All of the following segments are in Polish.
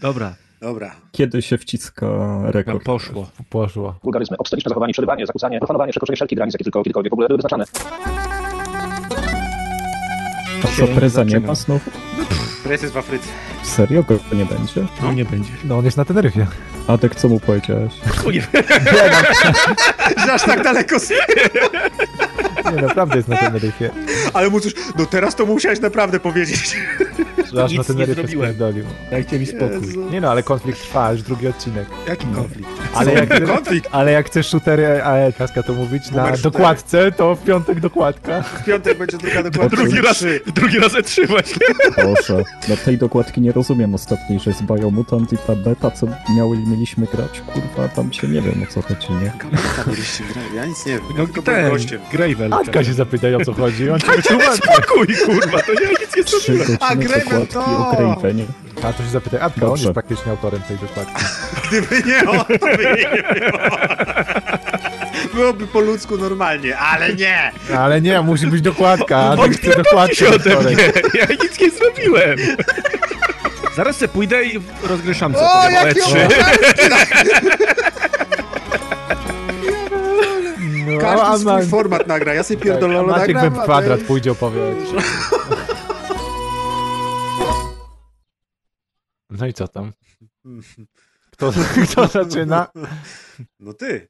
Dobra. Dobra. Kiedy się wciska rekord? Poszło. Poszło. Wulgaryzmy, obsceniczne zachowanie, przerywanie, zakłócanie, profanowanie, przekroczenie wszelkich granic, jakie tylko kiedykolwiek w ogóle były wyznaczane. A co, preza nie ma znowu? Prez jest w Afryce. Serio? Go nie będzie? No nie będzie. No on jest na Teneryfie. Adek, co mu powiedziałeś? Że aż tak daleko. Nie, naprawdę jest na Teneryfie. Ale mu coś. No teraz to musiałeś naprawdę powiedzieć. Aż Nic na nie Teneryfie zrobiłem. spierdolił. Dajcie mi spokój. Jezu. Nie no, ale konflikt trwa, już drugi odcinek. Jaki konflikt? Ale jak, Konflikt. ale jak chcesz shootery AE, Kaska to mówić, na Numer cztery. dokładce, to w piątek dokładka. W piątek będzie druga dokładka. Drugi raz, drugi raz E3 właśnie. Boże, no tej dokładki nie rozumiem ostatniej, że jest Biomutant i ta beta, co miały, mieliśmy grać, kurwa, tam się nie wiem o co chodzi, nie? Ja nic nie wiem. No byłem ten, gościem. Gravel. Antka się zapytaj o co chodzi, on ci wytłumaczy. spokój, kurwa, to ja nic nie zrobiłem. A, godziny O Gravenie. A to się zapytaj, on Dobrze. jest praktycznie autorem tej dokładki. Gdyby nie on, to by jej nie było. Byłoby po ludzku normalnie, ale nie! Ale nie, musi być dokładka, a On ty chce dokładkę. się ode mnie. Ja nic nie zrobiłem. Zaraz se pójdę i rozgry szamce. O, powiem o jaki E3. No, Każdy swój ma- format nagra. Ja sobie tak, a pierdololo Maciek nagram, we a kwadrat ty- pójdzie opowiadać. No i co tam? Kto, kto zaczyna? No ty.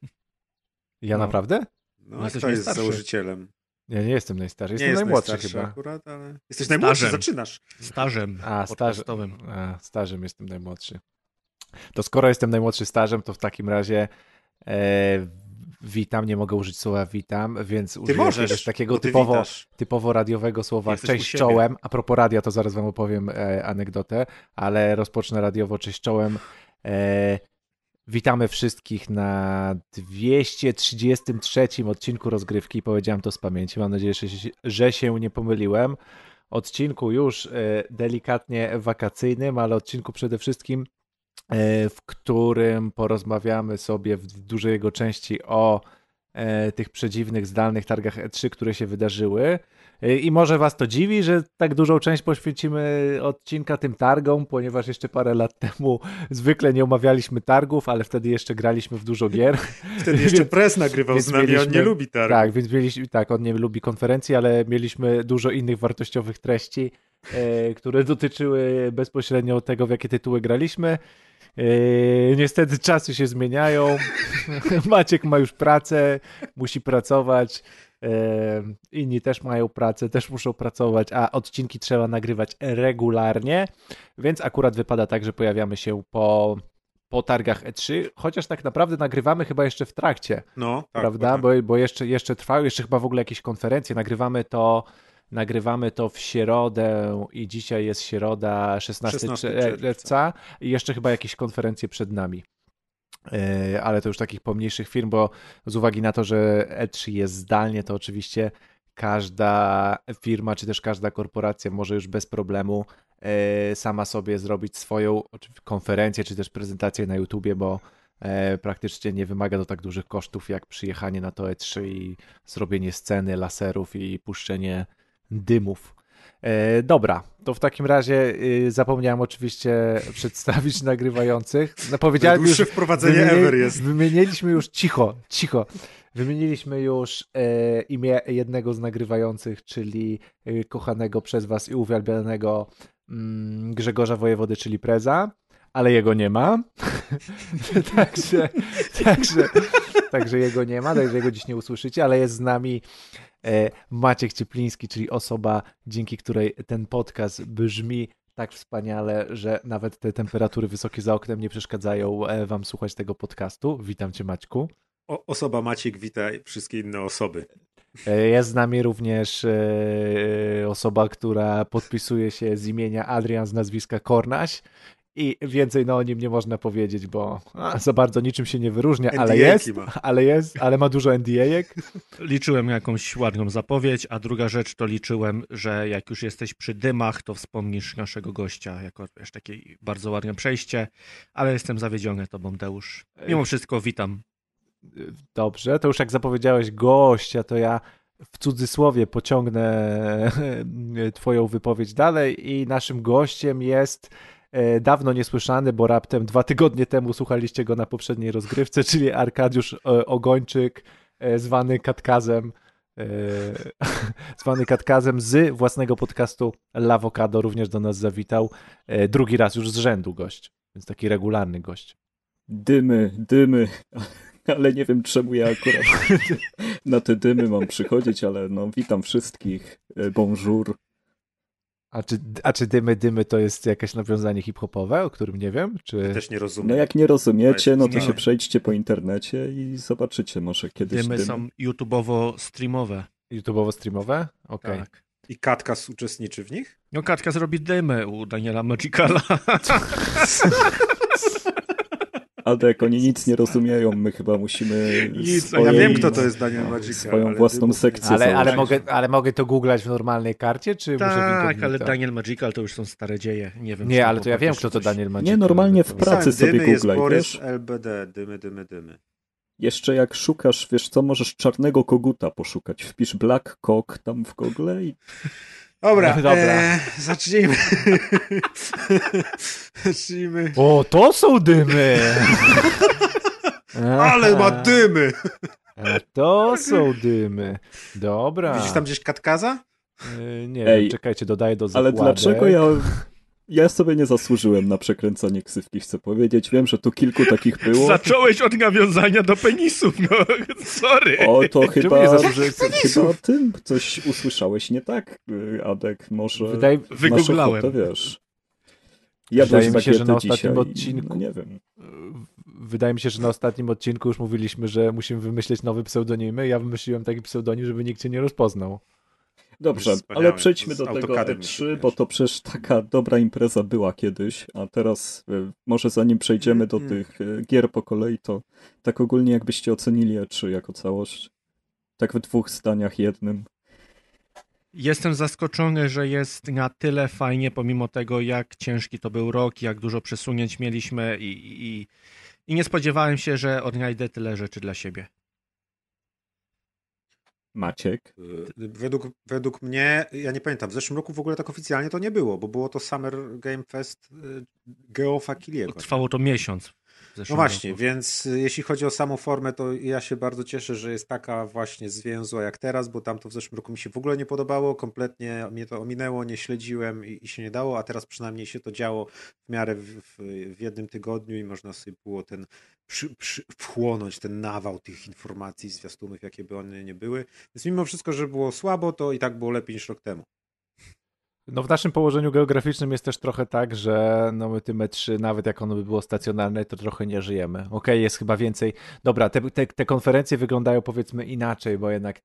Ja No. naprawdę? No, No, jesteś kto jest założycielem? Ja nie jestem najstarszy, Nie jestem jest najmłodszy najstarszy chyba. akurat, ale... Jesteś najmłodszy, Stażem. zaczynasz. Stażem A, podcastowym. A, stażem jestem najmłodszy. To skoro jestem najmłodszy stażem, to w takim razie e, witam, nie mogę użyć słowa witam, więc użyję możesz, takiego ty typowo, witasz. typowo radiowego słowa Jesteś cześć czołem. A propos radia, to zaraz wam opowiem e, anegdotę, ale rozpocznę radiowo cześć czołem. E, witamy wszystkich na 233 odcinku rozgrywki. Powiedziałem to z pamięci. Mam nadzieję, że się, nie pomyliłem. Odcinku już e, delikatnie wakacyjnym, ale odcinku przede wszystkim, w którym porozmawiamy sobie w dużej jego części o e, tych przedziwnych zdalnych targach E3, które się wydarzyły. E, I może Was to dziwi, że tak dużą część poświęcimy odcinka tym targom, ponieważ jeszcze parę lat temu zwykle nie omawialiśmy targów, ale wtedy jeszcze graliśmy w dużo gier. Wtedy jeszcze Więc- pres nagrywał więc z nami, on mieliśmy- nie lubi targu. Tak, więc mieliśmy, tak, on nie lubi konferencji, ale mieliśmy dużo innych wartościowych treści, e, które dotyczyły bezpośrednio tego, w jakie tytuły graliśmy. E, niestety czasy się zmieniają. Maciek ma już pracę, musi pracować. E, inni też mają pracę, też muszą pracować, a odcinki trzeba nagrywać regularnie, więc akurat wypada tak, że pojawiamy się po, po targach E3, chociaż tak naprawdę nagrywamy chyba jeszcze w trakcie No, tak. prawda? Bo, bo jeszcze, jeszcze trwają, jeszcze chyba w ogóle jakieś konferencje. Nagrywamy to, nagrywamy to w środę i dzisiaj jest środa 16, 16 czerwca czerwca. i jeszcze chyba jakieś konferencje przed nami. Yy, Ale to już takich pomniejszych firm, bo z uwagi na to, że E3 jest zdalnie, to oczywiście każda firma, czy też każda korporacja może już bez problemu yy, sama sobie zrobić swoją konferencję, czy też prezentację na YouTubie, bo e, praktycznie nie wymaga to tak dużych kosztów jak przyjechanie na to E3 i zrobienie sceny, laserów i puszczenie dymów. E, dobra, to w takim razie y, zapomniałem oczywiście przedstawić nagrywających. No, powiedziałem już, Najdłuższe wprowadzenie wymieni- ever jest. Wymieniliśmy już, cicho, cicho, wymieniliśmy już e, imię jednego z nagrywających, czyli e, kochanego przez was i uwielbianego mm, Grzegorza Wojewody, czyli Preza, ale jego nie ma. także, także, także jego nie ma, także jego dziś nie usłyszycie, ale jest z nami e, Maciek Ciepliński, czyli osoba, dzięki której ten podcast brzmi tak wspaniale, że nawet te temperatury wysokie za oknem nie przeszkadzają e, wam słuchać tego podcastu. Witam cię Maćku. O, osoba Maciek wita wszystkie inne osoby. E, Jest z nami również osoba, która podpisuje się z imienia Adrian z nazwiska Kornaś i więcej no, o nim nie można powiedzieć, bo a, za bardzo niczym się nie wyróżnia, ale jest, ale jest, ale ma dużo NDA-ek. Liczyłem jakąś ładną zapowiedź, a druga rzecz to liczyłem, że jak już jesteś przy dymach, to wspomnisz naszego gościa jako wiesz, takie bardzo ładne przejście, ale jestem zawiedziony tobą, Deusz. Mimo wszystko witam. Dobrze, to już jak zapowiedziałeś gościa, to ja w cudzysłowie pociągnę twoją wypowiedź dalej i naszym gościem jest e, dawno niesłyszany, bo raptem dwa tygodnie temu słuchaliście go na poprzedniej rozgrywce, czyli Arkadiusz e, Ogończyk, e, zwany Katkazem, e, zwany Katkazem z własnego podcastu Lawokado również do nas zawitał. E, drugi raz już z rzędu gość, więc taki regularny gość. Dymy, dymy. Ale nie wiem czemu ja akurat na te dymy mam przychodzić, ale no witam wszystkich. E, Bonjour. A czy, a czy dymy, dymy to jest jakieś nawiązanie hip-hopowe, o którym nie wiem? Czy... Też nie rozumiem. No jak nie rozumiecie, no to się przejdźcie po internecie i zobaczycie może kiedyś Dymy dymy. są YouTubeowo-streamowe. YouTubeowo-streamowe? Okej. Tak. I Katkas uczestniczy w nich? No Katka zrobi dymy u Daniela Magicala. Adek, oni nic nie rozumieją, my chyba musimy Nic, swoje, Ja wiem, kto to jest Daniel Magica. swoją ale własną dymów- sekcję Ale, ale, mogę, ale mogę to googlać w normalnej karcie, czy muszę w tak, incognito? ale Daniel Magical to już są stare dzieje. Nie wiem. czy Nie, ale to ja wiem, kto to. Daniel Magic. Nie, normalnie w To- pracy sobie jest googlaj, Borys wiesz? LBD, dymy, dymy, dymy. Jeszcze jak szukasz, wiesz co, możesz czarnego koguta poszukać. Wpisz Black Cock tam w Google i Dobra, Dobra. E, zacznijmy. zacznijmy. O, to są dymy! Ale ma dymy! A to są dymy. Dobra. Widzisz tam gdzieś Katkaza? Y, Nie Ej, czekajcie, dodaję do Ale zakładek. dlaczego ja... Ja sobie nie zasłużyłem na przekręcanie ksywki, chcę powiedzieć. Wiem, że tu kilku takich było. Zacząłeś od nawiązania do penisów, no sorry. O, to chyba... nie? Chyba tym coś usłyszałeś nie tak, Adek. Może Wydaje, Wygooglałem. ochotę, wiesz. Jadłeś Wydaje mi się, że na ostatnim odcinku- No nie wiem. wydaje mi się, że na ostatnim odcinku już mówiliśmy, że musimy wymyśleć nowe pseudonimy. Ja wymyśliłem taki pseudonim, żeby nikt cię nie rozpoznał. Dobrze, ale przejdźmy do tego AutoCADem mi się E3, kojarzy. bo to przecież taka dobra impreza była kiedyś, a teraz y, może zanim przejdziemy do tych y, gier po kolei, to tak ogólnie jakbyście ocenili E3 jako całość? Tak w dwóch zdaniach jednym. Jestem zaskoczony, że jest na tyle fajnie, pomimo tego, jak ciężki to był rok, jak dużo przesunięć mieliśmy i, i, i nie spodziewałem się, że odnajdę tyle rzeczy dla siebie. Maciek? Y, Według, według mnie, ja nie pamiętam, w zeszłym roku w ogóle tak oficjalnie to nie było, bo było to Summer Game Fest y, Geofa Kiliego. Trwało to miesiąc. No właśnie, roku. więc y, jeśli chodzi o samą formę, to ja się bardzo cieszę, że jest taka właśnie zwięzła jak teraz, bo tam to w zeszłym roku mi się w ogóle nie podobało, kompletnie mnie to ominęło, nie śledziłem i, i się nie dało, a teraz przynajmniej się to działo w miarę w, w, w jednym tygodniu i można sobie było ten przy, przy, wchłonąć ten nawał tych informacji, zwiastunów, jakie by one nie były. Więc mimo wszystko, że było słabo, to i tak było lepiej niż rok temu. No w naszym położeniu geograficznym jest też trochę tak, że no my tym E3, nawet jak ono by było stacjonarne, to trochę nie żyjemy. Okej, jest chyba więcej. Dobra, te, te, te konferencje wyglądają powiedzmy inaczej, bo jednak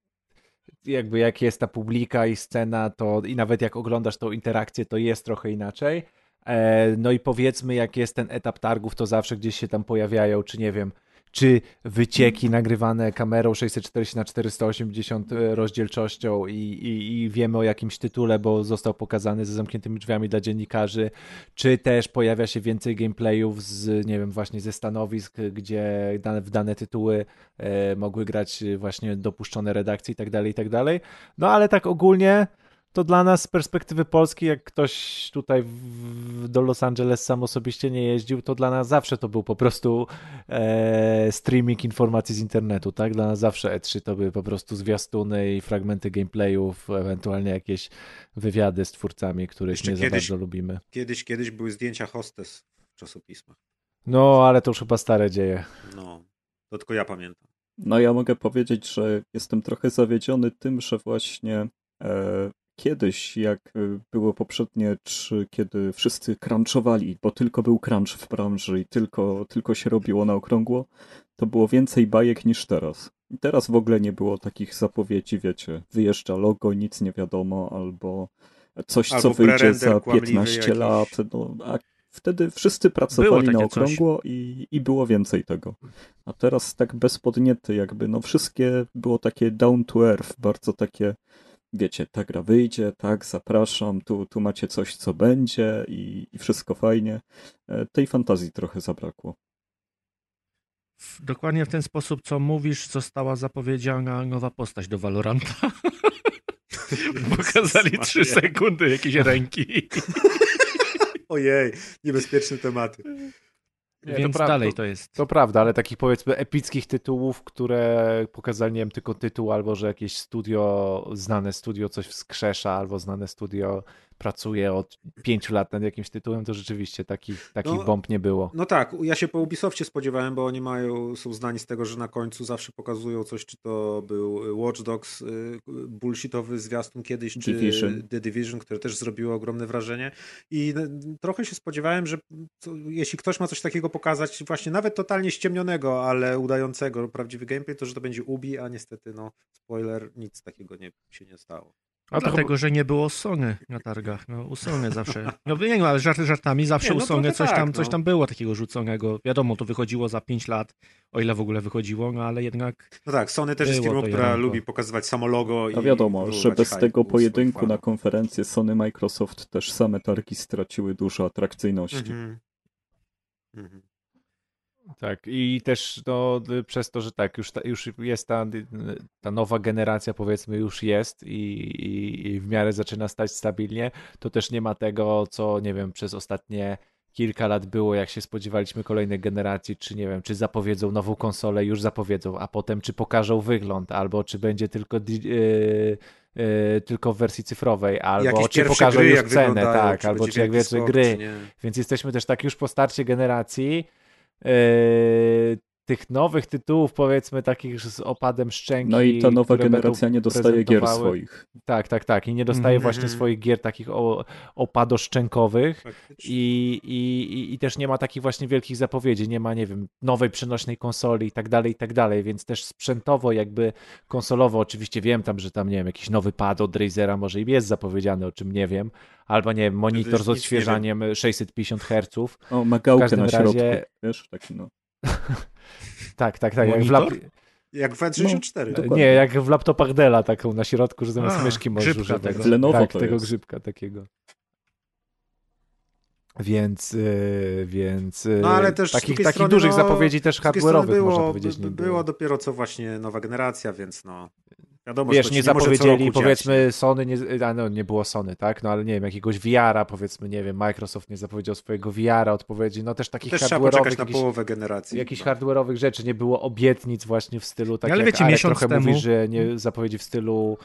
jakby jak jest ta publika i scena, to i nawet jak oglądasz tą interakcję, to jest trochę inaczej. E, no i powiedzmy, jak jest ten etap targów, to zawsze gdzieś się tam pojawiają, czy nie wiem, czy wycieki nagrywane kamerą 640 na 480 rozdzielczością i, i, i wiemy o jakimś tytule, bo został pokazany ze zamkniętymi drzwiami dla dziennikarzy, czy też pojawia się więcej gameplayów z, nie wiem, właśnie ze stanowisk, gdzie dane, w dane tytuły e, mogły grać właśnie dopuszczone redakcje i tak dalej, i tak dalej. No ale tak ogólnie to dla nas z perspektywy Polski, jak ktoś tutaj w, do Los Angeles sam osobiście nie jeździł, to dla nas zawsze to był po prostu e, streaming informacji z internetu, tak? Dla nas zawsze E3 to były po prostu zwiastuny i fragmenty gameplayów, ewentualnie jakieś wywiady z twórcami, których Jeszcze nie za kiedyś- bardzo lubimy. Kiedyś, kiedyś były zdjęcia hostes w czasopismach. No, ale to już chyba stare dzieje. No, to tylko ja pamiętam. No ja mogę powiedzieć, że jestem trochę zawiedziony tym, że właśnie e, kiedyś, jak e, było poprzednie trzy, kiedy wszyscy crunchowali, bo tylko był crunch w branży i tylko, tylko się robiło na okrągło, to było więcej bajek niż teraz. I teraz w ogóle nie było takich zapowiedzi, wiecie, wyjeżdża logo, nic nie wiadomo, albo coś, co Albo wyjdzie prerender za kłamliwy 15 jakiś. lat, no, a wtedy wszyscy pracowali na coś. okrągło i, i było więcej tego. A teraz tak bez podniety jakby, no wszystkie było takie down to earth, bardzo takie, wiecie, ta gra wyjdzie, tak, zapraszam, tu, tu macie coś, co będzie i, i wszystko fajnie. E, Tej fantazji trochę zabrakło. Dokładnie w ten sposób, co mówisz, została zapowiedziana nowa postać do Valoranta. Pokazali trzy sekundy jakieś ręki. Ojej, niebezpieczne tematy. Nie, Więc to dalej to- to jest. To prawda, ale takich powiedzmy epickich tytułów, które pokazali, nie wiem, tylko tytuł, albo że jakieś studio, znane studio coś wskrzesza, albo znane studio pracuje od pięciu lat nad jakimś tytułem, to rzeczywiście takich, takich No, bomb nie było. No tak, ja się po Ubisoftie spodziewałem, bo oni mają, są znani z tego, że na końcu zawsze pokazują coś, czy to był Watch Dogs, y, bullshitowy zwiastun kiedyś, czy Division. The Division, które też zrobiło ogromne wrażenie. I n- trochę się spodziewałem, że jeśli ktoś ma coś takiego pokazać, właśnie nawet totalnie ściemnionego, ale udającego prawdziwy gameplay, to że to będzie Ubi, a niestety, no, spoiler, nic takiego nie, się nie stało. A to dlatego, że nie było Sony na targach. No, u Sony zawsze. No nie no, ale żarty żartami, zawsze Nie, no u Sony trochę coś tam, tak, coś no. tam było takiego rzuconego. Wiadomo, to wychodziło za 5 lat, o ile w ogóle wychodziło, no ale jednak No tak, Sony też jest firmą, która jaranko. lubi pokazywać samo logo i A wiadomo, że bez tego pojedynku na konferencję Sony Microsoft też same targi straciły dużo atrakcyjności. Mhm. Mhm. Tak, i też no, przez to, że tak, już, ta, już jest ta, y, ta nowa generacja, powiedzmy, już jest i, i, i w miarę zaczyna stać stabilnie, to też nie ma tego, co nie wiem, przez ostatnie kilka lat było, jak się spodziewaliśmy kolejnej generacji, czy nie wiem, czy zapowiedzą nową konsolę, już zapowiedzą, a potem czy pokażą wygląd, albo czy będzie tylko, di- y, y, tylko w wersji cyfrowej, albo Jakieś czy pokażą gry, już cenę, tak, czy albo czy jak skok, gry. Więc jesteśmy też tak już po starcie generacji. Yy, tych nowych tytułów, powiedzmy, takich z opadem szczęki. No i ta nowa generacja nie dostaje gier swoich. Tak, tak, tak. I nie dostaje Mhm. właśnie swoich gier takich o, opadoszczękowych. Faktycznie. I, i, i- też nie ma takich właśnie wielkich zapowiedzi, nie ma, nie wiem, nowej przenośnej konsoli i tak dalej, i tak dalej, więc też sprzętowo, jakby konsolowo, oczywiście wiem tam, że tam, nie wiem, jakiś nowy pad od Razera może i jest zapowiedziany, o czym nie wiem, albo nie wiem, monitor z nie odświeżaniem 650 Hz. O, magałkę każdym na środku, razie- wiesz, taki no. Tak, tak, tak, jak w, lap... Monitor? Jak w N64. No. Nie, jak w laptopach Della taką na środku, że zamiast A, myszki możesz grzybka używać. tego. W Lenovo tak, to tego jest. grzybka takiego. Więc, yy, więc yy, No, ale też takich, takich strony, dużych no, zapowiedzi też hardware'owych było, można powiedzieć nie było, było. dopiero co właśnie nowa generacja, więc no wiadomo, Wiesz, nie co zapowiedzieli, powiedzmy, Sony, nie, a no, nie było Sony, tak? No ale nie wiem, jakiegoś VR-a, powiedzmy, nie wiem, Microsoft nie zapowiedział swojego VR-a, odpowiedzi, no też takich Też trzeba poczekać hardware'owych, na połowę generacji. jakichś No. hardware'owych rzeczy, nie było obietnic właśnie w stylu, tak Ale jak wiecie, Arek miesiąc trochę temu- mówi, że nie zapowiedzi w stylu,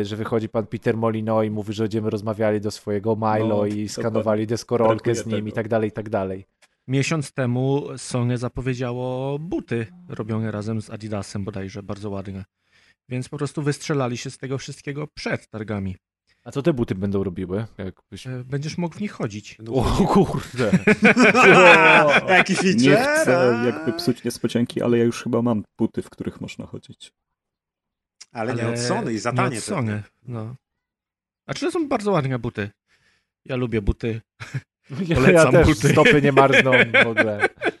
y, że wychodzi pan Peter Molino i mówi, że będziemy rozmawiali do swojego Milo No, i skanowali deskorolkę z nim tego. i tak dalej, i tak dalej. miesiąc temu Sony zapowiedziało buty robione razem z Adidasem bodajże, bardzo ładne. Więc po prostu wystrzelali się z tego wszystkiego przed targami. A co te buty będą robiły? Jakbyś... E, Będziesz mógł w nich chodzić. No, O kurde. Jaki feature? Nie chcę jakby psuć niespodzianki, ale ja już chyba mam buty, w których można chodzić. Ale, nie od Sony i za nie tanie od Sony, no. A czy to są bardzo ładne buty? Ja lubię buty. Ja, ja Polecam też buty. stopy nie marzną w ogóle.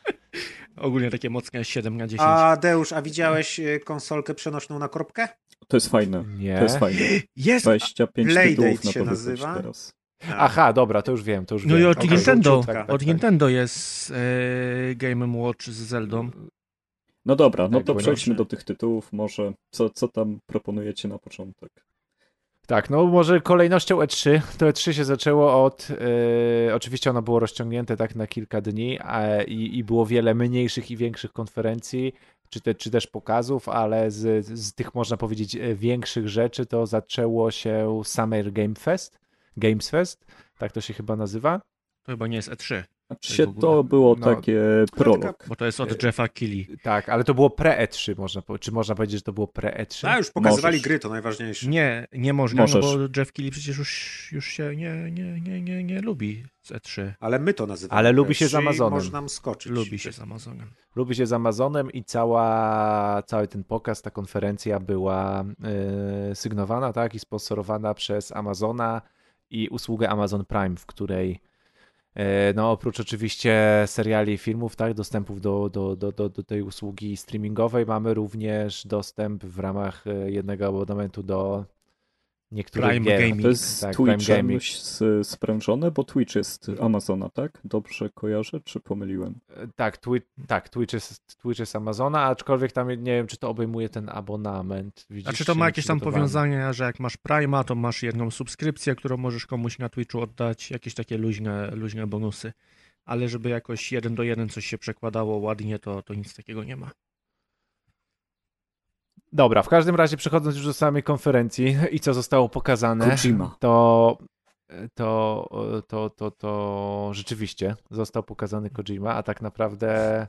Ogólnie takie mocne 7 na 10. A Deusz, a widziałeś y, konsolkę przenośną na korbkę? To jest fajne. Nie. To jest fajne. Jest! 25 Playdate tytułów na się to wychodzi nazywa. teraz. Aha, dobra, to już wiem, to już No wiem. i od Okej. Nintendo, tak, tak, od tak. Nintendo jest e, Game Watch z Zeldą. No dobra, no Tak, to przejdźmy do tych tytułów może. Co, co tam proponujecie na początek? Tak, no może kolejnością E3, to E3 się zaczęło od, e, oczywiście ono było rozciągnięte tak na kilka dni a, i, i było wiele mniejszych i większych konferencji, czy, te, czy też pokazów, ale z, z tych można powiedzieć e, większych rzeczy to zaczęło się Summer Game Fest, Games Fest, tak to się chyba nazywa. To chyba nie jest E3, Znaczy Tak się w ogóle. to było No, takie prolog. bo to jest od Jeffa Keighley. Tak, ale to było pre-E3, można, czy można powiedzieć, że to było pre-E3? A już pokazywali Możesz. gry, to najważniejsze. Nie, nie można, no bo Jeff Keighley przecież już, już się nie, nie, nie, nie, nie lubi z E3. Ale my to nazywamy. Ale lubi się z PS3 i Amazonem. Może nam skoczyć. Lubi się z Amazonem. lubi się z Amazonem i cała, cały ten pokaz, ta konferencja była e, sygnowana, tak, i sponsorowana przez Amazona i usługę Amazon Prime, w której e, no oprócz oczywiście seriali i filmów, tak, dostępów do, do, do, do, do tej usługi streamingowej mamy również dostęp w ramach e, jednego abonamentu do niektórych Prime gier. Gaming. To jest Tak, Twitchem sprężone, bo Twitch jest Amazona, tak? Dobrze kojarzę, czy pomyliłem? Tak, Twitch, tak Twitch, jest, Twitch jest Amazona, aczkolwiek tam nie wiem, czy to obejmuje ten abonament. Widzisz, A czy to ma jakieś tam powiązania, że jak masz Prima, to masz jedną subskrypcję, którą możesz komuś na Twitchu oddać, jakieś takie luźne, luźne bonusy. Ale żeby jakoś jeden do jeden coś się przekładało ładnie, to, to nic takiego nie ma. Dobra, w każdym razie przechodząc już do samej konferencji i co zostało pokazane, Kojima. to, to, to, to, to rzeczywiście został pokazany Kojima, a tak naprawdę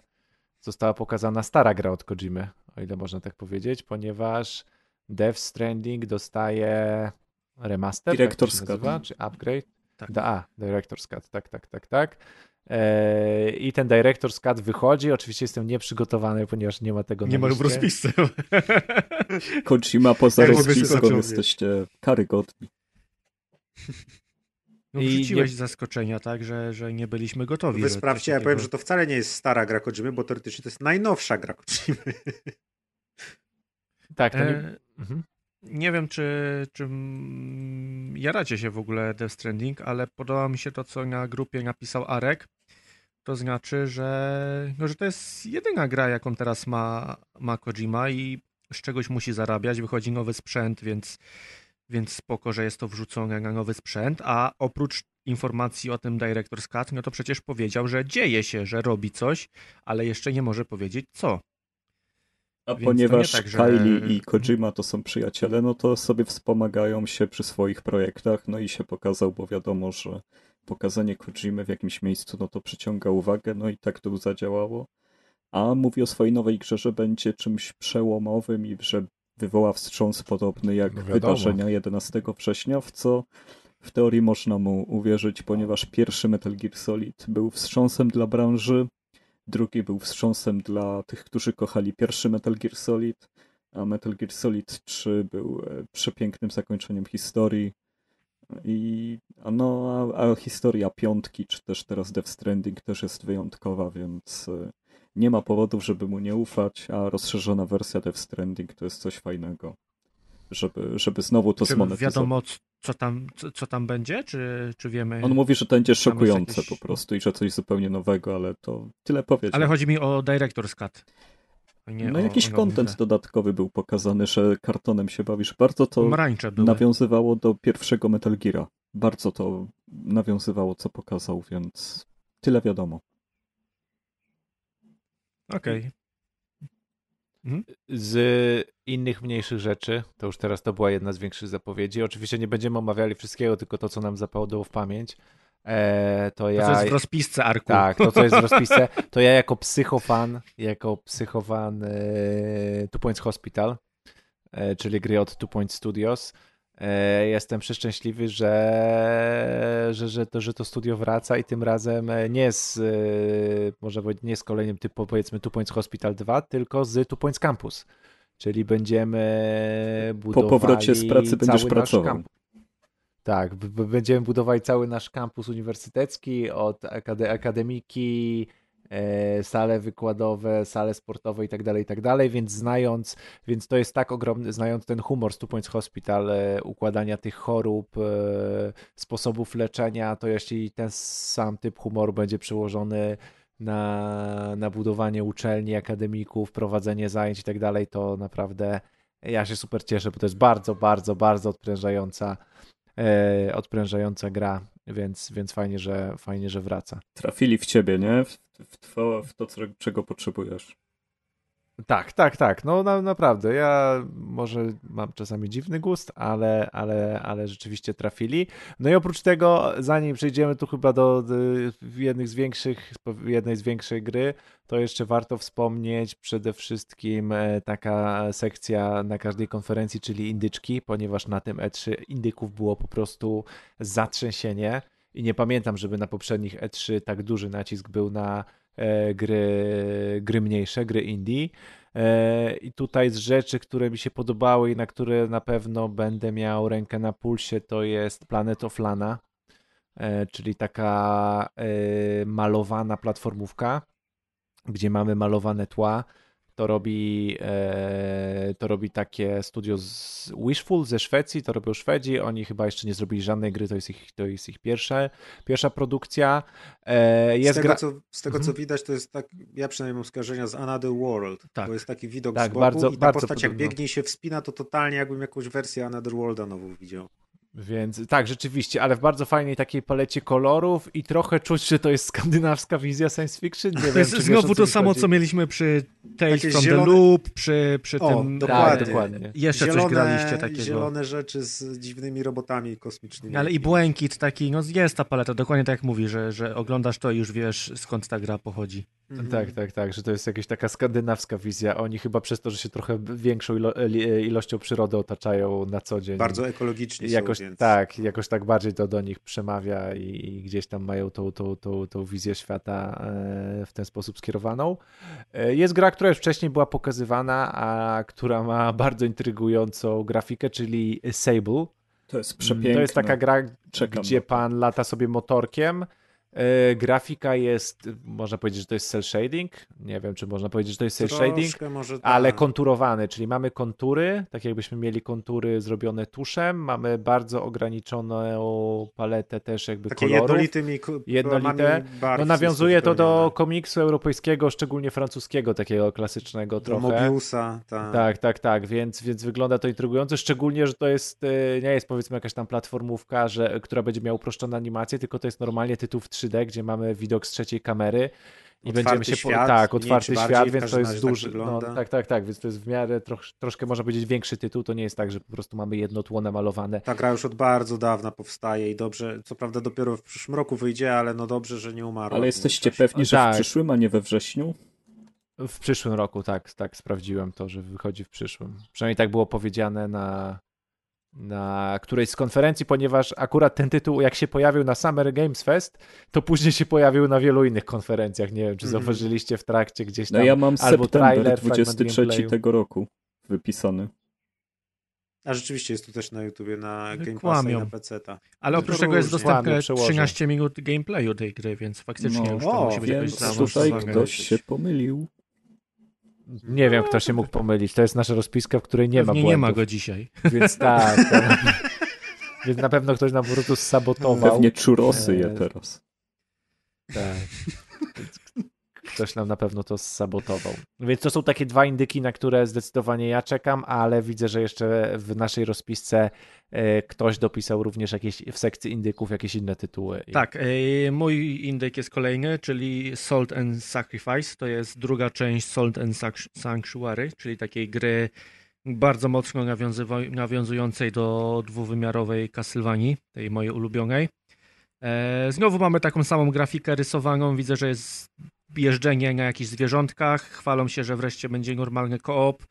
została pokazana stara gra od Kojimy, o ile można tak powiedzieć, ponieważ Death Stranding dostaje remaster, Director's tak to się nazywa, czy upgrade? Tak. Da, a, Director's Cut, tak, tak, tak, tak. Eee, I ten Director's Cut wychodzi. Oczywiście jestem nieprzygotowany, ponieważ nie ma tego Nie ma w rozpisce. Kojima poza rozpiską jesteście karygodni. No, wrzuciłeś nie- zaskoczenia, tak, że, że nie byliśmy gotowi. Wy sprawdźcie, ja powiem, że to wcale nie jest stara gra Kojimy, bo teoretycznie to jest najnowsza gra Kojimy. Tak, to nie... E, mhm. Nie wiem, czy, czy jaracie się w ogóle Death Stranding, ale podoba mi się to, co na grupie napisał Arek. To znaczy, że, no, że to jest jedyna gra, jaką teraz ma, ma Kojima i z czegoś musi zarabiać. Wychodzi nowy sprzęt, więc, więc spoko, że jest to wrzucone na nowy sprzęt. A oprócz informacji o tym Director's Cut, no to przecież powiedział, że dzieje się, że robi coś, ale jeszcze nie może powiedzieć co. A Więc ponieważ nie tak, że- Kylie i Kojima to są przyjaciele, no to sobie wspomagają się przy swoich projektach, no i się pokazał, bo wiadomo, że pokazanie Kojimy w jakimś miejscu, no to przyciąga uwagę, no i tak to zadziałało. A mówi o swojej nowej grze, że będzie czymś przełomowym i że wywoła wstrząs podobny jak No wydarzenia 11 września, w co w teorii można mu uwierzyć, ponieważ pierwszy Metal Gear Solid był wstrząsem dla branży, drugi był wstrząsem dla tych, którzy kochali pierwszy Metal Gear Solid, a Metal Gear Solid 3 był e, przepięknym zakończeniem historii. I a no, a, a historia piątki, czy też teraz Death Stranding też jest wyjątkowa, więc e, nie ma powodów, żeby mu nie ufać, a rozszerzona wersja Death Stranding to jest coś fajnego. Żeby, żeby znowu to zmonetyzować. wiadomo, co tam, co, co tam będzie, czy, czy wiemy? On mówi, że to będzie szokujące jakieś- po prostu i że coś zupełnie nowego, ale to tyle powiedział. Ale chodzi mi o Director's Cut. Nie no o, jakiś grę. dodatkowy był pokazany, że kartonem się bawisz. Bardzo to nawiązywało do pierwszego Metal Geara. Bardzo to nawiązywało, co pokazał, więc tyle wiadomo. Okej. Z innych mniejszych rzeczy, to już teraz to była jedna z większych zapowiedzi. Oczywiście nie będziemy omawiali wszystkiego, tylko to, co nam zapadło w pamięć. E, to To ja. co jest w rozpisce Arku. Tak, to co jest w rozpisce, to ja jako psychofan, jako psychofan e, Two Points Hospital, e, czyli gry od Two Point Studios, jestem przeszczęśliwy, że, że, że, to, że to studio wraca i tym razem e, nie z, e, powiedzieć, nie z kolejnym typu, powiedzmy Two Points Hospital 2, tylko z Two Points Campus. Czyli będziemy budowali powrocie z pracy będziesz pracował. kampus. Tak, będziemy budowali cały nasz kampus uniwersytecki od akade- akademiki, e, sale wykładowe, sale sportowe i tak dalej, i tak dalej, więc znając, więc to jest tak ogromny, znając ten humor Two Points Hospital, e, układania tych chorób, e, sposobów leczenia, to jeśli ten sam typ humoru będzie przełożony na, na budowanie uczelni, akademików, prowadzenie zajęć i tak dalej, to naprawdę ja się super cieszę, bo to jest bardzo, bardzo, bardzo odprężająca e, odprężająca gra, więc, więc fajnie, że, fajnie, że wraca. Trafili w ciebie, nie? W, w, to, w to, czego potrzebujesz. Tak, tak, tak. No na, naprawdę. Ja może mam czasami dziwny gust, ale, ale, ale rzeczywiście trafili. No i oprócz tego, zanim przejdziemy tu chyba do, do jednych z większych, jednej z większych gry, to jeszcze warto wspomnieć przede wszystkim e, taka sekcja na każdej konferencji, czyli indyczki, ponieważ na tym E3 indyków było po prostu zatrzęsienie i nie pamiętam, żeby na poprzednich E3 tak duży nacisk był na gry, gry mniejsze, gry indie. E, I tutaj z rzeczy, które mi się podobały i na które na pewno będę miał rękę na pulsie, to jest Planet of Lana, e, czyli taka e, malowana platformówka, gdzie mamy malowane tła. To robi, e, to robi takie studio z Wishful ze Szwecji, to robią Szwedzi, oni chyba jeszcze nie zrobili żadnej gry, to jest ich, to jest ich pierwsza, pierwsza produkcja. E, jest z tego, gra... co, z tego co Mhm. widać, to jest tak, ja przynajmniej mam skojarzenia z Another World, Tak. bo jest taki widok Tak, z boku bardzo- i ta bardzo postać jak podobno. biegnie i się wspina, to totalnie jakbym jakąś wersję Another Worlda nową widział. Więc tak, rzeczywiście, ale w bardzo fajnej takiej palecie kolorów i trochę czuć, że to jest skandynawska wizja science fiction. Nie To wiem, jest wiesz, znowu co to samo, chodzi. co mieliśmy przy Tales Takie from zielone- the Loop, przy, przy O, tym... dokładnie. Tak, dokładnie. Jeszcze coś graliście takiego. zielone rzeczy z dziwnymi robotami kosmicznymi. Ale i błękit taki, no jest ta paleta, dokładnie tak jak mówi, że, że oglądasz to i już wiesz skąd ta gra pochodzi. Mhm. Tak, tak, tak, że to jest jakaś taka skandynawska wizja. Oni chyba przez to, że się trochę większą ilo ilością przyrody otaczają na co dzień. Bardzo ekologicznie jakoś są, więc... tak, jakoś tak bardziej to do nich przemawia i, i gdzieś tam mają tą, tą, tą, tą wizję świata e, w ten sposób skierowaną. E, Jest gra, która już wcześniej była pokazywana, a która ma bardzo intrygującą grafikę, czyli Sable. To jest przepiękne. To jest taka gra, Czekam gdzie pan lata sobie motorkiem. E, grafika jest, można powiedzieć, że to jest cell shading. Nie wiem, czy można powiedzieć, że to jest cell shading, ale tak. konturowany, czyli mamy kontury, tak jakbyśmy mieli kontury zrobione tuszem, mamy bardzo ograniczoną paletę też jakby Takie kolorów. jednolitymi Jednolite. No nawiązuje to do wypełnione. komiksu europejskiego, szczególnie francuskiego, takiego klasycznego do trochę. Mobiusa, tak. Tak, tak, tak, więc, więc wygląda to intrygująco, szczególnie, że to jest, e, nie jest powiedzmy jakaś tam platformówka, że, która będzie miała uproszczoną animację, tylko to jest normalnie tytuł w 3D, gdzie mamy widok z trzeciej kamery i Otwarty będziemy się, świat, tak, otwarty świat, bardziej, w więc to jest tak duży, no, wygląda. tak, tak, tak, więc to jest w miarę trosz, troszkę można powiedzieć większy tytuł, to nie jest tak, że po prostu mamy jedno tło namalowane. Ta gra już od bardzo dawna powstaje i dobrze, co prawda dopiero w przyszłym roku wyjdzie, ale no dobrze, że nie umarła. Ale jesteście pewni, że Tak. w przyszłym, a nie we wrześniu? W przyszłym roku, tak, tak, sprawdziłem to, że wychodzi w przyszłym. Przynajmniej tak było powiedziane na, na którejś z konferencji, ponieważ akurat ten tytuł, jak się pojawił na Summer Games Fest, to później się pojawił na wielu innych konferencjach. Nie wiem, czy Mhm. zauważyliście w trakcie gdzieś tam. No ja mam albo september trailer, fragment 23 gameplayu. tego roku wypisany. A rzeczywiście jest tu też na YouTubie, na Game Passa i na PC-ta. Ale oprócz tego jest dostępne Kłamie, przełożę. 13 minut gameplayu tej gry, więc faktycznie No, już to o, musi być jakoś tutaj ktoś się pomylił. Nie wiem, kto się mógł pomylić. To jest nasza rozpiska, w której nie ma Pewnie błędów. nie ma go dzisiaj. Więc tak. To... Więc na pewno ktoś nam po prostu sabotował. Pewnie czurosy je teraz. Tak. Ktoś nam na pewno to sabotował. Więc to są takie dwa indyki, na które zdecydowanie ja czekam, ale widzę, że jeszcze w naszej rozpisce e, ktoś dopisał również jakieś w sekcji indyków jakieś inne tytuły. Tak, e, mój indyk jest kolejny, czyli Salt and Sacrifice. To jest druga część Salt and Sanctuary, czyli takiej gry bardzo mocno nawiązującej do dwuwymiarowej Castlevanii, tej mojej ulubionej. E, Znowu mamy taką samą grafikę rysowaną. Widzę, że jest jeżdżenie na jakichś zwierzątkach. Chwalą się, że wreszcie będzie normalny koop,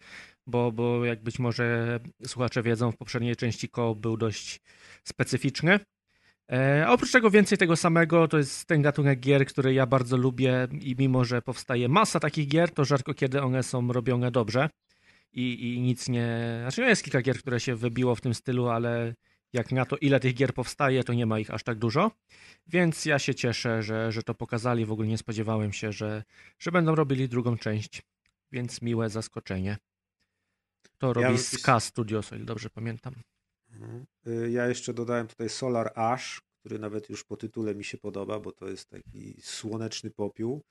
bo, bo jak być może słuchacze wiedzą, w poprzedniej części koop był dość specyficzny. E, A oprócz tego więcej tego samego, to jest ten gatunek gier, który ja bardzo lubię i mimo, że powstaje masa takich gier, to rzadko kiedy one są robione dobrze i, i nic nie... Znaczy no jest kilka gier, które się wybiło w tym stylu, ale jak na to ile tych gier powstaje, to nie ma ich aż tak dużo, więc ja się cieszę, że, że to pokazali, w ogóle nie spodziewałem się, że, że będą robili drugą część, więc miłe zaskoczenie. To robi wypis- Ska Studios, o ile dobrze pamiętam. Mhm. Y, Ja jeszcze dodałem tutaj Solar Ash, który nawet już po tytule mi się podoba, bo to jest taki słoneczny popiół.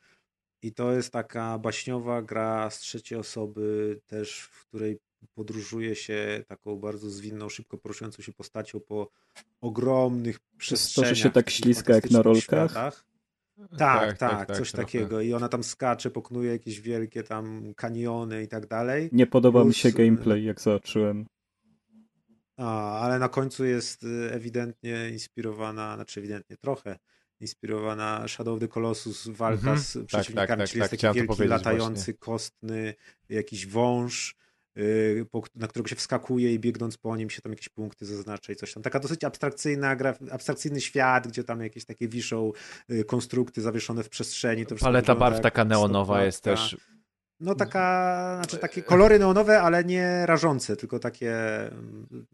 I to jest taka baśniowa gra z trzeciej osoby, też w której podróżuje się taką bardzo zwinną, szybko poruszającą się postacią po ogromnych to, przestrzeniach. że się tak ślizga jak na rolkach? światach. Tak, tak, coś trochę. takiego. I ona tam skacze, pokonuje jakieś wielkie tam kaniony i tak dalej. Nie podoba mi Plus, się y, gameplay, jak zobaczyłem. A, ale na końcu jest y, ewidentnie inspirowana, znaczy ewidentnie trochę inspirowana Shadow of the Colossus, walka Mhm. z przeciwnikami, tak, tak, czyli tak, jest taki to wielki, latający, kostny, jakiś wąż, na którego się wskakuje i biegnąc po nim się tam jakieś punkty zaznacza i coś tam. Taka dosyć abstrakcyjna gra, abstrakcyjny świat, gdzie tam jakieś takie wiszą y, konstrukty zawieszone w przestrzeni. Paleta barw taka neonowa jest też. No taka, znaczy takie kolory neonowe, ale nie rażące, tylko takie mm,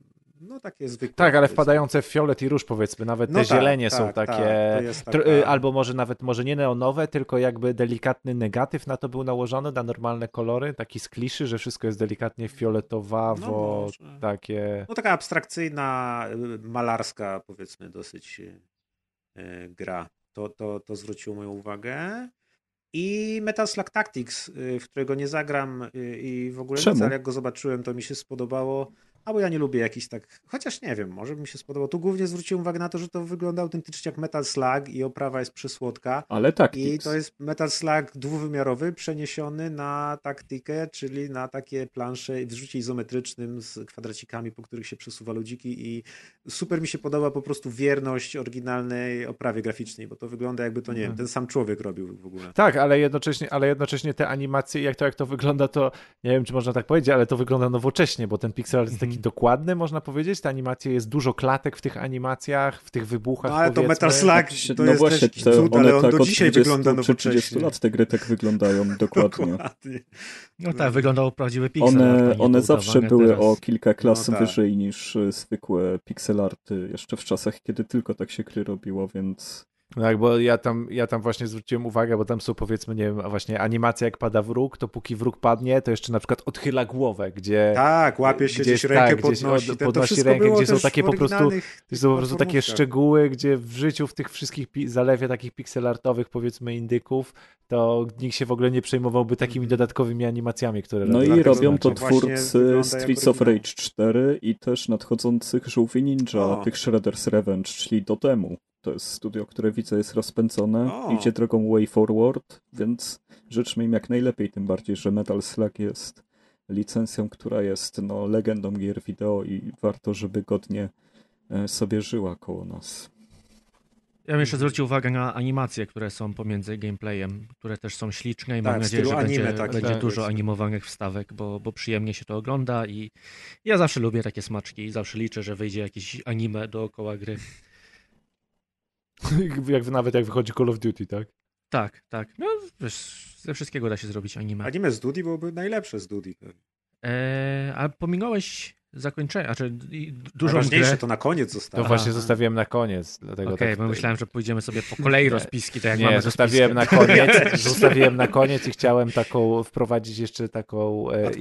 no takie zwykłe. Tak, ale wpadające w fiolet i róż powiedzmy, nawet No te tak, zielenie tak, są tak, takie, taka- albo może nawet, może nie neonowe, tylko jakby delikatny negatyw na to był nałożony, na normalne kolory, taki z kliszy, że wszystko jest delikatnie fioletowawo, No takie... No taka abstrakcyjna, y, malarska powiedzmy dosyć y, y, gra. To, to, to zwróciło moją uwagę. I Metal Slug Tactics, w którego nie zagram i w ogóle Czemu? nic, ale jak go zobaczyłem, to mi się spodobało. Albo ja nie lubię jakichś tak, chociaż nie wiem, może by mi się spodobało. Tu głównie zwróciłem uwagę na to, że to wygląda autentycznie jak Metal Slug i oprawa jest przysłodka. Ale tak, I to jest Metal Slug dwuwymiarowy przeniesiony na taktykę, czyli na takie plansze w rzucie izometrycznym z kwadracikami, po których się przesuwa ludziki i super mi się podoba po prostu wierność oryginalnej oprawie graficznej, bo to wygląda jakby to, nie wiem, ten sam człowiek robił w ogóle. Tak, ale jednocześnie, ale jednocześnie te animacje, jak to, jak to wygląda, to nie wiem, czy można tak powiedzieć, ale to wygląda nowocześnie, bo ten pixel jest taki dokładny, można powiedzieć. Te animacje, jest dużo klatek w tych animacjach, w tych wybuchach, No ale to powiedzmy. Metal Slug Tak, to no jest właśnie, też cud, one ale on tak do od dzisiaj 20 wygląda czy 30 nowocześnie. lat te gry tak wyglądają dokładnie. Dokładnie. No tak, wyglądał prawdziwy pixel. One, one to zawsze były teraz. o kilka klas No tak. wyżej niż y, zwykłe pixelarty, jeszcze w czasach, kiedy tylko tak się gry robiło, więc Tak, bo ja tam, ja tam właśnie zwróciłem uwagę, bo tam są powiedzmy, nie wiem, a właśnie animacja jak pada wróg, to póki wróg padnie, to jeszcze na przykład odchyla głowę, gdzie Tak, łapie się Gdzieś gdzieś rękę, tak, gdzieś podnosi. to podnosi rękę, gdzie są takie po prostu- są po prostu takie szczegóły, gdzie w życiu w tych wszystkich zalewie takich pixelartowych powiedzmy indyków, to nikt się w ogóle nie przejmowałby takimi dodatkowymi animacjami, które No robią. i Dlatego robią to to właśnie twórcy Streets of. Rage 4 i też nadchodzących Żółwi Ninja, O. tych Shredder's Revenge, czyli Dotemu. To jest studio, które widzę jest rozpędzone, O. idzie drogą Way Forward, więc życzmy im jak najlepiej, tym bardziej, że Metal Slug jest licencją, która jest no, legendą gier wideo i warto, żeby godnie e, sobie żyła koło nas. Ja bym jeszcze zwrócił uwagę na animacje, które są pomiędzy gameplayem, które też są śliczne i Tak, mam nadzieję, że anime będzie, takie, będzie tak, dużo animowanych wstawek, bo, bo przyjemnie się to ogląda i ja zawsze lubię takie smaczki i zawsze liczę, że wyjdzie jakieś anime dookoła gry. jak, nawet jak wychodzi Call of Duty, tak? Tak, tak. No wiesz, ze wszystkiego da się zrobić anime. Anime z Dudi byłoby najlepsze z pewnie. Eee, a pominąłeś zakończenie, znaczy i dużą Najważniejsze grę. to na koniec To zostało. Aha. właśnie zostawiłem na koniec, dlatego Okej, tak bo tutaj- myślałem, że pójdziemy sobie po kolei rozpiski, tak jak nie, mamy zostawiłem na koniec, zostawiłem na koniec i chciałem taką wprowadzić jeszcze taką e,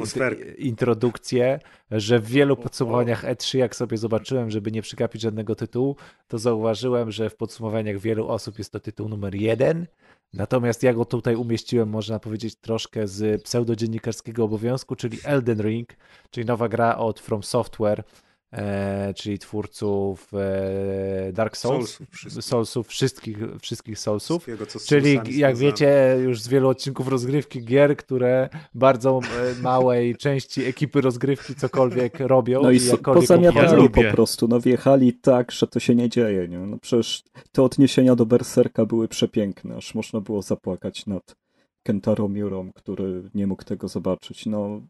introdukcję, że w wielu podsumowaniach E3, jak sobie zobaczyłem, żeby nie przegapić żadnego tytułu, to zauważyłem, że w podsumowaniach wielu osób jest to tytuł numer jeden, natomiast ja go tutaj umieściłem, można powiedzieć, troszkę z pseudodziennikarskiego obowiązku, czyli Elden Ring, czyli nowa gra od From Software, e, czyli twórców e, Dark Souls, Soulsów wszystkich. Soulsów, wszystkich, wszystkich Soulsów. Wszystkiego, Czyli jak wiecie już z wielu odcinków rozgrywki gier, które bardzo e, małej części ekipy rozgrywki cokolwiek robią. No i i pozamiatali Ja po prostu, no wjechali tak, że to się nie dzieje, nie? No przecież te odniesienia do Berserka były przepiękne, aż można było zapłakać nad Kentaro Miurą, który nie mógł tego zobaczyć. No,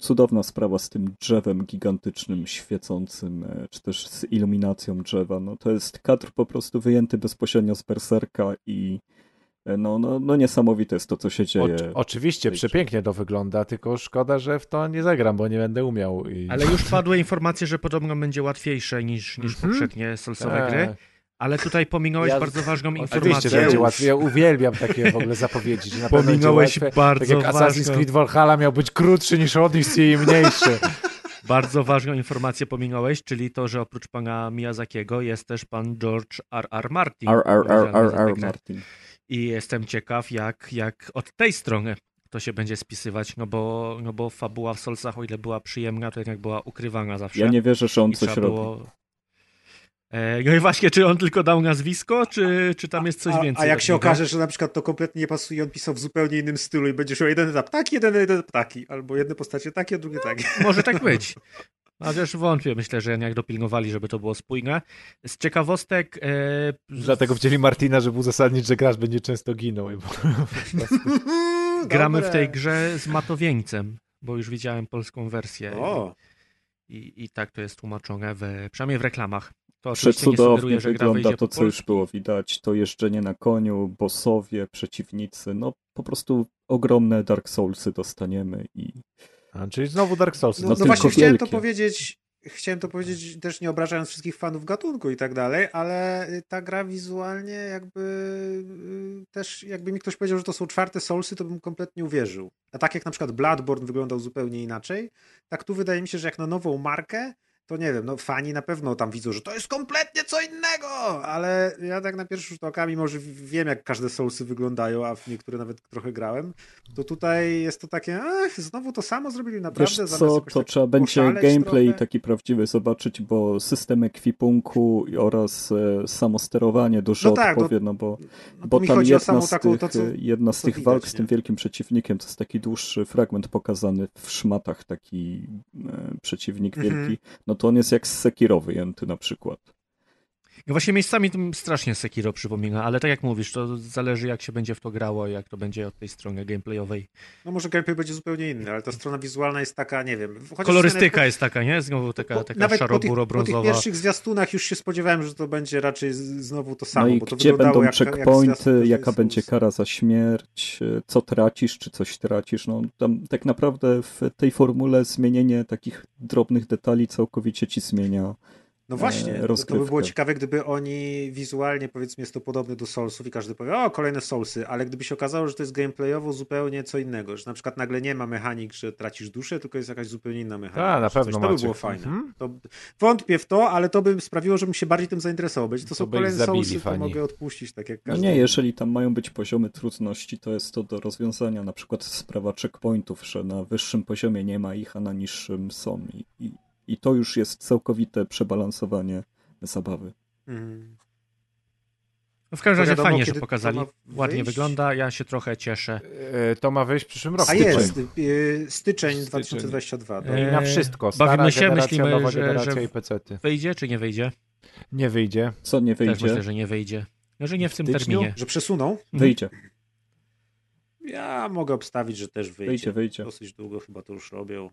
cudowna sprawa z tym drzewem gigantycznym, świecącym, e, czy też z iluminacją drzewa. No to jest kadr po prostu wyjęty bezpośrednio z Berserka i e, no, no, no niesamowite jest to, co się dzieje. Oczy- oczywiście, przepięknie to wygląda, tylko szkoda, że w to nie zagram, bo nie będę umiał. I... Ale już padły informacje, że podobno będzie łatwiejsze niż, niż Mhm. poprzednie Soulsowe Tak. gry. Ale tutaj pominąłeś Ja- bardzo ważną Oczywiście, informację. że będzie łatwiej. Ja uwielbiam takie w ogóle zapowiedzi. Że na Pominąłeś łatwe. bardzo Tak jak Assassin's ważną, Creed Valhalla miał być krótszy niż Odyssey i mniejszy. bardzo ważną informację pominąłeś, czyli to, że oprócz pana Miyazakiego jest też pan George R. R. Martin. R. Martin. I jestem ciekaw, jak, jak od tej strony to się będzie spisywać, no bo, no bo fabuła w Soulsach, o ile była przyjemna, to jednak była ukrywana zawsze. Ja nie wierzę, że on I coś robi. było... E, No i właśnie, czy on tylko dał nazwisko, czy, czy tam jest coś a, więcej? A jak się okaże, że na przykład to kompletnie nie pasuje, i on pisał w zupełnie innym stylu i będziesz miał jeden etap taki, jeden etap taki, albo jedne postacie takie, a drugie takie. Może tak być. Chociaż wątpię, myślę, że jednak dopilnowali, żeby to było spójne. Z ciekawostek... E, Dlatego wzięli Martina, żeby uzasadnić, że gracz będzie często ginął. I- gramy w tej grze z Matowieńcem, bo już widziałem polską wersję. O, I, I tak to jest tłumaczone, w, przynajmniej w reklamach. To Przecudownie sugeruje, wygląda to, co już było widać. To jeżdżenie na koniu, bossowie, przeciwnicy. No po prostu ogromne Dark Soulsy dostaniemy i A, czyli znowu Dark Souls. no, No no właśnie tylko chciałem to wielkie. powiedzieć, chciałem to powiedzieć też nie obrażając wszystkich fanów gatunku i tak dalej, ale ta gra wizualnie jakby y, też jakby mi ktoś powiedział, że to są czwarte Soulsy, to bym kompletnie uwierzył. A tak jak na przykład Bloodborne wyglądał zupełnie inaczej, tak tu wydaje mi się, że jak na nową markę, to nie wiem, no fani na pewno tam widzą, że to jest kompletnie co innego, ale ja tak na pierwszy rzut oka, mimo że wiem jak każde Soulsy wyglądają, a w niektóre nawet trochę grałem, to tutaj jest to takie, ach, znowu to samo zrobili naprawdę. Wiesz co, to tak trzeba będzie gameplay trochę. taki prawdziwy zobaczyć, bo system ekwipunku oraz e, samosterowanie dużo No tak, no- odpowie, no, bo, No, bo tam o jedna z taką, tych, to co, jedna z tych widać, walk z tym wielkim przeciwnikiem to jest taki dłuższy fragment pokazany w szmatach, taki e, przeciwnik Mhm. No to on jest jak z Sekiro wyjęty na przykład. No Właśnie miejscami to strasznie Sekiro przypomina, ale tak jak mówisz, to zależy jak się będzie w to grało, jak to będzie od tej strony gameplayowej. No może gameplay będzie zupełnie inny, ale ta strona wizualna jest taka, nie wiem. Kolorystyka jest taka, nie? Znowu taka, po, taka nawet po tych, po tych szaro-buro-brązowa. pierwszych zwiastunach już się spodziewałem, że to będzie raczej znowu to samo, No i bo to gdzie wyglądało będą jak, jak checkpointy, każdej jaka będzie kara za śmierć, e, co tracisz, czy coś tracisz. No, tam tak naprawdę w tej formule zmienienie takich drobnych detali całkowicie ci zmienia. No właśnie, e, to, to by było ciekawe, gdyby oni wizualnie, powiedzmy, jest to podobne do Soulsów i każdy powie, o, kolejne Soulsy, ale gdyby się okazało, że to jest gameplayowo zupełnie co innego, że na przykład nagle nie ma mechanik, że tracisz duszę, tylko jest jakaś zupełnie inna mechanika. Tak, na pewno To by było fajne. Mhm. To, wątpię w to, ale to by sprawiło, żebym się bardziej tym zainteresował. Będzie to To są kolejne zabili Soulsy, to fani. mogę odpuścić, tak jak No każdy. nie, jeżeli tam mają być poziomy trudności, to jest to do rozwiązania. Na przykład sprawa checkpointów, że na wyższym poziomie nie ma ich, a na niższym są. I, i, i to już jest całkowite przebalansowanie zabawy. Mhm. No w każdym razie wiadomo, fajnie, że pokazali. Ładnie wyjść? wygląda, ja się trochę cieszę. E, To ma wyjść w przyszłym roku. A Styczeń. jest, y, styczeń Styczeń. 2022. E, dobra. I na wszystko. Stara Bawimy się, generacja, myślimy, nowa że- generacja że- i pecety. Wyjdzie czy nie wyjdzie? Nie wyjdzie. Co nie Też wyjdzie? myślę, że nie wyjdzie. No, że nie w tym styczniu? terminie. Że przesuną? Wyjdzie, Ja mogę obstawić, że też wyjdzie. wyjdzie, wyjdzie. Dosyć długo chyba to już robią.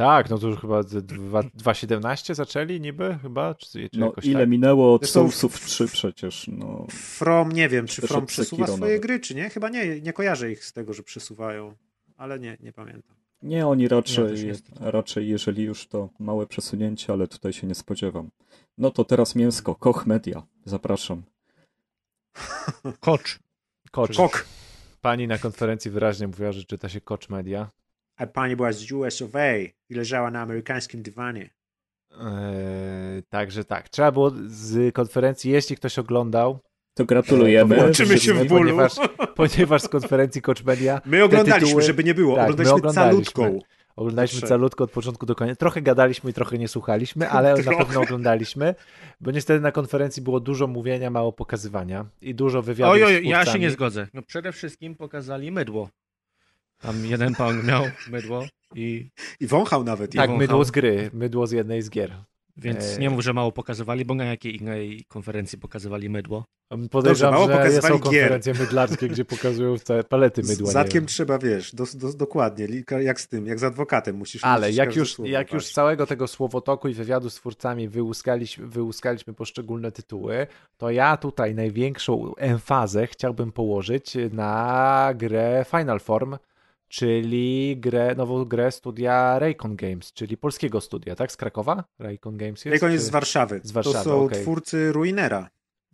Tak, no to już chyba z dwa- 2.17 zaczęli niby chyba? Czy, czy No jakoś ile tak? minęło od Zresztą Soulsów 3 przecież, no. From, nie wiem, czy Też From przesuwa Sekiro swoje nawet. gry, czy nie? Chyba nie, nie kojarzę ich z tego, że przesuwają, ale nie, nie pamiętam. Nie, oni Ja raczej, niestety. raczej jeżeli już to małe przesunięcie, ale tutaj się nie spodziewam. No to teraz mięsko, Koch Media, zapraszam. Kocz. Kocz. Kok. Pani na konferencji wyraźnie mówiła, że czyta się Kocz Media. A pani była z US of A i leżała na amerykańskim dywanie. Eee, także tak. Trzeba było z konferencji, jeśli ktoś oglądał, To gratulujemy. Eee, Łączymy się w bólu. Ponieważ, ponieważ z konferencji Coach Media My oglądaliśmy, tytuły- żeby nie było. tak, my oglądaliśmy oglądaliśmy. calutką. oglądaliśmy calutko od początku do końca. Trochę gadaliśmy i trochę nie słuchaliśmy, ale na Trochę. pewno oglądaliśmy, bo niestety na konferencji było dużo mówienia, mało pokazywania i dużo wywiadów Oj, z oj, ja się nie zgodzę. No przede wszystkim pokazali mydło. Tam jeden pan miał mydło i I wąchał nawet. Tak, ją. mydło z gry, mydło z jednej z gier. więc Eee. nie mów, że mało pokazywali, bo na jakiej innej konferencji pokazywali mydło. Podejrzewam, mało że są gier. konferencje mydlarskie, gdzie pokazują całe palety mydła. Z zatkiem trzeba, wiesz, do, do, dokładnie, jak z tym, jak z adwokatem musisz Ale musisz jak już, słowo jak już z całego tego słowotoku i wywiadu z twórcami wyłuskaliśmy, wyłuskaliśmy poszczególne tytuły, to ja tutaj największą emfazę chciałbym położyć na grę Final Form, czyli grę, nową grę studia Raycon Games, czyli polskiego studia, tak? Z Krakowa? Raycon Games jest? Jak on jest czy- z Warszawy. Z Warszawy, to są okej. twórcy Ruinera.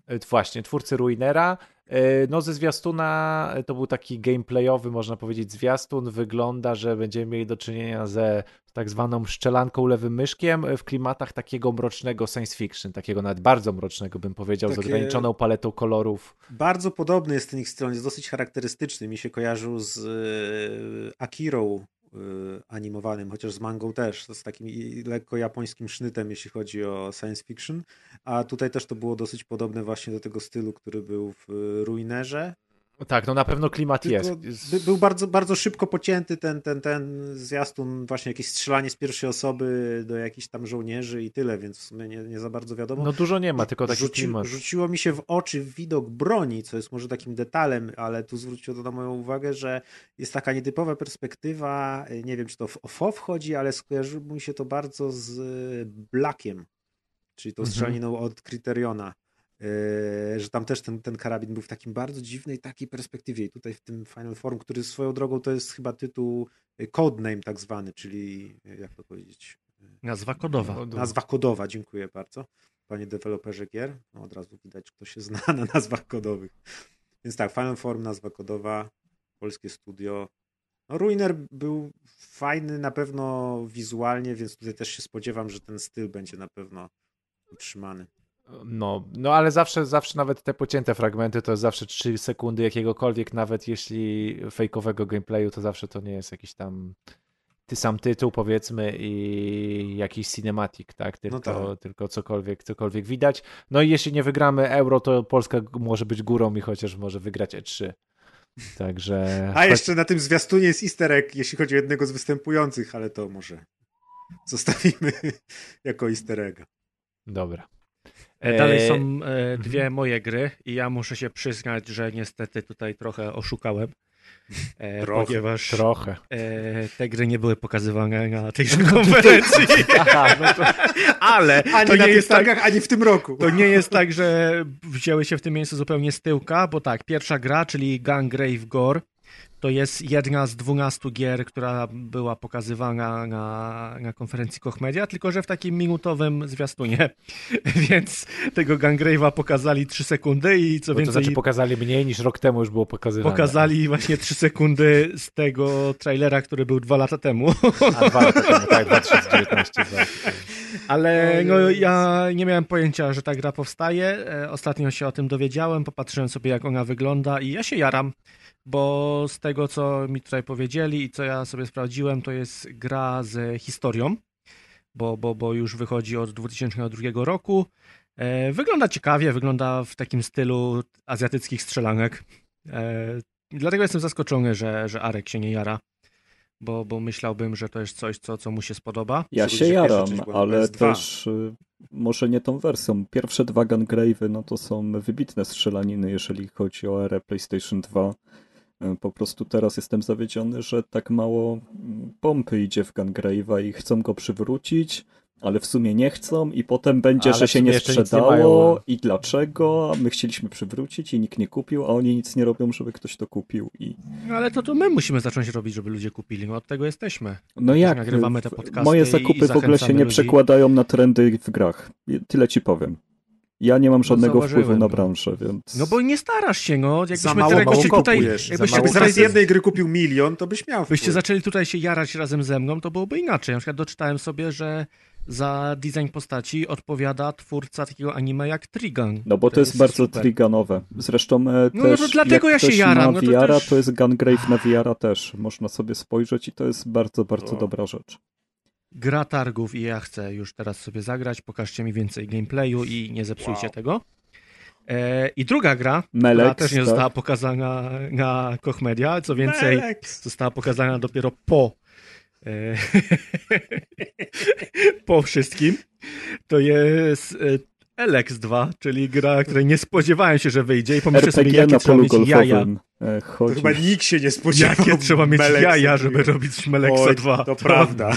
E, Właśnie, twórcy Ruinera. E, No ze zwiastuna e, to był taki gameplayowy, można powiedzieć, zwiastun. Wygląda, że będziemy mieli do czynienia ze tak zwaną szczelanką lewym myszkiem w klimatach takiego mrocznego science fiction, takiego nawet bardzo mrocznego bym powiedział, z Takie- ograniczoną paletą kolorów. Bardzo podobny jest ten ich styl, jest dosyć charakterystyczny. Mi się kojarzył z Akirą animowanym, chociaż z mangą też, z takim lekko japońskim sznytem, jeśli chodzi o science fiction. A tutaj też to było dosyć podobne właśnie do tego stylu, który był w e, Ruinerze. Tak, no na pewno klimat Tylko jest. by, był bardzo, bardzo szybko pocięty ten, ten, ten zwiastun, właśnie jakieś strzelanie z pierwszej osoby do jakichś tam żołnierzy i tyle, więc w sumie nie, nie za bardzo wiadomo. No dużo nie ma, tylko taki Rzuci, klimat. Rzuciło mi się w oczy widok broni, co jest może takim detalem, ale tu zwróciło to na moją uwagę, że jest taka nietypowa perspektywa, nie wiem czy to w OFO wchodzi, ale skojarzyło mi się to bardzo z Blackiem, czyli tą Mhm. strzeliną od Criteriona. Yy, że tam też ten, ten karabin był w takim bardzo dziwnej takiej perspektywie i tutaj w tym Final Form, który swoją drogą to jest chyba tytuł y, codename tak zwany, czyli y, jak to powiedzieć, Nazwa kodowa. Nazwa kodowa, dziękuję bardzo. Panie deweloperze gier. No, od razu widać, kto się zna na nazwach kodowych. Więc tak, Final Form, nazwa kodowa, polskie studio. No, Ruiner był fajny na pewno wizualnie, więc tutaj też się spodziewam, że ten styl będzie na pewno utrzymany. No, no ale zawsze, zawsze nawet te pocięte fragmenty to jest zawsze 3 sekundy jakiegokolwiek, nawet jeśli fejkowego gameplayu, to zawsze to nie jest jakiś tam ty sam tytuł powiedzmy i jakiś cinematic, tak? Tylko, No tak. tylko cokolwiek, cokolwiek widać. No i jeśli nie wygramy euro, to Polska może być górą i chociaż może wygrać E3. Także. A jeszcze na tym zwiastunie jest easter egg, jeśli chodzi o jednego z występujących, ale to może zostawimy jako easter egga. Dobra. E, Dalej są e, dwie moje gry i ja muszę się przyznać, że niestety tutaj trochę oszukałem, e, Trochę. ponieważ Trochę. te gry nie były pokazywane na tejże konferencji. Aha, no to, Ale Ani to na nie, tych jest tak, targach, ani w tym roku. to nie jest tak, że wzięły się w tym miejscu zupełnie z tyłka, bo tak, pierwsza gra, czyli Gungrave Gore, to jest jedna z 12 gier, która była pokazywana na, na konferencji Koch Media, tylko że w takim minutowym zwiastunie. Więc tego Gungrave'a pokazali 3 sekundy i co bo to więcej znaczy pokazali mniej niż rok temu już było pokazywane. pokazali właśnie 3 sekundy z tego trailera, który był dwa lata temu. A dwa lata temu, tak, 2019. tak. Ale O no, Jezus. ja nie miałem pojęcia, że ta gra powstaje. E, Ostatnio się o tym dowiedziałem, popatrzyłem sobie, jak ona wygląda i ja się jaram, bo z tego, co mi tutaj powiedzieli i co ja sobie sprawdziłem, to jest gra z historią, bo, bo, bo już wychodzi od 2002 roku. E, Wygląda ciekawie, wygląda w takim stylu azjatyckich strzelanek. E, Dlatego jestem zaskoczony, że, że Arek się nie jara, bo, bo myślałbym, że to jest coś, co, co mu się spodoba. Ja się jaram, ale PS2. też y, może nie tą wersją. Pierwsze dwa Gungrave'y no to są wybitne strzelaniny, jeżeli chodzi o erę PlayStation 2. Y, Po prostu teraz jestem zawiedziony, że tak mało mm, pompy idzie w Gungrave'a i chcą go przywrócić, ale w sumie nie chcą i potem będzie, Ale że się nie nic nie sprzedało mają. i dlaczego, a my chcieliśmy przywrócić i nikt nie kupił, a oni nic nie robią, żeby ktoś to kupił i No ale to, to my musimy zacząć robić, żeby ludzie kupili. No od tego jesteśmy. No jak? nagrywamy te podcasty Moje zakupy i w ogóle się nie ludzi. przekładają na trendy w grach. Tyle ci powiem. Ja nie mam żadnego zauważyłem, wpływu na no. branżę, więc. No bo nie starasz się, no. Jakbyśmy Za mało mało tutaj, kupujesz. jakbyście Za mało Jakbyś z jednej gry kupił milion, to byś miał byście zaczęli tutaj się jarać razem ze mną, to byłoby inaczej. Na przykład doczytałem sobie, że za design postaci odpowiada twórca takiego anime jak Trigun. No bo to jest, bardzo super. triganowe. Zresztą e, No, też no to dlatego jak ja się ktoś jaram, no to VR, też- to jest Gungrave na VR też. Można sobie spojrzeć i to jest bardzo, bardzo O. dobra rzecz. Gra targów i ja chcę już teraz sobie zagrać. Pokażcie mi więcej gameplayu i nie zepsujcie Wow. tego. E, I druga gra, która Melex, też nie tak? została pokazana na Koch Media, co więcej, Melek. została pokazana dopiero po po wszystkim. To jest e, Elex 2, czyli gra, której nie spodziewałem się, że wyjdzie i pomyślę sobie, jakie trzeba mieć jaja. E, To chyba nikt się nie spodziewał. Jakie trzeba mieć Meleksa jaja, żeby robić Melexa Oj, 2. To prawda.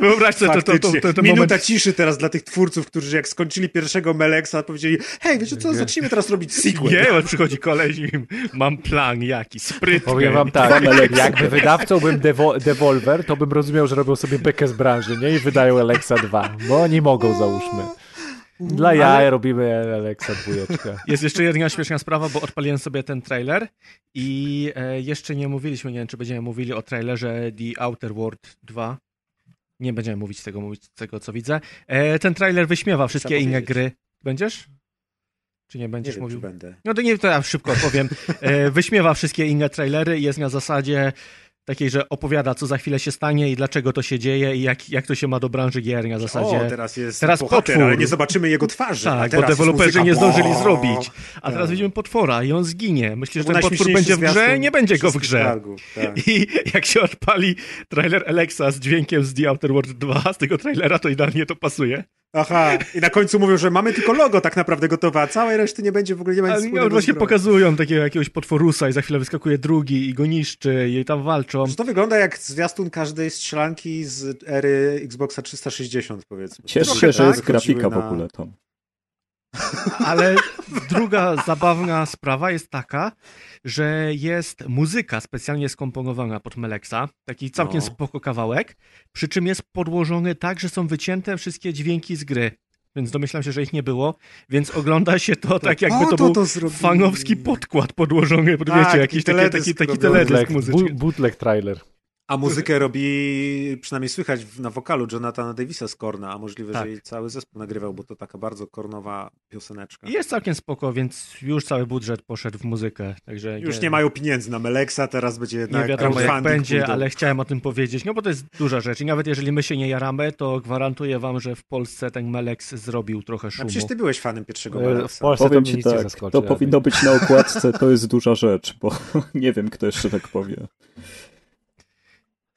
Wyobraź sobie to, to, to, to, Minuta moment. ciszy teraz dla tych twórców, którzy jak skończyli pierwszego Meleksa, powiedzieli hej, wiecie co, zacznijmy teraz robić sequel. Nie, on przychodzi koleś i mam plan jaki, sprytny. Powiem wam tak, jakby wydawcą bym Devo Devolver, to bym rozumiał, że robią sobie bekę z branży, nie? I wydają Alexa 2, bo oni mogą, załóżmy. Dla jaj Ale- robimy Alexa dwójeczkę. Jest jeszcze jedna śmieszna sprawa, bo odpaliłem sobie ten trailer i e, jeszcze nie mówiliśmy, nie wiem czy będziemy mówili o trailerze The Outer World 2. Nie będziemy mówić tego, mówić tego co widzę. E, ten trailer wyśmiewa wszystkie inne gry. Będziesz? Czy nie Nie będziesz wiem, czy mówił? będę. No to nie, to ja szybko powiem. E, wyśmiewa wszystkie inne trailery i jest na zasadzie takiej, że opowiada, co za chwilę się stanie i dlaczego to się dzieje i jak, jak to się ma do branży gier na zasadzie. O, teraz jest teraz bohater, potwór. ale nie zobaczymy jego twarzy. Tak, bo deweloperzy muzyka. nie zdążyli Bo- zrobić. A Tak. teraz widzimy potwora i on zginie. Myślisz, że ten potwór będzie w grze? Nie będzie go w grze. targów, tak. I jak się odpali trailer Alexa z dźwiękiem z The Outer World 2 z tego trailera, to idealnie to pasuje. Aha, i na końcu mówią, że mamy tylko logo tak naprawdę gotowe, a całej reszty nie będzie w ogóle nie będzie Ale wspólnego no, właśnie pokazują takiego jakiegoś potworusa i za chwilę wyskakuje drugi i go niszczy i tam walczą. Że to wygląda jak zwiastun każdej strzelanki z ery Xboxa 360, powiedzmy. Cieszę się, że tak, jest grafika w ogóle tam. Ale druga zabawna sprawa jest taka, że jest muzyka specjalnie skomponowana pod Meleksa, taki całkiem No. spoko kawałek, przy czym jest podłożony tak, że są wycięte wszystkie dźwięki z gry. Więc domyślam się, że ich nie było, więc ogląda się to tak, jakby to, to był to fanowski podkład podłożony, Tak, wiecie, taki jakiś taki, taki, taki teledysk muzyczny. bootleg trailer. A muzykę robi, przynajmniej słychać w- na wokalu Jonathana Davisa z Korna, a możliwe, Tak. że i cały zespół nagrywał, bo to taka bardzo kornowa pioseneczka. Jest całkiem spoko, więc już cały budżet poszedł w muzykę, także Już nie mają pieniędzy na Meleksa, teraz będzie jednak Nie wiadomo jak będzie, pójdą. ale chciałem o tym powiedzieć, no bo to jest duża rzecz i nawet jeżeli my się nie jaramy, to gwarantuję wam, że w Polsce ten Melex zrobił trochę A szumu. przecież ty byłeś fanem pierwszego E, W Meleksa. Polsce to Powiem mnie ci nic nie tak, zaskoczy. to powinno być na okładce, to jest duża rzecz, bo nie wiem, kto jeszcze tak powie.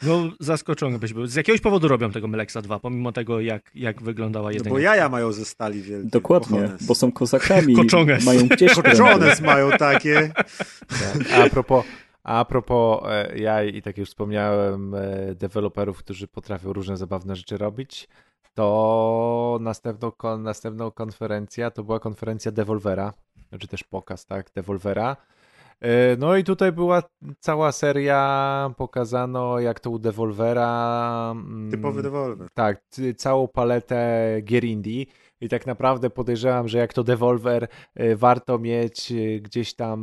No zaskoczony byś był. Z jakiegoś powodu robią tego Melexa 2, pomimo tego jak, jak No jedynka. bo jaja mają ze stali wielkie. Dokładnie, cojones. bo są kozakami, Koczones. mają gdzieś. Koczones mają takie. Tak. A propos, a propos e, jaj i tak jak już wspomniałem, e, deweloperów, którzy potrafią różne zabawne rzeczy robić, to następną, kon, następną konferencja to była konferencja Devolvera, czy też pokaz, tak, Devolvera. E, No i tutaj była cała seria, pokazano jak to u Devolvera. mm, Typowy dewolwer. tak, całą paletę gier indie i tak naprawdę podejrzewam, że jak to Devolver y, warto mieć y, gdzieś tam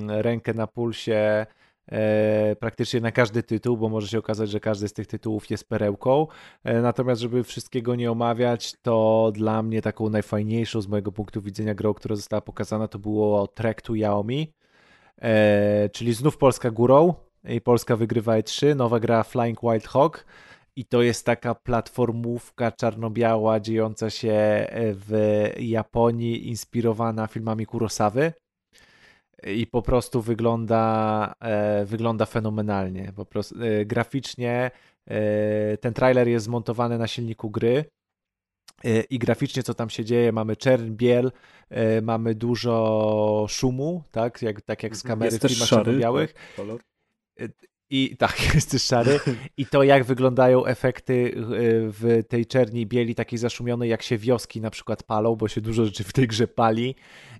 mm, rękę na pulsie e, praktycznie na każdy tytuł, bo może się okazać, że każdy z tych tytułów jest perełką. E, Natomiast żeby wszystkiego nie omawiać, to dla mnie taką najfajniejszą z mojego punktu widzenia grą, która została pokazana, to było Trek to Yaomi, e, czyli znów Polska górą i Polska wygrywa E3, nowa gra Flying Wild Hog. I to jest taka platformówka czarno-biała dziejąca się w Japonii, inspirowana filmami Kurosawy. I po prostu wygląda, e, wygląda fenomenalnie. Po prostu, e, graficznie e, ten trailer jest zmontowany na silniku gry. E, I graficznie, co tam się dzieje, mamy czerń, biel, e, mamy dużo szumu, tak jak, tak jak z kamery Jest filmach czarno-białych. tak. I tak, jest szary. I to, jak wyglądają efekty y, w tej czerni bieli, takiej zaszumionej, jak się wioski na przykład palą, bo się dużo rzeczy w tej grze pali.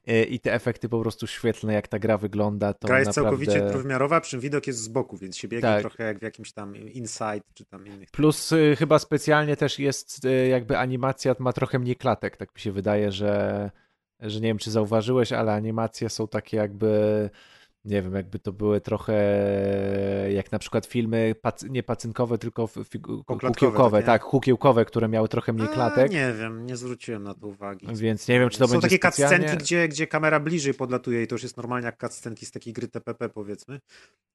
Y, I te efekty po prostu świetlne, jak ta gra wygląda, to Gra jest naprawdę... całkowicie trójwymiarowa, przy czym widok jest z boku, więc się biegnie Tak. trochę jak w jakimś tam Inside czy tam innych. Plus y, chyba specjalnie też jest jakby animacja ma trochę mniej klatek, tak mi się wydaje, że, że nie wiem, czy zauważyłeś, ale animacje są takie jakby nie wiem, jakby to były trochę jak na przykład filmy pac- nie pacynkowe, tylko kukiełkowe, tak, kukiełkowe, które miały trochę mniej A, klatek, nie wiem, nie zwróciłem na to uwagi. więc nie wiem, czy to Są będzie takie specjalnie... cutscenki, gdzie, gdzie kamera bliżej podlatuje i to już jest normalnie jak cutscenki z takiej gry TPP powiedzmy.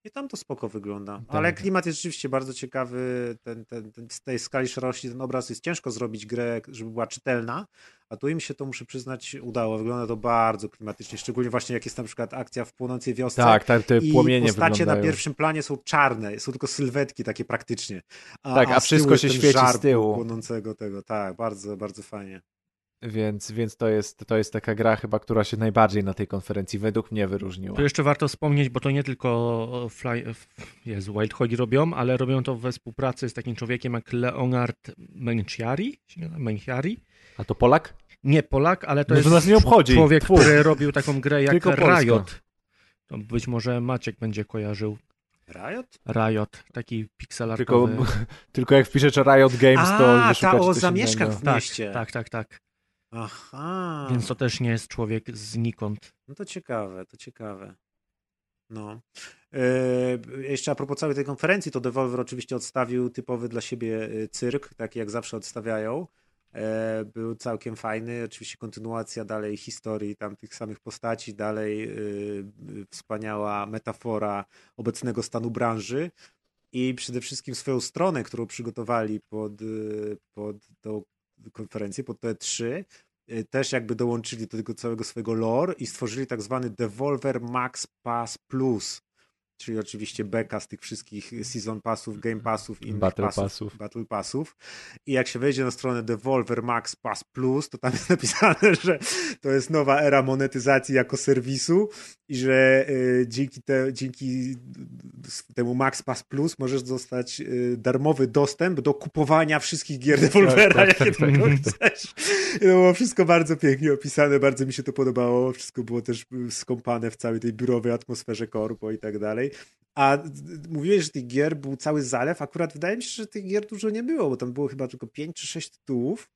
I tam to spoko wygląda. Ale Tak. klimat jest rzeczywiście bardzo ciekawy. Ten, ten, ten, z tej skali szerokości ten obraz jest ciężko zrobić grę, żeby była czytelna, a tu im się to, muszę przyznać, udało. Wygląda to bardzo klimatycznie, szczególnie właśnie jak jest na przykład akcja w płonącej wiosce. Tak, tak, te I płomienie postacie wyglądają. na pierwszym planie są czarne, są tylko sylwetki takie praktycznie. A, Tak, a tyłu wszystko się świeci z tyłu. Płonącego tego, tak, bardzo, bardzo fajnie. Więc, więc to, jest, to jest taka gra chyba, która się najbardziej na tej konferencji według mnie wyróżniła. Tu jeszcze warto wspomnieć, bo to nie tylko Fly, Jezu, Wild Hogi robią, ale robią to we współpracy z takim człowiekiem jak Leonard Menciari. Menciari? A to Polak? Nie Polak, ale to No to jest nas nie obchodzi. człowiek, który robił taką grę jak Tylko. Riot. To być może Maciek będzie kojarzył. Riot? Riot, taki Tylko, pixelartowy. tylko jak wpiszesz Riot Games, to A, wyszukacie ta o zamieszkach w Tak, mieście. tak, tak, tak. Aha. Więc to też nie jest człowiek znikąd. No to ciekawe, to ciekawe. No. E, jeszcze a propos całej tej konferencji, to Devolver oczywiście odstawił typowy dla siebie e, cyrk, taki jak zawsze odstawiają. E, był całkiem fajny, oczywiście kontynuacja dalej historii tam tych samych postaci, dalej e, wspaniała metafora obecnego stanu branży i przede wszystkim swoją stronę, którą przygotowali pod, e, pod tą konferencję, pod T3, y, też jakby dołączyli do tego całego swojego lore i stworzyli tak zwany Devolver Max Pass Plus, czyli oczywiście beka z tych wszystkich Season Passów, Game Passów i innych Battle passów, Passów. Battle Passów. I jak się wejdzie na stronę Devolver Max Pass Plus, to tam jest napisane, że to jest nowa era monetyzacji jako serwisu i że y, dzięki, te, dzięki temu Max Pass Plus możesz dostać y, darmowy dostęp do kupowania wszystkich gier Devolvera, tak, jakie tak, tak. tylko chcesz. I to było wszystko bardzo pięknie opisane, bardzo mi się to podobało. Wszystko było też y, skąpane w całej tej biurowej atmosferze korpo i tak dalej. A mówiłeś, że tych gier był cały zalew. Akurat wydaje mi się, że tych gier dużo nie było, bo tam było chyba tylko 5 czy 6 tytułów.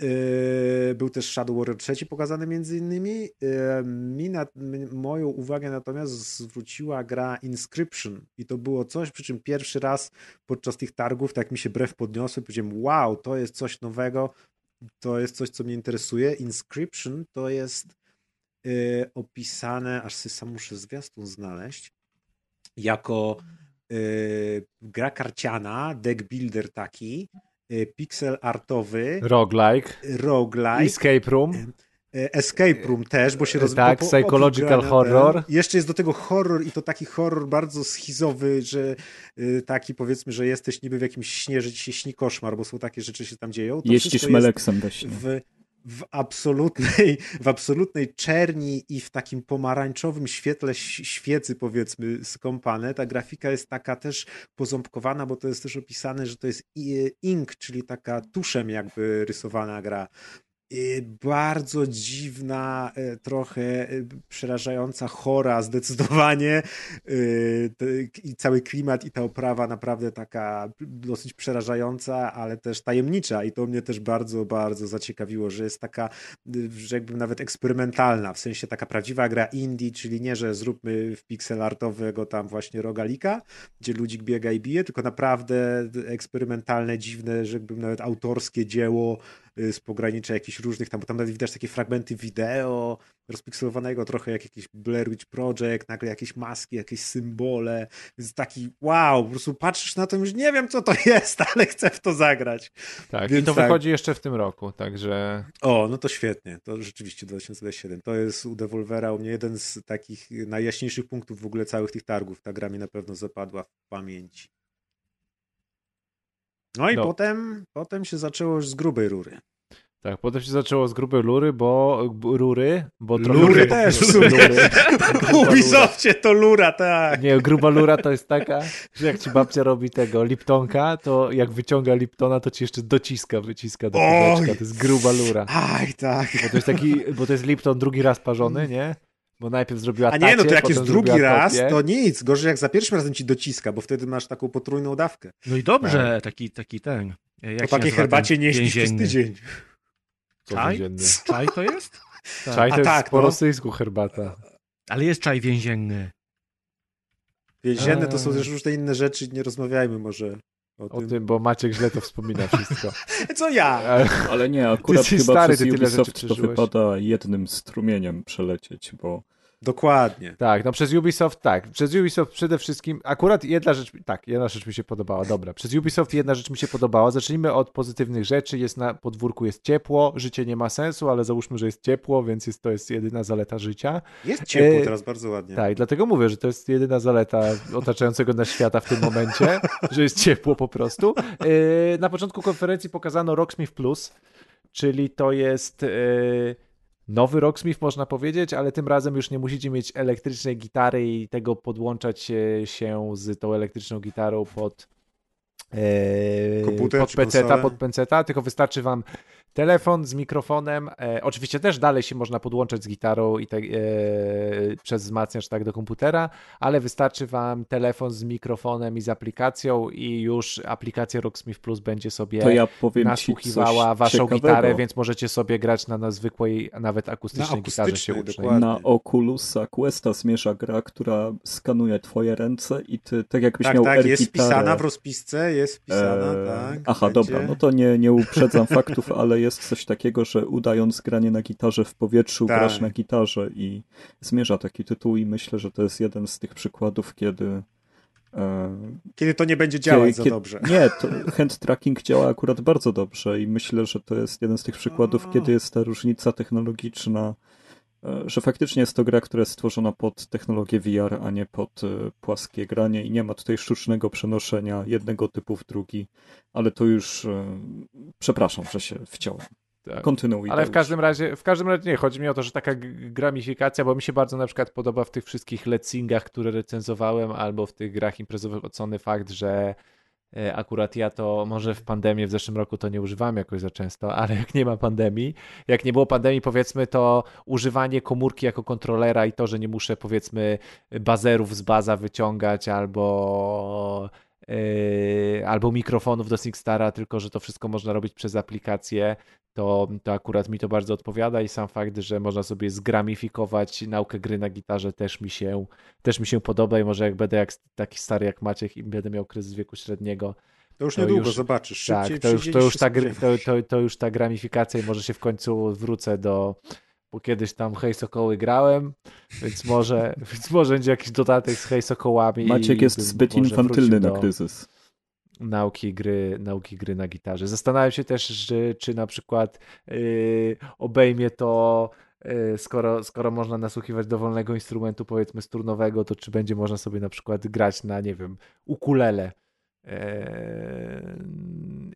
Yy, Był też Shadow Warrior 3 pokazany między innymi. Yy, Mi na, moją uwagę natomiast zwróciła gra Inscription i to było coś, przy czym pierwszy raz podczas tych targów tak mi się brew podniosły, powiedziałem wow, to jest coś nowego, to jest coś, co mnie interesuje. Inscription to jest yy, opisane, aż sobie sam muszę zwiastun znaleźć, jako yy, gra karciana, deck builder taki, yy, pixel artowy, Roguelike, roguelike, Escape Room. e, Escape Room też, bo się roz... Tak, psychological horror. Ten, jeszcze jest do tego horror i to taki horror bardzo schizowy, że y, taki powiedzmy, że jesteś niby w jakimś śnie, że ci się śni koszmar, bo są takie rzeczy się tam dzieją. To Jeździsz meleksem w, w, absolutnej, w absolutnej czerni i w takim pomarańczowym świetle świecy, powiedzmy, skąpane. Ta grafika jest taka też poząbkowana, bo to jest też opisane, że to jest ink, czyli taka tuszem jakby rysowana gra. I Bardzo dziwna, e, trochę e, przerażająca, chora zdecydowanie. I cały klimat i ta oprawa naprawdę taka dosyć przerażająca, ale też tajemnicza. I to mnie też bardzo, bardzo zaciekawiło, że jest taka, y, że jakby nawet eksperymentalna, w sensie taka prawdziwa gra indie, czyli nie, że zróbmy w pixel artowego tam właśnie rogalika, gdzie ludzik biega i bije, tylko naprawdę eksperymentalne, dziwne, że jakby nawet autorskie dzieło y, z pogranicza jakichś różnych, tam, bo tam nawet widać takie fragmenty wideo rozpikselowanego trochę jak jakiś Blair Witch Project, nagle jakieś maski, jakieś symbole, więc taki wow, po prostu patrzysz na to i już nie wiem co to jest, ale chcę w to zagrać. Tak, i Więc to tak. wychodzi jeszcze w tym roku, także O, no to świetnie, to rzeczywiście 2027, to jest u Devolvera u mnie jeden z takich najjaśniejszych punktów w ogóle całych tych targów, ta gra mi na pewno zapadła w pamięci. No i No. potem, potem się zaczęło już z grubej rury. tak, potem się zaczęło z grubej lury, bo rury, bo trochę- Lury też w sumie. Lury. Ubisoftie to lura, tak. Nie, gruba lura to jest taka, że jak ci babcia robi tego Liptonka, to jak wyciąga Liptona, to ci jeszcze dociska, wyciska do kubeczka. To jest gruba lura. Aj, tak. Bo to jest taki, bo to jest Lipton drugi raz parzony, nie? Bo najpierw zrobiła A nie, no to jak jest drugi raz, kopię. to nic. Gorzej jak za pierwszym razem ci dociska, bo wtedy masz taką potrójną dawkę. No i dobrze, taki, taki ten. e, Jak Po się takiej herbacie nie śpisz przez tydzień. Co Czaj? więzienny. Czaj to jest? Czaj to A jest tak, po no. rosyjsku herbata. Ale jest czaj więzienny. Więzienne to są Eee. też różne inne rzeczy, nie rozmawiajmy może o, O tym. tym, bo Maciek źle to wspomina wszystko. Co ja? Ale- nie, akurat jesteś chyba stary, przez ty Ubisoft to wypada jednym strumieniem przelecieć, bo Dokładnie. Tak, no przez Ubisoft tak. Przez Ubisoft przede wszystkim, akurat jedna rzecz, tak, jedna rzecz mi się podobała, dobra. Przez Ubisoft jedna rzecz mi się podobała. Zacznijmy od pozytywnych rzeczy. Jest na podwórku jest ciepło, życie nie ma sensu, ale załóżmy, że jest ciepło, więc jest, to jest jedyna zaleta życia. Jest ciepło E, teraz bardzo ładnie. Tak, dlatego mówię, że to jest jedyna zaleta otaczającego nas świata w tym momencie, że jest ciepło po prostu. Yy, Na początku konferencji pokazano Rocksmith Plus, czyli to jest yy, nowy Rocksmith, można powiedzieć, ale tym razem już nie musicie mieć elektrycznej gitary i tego podłączać e, się z tą elektryczną gitarą pod e, Komputer pod konsolę? pod tylko wystarczy wam telefon z mikrofonem. E, oczywiście też dalej się można podłączać z gitarą i tak, e, przez wzmacniacz tak do komputera, ale wystarczy wam telefon z mikrofonem i z aplikacją i już aplikacja Rocksmith Plus będzie sobie to ja nasłuchiwała waszą ciekawego. gitarę, więc możecie sobie grać na, na zwykłej, nawet akustycznej, Na gitarze się dokładnie. Na Oculusa Questa zmierza gra, która skanuje twoje ręce i ty, tak jakbyś Tak, miał tak, jest wpisana w rozpisce, jest wpisana, e, tak. Aha, będzie. dobra, no to nie, nie uprzedzam faktów, ale jest coś takiego, że udając granie na gitarze w powietrzu, Tak. grasz na gitarze i zmierza taki tytuł i myślę, że to jest jeden z tych przykładów, kiedy e, Kiedy to nie będzie działać za Kiedy- dobrze. Nie, to hand tracking działa akurat bardzo dobrze i myślę, że to jest jeden z tych przykładów, kiedy jest ta różnica technologiczna, że faktycznie jest to gra, która jest stworzona pod technologię VR, a nie pod e, płaskie granie i nie ma tutaj sztucznego przenoszenia jednego typu w drugi, ale to już e, przepraszam, że się wciąłem. Tak. Kontynuuj. Ale w każdym razie, w każdym razie nie, chodzi mi o to, że taka gramifikacja, bo mi się bardzo na przykład podoba w tych wszystkich lecingach, które recenzowałem, albo w tych grach imprezowych ocony fakt, że e, akurat ja to może w pandemii w zeszłym roku to nie używałem jakoś za często, ale jak nie ma pandemii, jak nie było pandemii powiedzmy, to używanie komórki jako kontrolera i to, że nie muszę powiedzmy bazerów z baza wyciągać albo albo mikrofonów do SingStara, tylko że to wszystko można robić przez aplikację, to, to akurat mi to bardzo odpowiada i sam fakt, że można sobie zgramifikować naukę gry na gitarze też mi się, też mi się podoba i może jak będę jak, taki stary jak Maciek i będę miał kryzys wieku średniego, to już niedługo już, zobaczysz. tak, to już, to, już ta, to, to, to już ta gramifikacja i może się w końcu wrócę do bo kiedyś tam Hej Sokoły grałem, więc może, więc może będzie jakiś dodatek z Hej Sokołami. Maciek jest zbyt infantylny na kryzys. Nauki gry, nauki gry na gitarze. Zastanawiam się też, że, czy na przykład yy, obejmie to yy, skoro, skoro można nasłuchiwać dowolnego instrumentu, powiedzmy strunowego, to czy będzie można sobie na przykład grać na, nie wiem, ukulele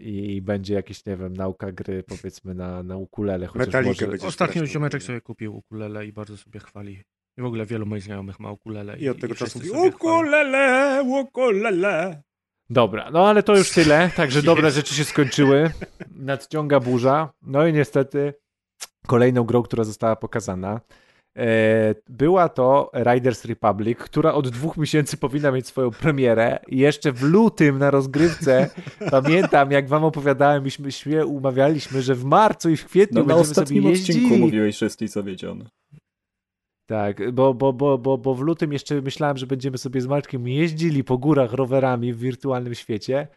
i będzie jakiś, nie wiem, nauka gry powiedzmy na, na ukulele. Metalikę może... Ostatnio ziomeczek sobie kupił ukulele i bardzo sobie chwali. I w ogóle wielu moich znajomych ma ukulele. I od tego czasu mówi ukulele, ukulele. Dobra, no ale to już tyle. Także dobre rzeczy się skończyły. Nadciąga burza. No i niestety kolejną grą, która została pokazana była to Riders Republic, która od dwóch miesięcy powinna mieć swoją premierę. I jeszcze w lutym na rozgrywce pamiętam, jak wam opowiadałem, myśmy się umawialiśmy, że w marcu i w kwietniu no, będziemy sobie jeździć. Na ostatnim odcinku mówiłeś, że jesteś zawiedziony. Tak, bo, bo, bo, bo, bo w lutym jeszcze myślałem, że będziemy sobie z Maćkiem jeździli po górach rowerami w wirtualnym świecie.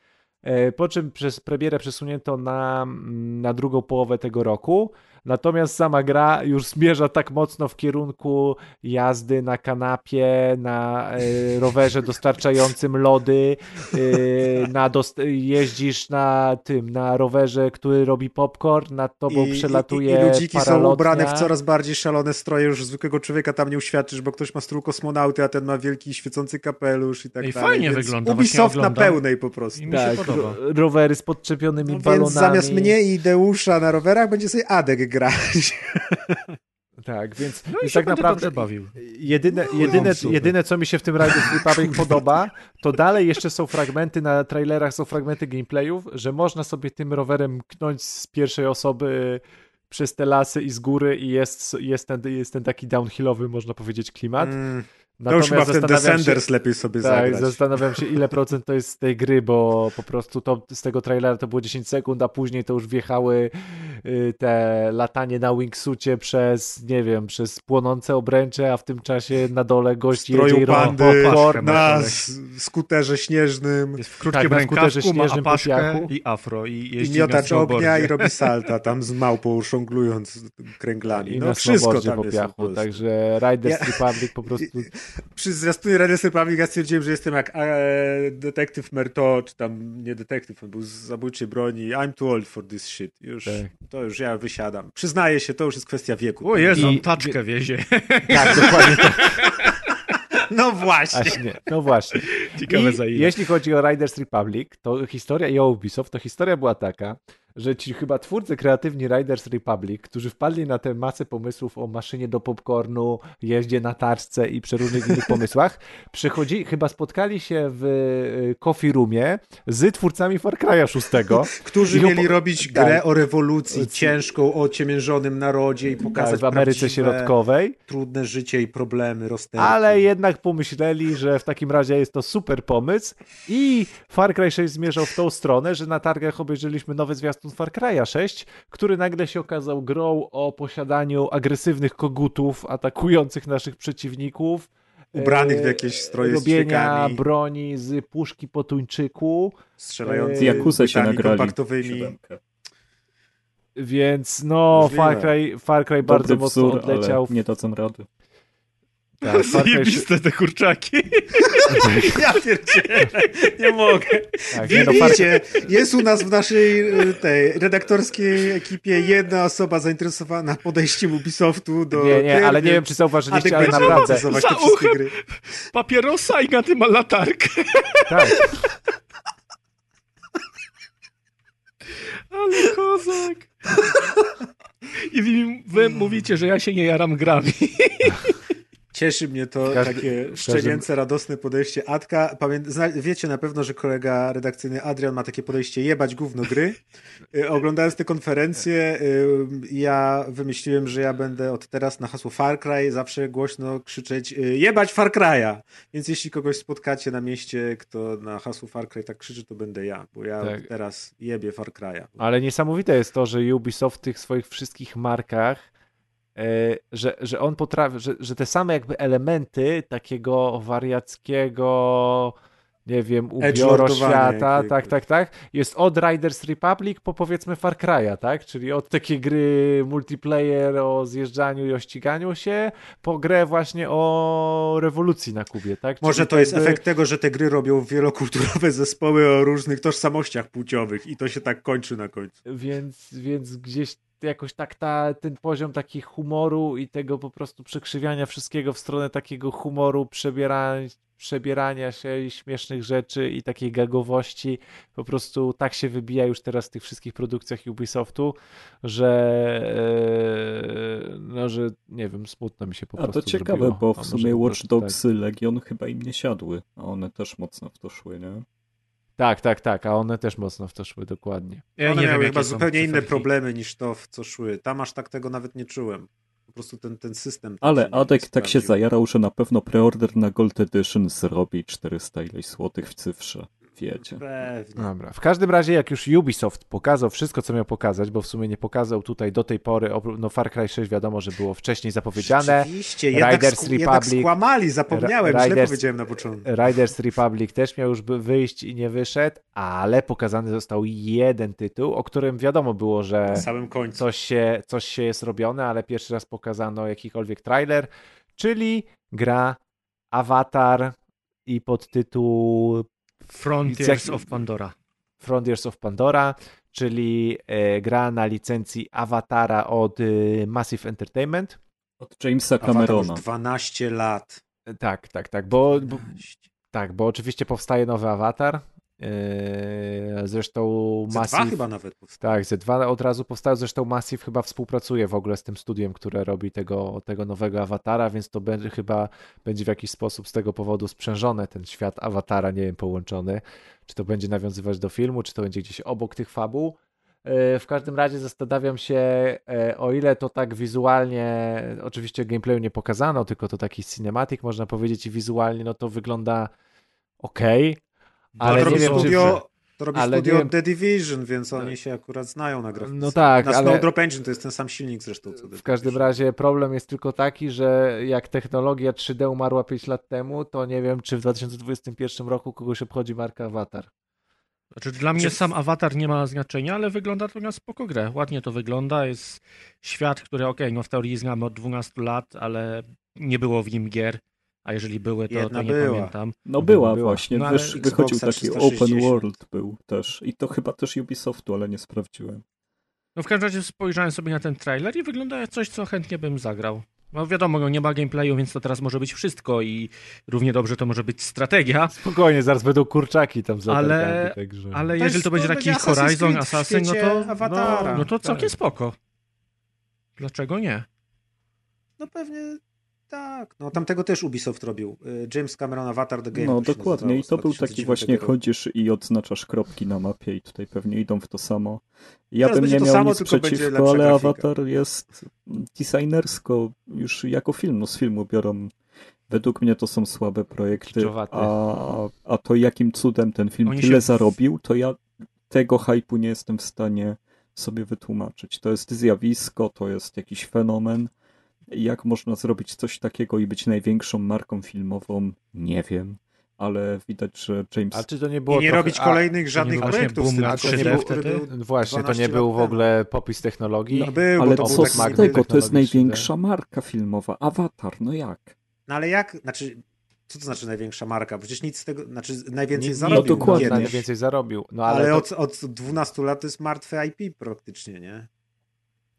E, po czym przez premierę przesunięto na, na drugą połowę tego roku. Natomiast sama gra już zmierza tak mocno w kierunku jazdy na kanapie, na y, rowerze dostarczającym lody, y, na dost- jeździsz na tym, na rowerze, który robi popcorn, nad tobą I, przelatuje i, i ludziki paralotnia. są ubrane w coraz bardziej szalone stroje, już zwykłego człowieka tam nie uświadczysz, bo ktoś ma strój kosmonauty, a ten ma wielki świecący kapelusz i tak Ej, dalej. fajnie Więc wygląda. Ubisoft na pełnej po prostu. I mi tak, ro- rowery z podczepionymi no, balonami. Więc zamiast mnie i Deusza na rowerach będzie sobie Adek grać. Tak, więc, no więc tak naprawdę bawił. Jedyne, no, jedyne, jedyne, co mi się w tym Riders Republic podoba, to dalej jeszcze są fragmenty na trailerach, są fragmenty gameplayów, że można sobie tym rowerem knąć z pierwszej osoby przez te lasy i z góry i jest, jest, ten, jest ten taki downhillowy, można powiedzieć, klimat. Mm. Natomiast to już chyba ten Descenders się, lepiej sobie tak, zagrać. zastanawiam się, ile procent to jest z tej gry, bo po prostu to z tego trailera to było 10 sekund, a później to już wjechały y, te latanie na wingsucie przez, nie wiem, przez płonące obręcze, a w tym czasie na dole gość jedzie i robi na skuterze śnieżnym. Jest w krótkim tak, skuterze śnieżnym ma apaszkę i afro i I miotacz ognia i robi salta tam z małpą szonglując kręglami. I no na wszystko tam po piachu, także Riders ja... Republic po prostu przy zwiastunie Riders Republic ja stwierdziłem, że jestem jak e, detektyw Merto, czy tam nie detektyw, on był z zabójczej broni. I'm too old for this shit. Już, tak. To już ja wysiadam. Przyznaję się, to już jest kwestia wieku. O Jezu, on taczkę wiezie. Tak, dokładnie to. No właśnie. właśnie. No właśnie. Ciekawe I za ile. Jeśli chodzi o Riders Republic, to historia i o Ubisoft, to historia była taka, że ci chyba twórcy kreatywni Riders Republic, którzy wpadli na tę masę pomysłów o maszynie do popcornu, jeździe na taczce i przeróżnych innych pomysłach, przychodzi, chyba spotkali się w y, Coffee Roomie z twórcami Far Cry'a 6. Którzy mieli robić grę tak. o rewolucji ciężką, o ciemiężonym narodzie i tak, pokazać tak, w Ameryce Środkowej. Trudne życie i problemy rozterki. Ale jednak pomyśleli, że w takim razie jest to super pomysł i Far Cry 6 zmierzał w tą stronę, że na targach obejrzeliśmy nowe zwiastun zwiastun Far Cry'a 6, który nagle się okazał grą o posiadaniu agresywnych kogutów atakujących naszych przeciwników. Ubranych w jakieś stroje robienia z broni z puszki po tuńczyku. Strzelający Jakusę się nagrali kompaktowymi. Więc no, Far Cry, Far Cry bardzo mocno odleciał. nie dadzą rady. Tak, Zajebiste te kurczaki. ja pierdzielę, nie mogę. Tak, nie no, Widzicie, jest u nas w naszej y, tej redaktorskiej ekipie jedna osoba zainteresowana podejściem Ubisoftu do... Nie, nie, ale nie wiem, czy zauważyliście, ale naprawdę... Za uchem gry. papierosa i Gaty ma latarkę. Tak. Ale kozak. I wy, wy mówicie, że ja się nie jaram grami. Cieszy mnie to każdy- takie każdym- szczenięce, radosne podejście. Adka, pamię... zna... wiecie na pewno, że kolega redakcyjny Adrian ma takie podejście jebać gówno gry. Y, Oglądając te konferencje, y, ja wymyśliłem, że ja będę od teraz na hasło Far Cry zawsze głośno krzyczeć y, jebać Far Cry'a. Więc jeśli kogoś spotkacie na mieście, kto na hasło Far Cry tak krzyczy, to będę ja, bo ja Tak. teraz jebię Far Cry'a. Ale niesamowite jest to, że Ubisoft w tych swoich wszystkich markach, że, że on potrafi, że, że te same jakby elementy takiego wariackiego, nie wiem, ubioro Edgelordowania świata, jakiegoś. tak, tak, tak, jest od Riders Republic po powiedzmy Far Cry'a, tak? Czyli od takiej gry multiplayer o zjeżdżaniu i o ściganiu się, po grę właśnie o rewolucji na Kubie, tak? Może Czyli to jest jakby- efekt tego, że te gry robią wielokulturowe zespoły o różnych tożsamościach płciowych i to się tak kończy na końcu. Więc, więc gdzieś jakoś tak ta, ten poziom taki humoru i tego po prostu przekrzywiania wszystkiego w stronę takiego humoru, przebierania, przebierania się i śmiesznych rzeczy i takiej gagowości po prostu tak się wybija już teraz w tych wszystkich produkcjach Ubisoftu, że e, no, że nie wiem, smutno mi się po A prostu to ciekawe, zrobiło. bo A w sumie Watch tak. Dogsy Legion chyba im nie siadły, a one też mocno w to szły, nie? Tak, tak, tak, a one też mocno w to szły, dokładnie. Ja One nie miały wiem, chyba zupełnie inne problemy niż to, w co szły. Tam aż tak tego nawet nie czułem. Po prostu ten, ten system. tak się Ale Adek tak się zajarał, że na pewno preorder na Gold Edition zrobi 400 ileś złotych w cyfrze. Wiecie. Pewnie. Dobra. W każdym razie, jak już Ubisoft pokazał wszystko, co miał pokazać, bo w sumie nie pokazał tutaj do tej pory, no Far Cry 6 wiadomo, że było wcześniej zapowiedziane. Rzeczywiście, jednak, Riders jednak Republic- skłamali, zapomniałem, Ra- źle Riders- powiedziałem na początku. Riders Republic też miał już by- wyjść i nie wyszedł, ale pokazany został jeden tytuł, o którym wiadomo było, że Na samym końcu. coś się, coś się jest robione, ale pierwszy raz pokazano jakikolwiek trailer, czyli gra Avatar i podtytuł Frontiers Jak- of Pandora. Frontiers of Pandora, czyli e, gra na licencji Awatara od e, Massive Entertainment. Od Jamesa Camerona. już 12 lat. Tak, tak, tak, bo, bo, 12. tak, bo oczywiście powstaje nowy awatar. E, zresztą Massive. chyba nawet powstały. Tak, ze dwa od razu powstały. Zresztą Massive chyba współpracuje w ogóle z tym studiem, które robi tego, tego nowego awatara, więc to będzie chyba będzie w jakiś sposób z tego powodu sprzężone ten świat awatara, nie wiem, połączony. Czy to będzie nawiązywać do filmu, czy to będzie gdzieś obok tych fabuł. E, W każdym razie zastanawiam się, e, o ile to tak wizualnie, oczywiście gameplayu nie pokazano, tylko to taki cinematic, można powiedzieć, i wizualnie, no to wygląda ok, ale to nie czy... studio, to robi ale studio nie wiem- The Division, więc oni się akurat znają na grafice. No tak, na ale- Snowdrop Engine to jest ten sam silnik zresztą. Co W każdym razie problem jest tylko taki, że jak technologia 3D umarła 5 lat temu, to nie wiem, czy w 2021 roku kogoś obchodzi marka Avatar. Znaczy, dla mnie Czy- sam awatar nie ma znaczenia, ale wygląda to na spoko grę. Ładnie to wygląda. Jest świat, który okej, no w teorii znamy od 12 lat, ale nie było w nim gier. A jeżeli były, to, Jedna to nie była. pamiętam. No była, była. właśnie, No Wysz, wychodził taki 360. open world był też. I to chyba też Ubisoftu, ale nie sprawdziłem. No w każdym razie spojrzałem sobie na ten trailer i wygląda jak coś, co chętnie bym zagrał. No wiadomo, no nie ma gameplayu, więc to teraz może być wszystko i równie dobrze to może być strategia, Spokojnie, zaraz będą kurczaki tam za Ale- także... ale To jeżeli jest- to będzie to taki będzie Horizon, Assassin, no to, Awatara. no, no to całkiem Tak. spoko. Dlaczego nie? No pewnie tak. No tamtego też Ubisoft robił. Y, James Cameron Avatar The Game. No dokładnie, i to był taki 2009 właśnie roku. chodzisz i odznaczasz kropki na mapie i tutaj pewnie idą w to samo. Ja Teraz bym nie miał samo, nic przeciwko, ale grafika. Avatar jest designersko już jako film, no z filmu biorą Według mnie to są słabe projekty, a, a to jakim cudem ten film Oni tyle się- zarobił, to ja tego hypu nie jestem w stanie sobie wytłumaczyć. To jest zjawisko, to jest jakiś fenomen. Jak można zrobić coś takiego i być największą marką filmową? Nie wiem, ale widać, że James A czy to nie było I nie trochę... robić a- kolejnych żadnych właśnie projektów z boom tym, na tylko 3D film, wtedy? który był Właśnie, to 12 nie był w ogóle popis technologii. No był, Ale bo to co był z taki tego? To jest największa marka filmowa. Avatar, no jak? No ale jak, znaczy, co to znaczy największa marka? Przecież nic z tego, znaczy najwięcej Nie- zarobił. no dokładnie. kiedyś. Najwięcej zarobił. No ale, ale to, od, od 12 lat to jest martwe IP praktycznie, nie?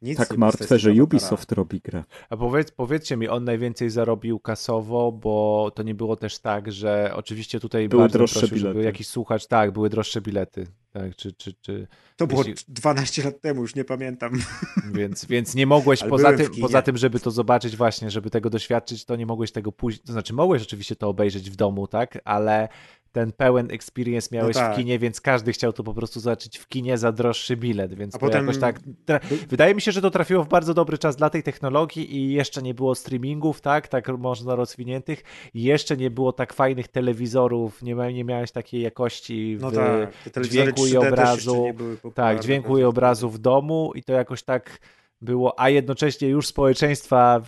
Nic Tak martwe, że Ubisoft robi grę. A powiedz, powiedzcie mi, on najwięcej zarobił kasowo, bo to nie było też tak, że oczywiście tutaj Były bardzo droższe prosił, żeby bilety. jakiś słuchacz, tak, były droższe bilety, tak, czy, czy, czy, To było Jeśli- 12 lat temu, już nie pamiętam. więc, więc nie mogłeś, poza tym, poza tym, żeby to zobaczyć właśnie, żeby tego doświadczyć, to nie mogłeś tego pójść, to znaczy mogłeś oczywiście to obejrzeć w domu, tak, ale ten pełen experience miałeś tak. w kinie, więc każdy chciał to po prostu zobaczyć w kinie za droższy bilet, więc A potem- jakoś tak... Wydaje mi się, że to trafiło w bardzo dobry czas dla tej technologii i jeszcze nie było streamingów, tak, tak można rozwiniętych i jeszcze nie było tak fajnych telewizorów, nie, mia- nie miałeś takiej jakości w No tak, dźwięku i 3D też obrazu. tak, dźwięku i obrazu w domu i to jakoś tak było, a jednocześnie już społeczeństwa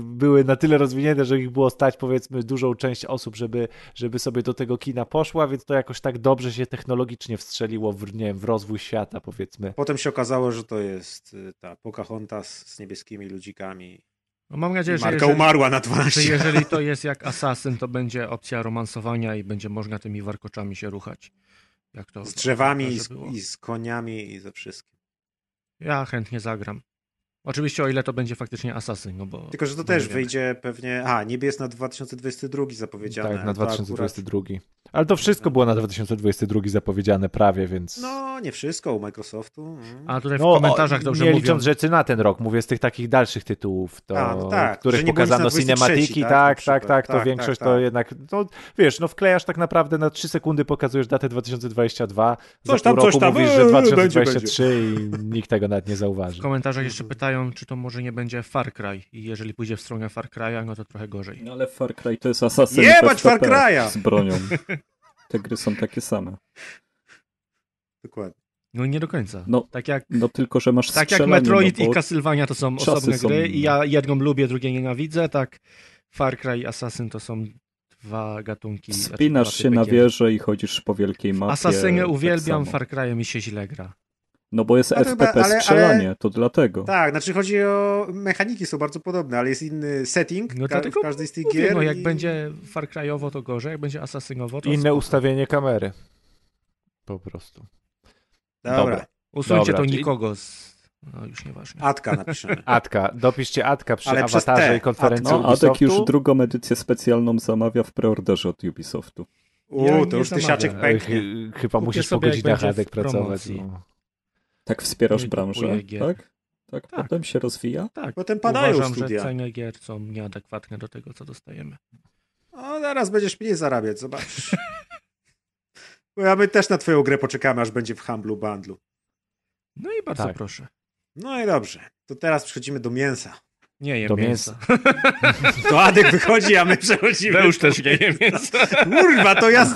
były na tyle rozwinięte, że ich było stać powiedzmy dużą część osób, żeby, żeby sobie do tego kina poszła, więc to jakoś tak dobrze się technologicznie wstrzeliło w, nie wiem, w rozwój świata powiedzmy. Potem się okazało, że to jest y, ta Pocahontas z niebieskimi ludzikami. No mam nadzieję, I że Marka jeżeli, umarła na że 12 lat. jeżeli to jest jak Assassin, to będzie opcja romansowania i będzie można tymi warkoczami się ruchać. Jak to Z drzewami i że z, i z koniami i ze wszystkim. Ja chętnie zagram. Oczywiście o ile to będzie faktycznie Assassin, no bo... Tylko, że to też wyjdzie pewnie... A, niebie jest na 2022 zapowiedziane. Tak, na To akurat- 2022. Ale to wszystko było na 2022 zapowiedziane prawie, więc... No, nie wszystko u Microsoftu. Mm. A tutaj w No, komentarzach dobrze nie mówią. licząc rzeczy na ten rok, mówię z tych takich dalszych tytułów, to, A, no tak, których pokazano na 23, cinematiki, tak, tak, tak, tak, to Tak, większość tak, to tak. jednak, no wiesz, no wklejasz tak naprawdę na 3 sekundy pokazujesz datę 2022, Coś za tam, pół coś roku tam, mówisz, że będzie, 2023 i nikt tego nawet nie zauważy. W komentarzach jeszcze pytają, czy to może nie będzie Far Cry. I jeżeli pójdzie w stronę Far Cry'a, no to trochę gorzej. No ale Far Cry to jest Assassin Jebać Far FTP Cry'a! z bronią. Te gry są takie same. Dokładnie. No i nie do końca. No, Tak jak, no tylko, że masz tak jak strzelanie, Metroid no, i Castlevania to są osobne są gry inne. i ja jedną lubię, drugie nienawidzę, tak Far Cry i Assassin to są dwa gatunki. znaczy Wspinasz dwa się na wieżę i chodzisz po wielkiej mapie. Asasynę tak uwielbiam, samo. Far Cry'em mi się źle gra. No bo jest Ale chyba- FPP ale- strzelanie, to dlatego. Tak, znaczy chodzi o... Mechaniki są bardzo podobne, ale jest inny setting No ka- w każdej z tych Mówię, gier. no jak i- będzie Far Cry'owo to gorzej, jak będzie Asasynowo to Inne spoko. ustawienie kamery. Po prostu. Dobra. Dobra. Usuńcie Dobra, to nikogo z... No już nieważne. Atka napiszemy. Atka, dopiszcie Atka przy Ale awatarze i konferencji No, Adek Ubisoftu. już drugą edycję specjalną zamawia w preorderze od Ubisoftu. Uuu, Ja to już tysiaczek pęknie. chy- Chyba Kupię musisz po godzinach Adek pracować. No. Tak wspierasz Nie branżę, tak? Tak, Tak. potem się rozwija. Tak, Potem padają uważam, studia. że ceny gier są nieadekwatne do tego, co dostajemy. O, zaraz będziesz mniej zarabiać, zobaczysz. Bo ja my też na twoją grę poczekamy, aż będzie w Humblu Bundlu. No i bardzo Tak. proszę. No i dobrze. To teraz przechodzimy do mięsa. Nie jem Do mięsa. To Adek wychodzi, a my przechodzimy. Ja już też nie jem mięsa. Kurwa, to ja z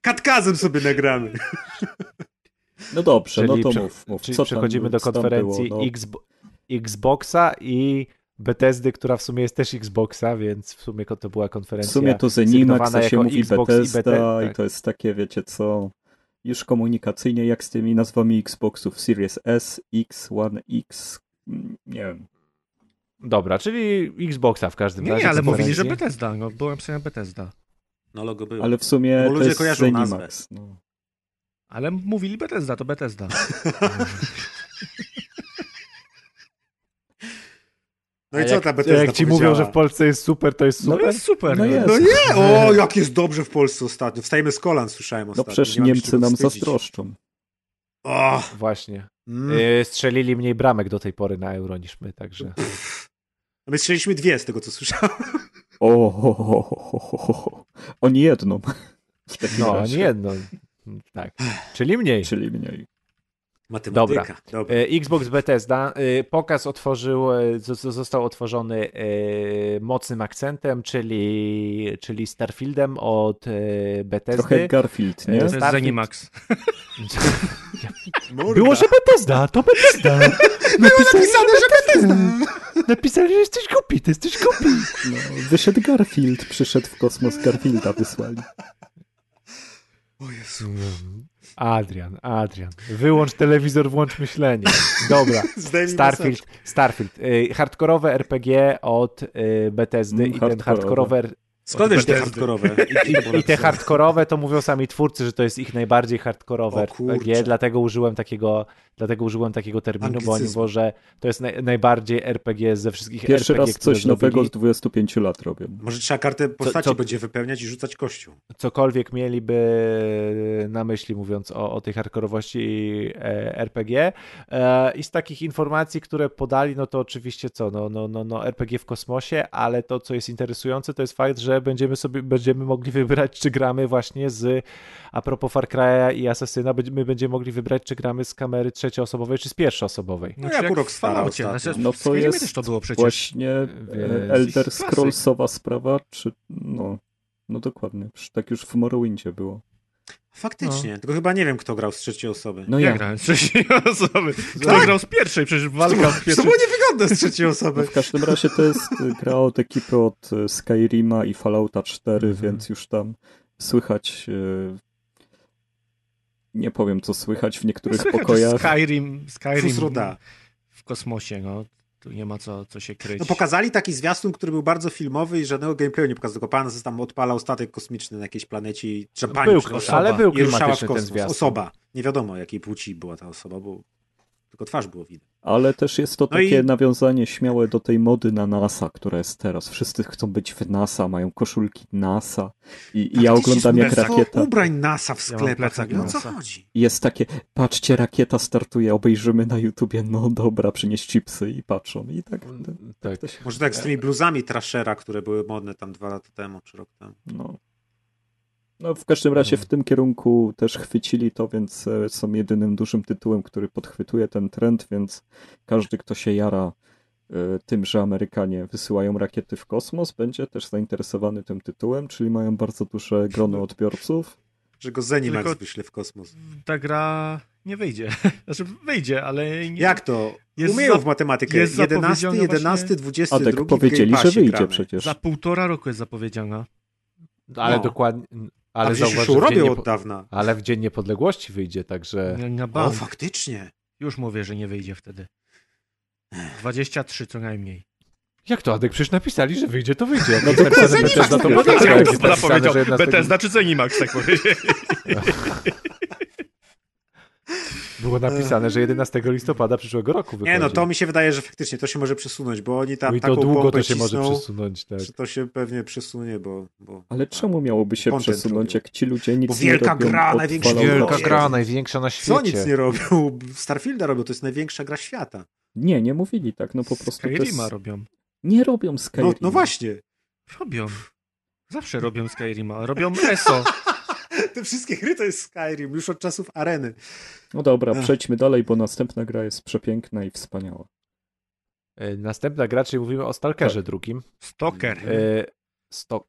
katkazem sobie nagramy. No dobrze, no Czyli to prze- mów, mów. Czyli przechodzimy do konferencji było? No, Xbo- Xboxa i Bethesdy, która w sumie jest też Xboxa, więc w sumie to była w konferencja sumie to Zenimax, się mówi Xbox i Bethesda i tak. to jest takie, wiecie co, już komunikacyjnie jak z tymi nazwami Xboxów Series S, X, One X, nie wiem. Dobra, czyli Xboxa w każdym Nie, razie. nie, ale mówili, że Bethesda. No, byłem sobie Bethesda. No logo było. Ale w sumie Bo to ludzie jest kojarzą nazwę. Zenimax. No. Ale mówili Bethesda, to Bethesda. No i co jak, ta Bethesda Jak ci mówią, że w Polsce jest super, to jest No super. To jest super. No jest. No nie! O, jak jest dobrze w Polsce ostatnio. Wstajemy z kolan, słyszałem No ostatnio. przecież Nie Niemcy nam wstydzić. zazdroszczą. O, Właśnie. mm. Y, strzelili mniej bramek do tej pory na euro niż my, także. My strzeliśmy dwie z tego, co słyszałem. O, ho, ho, ho, ho, ho. Oni jedną. No, nie jedno. Tak. Czyli mniej. Czyli mniej. Matematyka. Dobra. E, Xbox Bethesda. e, Pokaz otworzył, e, został otworzony mocnym akcentem, czyli, czyli Starfieldem od Bethesdy. Trochę Garfield, nie? Starfield- Zenimax. Morda. Było, że Bethesda, to Bethesda. Napisali, że Bethesda. Napisali, że jesteś głupi, ty jesteś głupi. No, wyszedł Garfield, przyszedł w kosmos, Garfielda wysłali. O Jezu. Adrian, Adrian. Wyłącz telewizor, włącz myślenie. Dobra. Starfield. Starfield. Y, hardkorowe RPG od y, Bethesdy Mm, i ten hardkorowe. hardkorowy, Skąd wiesz te hardkorowe? I, I te hardkorowe to mówią sami twórcy, że to jest ich najbardziej hardkorowe O RPG, dlatego użyłem takiego, dlatego użyłem takiego terminu, bo oni mówią, że to jest naj, najbardziej RPG ze wszystkich Pierwszy RPG, raz które coś nowego zrobili. z 25 lat robię. Może trzeba kartę postaci co- będzie wypełniać i rzucać kością. cokolwiek mieliby na myśli, mówiąc o, o tej hardkorowości e, RPG. E, I z takich informacji, które podali, no to oczywiście co, no, no, no, no RPG w kosmosie, ale to, co jest interesujące, to jest fakt, że będziemy sobie, będziemy mogli wybrać, czy gramy właśnie z, a propos Far Cry'a i Assassina, będzie- my będziemy mogli wybrać, czy gramy z kamery trzecioosobowej, czy z pierwszoosobowej. No Znaczy, jak jak u w Rockstara Falloutie. ostatnio. Znaczy, No to jest też to było przecież. Właśnie e, Więc- Elder klasyk. Scrollsowa sprawa, czy no, no dokładnie, tak już w Morrowindzie było. Faktycznie, tylko chyba nie wiem, kto grał z trzeciej osoby. No Ja ja. grałem z trzeciej osoby. Kto Tak? grał z pierwszej? Przecież walka z To pierwszej. było niewygodne z trzeciej No osoby. w każdym razie to jest y, gra od ekipy od y, Skyrima i Fallouta 4, Mhm. więc już tam słychać y, nie powiem co słychać w niektórych Słychać, że pokojach. Skyrim, Skyrim w kosmosie, no. Tu nie ma co, co się kryć. No pokazali taki zwiastun, który był bardzo filmowy i żadnego gameplayu nie pokazał, tylko pan sobie tam odpalał statek kosmiczny na jakiejś planecie Był, przez osoba. ale był i ruszała w klimatyczny ten kosmos. zwiastun. Osoba. Nie wiadomo, jakiej płci była ta osoba, bo tylko twarz było widać. Ale też jest to No takie i- nawiązanie śmiałe do tej mody na NASA, która jest teraz. Wszyscy chcą być w NASA, mają koszulki NASA i, i ja Faktycznie oglądam jak rakieta. ubrań NASA w Ja sklepach. plecak no o co chodzi? Jest takie, patrzcie, rakieta startuje, obejrzymy na YouTubie, no dobra, przynieś chipsy i patrzą. I tak, Tak. się, Może tak z tymi bluzami Trashera, które były modne tam dwa lata temu, czy rok temu. no. No w każdym razie w tym kierunku też chwycili to, więc e, są jedynym dużym tytułem, który podchwytuje ten trend, więc każdy, kto się jara e, tym, że Amerykanie wysyłają rakiety w kosmos, będzie też zainteresowany tym tytułem, czyli mają bardzo duże grono odbiorców. Że go Zenimax Tylko- wyśle w kosmos. Ta gra nie wyjdzie. Znaczy wyjdzie, ale nie... Jak to? Jest Umieją za- w matematykę. jest 11, zapowiedziane 11, właśnie- 22 Adek powiedzieli, że wyjdzie gramy. przecież. Za półtora roku jest zapowiedziana. Ale No. dokładnie, Ale przecież zauważ, już robią od dawna. ale w Dzień Niepodległości wyjdzie, także... Na, na O, faktycznie. Już mówię, że nie wyjdzie wtedy. 23 co najmniej. Jak to, Adek? Przecież napisali, że wyjdzie, to wyjdzie. No to Zenimax Bethesda, to powiedział. Bethesda. Powiedział że 11 Bethesda czy Zenimax, tak powiedzieli. Było napisane, że 11 listopada przyszłego roku wychodzi. Nie, no to mi się wydaje, że faktycznie to się może przesunąć, bo oni tam No i to taką długo to się może cisną, przesunąć, tak. że to się pewnie przesunie, bo... bo... Ale czemu miałoby się przesunąć, robią. jak ci ludzie nic Bo nie wielka robią gra, największa? Wielka gra, gra, największa na świecie. Co nic nie robią? Starfielda robią, to jest największa gra świata. Nie, nie mówili tak, no po prostu to jest... Skyrima robią. Nie robią Skyrima. No, no właśnie. Robią. Zawsze robią Skyrima. Robią ESO. Te wszystkie gry to jest Skyrim, już od czasów areny. No dobra, przejdźmy dalej, bo następna gra jest przepiękna i wspaniała. E, Następna gra, czyli mówimy o Stalkerze Tak. drugim. Stalker. E, Sto...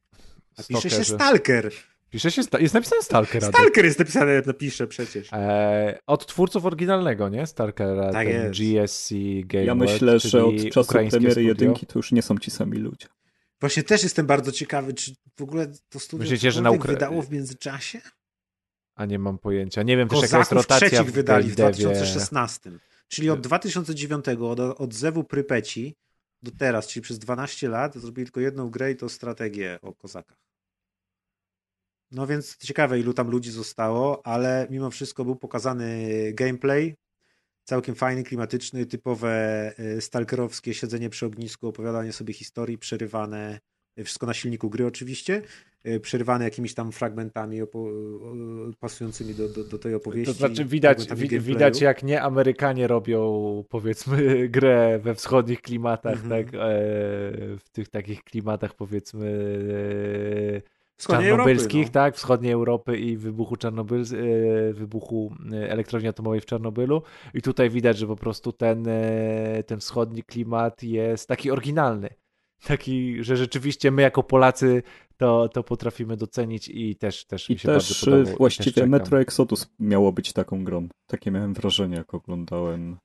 A pisze się. Stalker. Pisze się, sta... jest napisane Stalker. Stalker jest napisane, napiszę przecież. E, od twórców oryginalnego, nie? Stalkera, Tak ten jest. GSC Game Ja World, myślę, że od czasu premiery studio. jedynki to już nie są ci sami ludzie. Właśnie też jestem bardzo ciekawy, czy w ogóle to studio Myślicie, że na Ukra- wydało w międzyczasie? A nie mam pojęcia. Nie wiem też jaka jest Kozaków rotacja w wydali w game devie. 2016. Czyli od 2009, od, od Zewu Prypeci do teraz, czyli przez 12 lat, zrobili tylko jedną grę i to strategię o kozakach. No więc ciekawe, ilu tam ludzi zostało, ale mimo wszystko był pokazany gameplay. Całkiem fajny, klimatyczny, typowe y, stalkerowskie siedzenie przy ognisku, opowiadanie sobie historii, przerywane, y, wszystko na silniku gry oczywiście, y, przerywane jakimiś tam fragmentami pasującymi do, do, do tej opowieści. To znaczy widać, wi- widać jak nie Amerykanie robią powiedzmy grę we wschodnich klimatach, Mhm. tak? E, w tych takich klimatach powiedzmy e, Wschodniej Europy, czarnobylskich, no. tak? Wschodniej Europy i wybuchu Czarnobyl, e, wybuchu e, elektrowni atomowej w Czarnobylu. I tutaj widać, że po prostu ten, e, ten wschodni klimat jest taki oryginalny. Taki, że rzeczywiście my jako Polacy to, to potrafimy docenić i też, też I mi się też bardzo podobało. y, też właściwie czekam. Metro Exodus miało być taką grą. Takie miałem wrażenie, jak oglądałem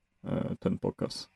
ten pokaz.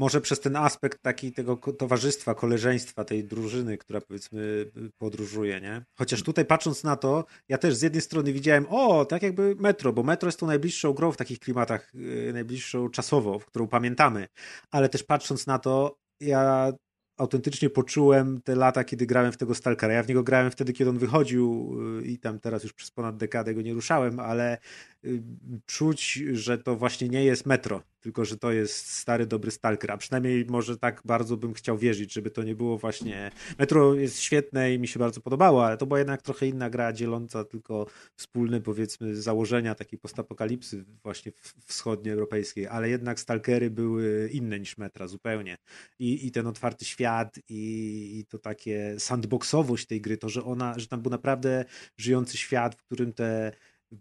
Może przez ten aspekt taki tego towarzystwa, koleżeństwa, tej drużyny, która powiedzmy podróżuje, nie? Chociaż tutaj patrząc na to, ja też z jednej strony widziałem, o, tak jakby Metro, bo Metro jest tą najbliższą grą w takich klimatach, yy, najbliższą czasowo, którą pamiętamy, ale też patrząc na to, ja autentycznie poczułem te lata, kiedy grałem w tego Stalkera. Ja w niego grałem wtedy, kiedy on wychodził y, i tam teraz już przez ponad dekadę go nie ruszałem, ale y, czuć, że to właśnie nie jest Metro, tylko że to jest stary, dobry Stalker, a przynajmniej może tak bardzo bym chciał wierzyć, żeby to nie było właśnie... Metro jest świetne i mi się bardzo podobało, ale to była jednak trochę inna gra, dzieląca tylko wspólne, powiedzmy, założenia takiej postapokalipsy właśnie wschodnioeuropejskiej, ale jednak Stalkery były inne niż Metra zupełnie. I, i ten otwarty świat i, i to takie sandboxowość tej gry, to, że ona, że tam był naprawdę żyjący świat, w którym te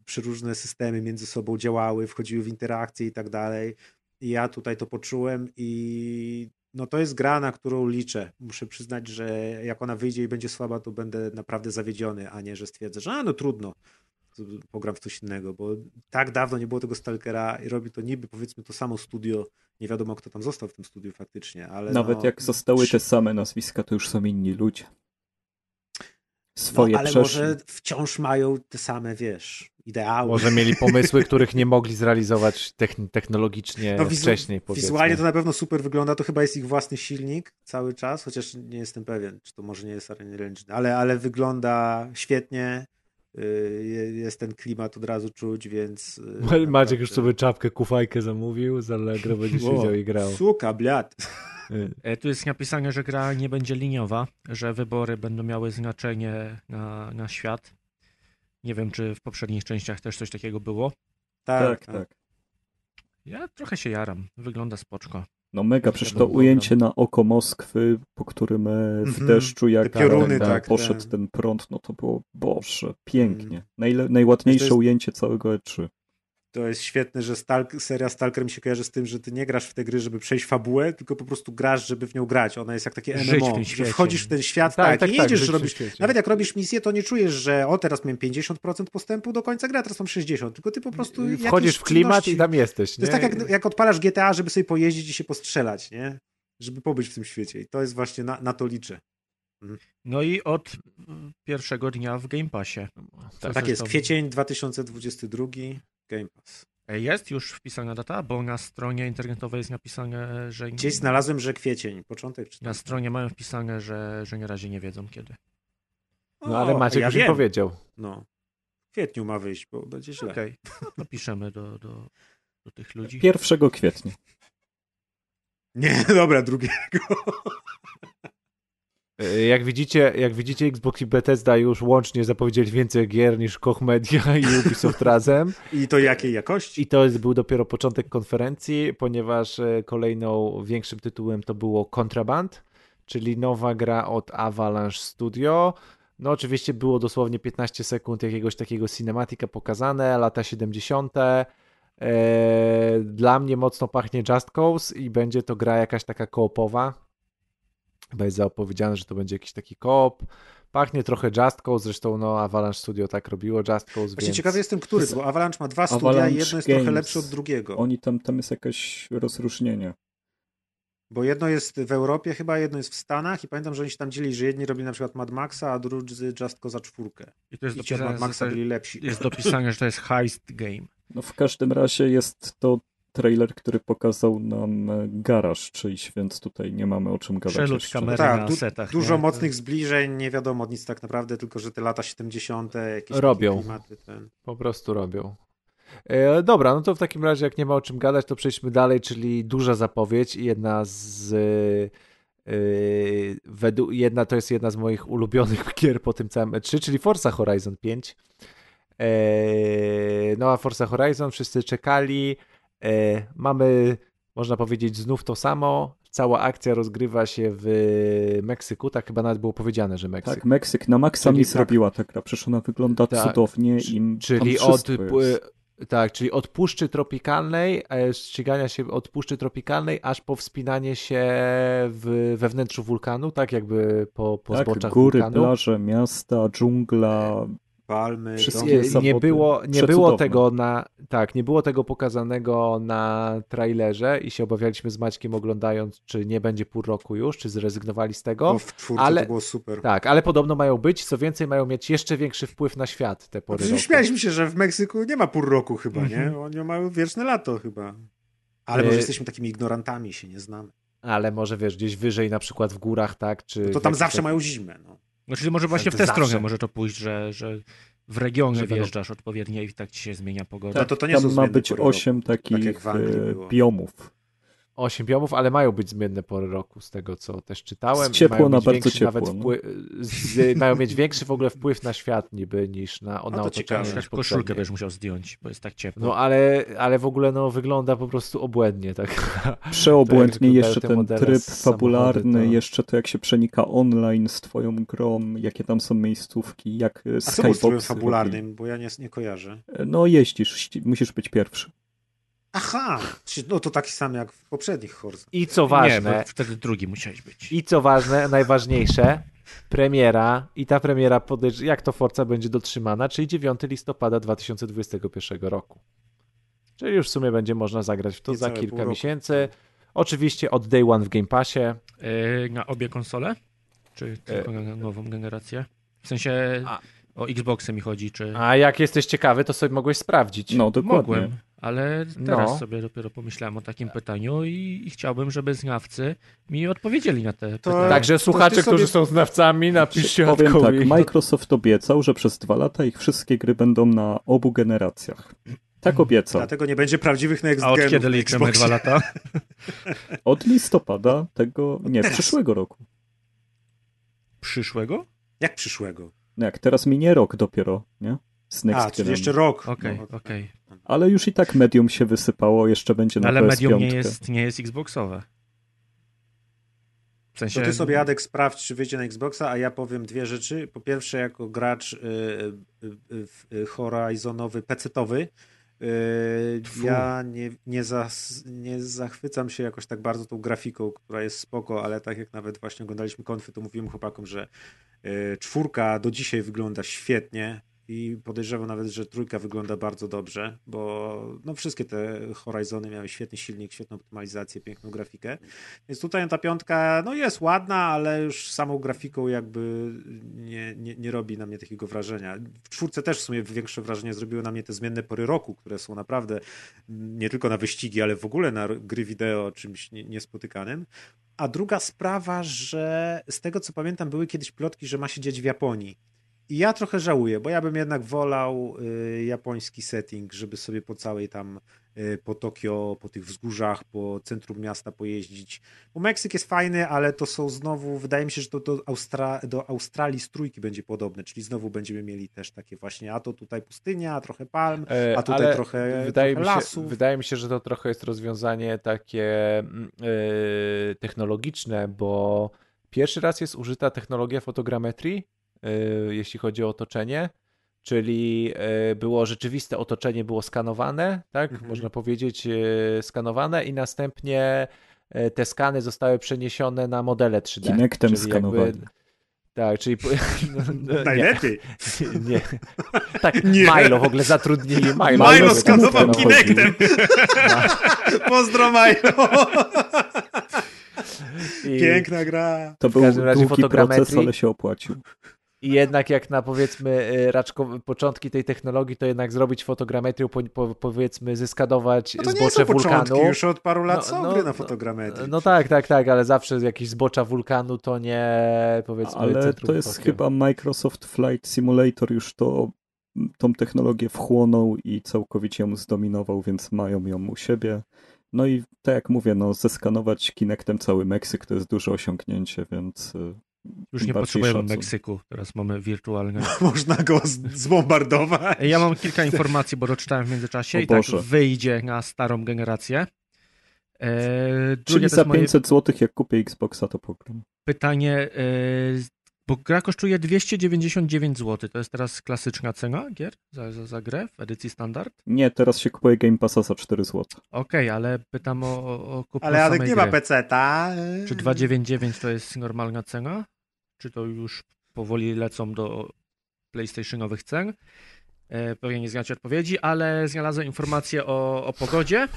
przeróżne systemy między sobą działały, wchodziły w interakcje i tak dalej. I ja tutaj to poczułem i no to jest gra, na którą liczę. Muszę przyznać, że jak ona wyjdzie i będzie słaba, to będę naprawdę zawiedziony, a nie, że stwierdzę, że a no trudno, pogram w coś innego, bo tak dawno nie było tego Stalkera i robi to niby powiedzmy to samo studio, nie wiadomo kto tam został w tym studiu faktycznie, ale Nawet no, jak zostały te same nazwiska, to już są inni ludzie. Swoje no, ale przeszli. może wciąż mają te same, wiesz, ideały. Może mieli pomysły, których nie mogli zrealizować technologicznie no, wizu wcześniej. Powiedzmy. Wizualnie to na pewno super wygląda, to chyba jest ich własny silnik cały czas, chociaż nie jestem pewien, czy to może nie jest Engine, ale, ale wygląda świetnie, y, jest ten klimat od razu czuć, więc... y, Maciek naprawdę- już sobie czapkę, kufajkę zamówił, z Allegro będzie siedział i grał. Suka, bliad. E, Tu jest napisane, że gra nie będzie liniowa, że wybory będą miały znaczenie na, na świat. Nie wiem, czy w poprzednich częściach też coś takiego było. Tak, tak. Ja trochę się jaram. Wygląda spoczko. No mega, przecież to ujęcie na oko Moskwy, po którym e, w Mhm. deszczu jak Te pioruny, ten, tak, poszedł te- ten prąd, no to było, boże, pięknie. Mhm. Najle, najładniejsze To jest- ujęcie całego E E3. To jest świetne, że Stalk, seria Stalker mi się kojarzy z tym, że ty nie grasz w te gry, żeby przejść fabułę, tylko po prostu grasz, żeby w nią grać. Ona jest jak takie MMO, że wchodzisz w ten świat, Tak, tak, tak, i tak, jedziesz, żyć w robisz... Nawet jak robisz misję, to nie czujesz, że o, teraz miałem 50% postępu do końca gry, a teraz mam 60%, tylko ty po prostu Wchodzisz w klimat czynności- i tam jesteś. To jest nie? tak, jak, jak odpalasz GTA, żeby sobie pojeździć i się postrzelać, nie? Żeby pobyć w tym świecie. I to jest właśnie, na, na to liczę. No i od pierwszego dnia w Game Passie. Co Tak jest, kwiecień 2022, Game Pass. Jest już wpisana data, bo na stronie internetowej jest napisane, że... Gdzieś znalazłem, że kwiecień, początek czy Na stronie mają wpisane, że, że na razie nie wiedzą kiedy. No ale Maciek ja już wiem. powiedział. No. W kwietniu ma wyjść, bo będzie źle. Okej, to piszemy do, do, do tych ludzi. 1 kwietnia. Nie, dobra, drugiego. E, Jak widzicie, jak widzicie, Xbox i Bethesda już łącznie zapowiedzieli więcej gier niż Koch Media i Ubisoft razem. I to jakiej jakości? I to jest, był dopiero początek konferencji, ponieważ e, kolejną większym tytułem to było Contraband, czyli nowa gra od Avalanche Studio. No oczywiście było dosłownie 15 sekund jakiegoś takiego cinematika pokazane, lata 70. E, Dla mnie mocno pachnie Just Cause i będzie to gra jakaś taka koopowa. Chyba jest zapowiedziane, że to będzie jakiś taki koop. Pachnie trochę Just Cause, zresztą no Avalanche Studio tak robiło Just Cause, Właśnie więc... ciekawy jestem, który, bo Avalanche ma dwa studia Avalanche i jedno jest trochę Games. lepsze od drugiego. Oni tam, tam jest jakieś rozróżnienie. Bo jedno jest w Europie chyba, jedno jest w Stanach i pamiętam, że oni się tam dzieli, że jedni robili na przykład Mad Maxa, a drudzy Just Cause czwórkę. I to jest I ci od dopisane, Mad Maxa byli lepsi. jest dopisane, że to jest heist game. No w każdym razie jest to trailer, który pokazał nam garaż czyjś, więc tutaj nie mamy o czym gadać Przelot jeszcze. kamery Tak, na du- setach. Dużo nie? mocnych zbliżeń, nie wiadomo nic tak naprawdę, tylko że te lata 70. jakieś Robią. Klimaty, ten... Po prostu robią. E, dobra, no to w takim razie, jak nie ma o czym gadać, to przejdźmy dalej, czyli duża zapowiedź i jedna z. według, jedna to jest jedna z moich ulubionych gier po tym całym E3, czyli Forza Horizon 5. E, no a Forza Horizon wszyscy czekali. E, mamy, można powiedzieć, znów to samo. Cała akcja rozgrywa się w Meksyku, tak chyba nawet było powiedziane, że Meksyk. Tak, Meksyk na maksa Czyli mi tak. zrobiła ta gra, przecież ona wygląda Tak, cudownie c- i Czyli od, jest. tak, czyli od puszczy tropikalnej, e, ścigania się od puszczy tropikalnej, aż po wspinanie się w, we wnętrzu wulkanu, tak jakby po, po tak, zboczach góry, wulkanu. plaże, miasta, dżungla, Palmy, Wszystkie domy. Nie, było, nie było tego na, tak, nie było tego pokazanego na trailerze i się obawialiśmy z Maćkiem oglądając, czy nie będzie pół roku już, czy zrezygnowali z tego. No, w czwórce ale- to było super. Tak, ale podobno mają być, co więcej mają mieć jeszcze większy wpływ na świat te No, pory roku. śmialiśmy się, że w Meksyku nie ma pół roku chyba, Mhm. nie? Oni mają wieczne lato chyba. Ale może E, jesteśmy takimi ignorantami, się nie znamy. ale może wiesz, gdzieś wyżej, na przykład w górach, tak? Czy No to tam zawsze tak- mają zimę. No. Znaczy może właśnie w tę Zawsze. stronę może to pójść, że, że w regiony Że będą- wjeżdżasz odpowiednio i tak ci się zmienia pogoda. No to, to nie Tam ma być. 8 takich Anglii e, biomów. Osiem biomów, ale mają być zmienne pory roku, z tego co też czytałem. Z ciepło mają na bardzo większy ciepło, Nawet no. wpływ, z, mają mieć większy w ogóle wpływ na świat niby niż na, na to otoczenie. ciekawe. niż koszulkę będziesz musiał zdjąć, bo jest tak ciepło. No ale, ale w ogóle no, wygląda po prostu obłędnie. Tak. Przeobłędnie Tak, jeszcze te ten tryb fabularny, to- jeszcze to jak się przenika online z twoją grą, jakie tam są miejscówki, jak e, A co był z trybem skyboxy fabularnym, bo ja nie, nie kojarzę. robi. No jeździsz, musisz być pierwszy. Aha, no to taki sam jak w poprzednich Horza. I co nie, ważne, bo wtedy drugi musiałeś być. i co ważne, najważniejsze, premiera i ta premiera, podejrz- jak to Forza będzie dotrzymana, czyli 9 listopada 2021 roku. Czyli już w sumie będzie można zagrać w to za Niecałe kilka miesięcy. Oczywiście od day one w Game Passie. Yy, na obie konsole? Czy tylko na nową generację? W sensie A- o Xboxy mi chodzi, czy... A jak jesteś ciekawy, to sobie mogłeś sprawdzić. No dokładnie. Mogłem, ale teraz No. sobie dopiero pomyślałem o takim pytaniu i, i chciałbym, żeby znawcy mi odpowiedzieli na te To- pytania. Także słuchacze, sobie- którzy są znawcami, napiszcie Powiem tak. Microsoft obiecał, że przez dwa lata ich wszystkie gry będą na obu generacjach. Tak obiecał. Dlatego nie będzie prawdziwych next A od kiedy liczymy dwa lata? Od listopada tego, nie, teraz. przyszłego roku. Przyszłego? Jak przyszłego? No jak teraz minie rok dopiero, nie? Z Next A, czyli jeszcze rok. Okej, No, okej. Ale już i tak medium się wysypało, jeszcze będzie na Ale PS5. medium nie jest, nie jest Xboxowe. W sensie... To ty sobie, Jadek, sprawdź, czy wyjdzie na Xboxa, a ja powiem dwie rzeczy. Po pierwsze, jako gracz y, y, y, Horizonowy, PC-towy, y, Tfu. ja nie, nie, zas, nie zachwycam się jakoś tak bardzo tą grafiką, która jest spoko, ale tak jak nawet właśnie oglądaliśmy konfy, to mówiłem chłopakom, że y, czwórka do dzisiaj wygląda świetnie i podejrzewam nawet, że trójka wygląda bardzo dobrze, bo no, wszystkie te Horizony miały świetny silnik, świetną optymalizację, piękną grafikę. Więc tutaj ta piątka no jest ładna, ale już samą grafiką jakby nie, nie, nie robi na mnie takiego wrażenia. W czwórce też w sumie większe wrażenie zrobiły na mnie te zmienne pory roku, które są naprawdę nie tylko na wyścigi, ale w ogóle na gry wideo czymś nie- niespotykanym. A druga sprawa, że z tego co pamiętam były kiedyś plotki, że ma się dziać w Japonii. I ja trochę żałuję, bo ja bym jednak wolał y, japoński setting, żeby sobie po całej tam, y, po Tokio, po tych wzgórzach, po centrum miasta pojeździć. Bo Meksyk jest fajny, ale to są znowu, wydaje mi się, że to do, Austra- do Australii z trójki będzie podobne, czyli znowu będziemy mieli też takie właśnie, a to tutaj pustynia, a trochę palm, E, a tutaj ale trochę, wydaje, trochę mi się, lasów. wydaje mi się, że to trochę jest rozwiązanie takie e, technologiczne, bo pierwszy raz jest użyta technologia fotogrametrii, jeśli chodzi o otoczenie, czyli e, było rzeczywiste otoczenie było skanowane, tak, Mhm. można powiedzieć, e, skanowane i następnie te skany zostały przeniesione na modele 3D. Kinectem skanowali. Tak, czyli... no, no, nie. Najlepiej. Nie. Tak, Nie. Milo w ogóle zatrudnili Milo. Milo skanował. Kinectem. Pozdro Milo. I, Piękna gra. To W był każdym razie długi proces, ale się opłacił. I jednak jak na powiedzmy y, raczko, początki tej technologii, to jednak zrobić fotogrametrię, po, po, powiedzmy zyskadować No to nie zbocze są początki, wulkanu. już od paru lat No, są no, gry na no, fotogrametrii. No tak, tak, tak, ale zawsze jakieś zbocza wulkanu to nie powiedzmy Ale centrum to jest chyba Microsoft Flight Simulator już to tą technologię wchłonął i całkowicie ją zdominował, więc mają ją u siebie. No i tak jak mówię, no zeskanować Kinectem cały Meksyk to jest duże osiągnięcie, więc y, Już nie potrzebujemy. Meksyku, teraz mamy wirtualne. Można go zbombardować. Ja mam kilka informacji, bo doczytałem w międzyczasie O i tak Boże. wyjdzie na starą generację. E, czyli za jest moje 500 zł jak kupię Xboxa to pogram. pytanie, e, bo gra kosztuje 299 zł, to jest teraz klasyczna cena gier za, za, za grę w edycji standard? Nie, teraz się kupuje Game Passa za 4 zł. Okej, ale pytam o, o, kupno Ale Adek samej nie ma gry. PC-ta. Czy 299 to jest normalna cena? Czy to już powoli lecą do PlayStationowych cen? E, Pewnie nie znacie odpowiedzi, ale znalazłem informację o, o pogodzie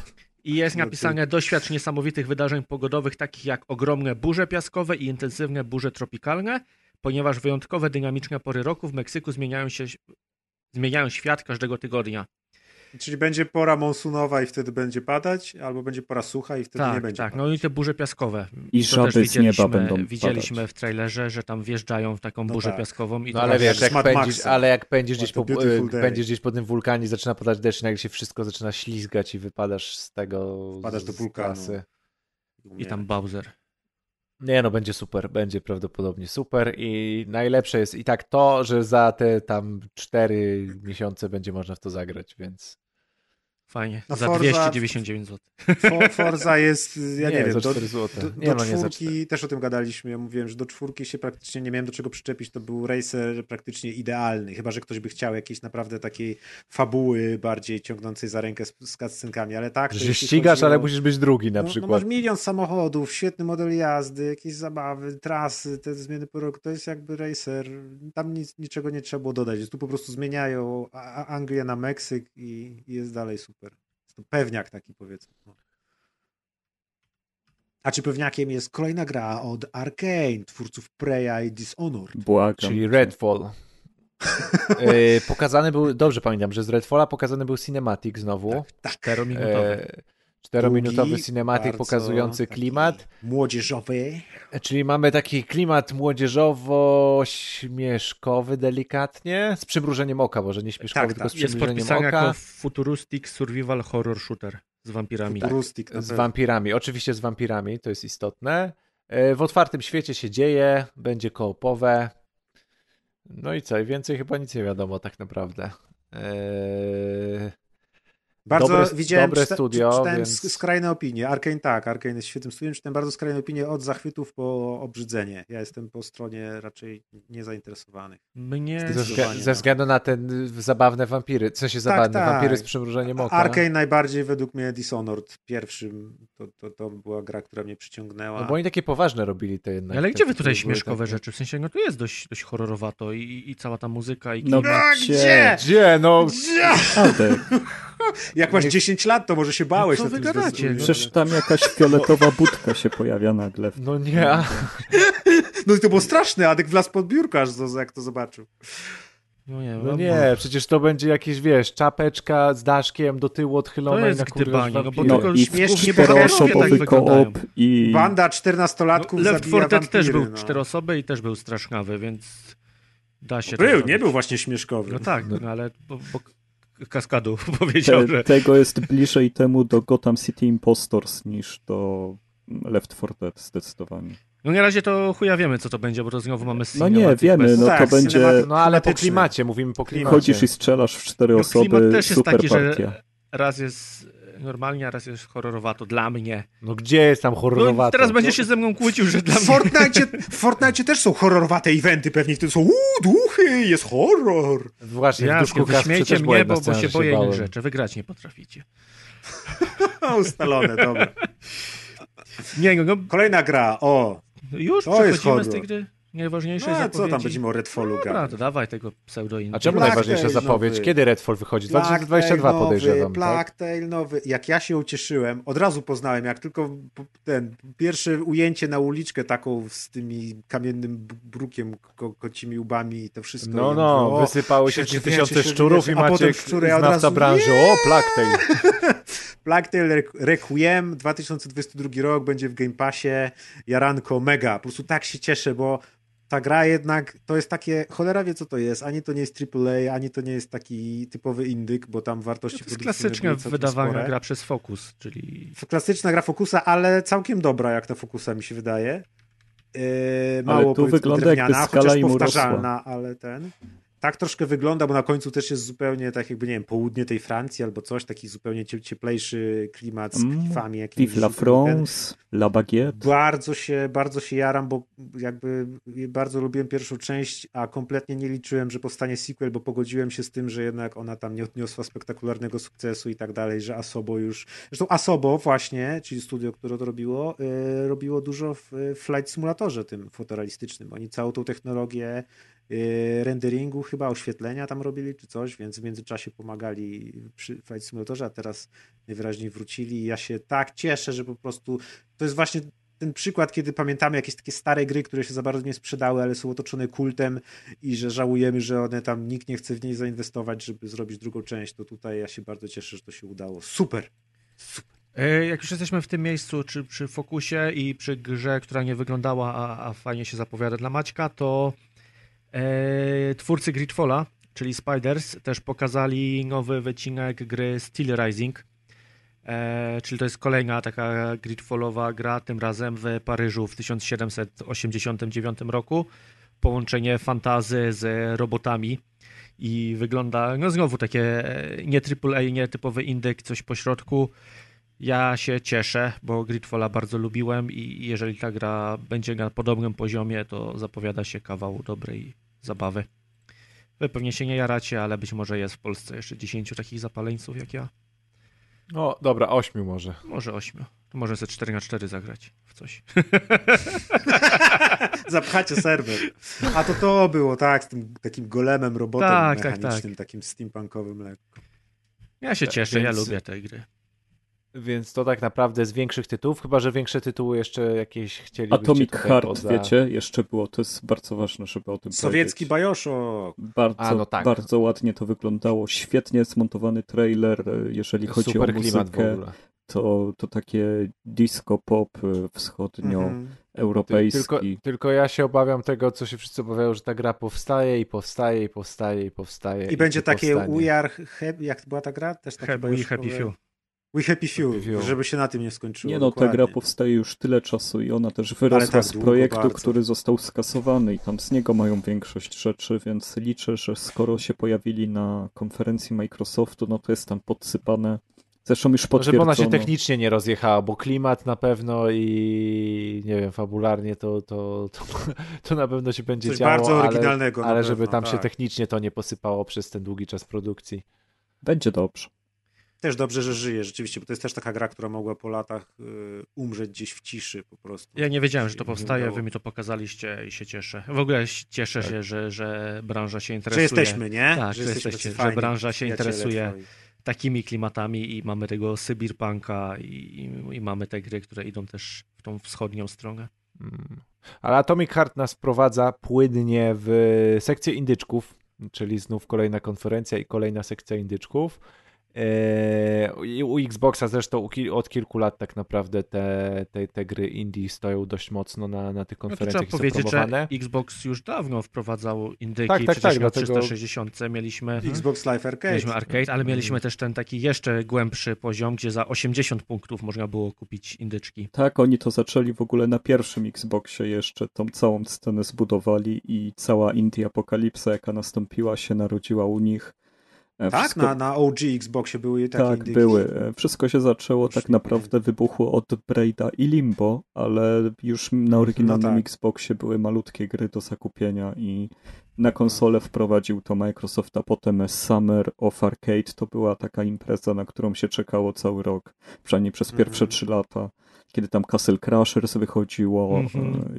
i jest napisane doświadcz niesamowitych wydarzeń pogodowych, takich jak ogromne burze piaskowe i intensywne burze tropikalne, ponieważ wyjątkowe dynamiczne pory roku w Meksyku zmieniają się zmieniają świat każdego tygodnia. Czyli będzie pora monsunowa i wtedy będzie padać, albo będzie pora sucha i wtedy nie Tak, będzie tak. padać. No i te burze piaskowe. I To żaby też z nieba widzieliśmy- będą Widzieliśmy padać. w trailerze, że tam wjeżdżają w taką No burzę tak. piaskową i No ale wiesz, jak pędzisz, Maxem. ale jak pędzisz gdzieś, po, pędzisz gdzieś po tym wulkanie, zaczyna padać deszcz, i nagle się wszystko zaczyna ślizgać i wypadasz z tego Wpadasz do wulkanu. I tam Bowser. Nie no, będzie super, będzie prawdopodobnie super i najlepsze jest i tak to, że za te tam 4 miesiące będzie można w to zagrać, więc Fajnie. No za Forza- 299 zł. For, Forza jest, ja nie, wiem, za do, 4 zł. do, nie do no, nie za 4. czwórki też o tym gadaliśmy. Ja mówiłem, że do czwórki się praktycznie nie miałem do czego przyczepić. To był racer praktycznie idealny. Chyba, że ktoś by chciał jakiejś naprawdę takiej fabuły bardziej ciągnącej za rękę z, z cutscenkami, ale tak. Że ścigasz, ale musisz być drugi na no, przykład. No masz milion samochodów, świetny model jazdy, jakieś zabawy, trasy, te zmiany po roku. To jest jakby racer. Tam nic, niczego nie trzeba było dodać. Tu po prostu zmieniają Anglię na Meksyk i, i jest dalej super. Pewniak taki powiedzmy. No. A czy pewniakiem jest kolejna gra od Arkane, twórców Preya i Dishonored? Błagam. Czyli Redfall. E, pokazany był, dobrze pamiętam, że z Redfalla pokazany był cinematic znowu. Tak. Czterominutowy. E, czterominutowy bardzo pokazujący klimat. Młodzieżowy. Czyli mamy taki klimat młodzieżowo-śmieszkowy delikatnie, z przymrużeniem oka, może nie śmieszkowy, Tak, tylko tak. z Jest przymrużeniem podpisany oka. jako Futuristic Survival Horror Shooter z wampirami. Futuristic. na Z wampirami, oczywiście z wampirami, to jest istotne. E, W otwartym świecie się dzieje, będzie koopowe. No i co, więcej chyba nic nie wiadomo tak naprawdę. Eee, Bardzo Dobre- widziałem, dobre czyta, studio, czytałem więc- skrajne opinie. Arkane tak, Arkane jest świetnym studiem. Czytałem bardzo skrajne opinie od zachwytów po obrzydzenie. Ja jestem po stronie raczej niezainteresowanych. Mnie... ze, wzglę- ze no. względu na te y, zabawne wampiry, w sensie zabawne, tak. wampiry z przymrużeniem oka. Arkane najbardziej według mnie Dishonored pierwszym. To, to, to była gra, która mnie przyciągnęła. No bo oni takie poważne robili te jednak. Ale te gdzie wy tutaj śmieszkowe takie- rzeczy? W sensie, no tu jest dość, dość horrorowato i, i cała ta muzyka i No gdzie? gdzie? Gdzie? No, Gdzie? Jak masz 10 lat, to może się bałeś. co na wy tym gadacie? No przecież tam jakaś fioletowa budka się pojawia nagle. w- no nie. a- No i to było straszne. Adek wlazł pod biurko, aż jak to zobaczył. No nie, No nie, przecież to będzie jakieś, wiesz, czapeczka z daszkiem do tyłu odchylona To jest i na kurwa gdybanie, no bo. No tylko i śmiesznie czteroosobowy bohaterowie tak koop i... Banda 14-latków No, Left zabija 4 Dead wampiry, też był no. cztery osoby i też był strasznawy, więc da się Był, zrobić. nie był właśnie śmieszkowy. No tak, no, ale bo, bo Kaskadu powiedział, Te, że tego jest bliżej temu do Gotham City Impostors niż do Left 4 Dead zdecydowanie. no na razie to chuja wiemy, co to będzie, bo to znowu mamy No nie, wiemy, bez- no Tak, to będzie... cinematic- No ale po klimacie, mówimy po klimacie. Chodzisz i strzelasz w cztery No, klimat osoby, też jest super taki, że partia. raz jest normalnie, a raz jest horrorowato dla mnie. No gdzie jest tam No, horrorowato? teraz będzie się ze mną kłócił, że dla W mnie... Fortnite, w Fortnite też są horrorowate eventy pewnie, które są uuu, duchy, jest horror. Właśnie, w Ja, duszku wyśmiejcie też była mnie, bo, bo się boję innych rzeczy. Wygrać nie potraficie. No, ustalone, dobra. Nie, no, no Kolejna gra, o. już To jest przechodzimy z tej horror. gry. Najważniejsze No, a zapowiedzi. co tam będziemy o Redfallu Dobra, gadać? to dawaj tego pseudo A czemu Black najważniejsza Tail zapowiedź? nowy. Kiedy Redfall wychodzi? Black 2022 Tail podejrzewam, nowy, tak? Tail nowy. Jak ja się ucieszyłem, od razu poznałem, jak tylko ten pierwsze ujęcie na uliczkę taką z tymi kamiennym brukiem, ko, kocimi łbami i to wszystko. No, no, mówię, o, wysypały się świetnie, 3000 wiecie, szczurów i Maciek szczury, znawca razu, branży. O, Tail. Black Tail Re- Requiem 2022 rok będzie w Game Passie. Jaranko mega. Po prostu tak się cieszę, bo ta gra jednak to jest takie, cholera wie co to jest, ani to nie jest AAA, ani to nie jest taki typowy indyk, bo tam wartości To jest klasyczna wydawana gra przez Focus, czyli Klasyczna gra Focusa, ale całkiem dobra jak ta Focusa mi się wydaje. Yy, mało Ale tu powiedzmy wygląda, jakby skala powtarzalna, ale ten... Tak troszkę wygląda, bo na końcu też jest zupełnie tak jakby, nie wiem, południe tej Francji albo coś, taki zupełnie cie- cieplejszy klimat z Mm, klifami. jakimiś Vive la ten. France, La Baguette. Bardzo się, bardzo się jaram, bo jakby bardzo lubiłem pierwszą część, a kompletnie nie liczyłem, że powstanie sequel, bo pogodziłem się z tym, że jednak ona tam nie odniosła spektakularnego sukcesu i tak dalej, że Asobo już... Zresztą Asobo właśnie, czyli studio, które to robiło, yy, robiło dużo w w Flight Simulatorze tym fotorealistycznym. Oni całą tą technologię renderingu, chyba oświetlenia tam robili czy coś, więc w międzyczasie pomagali przy Flight Simulatorze, a teraz najwyraźniej wrócili ja się tak cieszę, że po prostu to jest właśnie ten przykład, kiedy pamiętamy jakieś takie stare gry, które się za bardzo nie sprzedały, ale są otoczone kultem i że żałujemy, że one tam nikt nie chce w niej zainwestować, żeby zrobić drugą część, to tutaj ja się bardzo cieszę, że to się udało. Super! Super! E, Jak już jesteśmy w tym miejscu, czy przy fokusie i przy grze, która nie wyglądała, a, a fajnie się zapowiada dla Maćka, to twórcy Gridfalla, czyli Spiders, też pokazali nowy wycinek gry Steel Rising. E, czyli to jest kolejna taka Gridfallowa gra, tym razem w Paryżu w 1789 roku. Połączenie fantazy z robotami i wygląda, no znowu takie e, nie AAA, nie typowy indyk, coś pośrodku. Ja się cieszę, bo Gridfalla bardzo lubiłem i jeżeli ta gra będzie na podobnym poziomie, to zapowiada się kawał dobrej zabawy. Wy pewnie się nie jaracie, ale być może jest w Polsce jeszcze 10 takich zapaleńców jak ja. No dobra, ośmiu może. Może 8. To może ze 4 na 4 zagrać w coś. Zapchacie serwer. A to to było, tak, z tym takim golemem, robotem Tak, tak, mechanicznym, takim steampunkowym lekko. Ja się Tak, cieszę, ja więc- lubię te gry. Więc to tak naprawdę z większych tytułów, chyba że większe tytuły jeszcze jakieś chcielibyście Atomic Heart, poza... wiecie, jeszcze było, to jest bardzo ważne, żeby o tym Sowiecki powiedzieć. Bioshock. Bardzo, A, no tak. bardzo ładnie to wyglądało, świetnie zmontowany trailer, jeżeli chodzi Super o klimat w muzykę, ogóle. to, to takie disco pop e, Mhm. wschodnioeuropejski. Tylko, tylko ja się obawiam tego, co się wszyscy obawiają, że ta gra powstaje i powstaje i powstaje i powstaje. I będzie takie powstanie. We Are Happy, jak była ta gra? Też takie Happy, Happy Few. We Happy Few, Happy Few. żeby się na tym nie skończyło. Nie no, ta dokładnie. gra powstaje już tyle czasu i ona też wyrosła tak z projektu, bardzo. który został skasowany i tam z niego mają większość rzeczy, więc liczę, że skoro się pojawili na konferencji Microsoftu, no to jest tam podsypane. Zresztą już No, potwierdzono. żeby ona się technicznie nie rozjechała, bo klimat na pewno i nie wiem, fabularnie to, to, to, to na pewno się będzie Coś działo, bardzo ale, oryginalnego. na ale żeby tam się tak. technicznie to nie posypało przez ten długi czas produkcji. Będzie dobrze. Też dobrze, że żyje rzeczywiście, bo to jest też taka gra, która mogła po latach y, umrzeć gdzieś w ciszy po prostu. Ja nie wiedziałem, że to powstaje, wy mi to pokazaliście i się cieszę. W ogóle cieszę Tak. się, że, że branża się Że interesuje jesteśmy, nie? Tak, że że jesteśmy jesteście, że branża się interesuje. twoi. takimi klimatami i mamy tego Sybirpunka i, i, i mamy te gry, które idą też w tą wschodnią stronę. Mm. Ale Atomic Heart nas wprowadza płynnie w sekcję indyczków, czyli znów kolejna konferencja i kolejna sekcja indyczków. I U Xboxa zresztą od kilku lat tak naprawdę te, te, te gry indie stoją dość mocno na, na tych No to konferencjach trzeba i są powiedzieć, promowane. że Xbox już dawno wprowadzał indyki, Tak, tak, tak, na dlatego- 360 mieliśmy, Xbox Live Arcade. mieliśmy arcade, ale mieliśmy też ten taki jeszcze głębszy poziom, gdzie za 80 punktów można było kupić indyczki. Tak, oni to zaczęli w ogóle na pierwszym Xboxie jeszcze, tą całą scenę zbudowali i cała Indie Apokalipsa, jaka nastąpiła, się narodziła u nich. E, Tak, wszystko- na, na OG Xboxie były takie Tak, indyki. były. E, Wszystko się zaczęło Już tak naprawdę wybuchło od Braida i Limbo, ale już na oryginalnym No tak. Xboxie były malutkie gry do zakupienia i na konsolę wprowadził to Microsoft, a potem Summer of Arcade to była taka impreza, na którą się czekało cały rok, przynajmniej przez pierwsze Mhm. trzy lata, kiedy tam Castle Crashers wychodziło.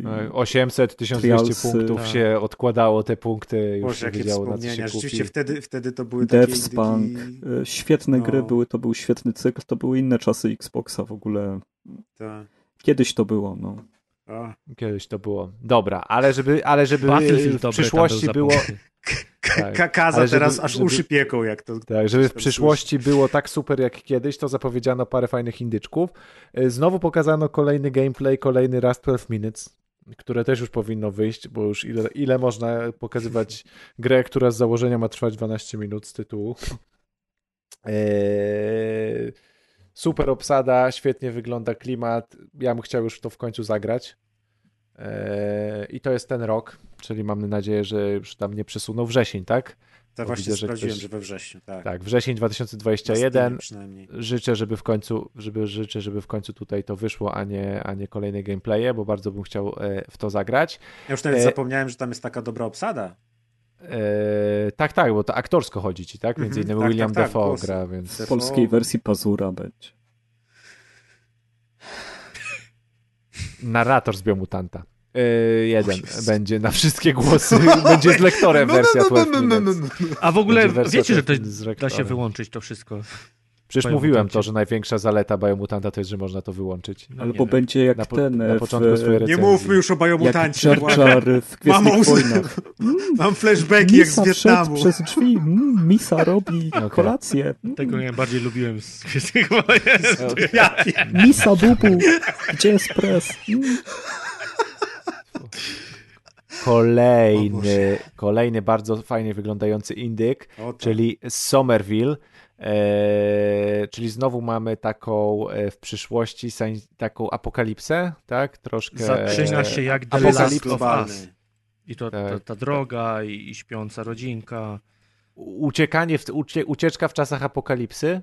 I- E, 800, 1200 Trialsy, punktów tak. się odkładało te punkty, już Boże, się jakie wiedziało na co się kupi. Rzeczywiście wtedy, wtedy to były takie Deathspunk, indyki... e, świetne No. gry były, to był świetny cykl, to były inne czasy Xboxa w ogóle. Tak. Kiedyś to było, no. A. Kiedyś to było. Dobra, ale żeby, ale żeby w przyszłości było... Tak. Kakaza Ale żeby- teraz aż żeby- uszy pieką, jak to... Tak, żeby w przyszłości było tak super jak kiedyś, to zapowiedziano parę fajnych indyczków. Y, Znowu pokazano kolejny gameplay, kolejny Rust 12 Minutes, które też już powinno wyjść, bo już ile, ile można pokazywać grę, która z założenia ma trwać 12 minut z tytułu. Eee, super obsada, świetnie wygląda klimat. Ja bym chciał już to w końcu zagrać. I to jest ten rok, czyli mamy nadzieję, że już tam nie przesuną wrzesień, tak? To Bo właśnie widzę, że sprawdziłem, ktoś- że we wrześniu, tak. Tak, wrzesień Na 2021. Steamie przynajmniej. Życzę, żeby w końcu, żeby, życzę, żeby w końcu tutaj to wyszło, a nie, a nie kolejne gameplaye, bo bardzo bym chciał e, w to zagrać. Ja już nawet E- zapomniałem, że tam jest taka dobra obsada. E, tak, tak, bo to aktorsko chodzi ci, tak? Między Mhm, innymi tak, William tak, tak, Defoe gra, więc W polskiej wersji Pazura będzie. Narrator z Biomutanta. E, jeden będzie na wszystkie głosy, będzie z lektorem wersja 12 minutes. A w ogóle wersja wiecie, że to 12 z da się wyłączyć to wszystko. Przecież mówiłem to, że największa zaleta Biomutanta to jest, że można to wyłączyć. No, Albo nie będzie jak Na, po, ten na w, początku swojej Nie recenzji. mówmy już o jak Biomutancie. Jar w Gwiezdnych Wojnach. Mam flashbacki jak z Wietnamu. przez drzwi, mm, Misa robi Okej. kolację. Mm, Tego najbardziej lubiłem z Gwiezdnych Wojen. Ja, Misa bubu, gdzie jest pres? Mm. Kolejny, kolejny bardzo fajnie wyglądający indyk, o, tak. czyli Somerville. E, czyli znowu mamy taką e, w przyszłości taką apokalipsę, tak? Troszkę. Zaczyna się jak The Last of. Us. I to, Tak. to ta droga i, i śpiąca rodzinka. uciekanie, w, ucie, ucieczka w czasach apokalipsy.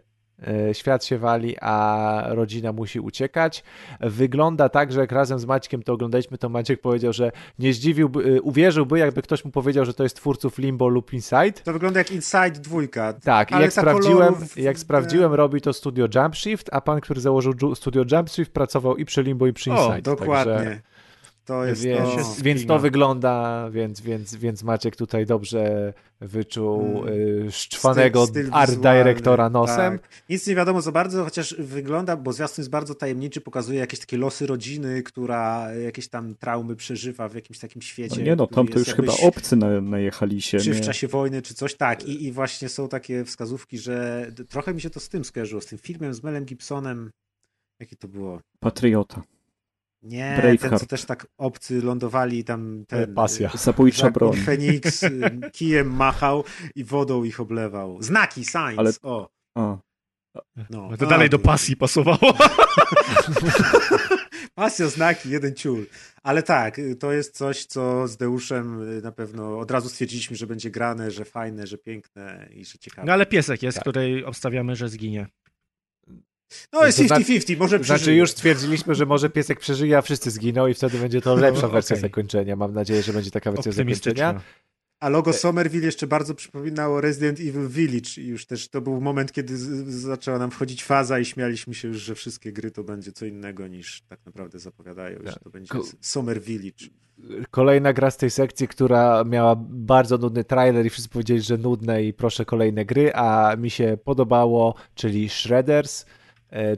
E, Świat się wali, a rodzina musi uciekać. Wygląda tak, że jak razem z Maćkiem to oglądaliśmy, to Maciek powiedział, że nie zdziwiłby, e, uwierzyłby, jakby ktoś mu powiedział, że to jest twórców Limbo lub Inside. To wygląda jak Inside dwójka. Tak, Ale jak sprawdziłem, kolorów- jak sprawdziłem, robi to studio Jump Shift, a pan, który założył studio Jump Shift, pracował i przy Limbo, i przy O, Inside. Dokładnie. Także, To jest więc, to. więc to wygląda, więc, więc, więc Maciek tutaj dobrze wyczuł Mm. y, szczwanego Styl- styl art dyrektora nosem. Tak. Nic nie wiadomo za bardzo, chociaż wygląda, bo zwiastun jest bardzo tajemniczy, pokazuje jakieś takie losy rodziny, która jakieś tam traumy przeżywa w jakimś takim świecie. No nie no, tam to już chyba obcy na, najechali się. Czy w Nie? czasie wojny, czy coś tak. I, I właśnie są takie wskazówki, że trochę mi się to z tym skojarzyło, z tym filmem z Melem Gibsonem. Jaki to było? Patriota, Nie, Braveheart. ten co też tak obcy lądowali tam ten... Pasja. zabójcza Jacques broń. Phoenix y, kijem machał i wodą ich oblewał. Znaki, signs, Ale- o. A, No, No to A, dalej do pasji pasowało. Pasja, znaki, jeden ciul. Ale tak, y, to jest coś, co z Deuszem y, na pewno od razu stwierdziliśmy, że będzie grane, że fajne, że piękne i że ciekawe. No ale piesek jest, Tak. który obstawiamy, że zginie. No jest To znaczy- 50-50, może Znaczy przeżyje. już stwierdziliśmy, że może piesek przeżyje, a wszyscy zginą i wtedy będzie to lepsza No, wersja okej. zakończenia. Mam nadzieję, że będzie taka wersja zakończenia. A logo Somerville jeszcze bardzo przypominało Resident Evil Village i już też to był moment, kiedy zaczęła nam wchodzić faza i śmialiśmy się już, że wszystkie gry to będzie co innego niż tak naprawdę zapowiadają, że to będzie Ko- Summer Village. Kolejna gra z tej sekcji, która miała bardzo nudny trailer i wszyscy powiedzieli, że nudne i proszę kolejne gry, a mi się podobało, czyli Shredders, e,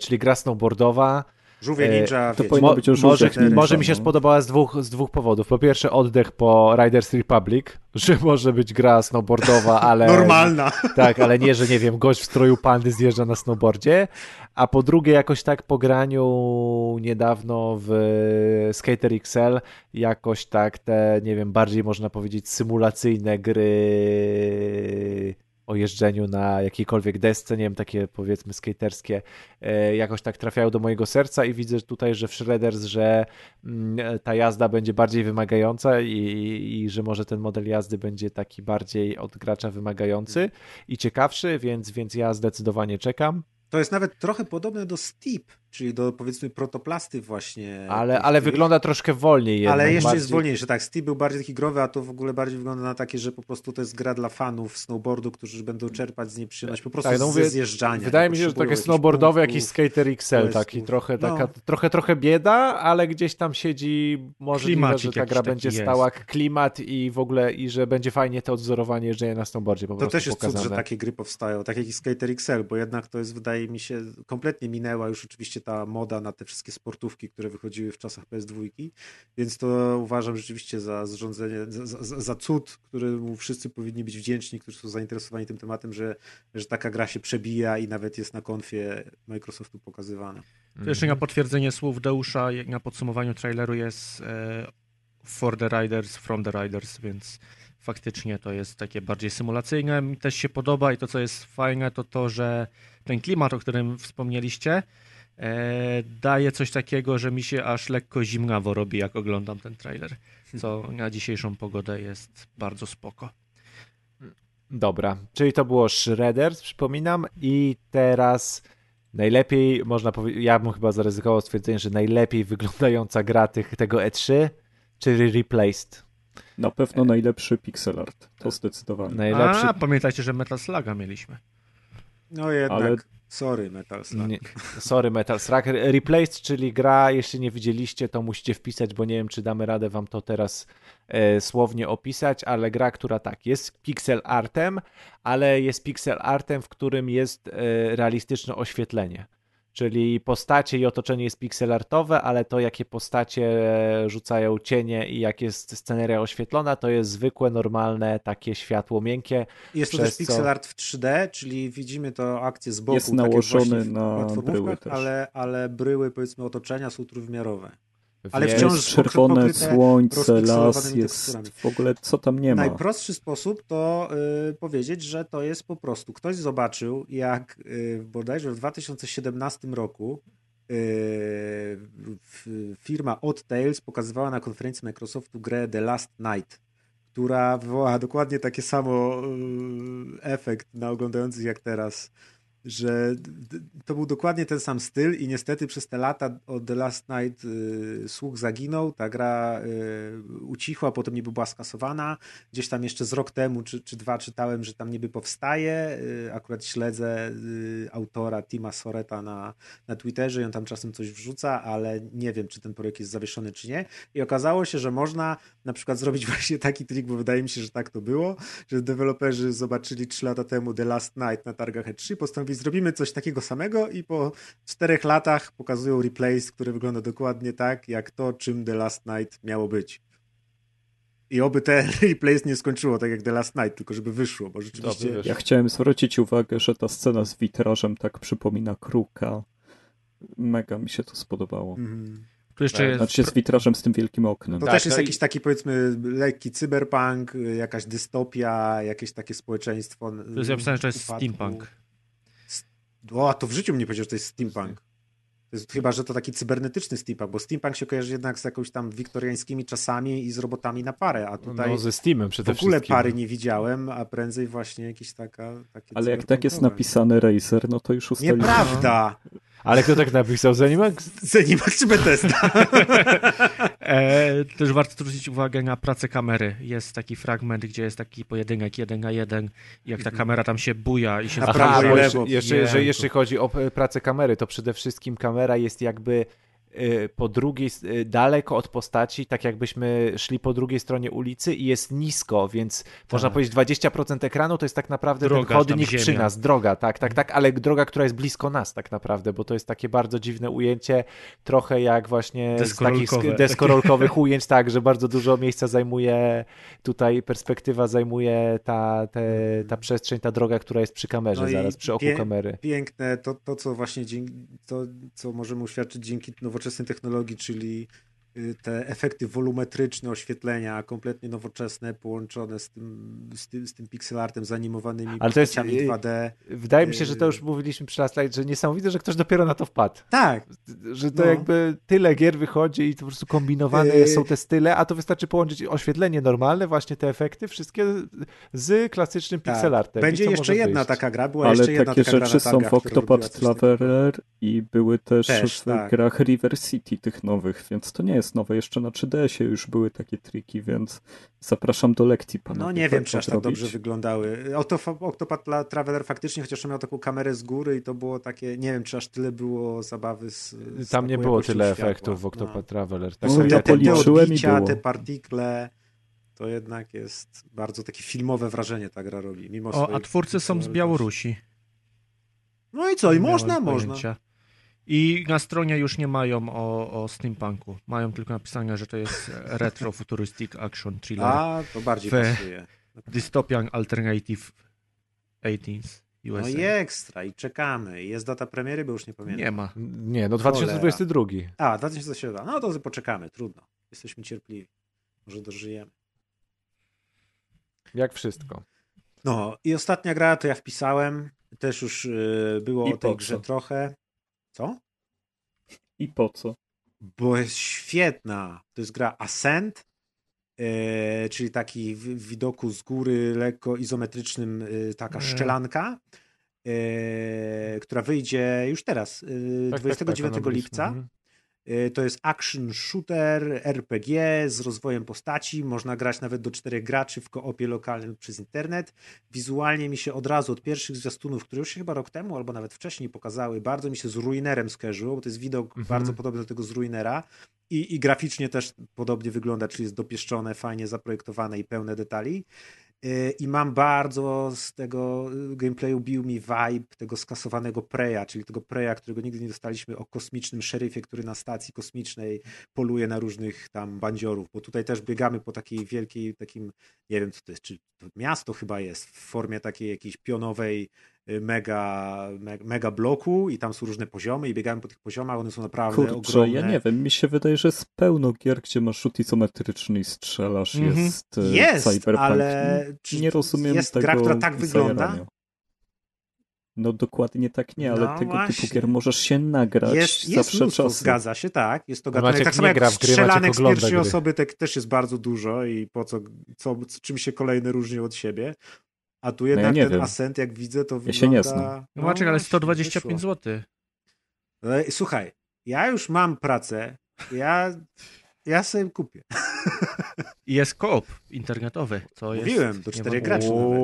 czyli gra snowboardowa. Żółwie E, Ninja, to powinno być o może, może mi się no. spodobała z dwóch, z dwóch powodów. Po pierwsze oddech po Riders Republic, że może być gra snowboardowa, ale... normalna. Tak, ale nie, że nie wiem, gość w stroju pandy zjeżdża na snowboardzie. A po drugie, jakoś tak po graniu niedawno w Skater XL, jakoś tak te, nie wiem, bardziej można powiedzieć symulacyjne gry o jeżdżeniu na jakiejkolwiek desce, nie wiem, takie powiedzmy skaterskie, e, jakoś tak trafiają do mojego serca i widzę tutaj, że w Shredders, że mm, ta jazda będzie bardziej wymagająca i, i że może ten model jazdy będzie taki bardziej od gracza wymagający i ciekawszy, więc, więc ja zdecydowanie czekam. To jest nawet trochę podobne do Steep, czyli do powiedzmy protoplasty właśnie. Ale, ale wygląda troszkę wolniej jednak. Ale jeszcze bardziej... jest wolniejszy, tak. Steep był bardziej taki growy, a to w ogóle bardziej wygląda na takie, że po prostu to jest gra dla fanów snowboardu, którzy będą czerpać z niej przyjemność po prostu Tak, no ze mówię, zjeżdżania. Wydaje mi się, że takie snowboardowe, punktów. jakiś skater XL, taki trochę, No. taka, trochę, trochę, bieda, ale gdzieś tam siedzi możliwe, Klimacik że ta gra będzie jest. stała klimat i w ogóle, i że będzie fajnie to odzorowanie jeżdżenia na snowboardzie po To też jest pokazane. cud, że takie gry powstają, tak jak i Skater XL, bo jednak to jest, wydaje mi się, kompletnie minęła już oczywiście ta moda na te wszystkie sportówki, które wychodziły w czasach PS2, więc to uważam rzeczywiście za zrządzenie, za, za, za cud, któremu wszyscy powinni być wdzięczni, którzy są zainteresowani tym tematem, że, że taka gra się przebija i nawet jest na konfie Microsoftu pokazywana. To jeszcze na potwierdzenie słów Deusza, na podsumowaniu traileru jest e, For the Riders, From the Riders, więc faktycznie to jest takie bardziej symulacyjne. Mi też się podoba i to, co jest fajne, to to, że ten klimat, o którym wspomnieliście, e, daje coś takiego, że mi się aż lekko zimnawo robi, jak oglądam ten trailer, co na dzisiejszą pogodę jest bardzo spoko. Dobra, czyli to było Shredders, przypominam, i teraz najlepiej, można powiedzieć, ja bym chyba zaryzykował stwierdzenie, że najlepiej wyglądająca gra tych, tego E3, czyli Replaced. Na pewno najlepszy pixel art, to zdecydowanie. Najlepszy A, pamiętajcie, że Metal Sluga mieliśmy. No jednak, Ale- sorry Metal Slug. Nie, sorry, Metal Slug. Replaced, czyli gra, jeśli nie widzieliście, to musicie wpisać, bo nie wiem, czy damy radę wam to teraz e, słownie opisać, ale gra, która tak, jest pixel artem, ale jest pixel artem, w którym jest e, realistyczne oświetlenie. Czyli postacie i otoczenie jest pixelartowe, ale to jakie postacie rzucają cienie i jak jest sceneria oświetlona, to jest zwykłe, normalne, takie światło miękkie. Jest to też co- pixel art w 3D, czyli widzimy to akcję z boku. Jest tak nałożony na bryły też. Ale, ale bryły, powiedzmy, otoczenia są trójwymiarowe. Ale Więc- wciąż Jest czerwone pokryte słońce, las, jest teksturami. w ogóle co tam nie ma. Najprostszy sposób to y, powiedzieć, że to jest po prostu. Ktoś zobaczył, jak y, bodajże w 2017 roku y, firma Odd Tales pokazywała na konferencji Microsoftu grę The Last Night, która wywołała dokładnie taki samo y, efekt na oglądających jak teraz. Że to był dokładnie ten sam styl i niestety przez te lata od The Last Night y, słuch zaginął, ta gra y, ucichła, potem niby była skasowana. Gdzieś tam jeszcze z rok temu czy, czy dwa czytałem, że tam niby powstaje. Y, akurat śledzę y, autora Tima Soreta na, na Twitterze i on tam czasem coś wrzuca, ale nie wiem, czy ten projekt jest zawieszony, czy nie. I okazało się, że można na przykład zrobić właśnie taki trik, bo wydaje mi się, że tak to było, że deweloperzy zobaczyli trzy lata temu The Last Night na targach E3, postanowili zrobimy coś takiego samego i po czterech latach pokazują replays, który wygląda dokładnie tak, jak to, czym The Last Night miało być. I oby te replays nie skończyło tak jak The Last Night, tylko żeby wyszło, bo rzeczywiście... Dobrze, Ja chciałem zwrócić uwagę, że ta scena z witrażem tak przypomina kruka. Mega mi się to spodobało. Tu jeszcze jest... Znaczy z witrażem z tym wielkim oknem. To Tak, też jest no i- jakiś taki powiedzmy lekki cyberpunk, jakaś dystopia, jakieś takie społeczeństwo. Tu jest napisane, że to jest steampunk. O, to w życiu mnie powiedział, że to jest steampunk. To jest, chyba, że to taki cybernetyczny steampunk, bo steampunk się kojarzy jednak z jakąś tam wiktoriańskimi czasami i z robotami na parę, a tutaj No, ze Steamem w przede ogóle wszystkim. pary nie widziałem, a prędzej właśnie jakiś taka... Takie Ale jak tak jest napisane Razer, no to już ustaliliśmy. Nieprawda! Ale kto tak napisał? Zenimax? Zenimax czy Bethesda? E, też warto zwrócić uwagę na pracę kamery. Jest taki fragment, gdzie jest taki pojedynek jeden na jeden i jak ta kamera tam się buja i się Aha, prawo i bo lewo. jeszcze, jeszcze, że Jejku. jeśli chodzi o pracę kamery, to przede wszystkim kamera jest jakby po drugiej, e, daleko od postaci, tak jakbyśmy szli po drugiej stronie ulicy i jest nisko, więc można powiedzieć 20% ekranu to jest tak naprawdę Droga, ten chodnik przy nas, droga, tak, tak, tak, ale droga, która jest blisko nas tak naprawdę, bo to jest takie bardzo dziwne ujęcie, trochę jak właśnie z takich deskorolkowych ujęć, tak, że bardzo dużo miejsca zajmuje tutaj perspektywa zajmuje ta, te, ta przestrzeń, ta droga, która jest przy kamerze, No zaraz przy oku pie- kamery. piękne, to, to co właśnie dzięki, to, co możemy uświadczyć dzięki nowoczesnej technologii, czyli te efekty wolumetryczne oświetlenia, kompletnie nowoczesne, połączone z tym, z tym, z tym pixelartem, z animowanymi Ale to jest, postaciami y, 2D. Wydaje mi się, że to już mówiliśmy przy Last Light, że niesamowite, że ktoś dopiero na to wpadł. Tak, Że to No. jakby tyle gier wychodzi i to po prostu kombinowane Yy. są te style, a to wystarczy połączyć oświetlenie normalne, właśnie te efekty, wszystkie z klasycznym tak. pixelartem. Będzie jeszcze jedna wyjść? taka gra, była Ale jeszcze jedna takie taka gra rzeczy na są targach, w Octopath. Traveler i były też, Też, w tak. grach River City tych nowych, więc to nie jest nowe. Jeszcze na 3DS-ie już były takie triki, więc zapraszam do lekcji panowie. No nie wiem, czy aż tak odrobić. dobrze wyglądały. Octof- Octopath Traveler faktycznie, chociaż on miał taką kamerę z góry i to było takie, nie wiem, czy aż tyle było zabawy z, z Tam nie było tyle światła. efektów w Octopath No. Traveler. No, Tak ja sobie te, te, te policzyłem i odbicia, było. te partikle, to jednak jest bardzo takie filmowe wrażenie ta gra robi, mimo O, a twórcy są z. Białorusi. No i co, i można, można. I na stronie już nie mają o, o steampunku. Mają tylko napisane, że to jest retro-futuristic action thriller. A, to bardziej pasuje. Dystopian Alternative 18 No USA. i ekstra, i czekamy. Jest data premiery, bo już nie pamiętam. Nie ma. Nie, no 2022. A, 2007. No to poczekamy, trudno. Jesteśmy cierpliwi. Może dożyjemy. Jak wszystko. No i ostatnia gra to ja wpisałem. Też już y, było I o tej grze trochę. Co? I po co? Bo jest świetna. To jest gra Ascent, y, czyli taki w, w widoku z góry, lekko izometrycznym, y, taka Mm. szczelanka, y, która wyjdzie już teraz, Tak, tak, 29 tak, ona byli- lipca. mhm. Y, To jest action shooter, RPG z rozwojem postaci. Można grać nawet do czterech graczy w koopie lokalnym przez internet. Wizualnie mi się od razu, od pierwszych zwiastunów, które już się chyba rok temu albo nawet wcześniej pokazały, bardzo mi się z Ruinerem skojarzyło, bo to jest widok Mhm. bardzo podobny do tego z Ruinera. I, I graficznie też podobnie wygląda, czyli jest dopieszczone, fajnie zaprojektowane i pełne detali. Y, I mam bardzo z tego y, gameplayu bił mi vibe tego skasowanego Preya, czyli tego Preya, którego nigdy nie dostaliśmy o kosmicznym szeryfie, który na stacji kosmicznej poluje na różnych tam bandziorów, bo tutaj też biegamy po takiej wielkiej, takim, nie wiem co to jest, czy to miasto chyba jest w formie takiej jakiejś pionowej mega, me- mega bloku i tam są różne poziomy i biegamy po tych poziomach, one są naprawdę Kurczę, ogromne. ja nie wiem, mi się wydaje, że jest pełno gier, gdzie masz rzut izometryczny i strzelasz, Mhm. jest, e, Jest, Cyberpunk. ale czy nie rozumiem jest tego gra, która tak wygląda? zajarania. No dokładnie tak nie, ale No tego właśnie. typu gier możesz się nagrać Jest, za jest mnóstwo, czasy. zgadza się, tak. Jest to No gatunek. Maciek Tak samo jak gra w gry, strzelanek z pierwszej gry. osoby tak, też jest bardzo dużo i po co, co, czym się kolejne różni od siebie. A tu jednak No nie ten wiem. Ascent, jak widzę, to wygląda... Ja się nie znam. No Maciek, ale właśnie, 125 wyszło. zł. No i Słuchaj, ja już mam pracę, ja, ja sobie kupię. I jest koop internetowy, co jest... Mówiłem, do nie czterech ma- graczy nawet.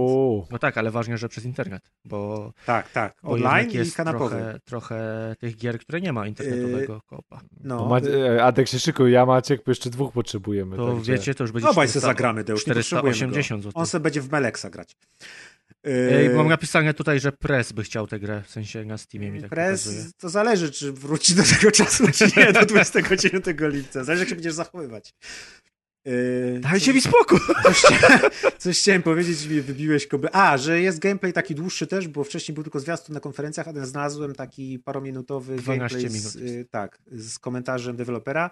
No tak, ale ważne, że przez internet, bo, Tak, tak. Online jednak i jest kanapowy. trochę, trochę tych gier, które nie ma internetowego koopa. No, No, e, Adek się szykuj, ja Maciek, bo jeszcze dwóch potrzebujemy. To także- wiecie, to już będzie obaj se 400 zagramy, Deusz, nie potrzebujemy 480 go. zł. On sobie będzie w Meleksa grać. Ej, Yy, mam napisane tutaj, że Press by chciał tę grę, w sensie na Steamie mi tak pokazuje. Press, to zależy, czy wróci do tego czasu, czy nie, do 29 lipca. Zależy, jak się będziesz zachowywać. Yy, Dajcie mi spokój! Coś, coś chciałem powiedzieć, mi wybiłeś koby. A, że jest gameplay taki dłuższy też, bo wcześniej był tylko zwiastun na konferencjach, ale znalazłem taki parominutowy 12 gameplay z, minut y, tak, z komentarzem dewelopera,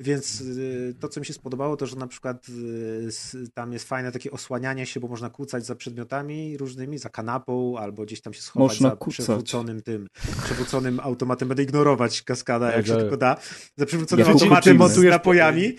więc y, to, co mi się spodobało, to, że na przykład y, s- tam jest fajne takie osłanianie się, bo można kłócać za przedmiotami różnymi, za kanapą, albo gdzieś tam się schować Można za kucać. przewróconym tym, przewróconym automatem. Będę ignorować kaskada, jak się tylko da. Za przewróconym Ja automatem z montujesz- napojami.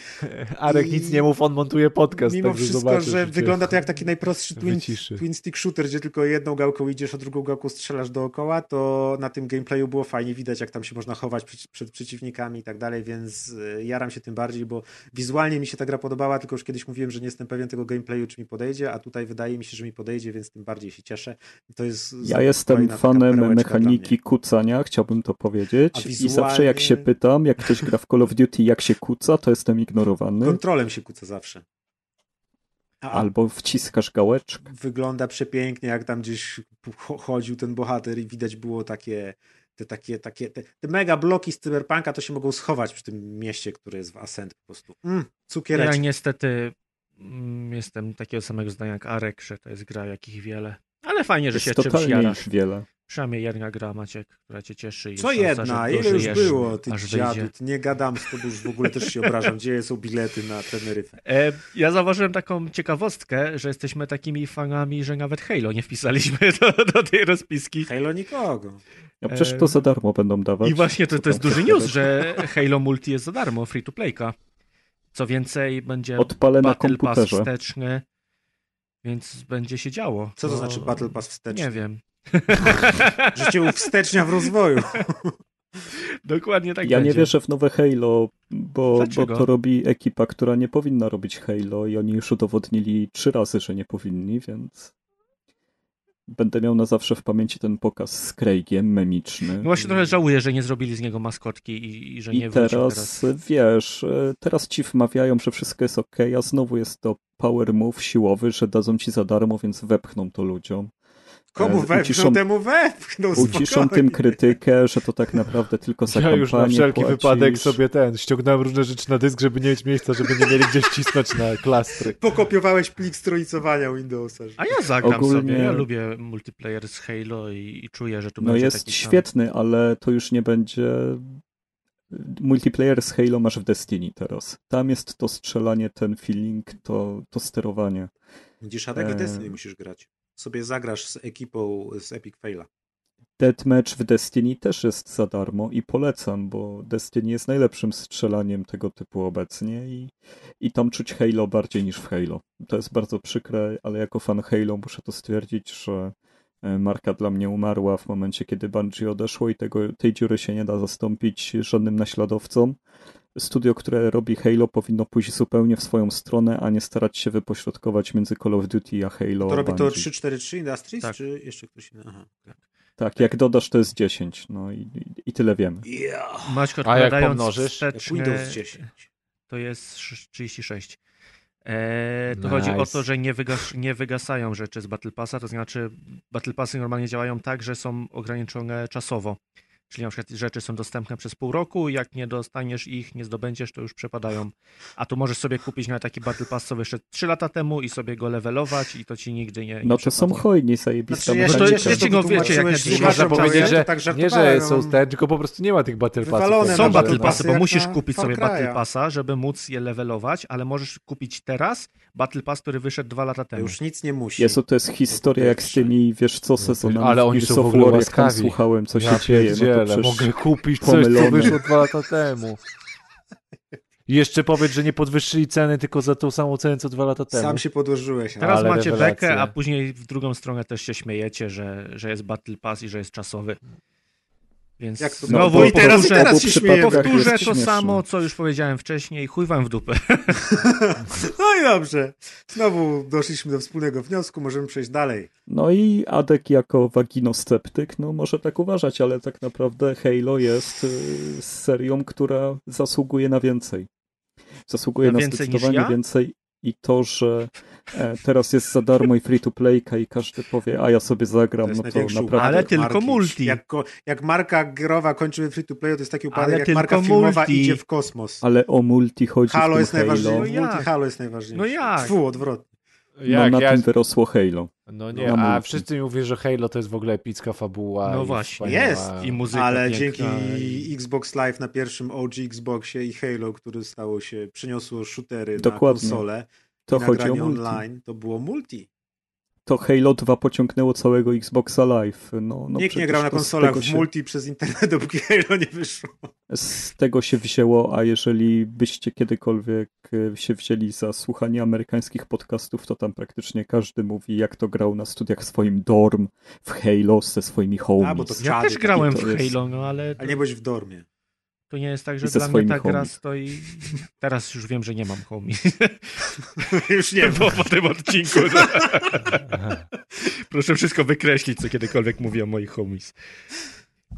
Arek I- nic nie mów, on montuje podcast. Mimo także wszystko, zobaczysz, że wygląda to jak taki najprostszy twin, twin stick shooter, gdzie tylko jedną gałką idziesz, a drugą gałką strzelasz dookoła, to na tym gameplayu było fajnie widać, jak tam się można chować przeci- przed przeciwnikami i tak dalej, więc y, jaram się tym bardziej, bo wizualnie mi się ta gra podobała, tylko już kiedyś mówiłem, że nie jestem pewien tego gameplayu, czy mi podejdzie, a tutaj wydaje mi się, że mi podejdzie, więc tym bardziej się cieszę. To jest Ja jestem fanem mechaniki kucania, chciałbym to powiedzieć. A I zawsze jak wizualnie- się pytam, jak ktoś gra w Call of Duty, jak się kuca, to jestem ignorowany. Kontrolem się kłócę zawsze. A, Albo wciskasz gałeczkę. wygląda przepięknie, jak tam gdzieś cho- chodził ten bohater i widać było takie te takie, takie te, te mega bloki z cyberpunka to się mogą schować przy tym mieście, które jest w Ascent po prostu. Mm, Ja cukiereczki. niestety mm, jestem takiego samego zdania jak Arek, że to jest gra jakich wiele. Ale fajnie, że Jest się czymś jarasz. wiele. Przynajmniej jedna gra, Maciek, która cię cieszy. i Co jedna? szansa, Ile już było, ty aż dziadu? wyjdzie. Ty Nie gadam z tobą, już w ogóle też się obrażam. Gdzie są bilety na Teneryfę? E, ja zauważyłem taką ciekawostkę, że jesteśmy takimi fanami, że nawet Halo nie wpisaliśmy do, do tej rozpiski. Halo nikogo. A przecież to za darmo będą dawać. I właśnie to, to jest duży news, że Halo Multi jest za darmo, free to playka. Co więcej, będzie Odpalę na Battle Pass wsteczny, więc będzie się działo. Co to No, znaczy Battle Pass wsteczny? Nie wiem. Że cię uwstecznia w rozwoju. Dokładnie tak Ja będzie. nie wierzę w nowe Halo, bo, bo to robi ekipa, która nie powinna robić Halo i oni już udowodnili trzy razy, że nie powinni, więc będę miał na zawsze w pamięci ten pokaz z Craigiem memiczny. No właśnie trochę żałuję, że nie zrobili z niego maskotki i, i że nie I wrócił teraz, wiesz, e, teraz ci wmawiają, że wszystko jest ok, a znowu jest to power move siłowy, że dadzą ci za darmo, więc wepchną to ludziom. Komu E, wepchnął, uciszą- temu wepchnął Uciszą tym krytykę, że to tak naprawdę tylko za Ja już na wszelki płacisz. wypadek sobie ten, ściągnąłem różne rzeczy na dysk, żeby nie mieć miejsca, żeby nie mieli gdzieś cisnąć na klastry. Pokopiowałeś plik stronicowania Windowsa. A ja zagram Ogólnie- sobie. Ja lubię multiplayer z Halo i, i czuję, że tu No będzie jest taki sam. świetny, ale to już nie będzie... Multiplayer z Halo masz w Destiny teraz. Tam jest to strzelanie, ten feeling, to, to sterowanie. Widzisz, a tak Eee. Destiny musisz grać. Sobie zagrasz z ekipą z Epic Faila. Deathmatch w Destiny też jest za darmo i polecam, bo Destiny jest najlepszym strzelaniem tego typu obecnie i, i tam czuć Halo bardziej niż w Halo. To jest bardzo przykre, ale jako fan Halo muszę to stwierdzić, że e, marka dla mnie umarła w momencie, kiedy Bungie odeszło i tego, tej dziury się nie da zastąpić żadnym naśladowcą. Studio, które robi Halo powinno pójść zupełnie w swoją stronę, a nie starać się wypośrodkować między Call of Duty a Halo. To robi to Bungie. 343 Industries, Tak. czy jeszcze ktoś inny? Aha. Tak, jak dodasz to jest 10, no i, i, tyle wiemy. Yeah. Maćko, A jak pomnożysz? Wstecznie, Windows 10. to jest sz- 36. Eee, to chodzi o Nice. to, że nie, wygas nie wygasają rzeczy z Battle Passa, to znaczy Battle Passy normalnie działają tak, że są ograniczone czasowo. Czyli na przykład rzeczy są dostępne przez pół roku, jak nie dostaniesz ich, nie zdobędziesz, to już przepadają. A tu możesz sobie kupić na taki Battle Pass, co wyszedł 3 lata temu i sobie go levelować i to ci nigdy nie, nie No to są hojni, zajebista Znaczy, No to cieszę, wiecie go, wiecie, jak Nie Można powiedzieć, że tak nie, że są te, tylko po prostu nie ma tych Battle Passów. Są Battle Passy, bo musisz kupić sobie. Battle Passa, żeby móc je levelować, ale możesz kupić teraz Battle Pass, który wyszedł dwa lata temu. już nic nie musi. Jezu, to jest historia jak z tymi, wiesz co, sezonami Ale oni są w ogóle łaskawi. słuchałem, co się dzieje, przecież mogę kupić coś, co wyszło dwa lata temu. I jeszcze powiedz, że nie podwyższyli ceny tylko za tą samą cenę, co dwa lata temu. Sam się podłożyłeś. no. Teraz Ale macie rewelacja. bekę, a później w drugą stronę też się śmiejecie, że, że jest Battle Pass i że jest czasowy. Więc Jak to- znowu no, i teraz- powtórzę, i teraz się śmieję. powtórzę to śmieszne. samo, co już powiedziałem wcześniej. Chuj wam w dupę. No i dobrze. Znowu doszliśmy do wspólnego wniosku, możemy przejść dalej. No i Adek jako waginosceptyk, no może tak uważać, ale tak naprawdę Halo jest y, serią, która zasługuje na więcej. Zasługuje Na na, więcej niż zdecydowanie ja? więcej i to, że e, teraz jest za darmo i free to playka i każdy powie, a ja sobie zagram, To no to naprawdę... Ale tylko marki. multi. Jak, ko- jak marka growa kończy free to play, to jest taki upadek, Ale jak marka filmowa multi. idzie w kosmos. Ale o multi chodzi Halo jest najważniejsze. Halo. No jak? Multi Halo jest najważniejsze. No jak? Fu, odwrotnie. No Jak, na ja, tym wyrosło Halo. no nie, na a wszyscy mi mówią, że Halo to jest w ogóle epicka fabuła. No i właśnie. wspaniała. Jest. I muzyka Ale piękna dzięki i- Xbox Live na pierwszym OG Xboxie i Halo, który stało się, przyniosło shootery Dokładnie. na konsolę To i chodzi o multi. online, to było multi. To Halo 2 pociągnęło całego Xboxa Live. No, no Nikt nie grał na konsolach w się- multi przez internet, dopóki Halo nie wyszło. z tego się wzięło, a jeżeli byście kiedykolwiek e, się wzięli za słuchanie amerykańskich podcastów, to tam praktycznie każdy mówi, jak to grał na studiach w swoim dorm, w Halo ze swoimi homies. A, bo to Ja też grałem to w jest- Halo, no ale to, Ale nie byłeś w dormie. To nie jest tak, że dla mnie swoimi ta gra stoi... Teraz już wiem, że nie mam homie. Już nie było po tym odcinku. Proszę wszystko wykreślić, co kiedykolwiek mówię o moich homies.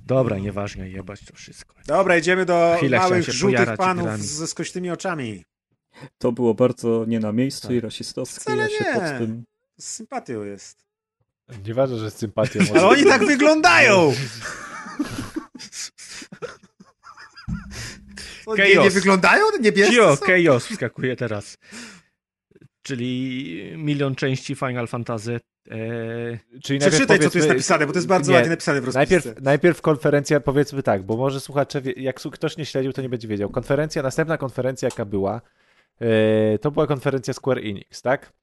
Dobra, nieważne, jebać to wszystko. Dobra, idziemy do Chwilę małych, żółtych panów grami. ze skośnymi oczami. To było bardzo nie na miejscu Tak. i rasistowskie. Wcale ja się nie. pod tym... Z sympatią jest. Nieważne, że z sympatią. Ale oni tak wyglądają! nie, nie wyglądają? Niebiescy Cio, są? Chaos wskakuje teraz. Czyli milion części Final Fantasy. Eee, Czyli Przeczytaj, co tu jest napisane, bo to jest bardzo Nie, ładnie napisane w rozpisce. Najpierw, najpierw konferencja, powiedzmy tak, bo może słuchacze, jak ktoś nie śledził, to nie będzie wiedział. Konferencja, następna konferencja, jaka była, e, to była konferencja Square Enix, tak?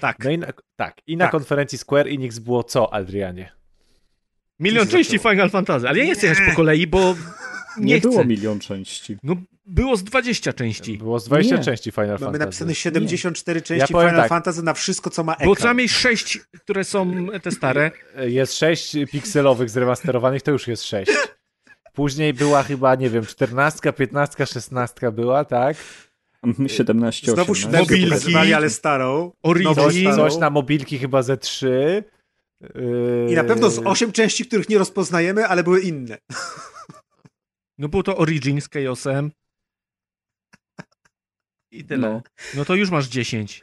tak. No i na, tak, i na Tak. konferencji Square Enix było co, Adrianie? Milion części zaczęło. Final Fantasy. Ale ja nie chcę jechać po kolei, bo nie, Nie, chcę. było milion części. No, było z 20 części. Było z 20 Nie. części Final Mamy Fantasy. napisane 74 części Ja Final tak. Fantasy na wszystko, co ma ekran. co najmniej 6, które są te stare. Jest 6 pikselowych zremasterowanych, to już jest 6. Później była chyba, nie wiem, 14, 15, 16 była, tak? Mhm, 17, Znowu 18. siódemkę Mobilki. pokazywali, ale starą. Origin. Znowu Coś, coś na mobilki chyba ze 3. Yy, I na pewno z 8 części, których nie rozpoznajemy, ale były inne. No było to Origin z Chaosem. I tyle. No. No to już masz 10.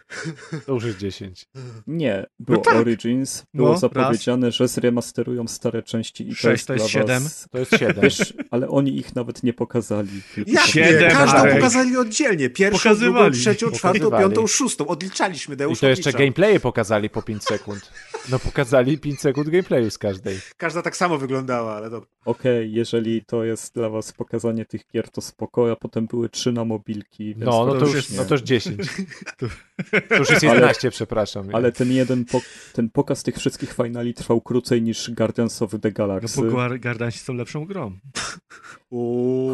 To już jest 10. Nie, było No tak. Origins, było No, zapowiedziane, że zremasterują stare części i to Sześć jest, to jest dla siedem. Was... To jest 7. Wiesz, ale oni ich nawet nie pokazali. Jak Siedem, nie? Każdą Arek. pokazali oddzielnie. Pierwszą, drugą, trzecią, czwartą, piątą, szóstą. Odliczaliśmy, I Deusz to jeszcze odliczał. gameplaye pokazali po 5 sekund. No pokazali 5 sekund gameplayu z każdej. Każda tak samo wyglądała, ale dobra. Okej, jeżeli to jest dla was pokazanie tych gier, to spoko, a potem były trzy na mobilki. No, no to, już, faktycznie. no to już 10. To już jest 11, przepraszam. Ale ten jeden, po, ten pokaz tych wszystkich finali trwał krócej niż Guardians of the No Galaxy. bo Guar- Gardansi są lepszą grą.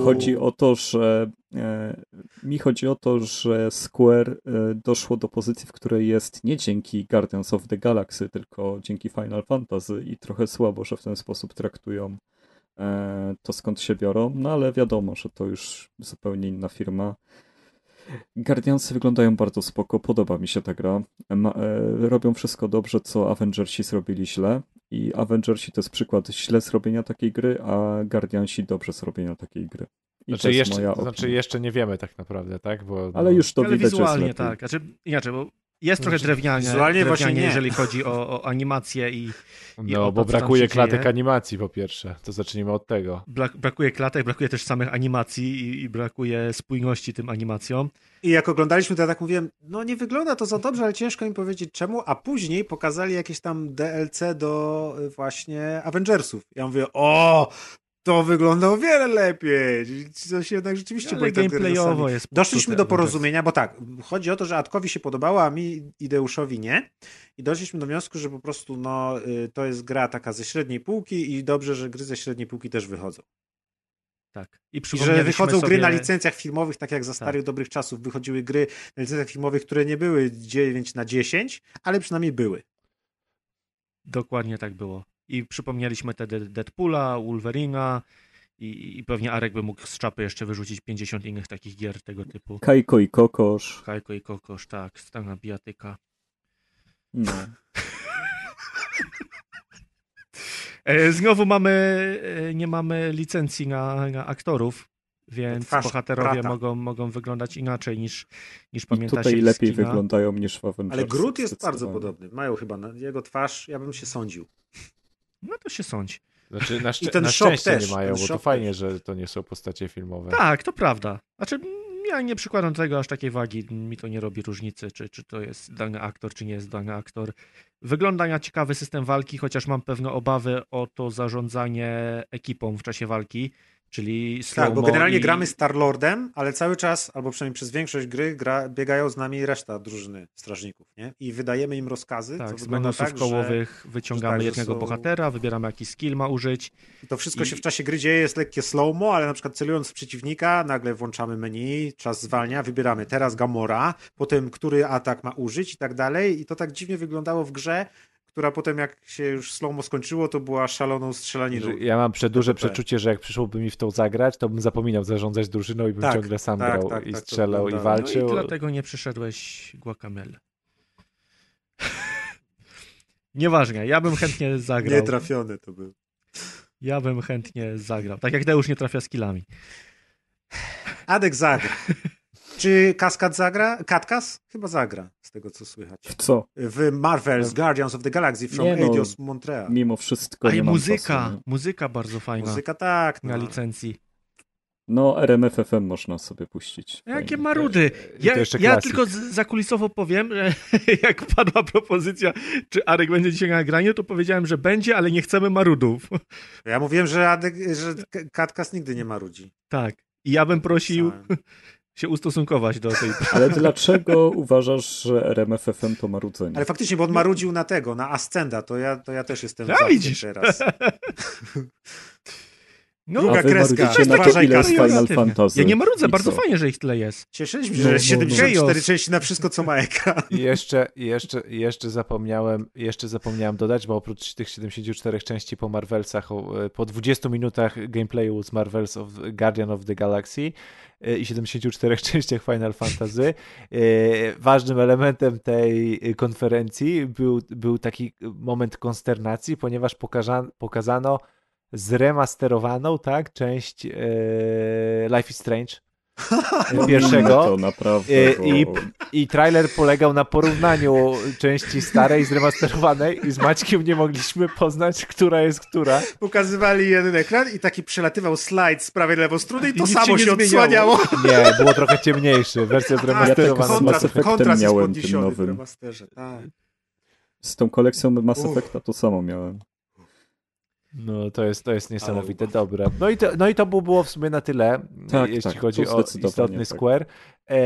Chodzi o to, że E, mi chodzi o to, że Square e, doszło do pozycji, w której jest nie dzięki Guardians of the Galaxy, tylko dzięki Final Fantasy i trochę słabo, że w ten sposób traktują e, to skąd się biorą, no ale wiadomo, że to już zupełnie inna firma. Guardiansy wyglądają bardzo spoko, podoba mi się ta gra. Ma, e, robią wszystko dobrze, co Avengersi zrobili źle i Avengersi to jest przykład źle zrobienia takiej gry, a Guardiansi dobrze zrobienia takiej gry. I to Znaczy jest jeszcze, moja to znaczy jeszcze nie wiemy tak naprawdę, tak? Bo, Ale no, już to Ale widać, że jest wizualnie tak. Znaczy, inaczej, bo jest trochę drewnianie, Wizualnie właśnie nie. jeżeli chodzi o, o animację i i o No, to, bo brakuje klatek dzieje. animacji po pierwsze. To zacznijmy od tego. brak, brakuje klatek, brakuje też samych animacji i, i brakuje spójności tym animacjom. I jak oglądaliśmy, to ja tak mówiłem, no nie wygląda to za dobrze, ale ciężko mi powiedzieć czemu, a później pokazali jakieś tam DLC do y, właśnie Avengersów. Ja mówię, o, to wygląda o wiele lepiej. Coś jednak rzeczywiście Ale gameplayowo jest Doszliśmy do porozumienia, bo tak, chodzi o to, że Atkowi się podobało, a mi i Deuszowi nie. I doszliśmy do wniosku, że po prostu no, y, to jest gra taka ze średniej półki i dobrze, że gry ze średniej półki też wychodzą. Tak. I I że wychodzą sobie... gry na licencjach filmowych, tak jak za starych Tak. dobrych czasów wychodziły gry na licencjach filmowych, które nie były 9 na 10, ale przynajmniej były. Dokładnie tak było. I przypomnieliśmy wtedy Deadpoola, Wolverina i, i pewnie Arek by mógł z czapy jeszcze wyrzucić 50 innych takich gier tego typu. Kajko i Kokosz. Kajko i Kokosz, tak, stana bijatyka. No. E, Znowu mamy, e, nie mamy licencji na, na aktorów, więc Twarz bohaterowie brata. mogą, mogą wyglądać inaczej niż, niż I pamiętacie tutaj lepiej wyglądają niż w Avengersach. Ale Groot jest bardzo podobny. Mają chyba na jego twarz, ja bym się sądził. No to się sądzi. Znaczy, na, szczę- ten na szok szczęście też, nie mają, bo to fajnie, też. że to nie są postacie filmowe. Tak, to prawda. Znaczy, ja nie przykładam do tego aż takiej wagi. Mi to nie robi różnicy, czy, czy to jest dany aktor, czy nie jest dany aktor. Wygląda na ciekawy system walki, chociaż mam pewne obawy o to zarządzanie ekipą w czasie walki, czyli Tak, bo generalnie i... gramy Star-Lordem, ale cały czas, albo przynajmniej przez większość gry, gra, biegają z nami reszta drużyny strażników, nie? I wydajemy im rozkazy, Tak, co z menusów tak, że kołowych wyciągamy tak, że jednego są- bohatera, wybieramy jaki skill ma użyć. to wszystko i- się w czasie gry dzieje, jest lekkie slow-mo, ale na przykład celując w przeciwnika, nagle włączamy menu, czas zwalnia, wybieramy teraz Gamora, potem który atak ma użyć i tak dalej. I to tak dziwnie wyglądało w grze, która potem jak się już slow-mo skończyło, to była szaloną strzelaniną. Ja mam przedłuże TPP. przeczucie, że jak przyszłoby mi w tą zagrać, to bym zapominał zarządzać drużyną i bym Tak, ciągle sam tak, grał tak, i tak, strzelał i wyglądało. No i walczył. dlatego nie przyszedłeś Guacamele. Nieważne, ja bym chętnie zagrał. Nietrafiony to był. Ja bym chętnie zagrał. Tak jak Deusz nie trafia skillami. Adek zagra. Czy Kaskad zagra? Katkas? Chyba zagra, z tego co słychać. W co? W Marvel's Guardians of the Galaxy from Nie no, Eidos Montreal. Mimo wszystko A nie muzyka, czasu, nie? muzyka bardzo fajna Muzyka tak. na No. licencji. No, RMFFM można sobie puścić. Jakie marudy. Ja, ja tylko zakulisowo powiem, że jak padła propozycja, czy Arek będzie dzisiaj na nagraniu, to powiedziałem, że będzie, ale nie chcemy marudów. Ja mówiłem, że, Adek, że Katkas nigdy nie ma ludzi. Tak. I ja bym prosił się ustosunkować do tej... Ale dlaczego uważasz, że RMFFM to marudzenie? Ale faktycznie, bo on marudził na tego, na Ascenda, to ja, to ja też jestem A, za tym widzisz. teraz. No, druga kreska. marudzicie na Uważaj, ile Kario. Final Fantasy. ja nie marudzę, bardzo co? fajnie, że ich tyle jest. Cieszyliśmy się, No, że jest no, no. 74 Chaos. części na wszystko, co ma ekran. I jeszcze, jeszcze, jeszcze zapomniałem, jeszcze zapomniałem dodać, bo oprócz tych 74 części po Marvelsach, e, po 20 minutach gameplayu z Marvels of Guardian of the Galaxy e, i 74 częściach Final Fantasy, e, ważnym elementem tej konferencji był, był taki moment konsternacji, ponieważ pokaza, pokazano zremasterowaną, tak, część e, Life is Strange pierwszego. To naprawdę, E, bo... I, I trailer polegał na porównaniu części starej z remasterowanej i z Maćkiem nie mogliśmy poznać, która jest która. Pokazywali jeden ekran i taki przelatywał slajd z prawej lewą strony i to nic samo się się, nie zmieniało. odsłaniało. Nie, było trochę ciemniejszy, wersja Ja zremasterowana. tak z Mass Effectem kontrast jest miałem tym podniesiony w nowym. remasterze. Tak. Z tą kolekcją Mass. Effecta to samo miałem. No to jest, to jest niesamowite, dobre. No i to, no i to by było w sumie na tyle, Tak, jeśli tak, chodzi o istotny tak. Square. E,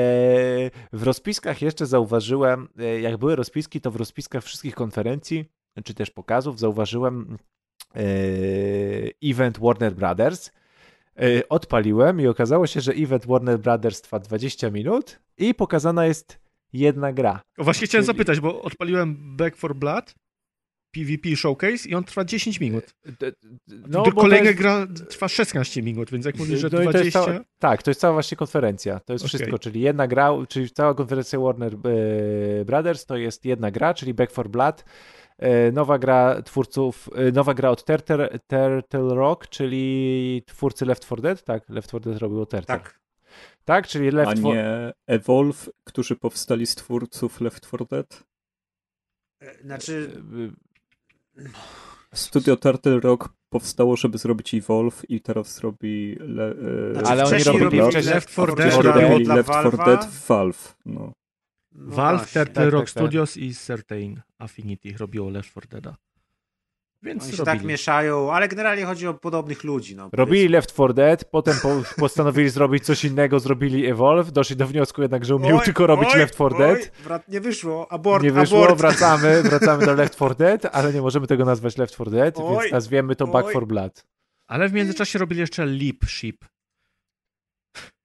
w rozpiskach jeszcze zauważyłem, e, jak były rozpiski, to w rozpiskach wszystkich konferencji, czy też pokazów, zauważyłem e, event Warner Brothers, Odpaliłem i okazało się, że event Warner Brothers trwa 20 minut i pokazana jest jedna gra. O, Właśnie chciałem Czyli- zapytać, bo odpaliłem Back for Blood, PvP Showcase i on trwa 10 minut. No, bo Kolejna to jest- gra trwa 16 minut, więc jak mówisz, że no i to jest 20... cała, tak, to jest cała właśnie konferencja. To jest Okej. wszystko, czyli jedna gra, czyli cała konferencja Warner e, Brothers to jest jedna gra, czyli Back for Blood. E, Nowa gra twórców, e, nowa gra od Turtle, Turtle Rock, czyli twórcy Left 4 Dead, tak? Left 4 Dead robił Turtle. Tak. Tak, czyli A Left 4 nie Evolve, którzy powstali z twórców Left 4 Dead? Znaczy, Studio Turtle Rock powstało, żeby zrobić Evolve i teraz robi... Le, e, Znaczy, Ale oni robili wcześniej Left 4 Dead, robili Left 4 Valve'a. Dead w Valve. No. No Valve, właśnie. Turtle tak, Rock tak, tak. Studios i Certain Affinity robiło Left 4 Deada. Więc Oni się robili. tak mieszają, ale generalnie chodzi o podobnych ludzi. No, Robili Left 4 Dead, potem po, postanowili zrobić coś innego, zrobili Evolve, doszli do wniosku jednak, że umieją Oj, tylko robić oj, Left 4 oj, Dead. Brat, nie wyszło, abort, nie wyszło, abort. wracamy, wracamy do Left 4 Dead, ale nie możemy tego nazwać Left 4 Dead, Oj, więc nazwiemy to Back oj. 4 Blood. Ale w międzyczasie robili jeszcze Leap Ship.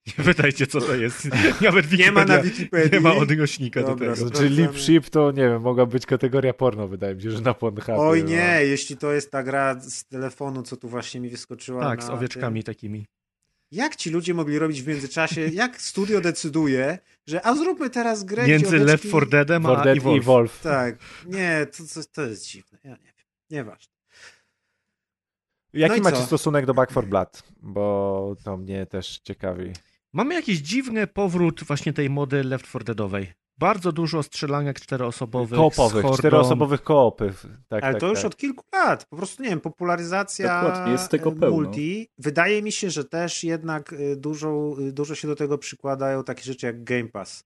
Nie pytajcie, co to jest. Nawet Nie ma na Wikipedia Wikipedii. nie ma odnośnika do Dobra, tego. dobra. Znaczy Lip Sprawdzamy. Ship to, nie wiem, mogła być kategoria porno, wydaje mi się, że na Pornhubie. Oj no. nie, jeśli to jest ta gra z telefonu, co tu właśnie mi wyskoczyła. Tak, na z owieczkami Tym. takimi. Jak ci ludzie mogli robić w międzyczasie? Jak studio decyduje, że a zróbmy teraz grę, gdzie Między owieczki... Left 4 Deadem For a Dead i Evolve. Evolve. Tak, nie, to, to, to jest dziwne. Ja nie wiem, nieważne. Jaki No macie co? stosunek do Back 4 Blood? Bo to mnie też ciekawi. Mamy jakiś dziwny powrót właśnie tej mody Left 4 Deadowej. Bardzo dużo strzelanek czteroosobowych. Koopowych, czteroosobowych koopów. Tak, Ale tak, to już tak. od kilku lat. Po prostu, nie wiem, popularyzacja Dokładnie, jest tego e, pełno. multi. Wydaje mi się, że też jednak e, dużo, e, dużo się do tego przykładają takie rzeczy jak Game Pass.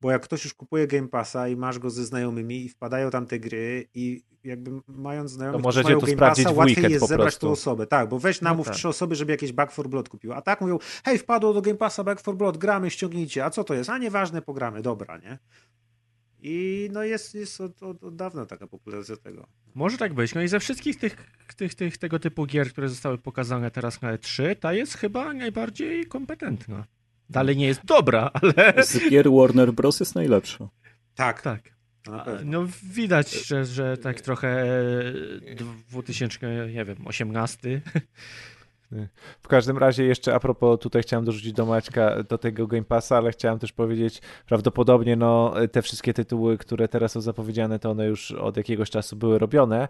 Bo jak ktoś już kupuje Game Passa i masz go ze znajomymi i wpadają tam te gry i jakby mając znajomych, To możecie mają to Game Passa, łatwiej jest zebrać tą osobę. Tak, bo weź namów tak. trzy osoby, żeby jakieś Back 4 Blood kupił. A tak mówią, hej, wpadło do Game Passa Back 4 Blood, gramy, ściągnijcie. A co to jest? A nieważne, pogramy. Dobra, nie? I no jest, jest od, od, od dawna taka popularyzacja tego. Może tak być. No i ze wszystkich tych, tych, tych tego typu gier, które zostały pokazane teraz na E3, ta jest chyba najbardziej kompetentna. Dalej nie jest dobra, ale Z gier Warner Bros. jest najlepsza. Tak, tak. No widać, że, że tak trochę e, 2000, nie wiem, 18. W każdym razie jeszcze a propos, tutaj chciałem dorzucić do Maćka do tego Game Passa, ale chciałem też powiedzieć, prawdopodobnie no, te wszystkie tytuły, które teraz są zapowiedziane, to one już od jakiegoś czasu były robione, e,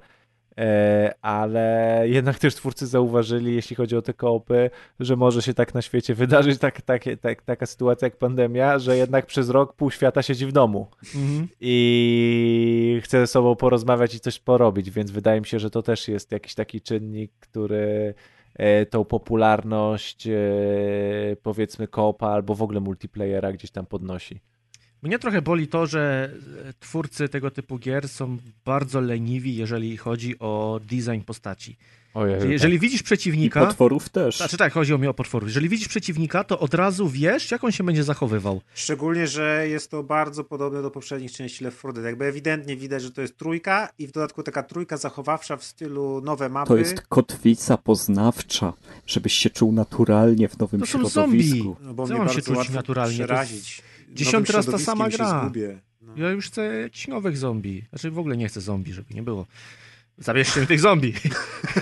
ale jednak też twórcy zauważyli, jeśli chodzi o te koopy, że może się tak na świecie wydarzyć tak, tak, tak, taka sytuacja jak pandemia, że jednak przez rok pół świata siedzi w domu Mhm. i chce ze sobą porozmawiać i coś porobić, więc wydaje mi się, że to też jest jakiś taki czynnik, który e, tą popularność e, powiedzmy koopa albo w ogóle multiplayera gdzieś tam podnosi. Mnie trochę boli to, że e, twórcy tego typu gier są bardzo leniwi, jeżeli chodzi o design postaci. Ojej, Że Jeżeli widzisz I przeciwnika, potworów też. znaczy tak, chodzi o mnie o potworów. Jeżeli widzisz przeciwnika, to od razu wiesz, jak on się będzie zachowywał. Szczególnie, że jest to bardzo podobne do poprzednich części Left 4 Dead. Jakby ewidentnie widać, że to jest trójka i w dodatku taka trójka zachowawcza w stylu nowe mapy. To jest kotwica poznawcza, żebyś się czuł naturalnie w nowym To są środowisku. No bo Co mnie mam się bardzo czuć naturalnie? To jest przerazić. Dziesiąty raz ta sama gra. No. Ja już chcę jakichś nowych zombie. Znaczy w ogóle nie chcę zombie, żeby nie było. Zabierzcie tych zombie.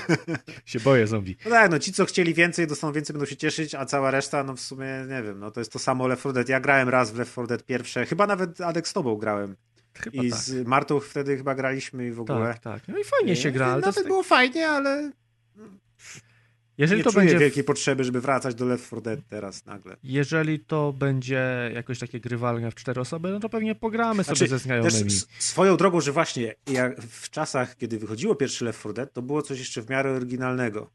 się boję zombie. No tak, no ci, co chcieli więcej, dostaną więcej, będą się cieszyć, a cała reszta, no w sumie, nie wiem, no to jest to samo Left 4 Dead. Ja grałem raz w Left 4 Dead pierwsze, chyba nawet Adek z tobą grałem. Chyba I tak. z Martą wtedy chyba graliśmy i w ogóle. Tak, tak. No i fajnie się gra, ale to Nawet jest, było fajnie, ale jeżeli nie to czuję będzie wielkiej potrzeby, żeby wracać do Left 4 Dead teraz nagle. jeżeli to będzie jakoś takie grywalne w cztery osoby, no to pewnie pogramy sobie Znaczy, ze Też znajomymi. swoją drogą, że właśnie w czasach, kiedy wychodziło pierwszy Left 4 Dead, to było coś jeszcze w miarę oryginalnego.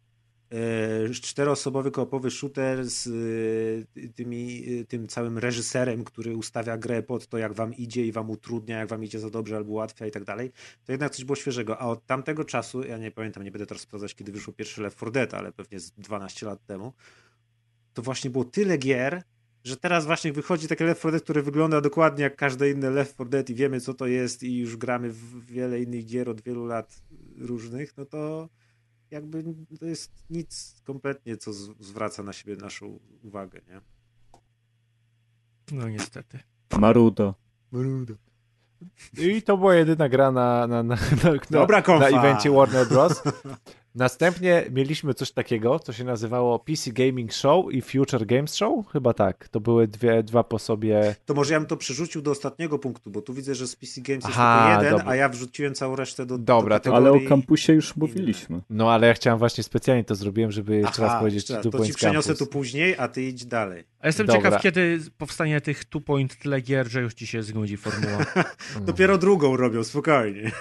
E, Czteroosobowy koopowy shooter z e, tymi, e, tym całym reżyserem, który ustawia grę pod to, jak wam idzie i wam utrudnia, jak wam idzie za dobrze albo ułatwia i tak dalej. To jednak coś było świeżego. A od tamtego czasu, ja nie pamiętam, nie będę teraz sprawdzać, kiedy wyszło pierwszy Left 4 Dead, ale pewnie z 12 lat temu, to właśnie było tyle gier, że teraz właśnie wychodzi takie Left 4 Dead, które wygląda dokładnie jak każde inne Left 4 Dead i wiemy co to jest i już gramy w wiele innych gier od wielu lat różnych, no to jakby to jest nic kompletnie, co zwraca na siebie naszą uwagę, nie? No niestety. Maruda. I to była jedyna gra na, na, na, na, Dobra na, na evencie Warner Bros. Następnie mieliśmy coś takiego, co się nazywało PC Gaming Show i Future Games Show. Chyba tak. To były dwie, dwa po sobie. To może ja bym to przerzucił do ostatniego punktu, bo tu widzę, że z PC Games jest Aha, tylko jeden, dobra. a ja wrzuciłem całą resztę do, Dobra, do to- Ale o kampusie już mówiliśmy. No ale ja chciałem właśnie specjalnie to zrobiłem, żeby jeszcze raz Aha, powiedzieć raz, Two to ci przeniosę Campus. tu później, a ty idź dalej. A jestem Dobra. ciekaw, kiedy powstanie tych two point tyle gier, że już ci się znudzi formuła. Dopiero drugą robią, spokojnie.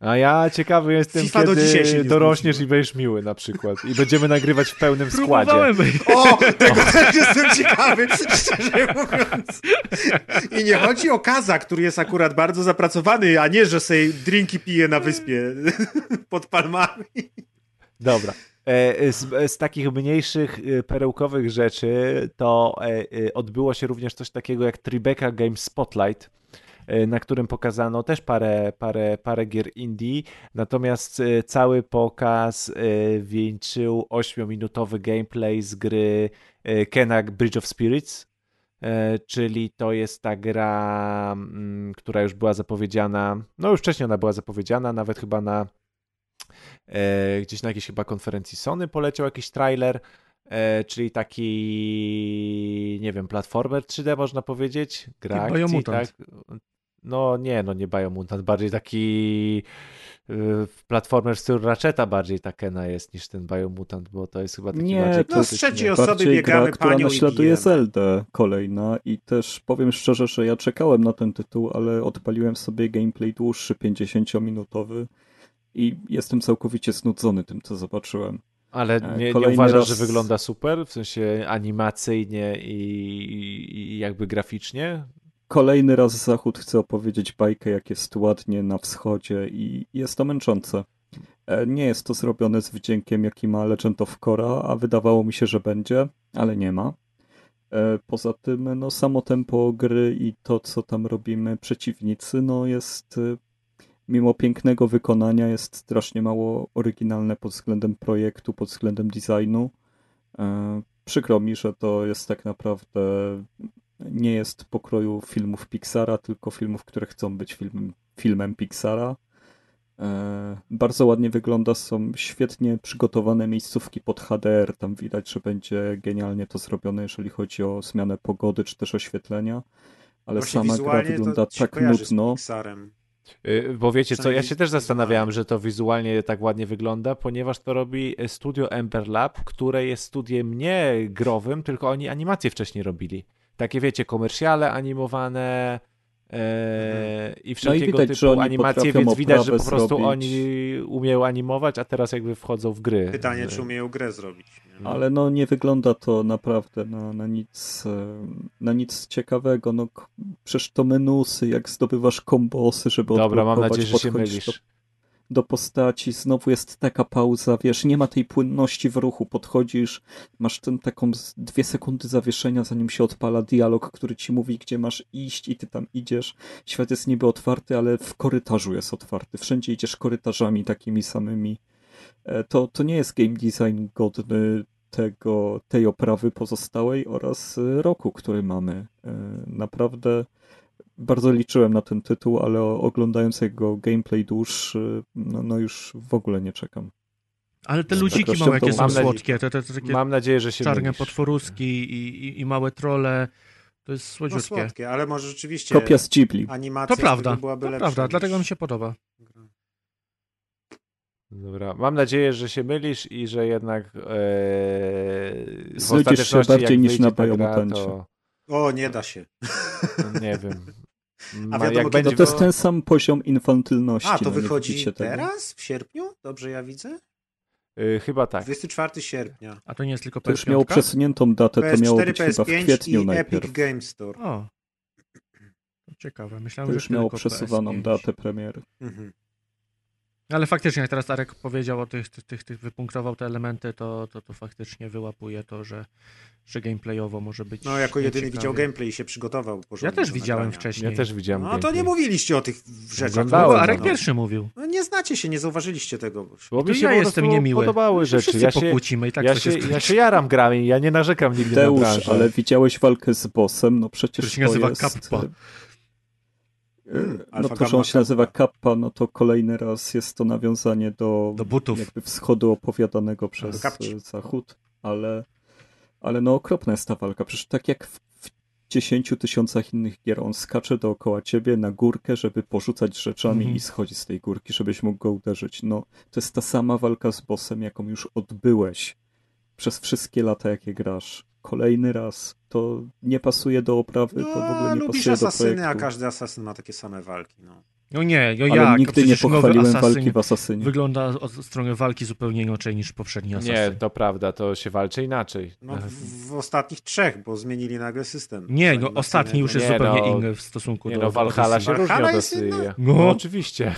A ja ciekawy jestem, FIFA do kiedy nie dorośniesz i będziesz miły na przykład. I będziemy nagrywać w pełnym składzie. Próbowałem. O, tego też jestem ciekawy, szczerze mówiąc. I nie chodzi o Kaza, który jest akurat bardzo zapracowany, a nie, że sobie drinki pije na wyspie pod palmami. Dobra. E, Z, z takich mniejszych e, perełkowych rzeczy to e, e, odbyło się również coś takiego jak Tribeca Games Spotlight, e, na którym pokazano też parę, parę, parę gier indie, natomiast e, cały pokaz e, wieńczył 8-minutowy gameplay z gry e, Kena Bridge of Spirits, e, czyli to jest ta gra, mm, która już była zapowiedziana, no już wcześniej ona była zapowiedziana, nawet chyba na e, gdzieś na jakiejś chyba konferencji Sony poleciał jakiś trailer, e, czyli taki, nie wiem, platformer 3D można powiedzieć, gra akcji, tak? No nie, no nie Biomutant, bardziej taki y, platformer w stylu Ratcheta bardziej ta Kena jest niż ten Biomutant, bo to jest chyba taki Nie, bardziej No, z trzeciej osoby Bardziej biegamy gra, która naśladuje. Zeldę kolejna i też powiem szczerze, że ja czekałem na ten tytuł, ale odpaliłem sobie gameplay dłuższy, 50-minutowy i jestem całkowicie znudzony tym, co zobaczyłem. Ale E, nie, nie kolejny uważasz, raz- że wygląda super? W sensie animacyjnie i, i jakby graficznie? Kolejny raz Zachód chce opowiedzieć bajkę, jak jest ładnie na wschodzie i jest to męczące. E, Nie jest to zrobione z wdziękiem, jaki ma Legend of Korra, a wydawało mi się, że będzie, ale nie ma. E, Poza tym, no samo tempo gry i to, co tam robimy przeciwnicy, no jest e, mimo pięknego wykonania jest strasznie mało oryginalne pod względem projektu, pod względem designu. Przykro mi, że to jest tak naprawdę nie jest pokroju filmów Pixara, tylko filmów, które chcą być filmem, filmem Pixara. E, Bardzo ładnie wygląda, są świetnie przygotowane miejscówki pod HDR. Tam widać, że będzie genialnie to zrobione, jeżeli chodzi o zmianę pogody czy też oświetlenia. Ale Właśnie sama gra wygląda się tak nudno. Pixarem. Y, Bo wiecie co, ja się też zastanawiałem, że to wizualnie tak ładnie wygląda, ponieważ to robi studio Ember Lab, które jest studiem nie growym, tylko oni animacje wcześniej robili. Takie wiecie, komercjale animowane e, i wszelkiego widać, typu że oni animacje, więc widać, że po prostu zrobić. oni umieją animować, a teraz jakby wchodzą w gry. Pytanie, czy umieją grę zrobić. nie? Ale no nie wygląda to naprawdę na, na, nic, e, na nic ciekawego. No, przecież to menusy, jak zdobywasz kombosy, żeby Dobra, mam nadzieję, że się mylisz. Do, do postaci, znowu jest taka pauza, wiesz, nie ma tej płynności w ruchu, podchodzisz, masz ten taką dwie sekundy zawieszenia, zanim się odpala dialog, który ci mówi, gdzie masz iść i ty tam idziesz. Świat jest niby otwarty, ale w korytarzu jest otwarty. Wszędzie idziesz korytarzami takimi samymi. E, To, to nie jest game design godny tego, tej oprawy pozostałej oraz e, roku, który mamy. E, Naprawdę bardzo liczyłem na ten tytuł, ale oglądając jego gameplay dłuższy, no, no już w ogóle nie czekam. Ale te Z ludziki pewnością małe, jakie są mam nadzieję- słodkie, te, te, te takie Mam nadzieję, że się czarne mylisz. potworuski i, i, i małe trole, to jest No słodziutkie. słodkie, ale może rzeczywiście Kopia z Ghibli. animacja to prawda, byłaby to lepsza prawda, niż- dlatego mi się podoba. Dobra, mam nadzieję, że się mylisz i że jednak e, w Znudzisz się bardziej niż na Biomutancie. to O, nie da się. no, nie wiem. Ma, wiadomo, jak będzie, No to jest ten sam poziom infantylności. A, to no wychodzi teraz? W sierpniu? Dobrze ja widzę? y, chyba tak. 24 sierpnia. A to nie jest tylko To już miało PS5? przesuniętą datę, to miało PS4, być chyba w PS5 kwietniu i najpierw. Epic Game Store. O, ciekawe. Myślałem, To że już miało przesuwaną PS5. datę premiery. Mhm. Ale faktycznie, jak teraz Arek powiedział o tych, tych, tych, tych wypunktował te elementy, to, to, to faktycznie wyłapuje to, że, że gameplayowo może być. No, jako jedyny widział gameplay i się przygotował Ja też widziałem nagrania. wcześniej. Ja też widziałem. No to nie gameplay. mówiliście o tych rzeczach. Oglądałem, No, Arek no. pierwszy mówił. No, nie znacie się, nie zauważyliście tego. Bo To mi się ja jestem niemiły. podobały rzeczy. Ja się, pokłócimy i tak ja, się, się ja się jaram grami, ja nie narzekam nigdy na Teusz, branżę. ale widziałeś walkę z bossem? No przecież Który się to nazywa jest... Kappa. Mm, No Alfa to, że on się nazywa Kappa. No to kolejny raz jest to nawiązanie do, Do butów. jakby wschodu opowiadanego przez kapci. Zachód, ale, ale no okropna jest ta walka. Przecież tak jak w, w 10 tysiącach innych gier, on skacze dookoła ciebie na górkę, żeby porzucać rzeczami Mhm. i schodzi z tej górki, żebyś mógł go uderzyć. No to jest ta sama walka z bossem, jaką już odbyłeś przez wszystkie lata, jakie grasz. Kolejny raz. To nie pasuje do oprawy, to w ogóle No, nie lubisz pasuje do asasyny, projektu. a każdy asasyn ma takie same walki. No. No nie, no Ale jak? nigdy nie pochwaliłem walki w Asasynie. Wygląda od strony walki zupełnie inaczej niż poprzedni Assassin. Nie, to prawda, to się walczy inaczej. No, w, w ostatnich trzech, bo zmienili nagle system. Nie, no ostatni już jest Nie, zupełnie no. inny w stosunku Nie do no, Valhalla się różni od? No. No. oczywiście.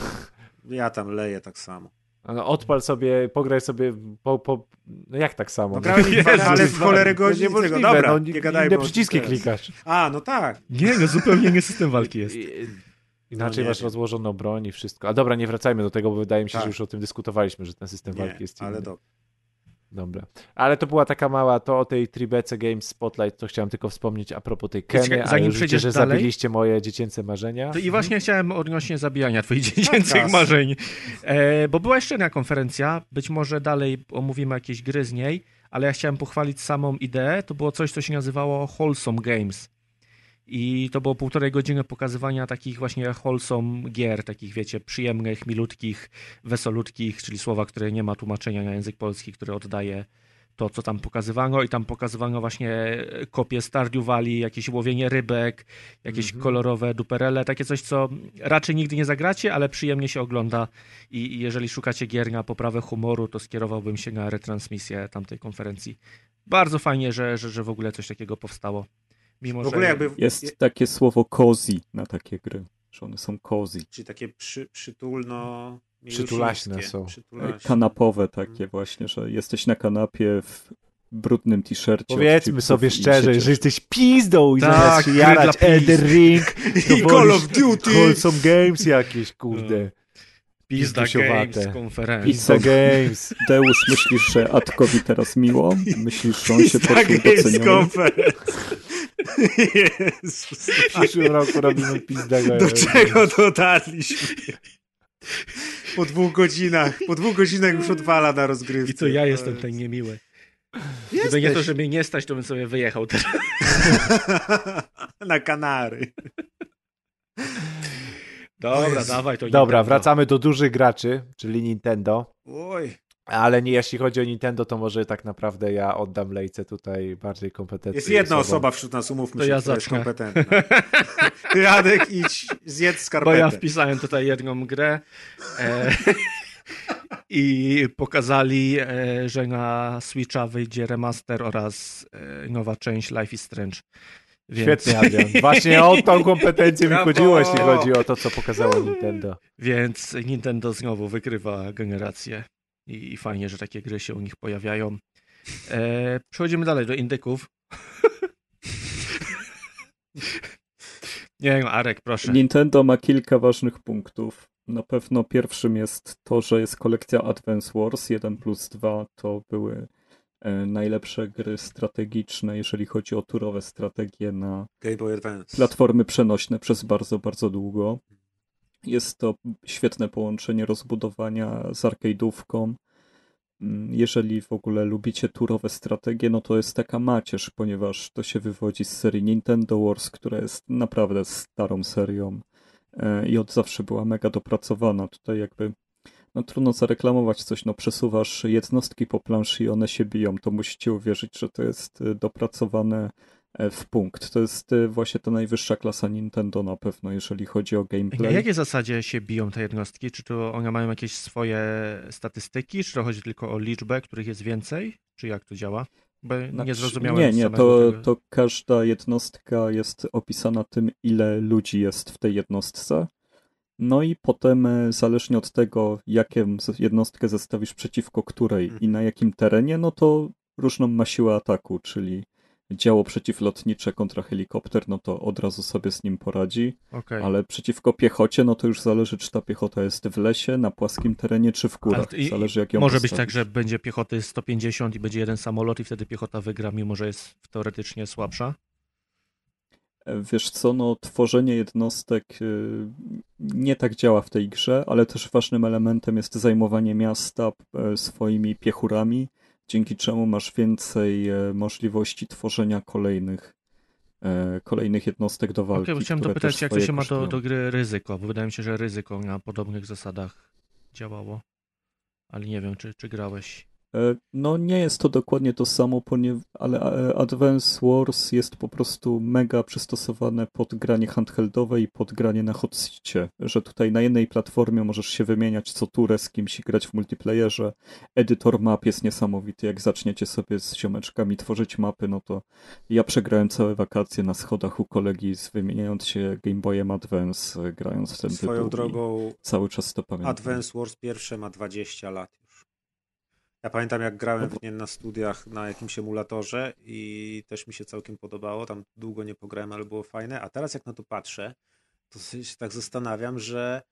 Ja tam leję tak samo. No, odpal sobie, pograj sobie po, po... No jak tak samo? No grałem w Valhalla w cholerę godzin no, tego. Dobra, no, nie gadajmy inne o tym przyciski teraz. klikasz. A, no tak. Nie, no zupełnie inny system walki jest. I- Inaczej nie masz wiem. rozłożoną broń i wszystko. A dobra, nie wracajmy do tego, bo wydaje mi się, Tak. że już o tym dyskutowaliśmy, że ten system Nie, walki jest inny. ale dobra. Dobra. Ale to była taka mała, to o tej Tribece Games Spotlight, to chciałem tylko wspomnieć a propos tej Czekaj, Keny, ale zanim już widzę, przejdziesz że dalej- zabiliście moje dziecięce marzenia. To I właśnie chciałem odnośnie zabijania twoich dziecięcych Podcast. marzeń. E, bo była jeszcze jedna konferencja, być może dalej omówimy jakieś gry z niej, ale ja chciałem pochwalić samą ideę. To było coś, co się nazywało Wholesome Games. I to było półtorej godziny pokazywania takich właśnie wholesome gier, takich wiecie, przyjemnych, milutkich, wesolutkich, czyli słowa, które nie ma tłumaczenia na język polski, które oddaje to, co tam pokazywano i tam pokazywano właśnie kopie Stardew Valley, jakieś łowienie rybek, jakieś Mhm. kolorowe duperele, takie coś, co raczej nigdy nie zagracie, ale przyjemnie się ogląda i, i jeżeli szukacie gier na poprawę humoru, to skierowałbym się na retransmisję tamtej konferencji. Bardzo fajnie, że, że, że w ogóle coś takiego powstało. Mimo, W ogóle że... jakby... Jest takie słowo cozy na takie gry, że one są cozy. Czyli takie przy, przytulno... Przytulaśne są. Przytulaśne. Kanapowe takie właśnie, że jesteś na kanapie w brudnym t-shircie. Powiedzmy sobie szczerze, że jesteś pizdą i Tak, zamiast się jarać. Elder Ring, to I Call of Duty! Wholesome Games jakieś, kurde. Pizda. Games konferencja. Pizza Games. Deusz, myślisz, że Atkowi teraz miło? Myślisz, że on się Tak poczuł doceniony? konferencja. Jezus. W przyszłym roku robimy Pizda Do Games. czego dotarliśmy? Po dwóch godzinach. Po dwóch godzinach już odwala na rozgrywce. I to ja jestem jest- ten niemiły. Jesteś. Gdyby nie to, że mnie nie stać, to bym sobie wyjechał teraz. na Kanary. Dobra, Jezu. dawaj to Dobra, Nintendo. wracamy do dużych graczy, czyli Nintendo. Oj. Ale nie, jeśli chodzi o Nintendo, to może tak naprawdę ja oddam lejce tutaj bardziej kompetentnej Jest jedna osobom. osoba wśród nas, umówmy To się, ja która jest kompetentna. Ty, Jadek, idź, zjedz Bo skarpetę. ja wpisałem tutaj jedną grę e, i pokazali, e, że na Switcha wyjdzie remaster oraz e, nowa część Life is Strange. Więc, Świetnie, Adrian. Właśnie o tą kompetencję mi chodziło, jeśli chodzi o to, co pokazało Nintendo. Więc Nintendo znowu wykrywa generację i, i fajnie, że takie gry się u nich pojawiają. E, przechodzimy dalej do indyków. Nie wiem, Arek, proszę. Nintendo ma kilka ważnych punktów. Na pewno pierwszym jest to, że jest kolekcja Advance Wars 1 plus 2. To były najlepsze gry strategiczne, jeżeli chodzi o turowe strategie na platformy przenośne przez bardzo, bardzo długo. Jest to świetne połączenie rozbudowania z arcade'ówką. Mm, Jeżeli w ogóle lubicie turowe strategie, no to jest taka macierz, ponieważ to się wywodzi z serii Nintendo Wars, która jest naprawdę starą serią e, i od zawsze była mega dopracowana. Tutaj jakby no trudno zareklamować coś, no przesuwasz jednostki po planszy i one się biją, to musicie uwierzyć, że to jest e, dopracowane e, w punkt. To jest e, właśnie ta najwyższa klasa Nintendo na pewno, jeżeli chodzi o Na gameplay. jakiej zasadzie się biją te jednostki? Czy to one mają jakieś swoje statystyki? Czy to chodzi tylko o liczbę, których jest więcej? Czy jak to działa? Bo nie Znaczy, zrozumiałem Nie, nie, to, to każda jednostka jest opisana tym, ile ludzi jest w tej jednostce. No i potem, e, zależnie od tego, jaką jednostkę zestawisz przeciwko której i na jakim terenie, no to różną ma siłę ataku, czyli działo przeciwlotnicze kontra helikopter, no to od razu sobie z nim poradzi, Okej. ale przeciwko piechocie, no to już zależy, czy ta piechota jest w lesie, na płaskim terenie, czy w górach. I- Zależy, jak ją Może być tak, że będzie piechoty 150 i będzie jeden samolot i wtedy piechota wygra, mimo że jest teoretycznie słabsza. Wiesz co, no tworzenie jednostek y, nie tak działa w tej grze, ale też ważnym elementem jest zajmowanie miasta e, swoimi piechurami, dzięki czemu masz więcej e, możliwości tworzenia kolejnych, kolejnych jednostek do walki. bo chciałem dopytać, jak to się ma do, do gry ryzyko, bo wydaje mi się, że ryzyko na podobnych zasadach działało. Ale nie wiem, czy, czy grałeś. E, No nie jest to dokładnie to samo, ale e, Advance Wars jest po prostu mega przystosowane pod granie handheldowe i pod granie na hotsicie, że tutaj na jednej platformie możesz się wymieniać co turę z kimś i grać w multiplayerze. Edytor map jest niesamowity, jak zaczniecie sobie z ziomeczkami tworzyć mapy, no to ja przegrałem całe wakacje na schodach u kolegi, z- wymieniając się Game Boyem Advance, e, grając w ten Swoją tytuł drogą Cały czas to pamiętam. Advance Wars pierwsze ma 20 lat. Ja pamiętam, jak grałem w nie na studiach na jakimś emulatorze i też mi się całkiem podobało. Tam długo nie pograłem, ale było fajne. A teraz, jak na to patrzę, to się tak zastanawiam, że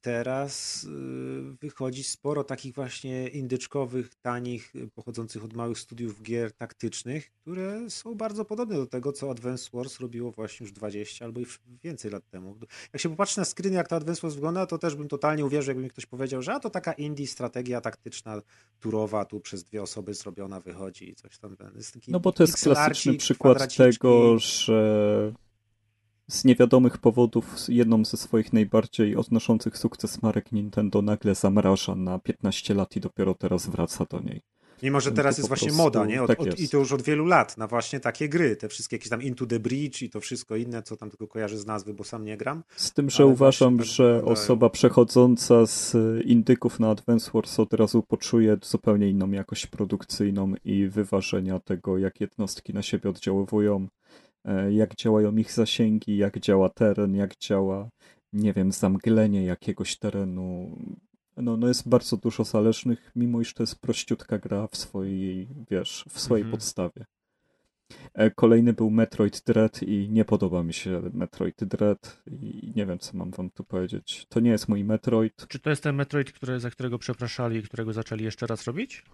teraz y, wychodzi sporo takich właśnie indyczkowych, tanich, y, pochodzących od małych studiów gier taktycznych, które są bardzo podobne do tego, co Advance Wars robiło właśnie już 20 albo i więcej lat temu. Jak się popatrzy na screeny, jak to Advance Wars wygląda, to też bym totalnie uwierzył, jakby mi ktoś powiedział, że a to taka indie strategia taktyczna, turowa, tu przez dwie osoby zrobiona wychodzi i coś tam. No bo to jest klasyczny przykład tego, że z niewiadomych powodów jedną ze swoich najbardziej odnoszących sukces marek Nintendo nagle zamraża na 15 lat i dopiero teraz wraca do niej. Mimo, że teraz jest właśnie prostu moda, nie? Od, tak od. I to już od wielu lat na właśnie takie gry. Te wszystkie jakieś tam Into the Bridge i to wszystko inne, co tam tylko kojarzę z nazwy, bo sam nie gram. Z tym, że uważam, tak że wyglądają. osoba przechodząca z indyków na Advance Wars od razu poczuje zupełnie inną jakość produkcyjną i wyważenia tego, jak jednostki na siebie oddziaływują, jak działają ich zasięgi, jak działa teren, jak działa, nie wiem, zamglenie jakiegoś terenu. No, no jest bardzo dużo zależnych, mimo iż to jest prościutka gra w swojej, wiesz, w swojej Mhm. podstawie. E, Kolejny był Metroid Dread i nie podoba mi się Metroid Dread i nie wiem, co mam wam tu powiedzieć. To nie jest mój Metroid. Czy to jest ten Metroid, który, za którego przepraszali i którego zaczęli jeszcze raz robić?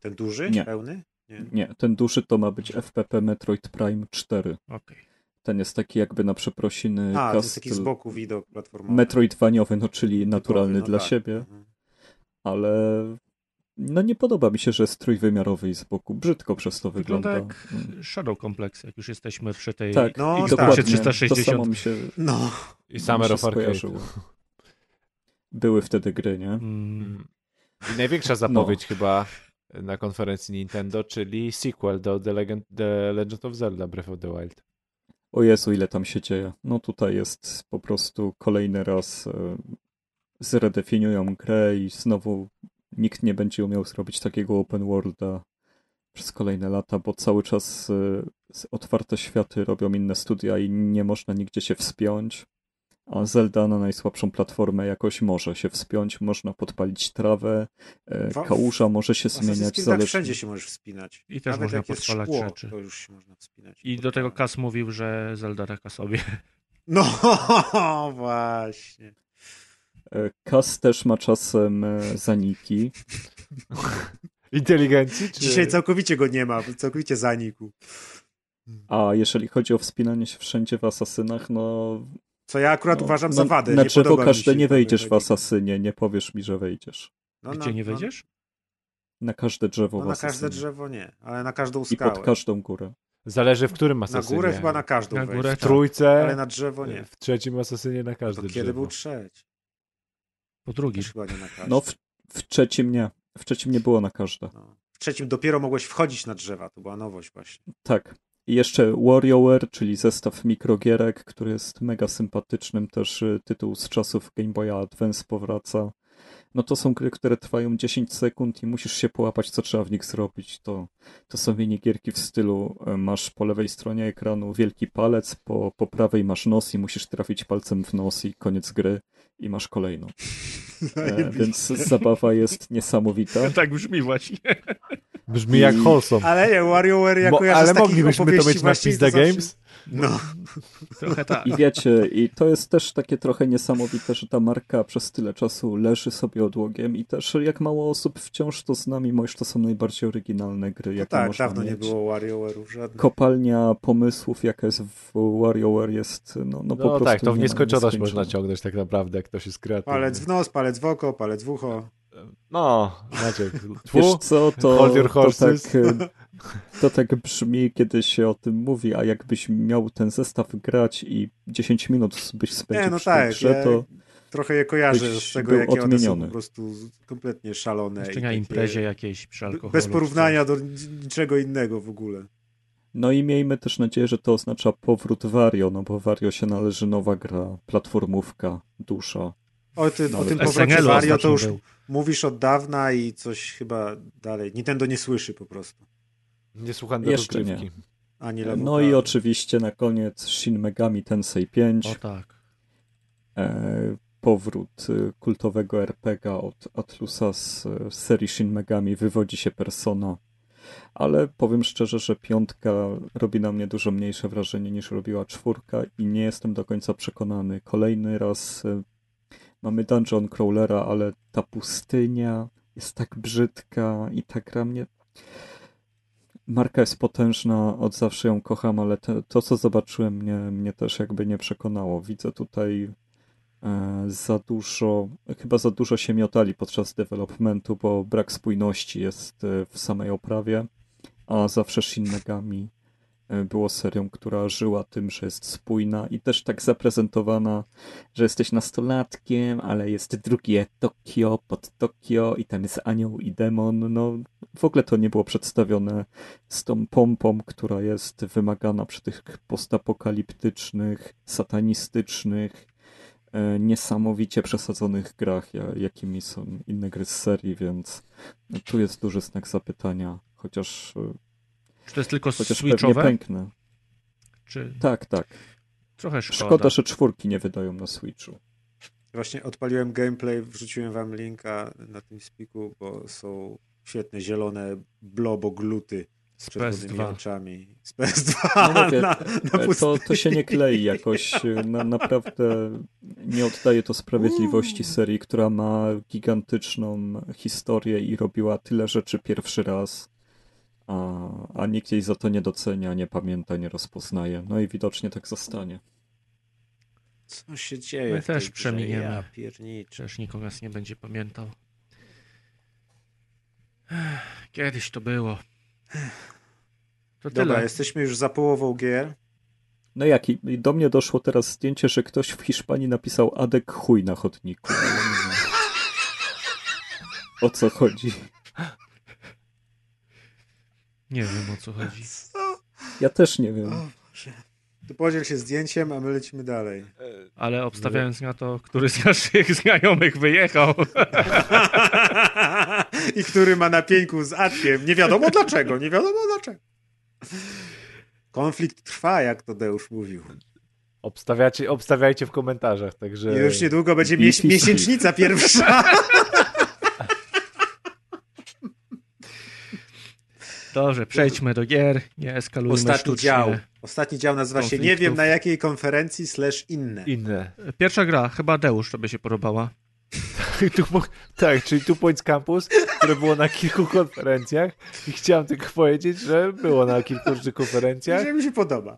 Ten duży, Nie. pełny? Nie. Nie, ten duży to ma być FPP Metroid Prime 4. Okej. Ten jest taki jakby na przeprosiny A, to jest taki z boku widok platformowy. Metroidvaniowy, no czyli Typowy, naturalny no dla tak. siebie, Mhm. ale no nie podoba mi się, że jest trójwymiarowy i z boku. Brzydko przez to Wygląda wygląda. jak Shadow Complex, jak już jesteśmy przy tej Tak, No, Xboxie tak. dokładnie. 360. To samo mi się, No, I Summer of Arcade. były wtedy gry, nie? Mm, Mm. I największa zapowiedź chyba na konferencji Nintendo, czyli sequel do The Legend, The Legend of Zelda Breath of the Wild. O Jezu, ile tam się dzieje. No tutaj jest po prostu kolejny raz e, zredefiniują grę i znowu nikt nie będzie umiał zrobić takiego open worlda przez kolejne lata, bo cały czas e, otwarte światy robią inne studia i nie można nigdzie się wspiąć. A Zelda na najsłabszą platformę jakoś może się wspiąć, można podpalić trawę, e, kałuża może się zmieniać tak zależnie. wszędzie się możesz wspinać. I też Nawet można jak jest podpalać szkło, rzeczy. to już się można wspinać. I do tego. Kas mówił, że Zelda taka sobie. No właśnie. E, Kas też ma czasem e, zaniki. Inteligencji? Czy... Dzisiaj całkowicie go nie ma, całkowicie zanikł. A jeżeli chodzi o wspinanie się wszędzie w asasynach, no. Co ja akurat no, uważam na, za wadę. Na nie drzewo każde nie wejdziesz w asasynie, nie powiesz mi, że wejdziesz. No, Gdzie no, nie no, wejdziesz? Na każde drzewo No, w na każde drzewo nie, ale na każdą I skałę. pod każdą górę. Zależy w którym Na asasynie. górę chyba na każdą Na wejść, górę W tak. trójce, Ale na drzewo nie. w trzecim asasynie na To każdy kiedy drzewo. był trzeci? Po drugi. Też chyba nie na każdy. No w, w trzecim nie. W trzecim nie było na każde. No. W trzecim dopiero mogłeś wchodzić na drzewa, to była nowość właśnie. Tak. I jeszcze WarioWare, czyli zestaw mikrogierek, który jest mega sympatycznym, też y, tytuł z czasów Game Boya Advance powraca. No to są gry, które trwają 10 sekund i musisz się połapać, co trzeba w nich zrobić. To, to są minigierki w stylu e, masz po lewej stronie ekranu wielki palec, po, po prawej masz nos i musisz trafić palcem w nos i koniec gry i masz kolejną. E, więc zabawa jest niesamowita. Tak brzmi właśnie. Brzmi jak I- wholesome. Ale nie, WarioWare ja Mo- ale moglibyśmy to mieć na Pizda Games? No, Trochę tak. I wiecie, i to jest też takie trochę niesamowite, że ta marka przez tyle czasu leży sobie odłogiem i też jak mało osób wciąż to z nami, mimo iż to są najbardziej oryginalne gry, no jakie tak, można dawno nie mieć. było WarioWare'ów żadnych. Kopalnia pomysłów, jaka jest w WarioWare jest no, no po No prostu tak, to w nie- nieskończoność można ciągnąć tak naprawdę, jak ktoś jest kreatywny. Palec w nos, palec w oko, palec w ucho. No, Maciek, Wiesz tfu, co, to, to, tak, e, to tak brzmi, kiedy się o tym mówi, a jakbyś miał ten zestaw grać i 10 minut byś spędził Nie, no przy tej tak, grze, ja to trochę je kojarzę z tego, jakie one są odmieniony. po prostu kompletnie szalone. Jeszcze i na imprezie jakiejś przy alkoholu. Bez porównania do niczego innego w ogóle. No i miejmy też nadzieję, że to oznacza powrót Wario, no bo Wario się należy nowa gra, platformówka, dusza. O, ty, o Nawet tym powrocie Wario to już był. mówisz od dawna i coś chyba dalej. Nintendo nie słyszy po prostu. Nie słucham do Jeszcze rozgrywki. Ani No Lemuka. i oczywiście na koniec Shin Megami Tensei 5, O tak. e, powrót e, kultowego RPGa od Atlusa z e, serii Shin Megami, wywodzi się Persona. Ale powiem szczerze, że piątka robi na mnie dużo mniejsze wrażenie niż robiła czwórka i nie jestem do końca przekonany. Kolejny raz e, mamy dungeon crawlera, ale ta pustynia jest tak brzydka i ta gra mnie... Marka jest potężna, od zawsze ją kocham, ale te, to, co zobaczyłem, mnie, mnie też jakby nie przekonało. Widzę tutaj e, za dużo, chyba za dużo się miotali podczas developmentu, bo brak spójności jest e, w samej oprawie, a zawsze Shin Megami było serią, która żyła tym, że jest spójna i też tak zaprezentowana, że jesteś nastolatkiem, ale jest drugie Tokio pod Tokio i tam jest anioł i demon. No w ogóle to nie było przedstawione z tą pompą, która jest wymagana przy tych postapokaliptycznych, satanistycznych, e, niesamowicie przesadzonych grach, ja- jakimi są inne gry z serii, więc tu jest duży znak zapytania, chociaż, e, Czy to jest tylko chociaż switchowe? pęknę. Czy Tak, tak. trochę szkoda? Szkoda, że czwórki nie wydają na Switchu. Właśnie odpaliłem gameplay, wrzuciłem wam linka na tym spiku, bo są świetne zielone blobogluty z Z czerwonymi PS2. oczami. Z PS2 No mówię, na, na To, to się nie klei jakoś. Na, naprawdę nie oddaje to sprawiedliwości serii, która ma gigantyczną historię i robiła tyle rzeczy pierwszy raz, a, a nikt jej za to nie docenia, nie pamięta, nie rozpoznaje. No i widocznie tak zostanie. Co się dzieje? My też przeminiemy. Ja pierniczę. Przecież nikogo nas nie będzie pamiętał. Kiedyś to było. To Dobra, tyle. jesteśmy już za połową gier. No jak i do mnie doszło teraz zdjęcie, że ktoś w Hiszpanii napisał Adek chuj na chodniku. O co chodzi? Nie wiem o co chodzi. Co? Ja też nie wiem. To podziel się zdjęciem, a my lecimy dalej. Ale obstawiając na to, który z naszych znajomych wyjechał. I który ma na pieńku z Adkiem. Nie wiadomo dlaczego, nie wiadomo dlaczego. Konflikt trwa, jak to Deusz mówił. Obstawiacie, obstawiajcie w komentarzach, także... I już niedługo będzie miesięcznica pierwsza. Dobrze, przejdźmy do gier. Nie eskalujmy Ostatni sztucznie. dział. Ostatni dział nazywa się Nie wiem na jakiej konferencji slash inne. Inne. Pierwsza gra, chyba Deusz, to by się podobała. Tak, czyli Two Points Campus, które było na kilku konferencjach i chciałem tylko powiedzieć, że było na kilku różnych konferencjach Że mi się podoba.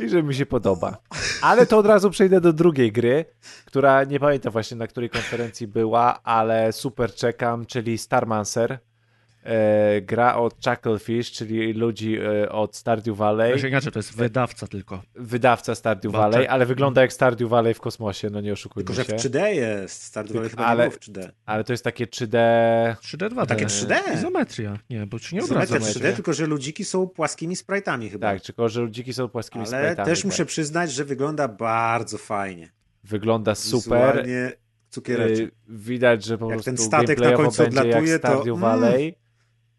i że mi się podoba. Ale to od razu przejdę do drugiej gry, która nie pamiętam właśnie na której konferencji była, ale super czekam, czyli Starmancer. E, gra od Chucklefish, czyli ludzi e, od Stardew Valley. Znaczy, inaczej, to jest wydawca tylko. Wydawca Stardew Bo Valley, tak- ale wygląda jak Stardew Valley w kosmosie, no nie oszukujmy Tylko, że w się. 3D jest. Stardew Valley chyba Ale- nie było w 3D. Ale to jest takie 3D... 3D2. Takie to 3D? Izometria. Nie, bo ci nie Izometria obraca. Izometria. 3D, tylko że ludziki są płaskimi sprite'ami chyba. Tak, tylko że ludziki są płaskimi Ale sprite'ami, też tak. muszę przyznać, że wygląda bardzo fajnie. Wygląda super. Wizualnie cukiereczek. Y, Widać, że po Jak prostu ten statek na końcu odlatuje, jak to- Stardew mm.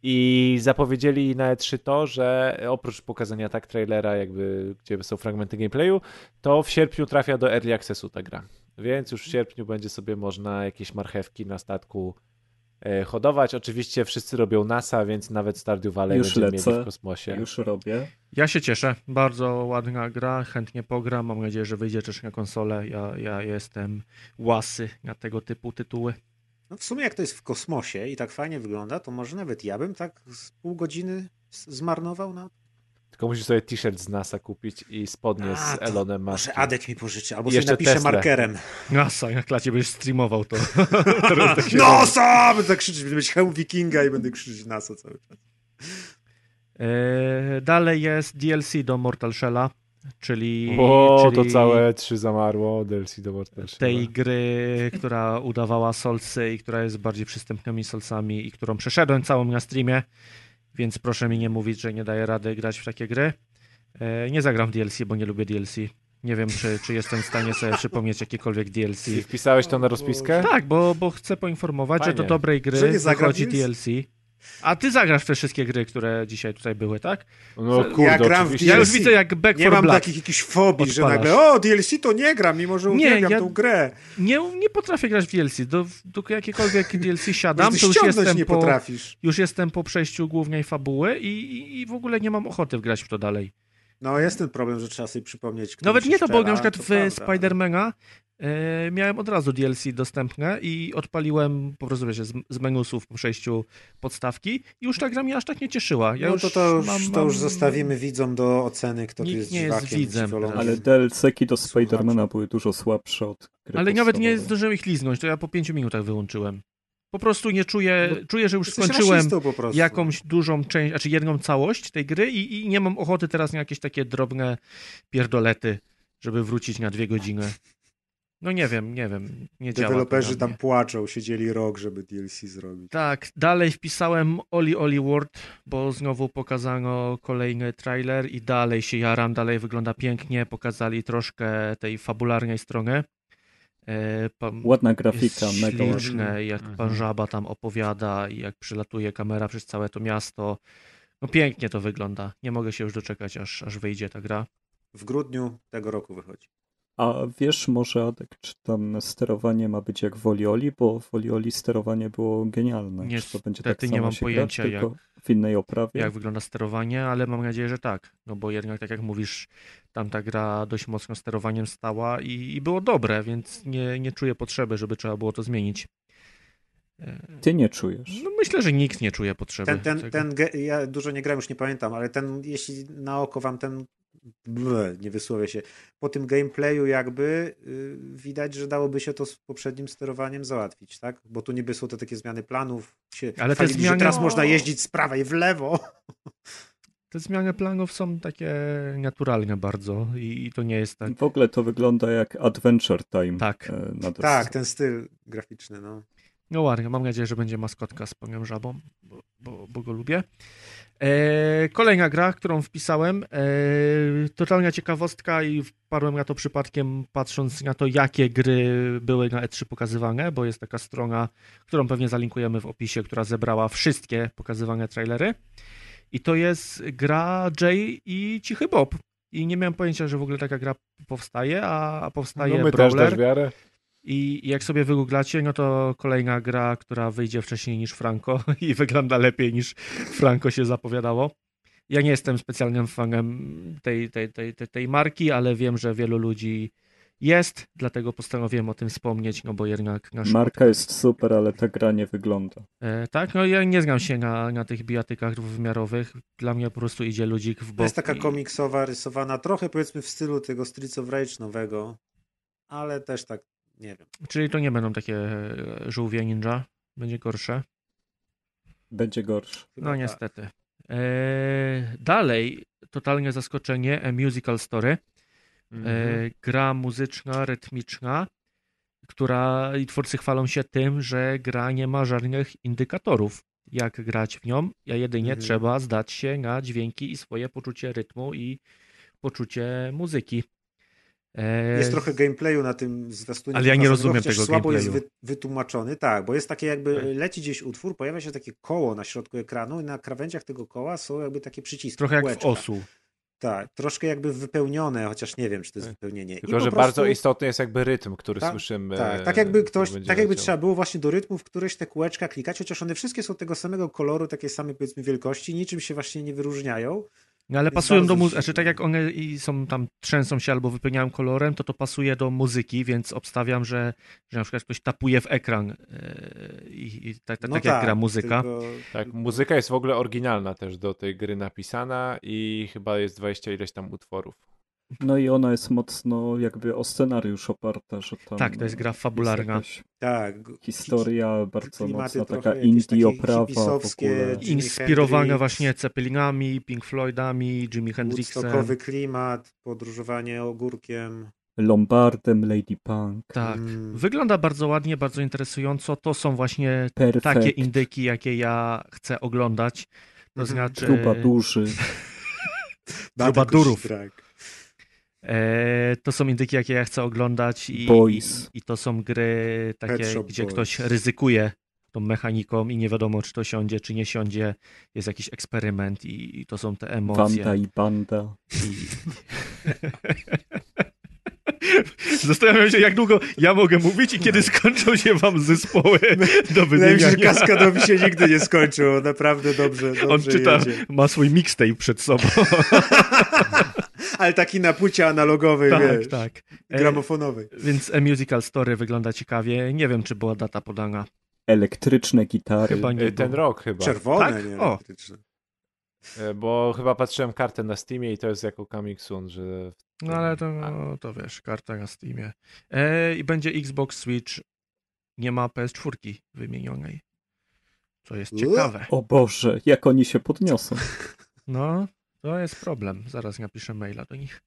I zapowiedzieli na E3 to, że oprócz pokazania tak trailera, jakby gdzie są fragmenty gameplayu, to w sierpniu trafia do Early Accessu ta gra. Więc już w sierpniu będzie sobie można jakieś marchewki na statku e, hodować. Oczywiście wszyscy robią NASA, więc nawet Stardew Valley Już będziemy lecę. mieli w kosmosie. Już robię. Ja się cieszę. Bardzo ładna gra, chętnie pogram. Mam nadzieję, że wyjdzie też na konsolę. Ja, ja jestem łasy na tego typu tytuły. No w sumie jak to jest w kosmosie i tak fajnie wygląda, to może nawet ja bym tak z pół godziny zmarnował na... Tylko musisz sobie t-shirt z NASA kupić i spodnie A, z Elonem Może Muskiem. Adek mi pożyczy, albo I sobie jeszcze napiszę Tesla. markerem. NASA, jak klacie będziesz streamował to. Tak się No sam! Będę tak krzyczeć, będę mieć hełm wikinga i będę krzyczeć NASA cały czas. E, Dalej jest DLC do Mortal Shell'a, czyli, O, czyli to całe trzy zamarło, DLC do Shell'a. tej gry, która udawała Soulsy i która jest bardziej przystępnymi Soulsami i którą przeszedłem całą na streamie, więc proszę mi nie mówić, że nie daję rady grać w takie gry. E, Nie zagram w DLC, bo nie lubię DLC. Nie wiem, czy, czy jestem w stanie sobie przypomnieć jakiekolwiek DLC. I wpisałeś to na rozpiskę? Tak, bo, bo chcę poinformować, że do Fajnie. dobrej gry wychodzi w DLC. A ty zagrasz w te wszystkie gry, które dzisiaj tutaj były, tak? No Ja kurde, gram w oczywiście. Ja już DLC. widzę jak Back Nie for mam Blood. takich jakichś fobii, że Odpalasz. nagle o, DLC to nie gram, mimo że Nie, uwielbiam ja- tą grę. Nie, nie potrafię grać w DLC. Do, do jakiekolwiek DLC siadam, to już jestem, nie po, potrafisz. już już jestem po przejściu głównej fabuły i, i, i w ogóle nie mam ochoty wgrać w to dalej. No jest ten problem, że trzeba sobie przypomnieć, Nawet nie to, bo na przykład w. Spidermana miałem od razu DLC dostępne i odpaliłem po prostu wiecie, z, z menusów po przejściu podstawki i już ta gra mnie aż tak nie cieszyła. Ja no to, to, już, mam, to już zostawimy widzom do oceny, kto tu Nikt jest nie jest widzem. Ale DLC-ki do. Spidermana były dużo słabsze od gry Ale nawet nie zdążyłem ich liznąć, to ja po pięciu minutach wyłączyłem. Po prostu nie czuję, No, czuję, że już skończyłem jakąś dużą część, znaczy jedną całość tej gry i, i nie mam ochoty teraz na jakieś takie drobne pierdolety, żeby wrócić na dwie godziny. No nie wiem, nie wiem, nie Deweloperzy tam płaczą, siedzieli rok, żeby DLC zrobić. Tak, dalej wpisałem Oli Oli World, bo znowu pokazano kolejny trailer i dalej się jaram, dalej wygląda pięknie, pokazali troszkę tej fabularnej strony. E, Ładna grafika, jest mega ładna. śliczne, jak Mhm. pan Żaba tam opowiada i jak przylatuje kamera przez całe to miasto. No pięknie to wygląda. Nie mogę się już doczekać, aż, aż wyjdzie ta gra. W grudniu tego roku wychodzi. A wiesz może, Adek, czy tam sterowanie ma być jak w Olioli? Bo w Olioli sterowanie było genialne. Czy to będzie tak Niestety nie samo mam się pojęcia, grać, tylko w innej oprawie? Jak wygląda sterowanie, ale mam nadzieję, że tak. No bo jednak, tak jak mówisz, tam ta gra dość mocno sterowaniem stała i, i było dobre, więc nie, nie czuję potrzeby, żeby trzeba było to zmienić. E, Ty nie czujesz. No myślę, że nikt nie czuje potrzeby. Ten, ten, tego. ten, ja dużo nie grałem, już nie pamiętam, ale ten, jeśli na oko wam ten, nie wysłowię się, po tym gameplayu jakby y, widać, że dałoby się to z poprzednim sterowaniem załatwić, tak? Bo tu niby są te takie zmiany planów, się Ale te chwalili, że zmiany- teraz można jeździć z prawej w lewo. Te zmiany planów są takie naturalne bardzo i, i to nie jest tak. W ogóle to wygląda jak Adventure Time. Tak. e. Tak, ten styl graficzny, no. No ładnie, mam nadzieję, że będzie maskotka z panią żabą, bo, bo, bo go lubię. E, kolejna gra, którą wpisałem, e, totalna ciekawostka i wpadłem na to przypadkiem patrząc na to, jakie gry były na E3 pokazywane, bo jest taka strona, którą pewnie zalinkujemy w opisie, która zebrała wszystkie pokazywane trailery. I to jest gra Jay i Cichy Bob. I nie miałem pojęcia, że w ogóle taka gra powstaje, a, powstaje No my też Brawler. dasz wiarę. I jak sobie wygooglacie, no to kolejna gra, która wyjdzie wcześniej niż Franco i wygląda lepiej niż Franco się zapowiadało. Ja nie jestem specjalnym fanem tej, tej, tej, tej, tej marki, ale wiem, że wielu ludzi jest, dlatego postanowiłem o tym wspomnieć, no bo jednak nasz... Marka jest super, ale ta gra nie wygląda. E, tak, no ja nie znam się na, na tych bijatykach dwuwymiarowych. Dla mnie po prostu idzie ludzik w bok. To jest taka i- komiksowa, rysowana, trochę powiedzmy w stylu tego Streets of Rage nowego, ale też tak, nie wiem. Czyli to nie będą takie e, żółwie ninja, będzie gorsze. Będzie. Chyba No tak. niestety. Eee, dalej, totalne zaskoczenie, A Musical Story. Mhm. Eee, gra muzyczna, rytmiczna, która i twórcy chwalą się tym, że gra nie ma żadnych indykatorów, jak grać w nią, a jedynie Mhm. trzeba zdać się na dźwięki i swoje poczucie rytmu i poczucie muzyki. E, Jest trochę gameplayu na tym zwiastunie. Ale ja nie rozumiem chociaż tego słabo jest gameplayu. wy, wytłumaczony, tak, bo jest takie jakby leci gdzieś utwór, pojawia się takie koło na środku ekranu i na krawędziach tego koła są jakby takie przyciski. trochę jak w osu. Tak, troszkę jakby wypełnione, chociaż nie wiem, czy to jest wypełnienie. I Tylko, po że prostu- bardzo istotny jest jakby rytm, który Tak, słyszymy. Tak, tak jakby ktoś, tak jakby leciał. trzeba było właśnie do rytmów któreś te kółeczka klikać, chociaż one wszystkie są tego samego koloru, takiej samej powiedzmy wielkości, niczym się właśnie nie wyróżniają. No ale pasują do muzyki, znaczy tak jak one i są tam, trzęsą się albo wypełniają kolorem, to to pasuje do muzyki, więc obstawiam, że, że na przykład ktoś tapuje w ekran yy, i, i tak, tak, No tak jak gra muzyka. tylko- Tak, muzyka jest w ogóle oryginalna też do tej gry napisana i chyba jest 20 ileś tam utworów. No i ona jest mocno jakby o scenariusz oparta, że tam Tak, to jest gra jest fabularna. jakaś Tak. historia bardzo mocna, taka indie oprawa Inspirowana Hendrix, właśnie Ceppelinami, Pink Floydami, Jimi Hendrixem. Woodstockowy klimat, podróżowanie ogórkiem. Lombardem, Lady Punk, Tak. Mm. Wygląda bardzo ładnie, bardzo interesująco. To są właśnie Perfect, takie indyki, jakie ja chcę oglądać. To Mhm. znaczy Truba duży. Trubadurów. Tak. E, to są indyki, jakie ja chcę oglądać i, i, i to są gry takie, Shop gdzie Boys. ktoś ryzykuje tą mechaniką i nie wiadomo, czy to siądzie, czy nie siądzie. Jest jakiś eksperyment i, i to są te emocje. Wanda i Banda. I... Zastanawiam się, jak długo ja mogę mówić i kiedy skończą się wam zespoły do Wydaje mi się, że wymieniania. Kaskadowi się nigdy nie skończył. Naprawdę dobrze, dobrze On czyta, jedzie. ma swój mixtape przed sobą. Ale taki na płycie analogowej, tak, wiesz, tak. E, gramofonowej. Więc A Musical Story wygląda ciekawie. Nie wiem, czy była data podana. Elektryczne gitary. Chyba nie Y, Ten rok chyba. Czerwone, tak? nie O. elektryczne. Y, Bo chyba patrzyłem kartę na Steamie i to jest jako coming soon, że... No ale to, no, to wiesz, karta na Steamie. E, I będzie Xbox Switch. Nie ma PS4 wymienionej. Co jest ciekawe. O Boże, jak oni się podniosą. No, to jest problem. Zaraz napiszę maila do nich.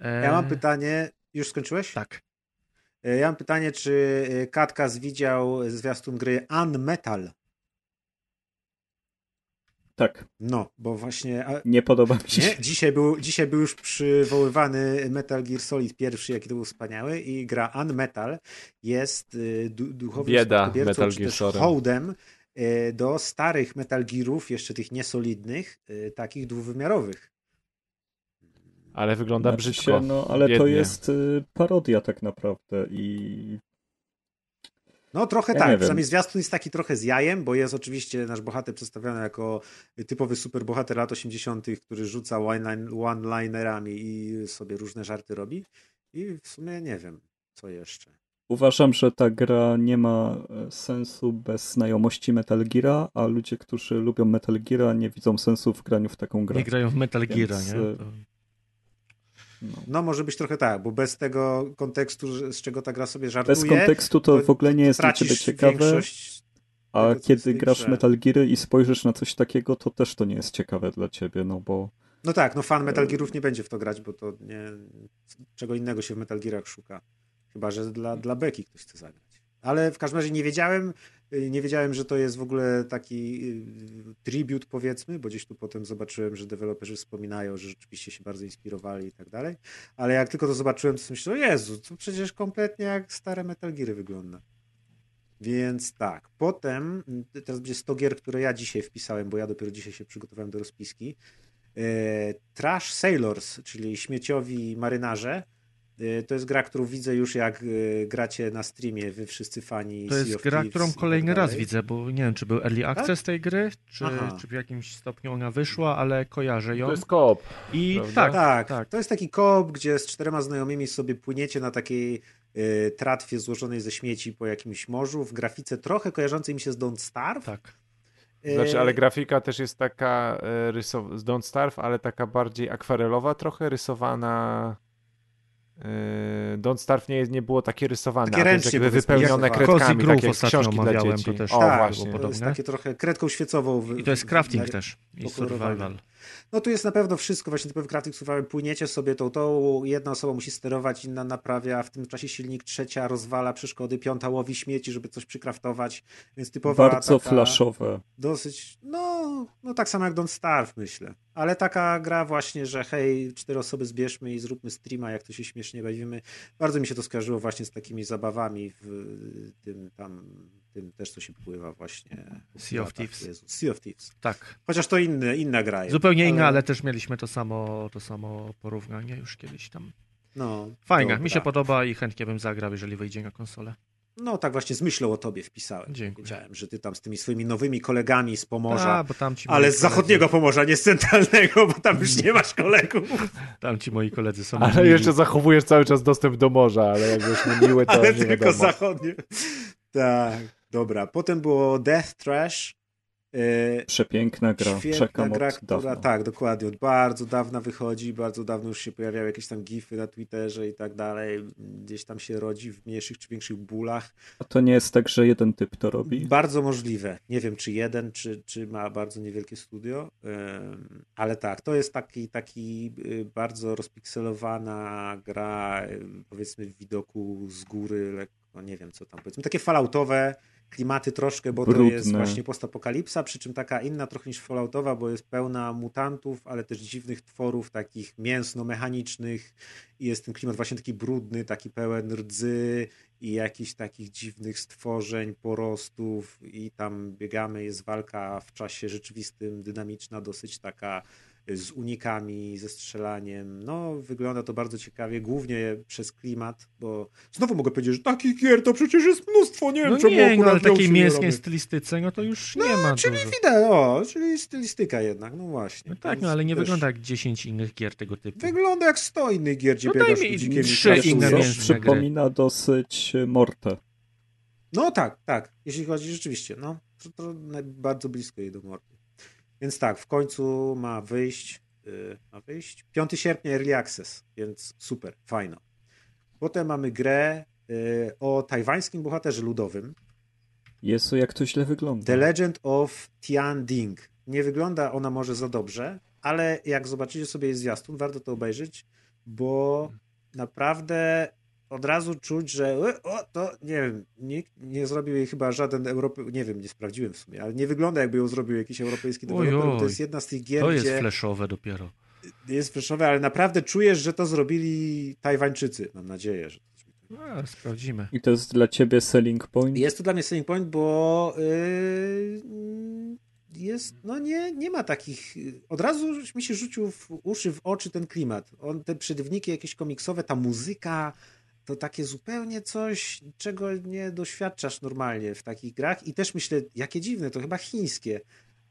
E, Ja mam pytanie, już skończyłeś? Tak. E, Ja mam pytanie, czy e, Katkas widział zwiastun gry Unmetal? Tak, No, bo właśnie... A, nie podoba mi się. nie? Dzisiaj, był, dzisiaj był już przywoływany Metal Gear Solid pierwszy, jaki to był wspaniały i gra Unmetal jest y, du, duchowym Bieda Metal czy Gear też hołdem do starych Metal Gearów, jeszcze tych niesolidnych, y, takich dwuwymiarowych. Ale wygląda Znaczy brzydko. Się, no, ale to biednie. jest y, parodia tak naprawdę i No trochę Ja tak, przynajmniej zwiastun jest taki trochę z jajem, bo jest oczywiście nasz bohater przedstawiony jako typowy superbohater lat 80., który rzuca one- one-linerami i sobie różne żarty robi. I w sumie nie wiem, co jeszcze. Uważam, że ta gra nie ma e, sensu bez znajomości Metal Geara, a ludzie, którzy lubią Metal Geara nie widzą sensu w graniu w taką grę. Nie grają w Metal Więc, Gear, nie? e, To... No. No może być trochę tak, bo bez tego kontekstu, z czego ta gra sobie żartuje, Bez kontekstu to w ogóle nie jest dla ciebie ciekawe, a tego, kiedy grasz grze. Metal Geary i spojrzysz na coś takiego, to też to nie jest ciekawe dla ciebie, no bo No tak, no fan Metal Gearów nie będzie w to grać, bo to nie, czego innego się w Metal Gearach szuka. Chyba, że dla, dla Beki ktoś chce zagrać. Ale w każdym razie nie wiedziałem, y, nie wiedziałem, że to jest w ogóle taki y, tribute powiedzmy, bo gdzieś tu potem zobaczyłem, że deweloperzy wspominają, że rzeczywiście się bardzo inspirowali i tak dalej. Ale jak tylko to zobaczyłem, to myślałem, Jezu, to przecież kompletnie jak stare Metal Geary wygląda. Więc tak, potem, y, teraz będzie 100 gier, które ja dzisiaj wpisałem, bo ja dopiero dzisiaj się przygotowałem do rozpiski. E, Trash Sailors, czyli śmieciowi marynarze. E, To jest gra, którą widzę już jak e, gracie na streamie, wy wszyscy fani To Sea jest of gra, Thieves którą i tak kolejny raz widzę, bo nie wiem, czy był early access tej gry, czy, czy w jakimś stopniu ona wyszła, ale kojarzę ją. To jest koop. I tak, Tak, tak. to jest taki koop, gdzie z czterema znajomymi sobie płyniecie na takiej e, tratwie złożonej ze śmieci po jakimś morzu, w grafice trochę kojarzącej mi się z Don't Starve. tak. E, Znaczy, ale grafika też jest taka rysow- z Don't Starve, ale taka bardziej akwarelowa trochę, rysowana... e, Don't Starve nie, nie było takie rysowane, Takie ręcznie, jakby wypełnione. Cozy kredkami, Groove takie książki dla dzieci. to też o, tak, właśnie. to jest takie trochę kredką świecową. w- I to jest crafting na- też. I survival. No tu jest na pewno wszystko, właśnie typowy crafting survival. Płyniecie sobie tą, tą, jedna osoba musi sterować, inna naprawia, w tym czasie silnik, trzecia rozwala przeszkody, piąta łowi śmieci, żeby coś przykraftować, więc typowa bardzo taka flashowe. dosyć, no, no tak samo jak Don't Starve, myślę. Ale taka gra właśnie, że hej, cztery osoby zbierzmy i zróbmy streama, jak to się śmiesznie bawimy. Bardzo mi się to skojarzyło właśnie z takimi zabawami w tym tam, tym też się pływa właśnie. Sea of Thieves. Jezu, sea of Thieves. Tak. Chociaż to inny, inna gra. Zupełnie inna, ale też mieliśmy to samo, to samo porównanie już kiedyś tam. No, dobra. mi się podoba i chętnie bym zagrał, jeżeli wyjdzie na konsolę. No tak właśnie z myślą o tobie wpisałem. Dziękuję. Wiedziałem, że ty tam z tymi swoimi nowymi kolegami z Pomorza, A, bo tam ci moi ale z koledzy- zachodniego Pomorza, nie z centralnego, bo tam już nie masz kolegów. Tam ci moi koledzy są Ale mili. jeszcze zachowujesz cały czas dostęp do morza, ale jak już miły, to ale nie tylko wiadomo. zachodnie. Tak, dobra. Potem było Death Trash. Yy, Przepiękna gra, czekam gra, która tak, dokładnie, od bardzo dawna wychodzi, bardzo dawno już się pojawiały jakieś tam gify na Twitterze i tak dalej, gdzieś tam się rodzi w mniejszych czy większych bólach. A to nie jest tak, że jeden typ to robi? Bardzo możliwe. Nie wiem, czy jeden, czy, czy ma bardzo niewielkie studio, ale tak, to jest taki, taki y, bardzo rozpikselowana gra, ym, powiedzmy w widoku z góry, lekko, nie wiem co tam, powiedzmy, takie falloutowe klimaty troszkę, bo to Brudne. jest właśnie postapokalipsa, przy czym taka inna trochę niż falloutowa, bo jest pełna mutantów, ale też dziwnych tworów, takich mięsno-mechanicznych i jest ten klimat właśnie taki brudny, taki pełen rdzy i jakichś takich dziwnych stworzeń, porostów i tam biegamy, jest walka w czasie rzeczywistym, dynamiczna, dosyć taka z unikami, ze strzelaniem. No, wygląda to bardzo ciekawie, głównie przez klimat, bo znowu mogę powiedzieć, że takich gier to przecież jest mnóstwo, nie wiem No czemu nie, no, ale takiej robi. stylistyce, no to już No, nie ma czyli dużo. widać, o, czyli stylistyka jednak, no właśnie. No tak, no ale nie też wygląda jak 10 innych gier tego typu. Wygląda jak sto innych gier, gdzie No biegasz i trzy kraszujesz. inne mięsne gry. przypomina dosyć Mortę. No tak, tak. Jeśli chodzi rzeczywiście, no to, to bardzo blisko jej do mordy. Więc tak, w końcu ma wyjść, yy, ma wyjść 5 sierpnia Early Access, więc super, fajno. Potem mamy grę yy, o tajwańskim bohaterze ludowym, Jezu, jak to źle wygląda. The Legend of Tian Ding. Nie wygląda ona może za dobrze, ale jak zobaczycie sobie jej zwiastun, warto to obejrzeć, bo naprawdę od razu czuć, że o, to nie wiem, nikt nie zrobił jej chyba żaden Europy, nie wiem, nie sprawdziłem w sumie, ale nie wygląda jakby ją zrobił jakiś europejski deweloper, to jest jedna z tych gier, To jest flashowe dopiero. jest flashowe, ale naprawdę czujesz, że to zrobili Tajwańczycy. Mam nadzieję, że A, sprawdzimy. I to jest dla ciebie selling point? Jest to dla mnie selling point, bo yy, jest, no nie, nie ma takich. Od razu mi się rzucił w uszy, w oczy ten klimat. On, te przedwniki jakieś komiksowe, ta muzyka, to takie zupełnie coś, czego nie doświadczasz normalnie w takich grach. I też myślę, jakie dziwne, to chyba chińskie.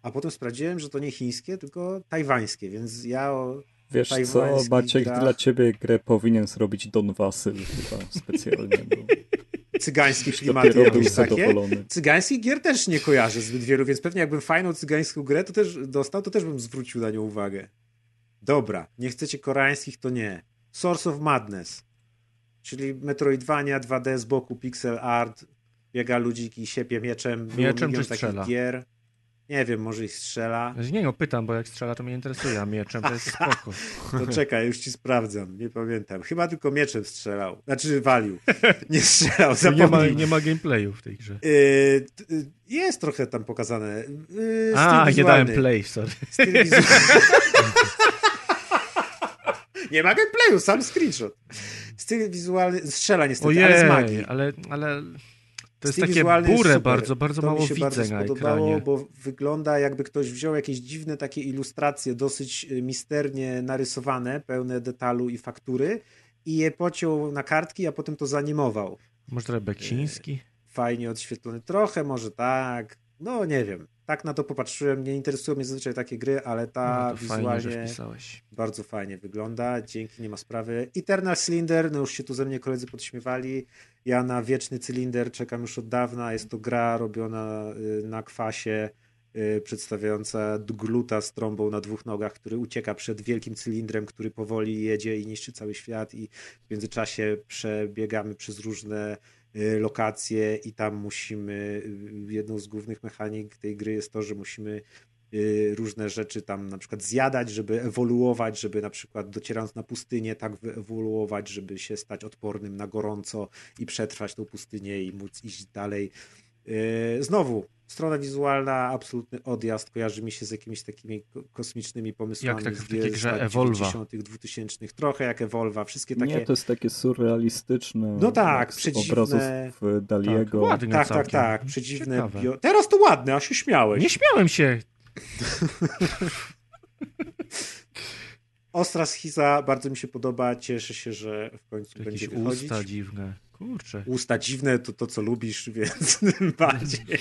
A potem sprawdziłem, że to nie chińskie, tylko tajwańskie, więc ja o Wiesz co, Maciek, grach. dla ciebie grę powinien zrobić Don Wasyl chyba specjalnie. Bo cygańskie klimaty jakieś takie. zadowolony. Cygańskich gier też nie kojarzę zbyt wielu, więc pewnie jakbym fajną cygańską grę to też dostał, to też bym zwrócił na nią uwagę. Dobra, nie chcecie koreańskich, to nie. Source of Madness, czyli Metroidvania 2D z boku, pixel art, biega ludziki, siepie mieczem. Mieczem czy takich strzela? gier. Nie wiem, może ich strzela. Nie no, pytam, bo jak strzela, to mnie interesuje, a mieczem to jest spoko. To czekaj, już ci sprawdzam, nie pamiętam. Chyba tylko mieczem strzelał. Znaczy walił. Nie strzelał, Nie zapomnij. ma, nie ma gameplayu w tej grze. T- y, jest trochę tam pokazane. Yy, A, nie dałem play, sorry. Nie ma gameplayu, sam screenshot. Styl wizualny, strzela niestety, ale z magii. Ojej, ale, ale to jest Styl takie burę super. bardzo, bardzo to mało mi się widzę bardzo na spodobało, ekranie. bo wygląda jakby ktoś wziął jakieś dziwne takie ilustracje, dosyć y, misternie narysowane, pełne detalu i faktury i je pociął na kartki, a potem to zanimował. Może trochę beksiński? Fajnie odświetlony. Trochę może tak, no nie wiem. Tak na to popatrzyłem, nie interesują mnie zazwyczaj takie gry, ale ta No fajnie, wizualnie wpisałeś. bardzo fajnie wygląda. Dzięki, nie ma sprawy. Eternal Cylinder, no już się tu ze mnie koledzy podśmiewali. Ja na Wieczny Cylinder czekam już od dawna. Jest to gra robiona y, na kwasie, y, przedstawiająca gluta z trąbą na dwóch nogach, który ucieka przed wielkim cylindrem, który powoli jedzie i niszczy cały świat i w międzyczasie przebiegamy przez różne lokacje i tam musimy, y, jedną z głównych mechanik tej gry jest to, że musimy y, różne rzeczy tam na przykład zjadać, żeby ewoluować, żeby na przykład docierając na pustynię tak wyewoluować, żeby się stać odpornym na gorąco i przetrwać tą pustynię i móc iść dalej. Y, Znowu, strona wizualna, absolutny odjazd, kojarzy mi się z jakimiś takimi kosmicznymi pomysłami. Jak tak z w takiej grze Evolva. 90., 2000, trochę jak Evolva, wszystkie takie... Nie, to jest takie surrealistyczne. No tak, przedziwne- obrazów w Daliego. Tak, ładne tak, tak, tak, przedziwne bio... Teraz to ładne, a się śmiałeś. Nie śmiałem się. Ostra schiza, bardzo mi się podoba, cieszę się, że w końcu Jakieś będzie wychodzić. usta dziwne. Kurczę. Usta dziwne to to, co lubisz, więc tym bardziej.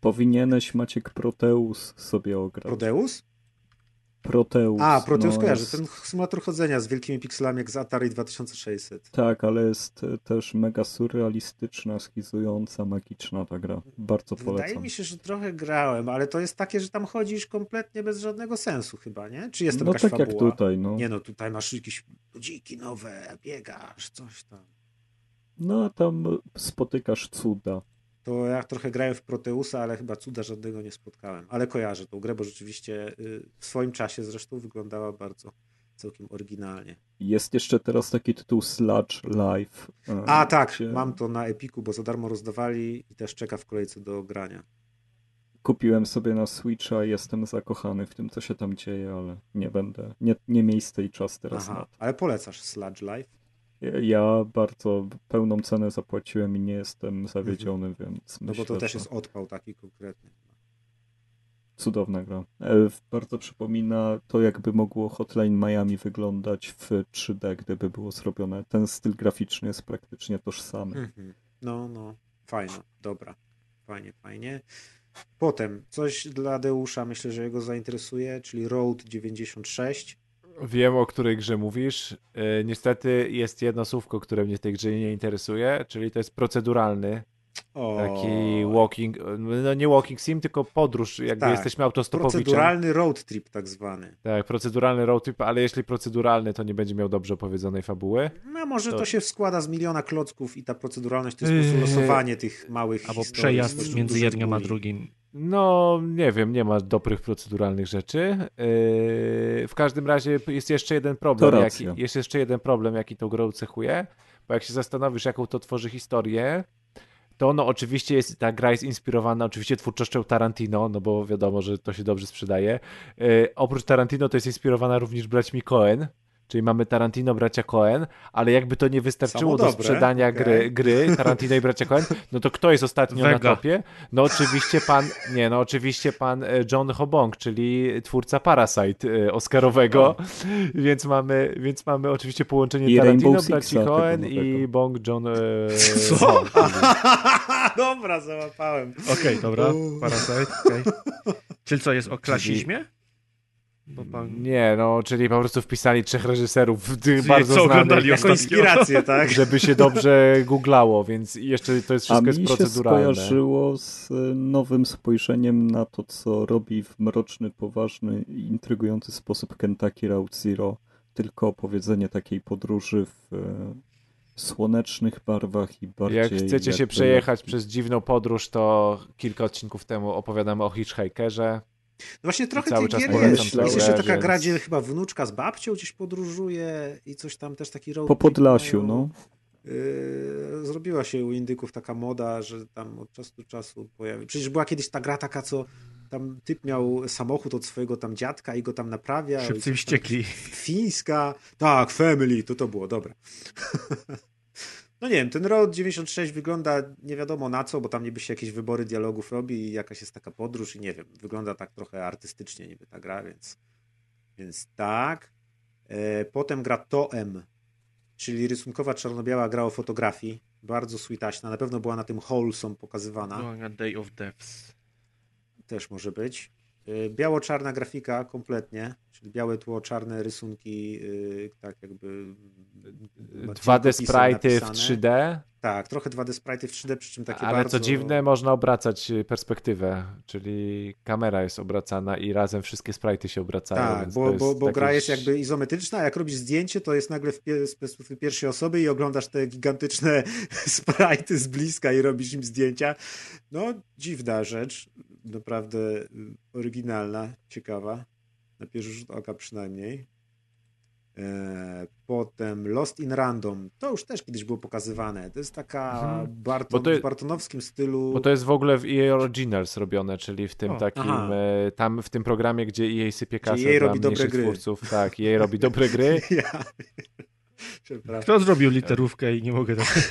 Powinieneś Maciek Proteus sobie ograć. Prodeus? Proteus. A, Proteus no, kojarzy, jest- ten symulator chodzenia z wielkimi pikselami jak z Atari 2600. Tak, ale jest e, też mega surrealistyczna, schizująca, magiczna ta gra. Bardzo Wydaje polecam. mi się, że trochę grałem, ale to jest takie, że tam chodzisz kompletnie bez żadnego sensu chyba, nie? Czy jest tam No jakaś tak jak fabuła? tutaj, no. Nie no, tutaj masz jakieś ludziki nowe, biegasz, coś tam. No a tam spotykasz cuda. To ja trochę grałem w Proteusa, ale chyba cuda żadnego nie spotkałem. Ale kojarzę tą grę, bo rzeczywiście y, w swoim czasie zresztą wyglądała bardzo całkiem oryginalnie. Jest jeszcze teraz taki tytuł Sludge Life. e, A tak, gdzie mam to na Epiku, bo za darmo rozdawali i też czeka w kolejce do grania. Kupiłem sobie na Switcha, jestem zakochany w tym, co się tam dzieje, ale nie będę. Nie, nie miejsce i czas teraz na Aha, to. ale polecasz Sludge Life? Ja bardzo pełną cenę zapłaciłem i nie jestem zawiedziony, więc No myślę, bo to też że jest odpał taki konkretny. cudowna gra. E, Bardzo przypomina to, jakby mogło Hotline Miami wyglądać w 3D, gdyby było zrobione. Ten styl graficzny jest praktycznie tożsamy. Mhm. No, no, fajno, dobra. Fajnie, fajnie. Potem coś dla Deusza, myślę, że jego zainteresuje, czyli Road 96. Wiem, o której grze mówisz. E, Niestety jest jedno słówko, które mnie w tej grze nie interesuje, czyli to jest proceduralny. O, Taki walking, no nie walking sim, tylko podróż, jakby Tak. jesteśmy autostopowiczem. proceduralny road trip tak zwany. Tak, proceduralny road trip, ale jeśli proceduralny, to nie będzie miał dobrze opowiedzonej fabuły. No może to, To- się składa z miliona klocków i ta proceduralność to jest po prostu Yy, losowanie tych małych Albo historii przejazd między jednym a drugim. No, nie wiem, nie ma dobrych proceduralnych rzeczy. Yy, w każdym razie jest jeszcze jeden problem, jaki, jest jeszcze jeden problem, jaki tą grą cechuje, bo jak się zastanowisz, jaką to tworzy historię, to no oczywiście jest, ta gra jest inspirowana oczywiście twórczością Tarantino, no bo wiadomo, że to się dobrze sprzedaje. Yy, oprócz Tarantino to jest inspirowana również braćmi Coen, czyli mamy Tarantino, bracia Coen, ale jakby to nie wystarczyło do sprzedania okej. gry, gry Tarantino i bracia Coen, no to kto jest ostatnio na Vega. topie? No oczywiście pan, nie, no oczywiście pan e, John Hobong, czyli twórca Parasite e, Oscarowego, więc mamy, więc mamy oczywiście połączenie I Tarantino, Rainbow braci Sixa, Coen tego i. Bong John e, Co? Czyli- Dobra, załapałem. Okej, dobra. Uuu. Parasite, okej. Czyli co, jest o klasizmie? Nie, no, czyli po prostu wpisali trzech reżyserów tych Co bardzo znanych, oglądali Jako inspirację, tak? żeby się dobrze googlało, więc jeszcze to jest A wszystko mi jest się proceduralne. skojarzyło z e, nowym spojrzeniem na to, co robi w mroczny, poważny i intrygujący sposób Kentucky Route Zero. Tylko opowiedzenie takiej podróży w e, słonecznych barwach i bardziej... Jak chcecie się przejechać przez dziwną podróż, to kilka odcinków temu opowiadamy o Hitchhikerze. No właśnie trochę czas gier jest. Jest jeszcze taka gra, gdzie chyba wnuczka z babcią gdzieś podróżuje i coś tam też taki road Po Podlasiu, mają. no. Yy, zrobiła się u Indyków taka moda, że tam od czasu do czasu pojawi. Przecież była kiedyś ta gra taka, co tam typ miał samochód od swojego tam dziadka i go tam naprawiał. i Szybcy wściekli. Fińska. Tak, Family, to to było, dobra. No nie wiem, ten Road 96 wygląda nie wiadomo na co, bo tam niby się jakieś wybory dialogów robi i jakaś jest taka podróż i nie wiem, wygląda tak trochę artystycznie niby ta gra, więc, więc tak. E, potem gra Toem, czyli rysunkowa czarno-biała gra o fotografii, bardzo sweetaśna, na pewno była na tym Wholesome pokazywana, Była na Day of Deaths. też może być. E, Biało-czarna grafika kompletnie, czyli białe tło, czarne rysunki, e, tak jakby... ma 2D cienkopisem sprite'y w napisane. 3D, Tak, trochę 2D sprite'y w 3D, przy czym takie ale bardzo... co dziwne, można obracać y, perspektywę, czyli kamera jest obracana i razem wszystkie sprite'y się obracają. Tak, bo, bo, bo gra jest jakby izometryczna, a jak robisz zdjęcie, to jest nagle w perspektywy pierwszej osoby i oglądasz te gigantyczne sprite'y z bliska i robisz im zdjęcia. No, dziwna rzecz, naprawdę y, oryginalna, ciekawa, na pierwszy rzut oka przynajmniej. E, Potem Lost in Random. To już też kiedyś było pokazywane. To jest taka Mhm. Barton, Bo to jest- w bartonowskim stylu. Bo to jest w ogóle w EA Originals robione, czyli w tym O, takim, aha. e, tam w tym programie, gdzie EA sypie kasę EA robi dobre gry. twórców. Tak, EA robi dobre gry. Ja. Kto zrobił literówkę i nie mogę tak...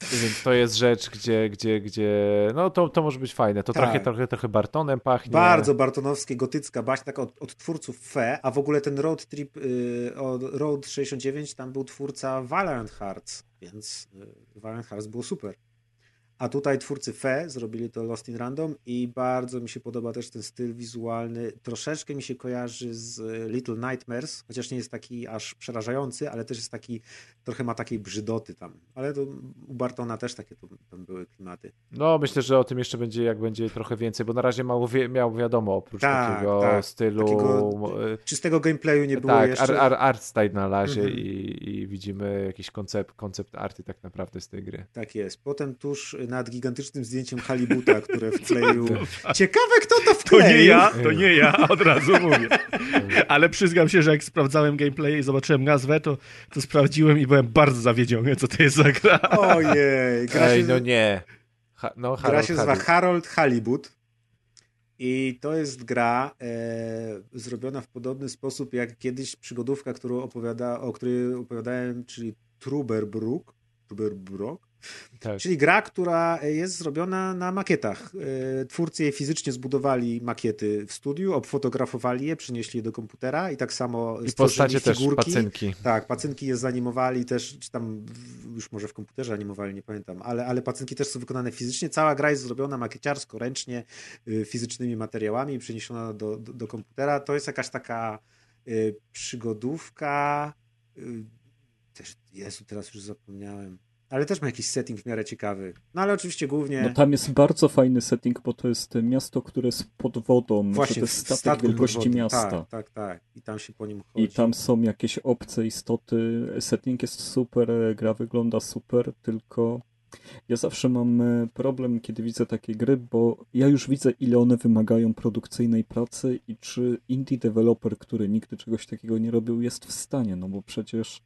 Więc to jest rzecz, gdzie, gdzie, gdzie no to, to może być fajne. To Tak. trochę, trochę, trochę Bartonem pachnie. Bardzo bartonowskie, gotycka baśń, taka od, od twórców Fe, a w ogóle ten Road Trip y, od Road 69 tam był twórca Valiant Hearts, więc y, Valiant Hearts było super. A tutaj twórcy Fe zrobili to Lost in Random i bardzo mi się podoba też ten styl wizualny. Troszeczkę mi się kojarzy z y, Little Nightmares, chociaż nie jest taki aż przerażający, ale też jest taki, trochę ma takiej brzydoty tam. Ale to u Bartona też takie to, tam były klimaty. No myślę, że o tym jeszcze będzie, jak będzie trochę więcej, bo na razie mało wie, miał wiadomo, oprócz Tak, takiego tak. stylu... Takiego e, Czystego gameplayu nie było tak, jeszcze. ar, ar, art style na razie Mhm. i, i widzimy jakiś koncept, koncept arty tak naprawdę z tej gry. Tak jest. Potem tuż nad gigantycznym zdjęciem Halibuta, które wkleił. Ciekawe, kto to To wkleił. nie ja, to nie ja, od razu mówię. Ale przyznam się, że jak sprawdzałem gameplay i zobaczyłem nazwę, to, to sprawdziłem i byłem bardzo zawiedziony, co to jest za gra. Ojej. Gra Ej, się, no nie. Ha, no, gra Harold się nazywa Harold. Harold Halibut. I to jest gra e, zrobiona w podobny sposób jak kiedyś przygodówka, którą opowiada, o której opowiadałem, czyli Truberbrook. Truberbrook. Tak. Czyli gra, która jest zrobiona na makietach. E, Twórcy jej fizycznie zbudowali makiety w studiu, obfotografowali je, przynieśli je do komputera i tak samo I postacie też, figurki. pacynki. Tak, pacynki je zanimowali też, czy tam już może w komputerze animowali, nie pamiętam, ale, ale pacynki też są wykonane fizycznie. Cała gra jest zrobiona makieciarsko, ręcznie, y, fizycznymi materiałami przeniesiona do, do, do komputera. To jest jakaś taka y, przygodówka. Y, też, Jezu, teraz już zapomniałem. Ale też ma jakiś setting w miarę ciekawy. No ale oczywiście głównie No tam jest bardzo fajny setting, bo to jest miasto, które jest pod wodą, właśnie że to jest statek wielkości miasta. Tak, tak, tak. I tam się po nim chodzi. I tam są jakieś obce istoty. Setting jest super, gra wygląda super, tylko ja zawsze mam e, problem, kiedy widzę takie gry, bo ja już widzę, ile one wymagają produkcyjnej pracy i czy indie developer, który nigdy czegoś takiego nie robił, jest w stanie, no bo przecież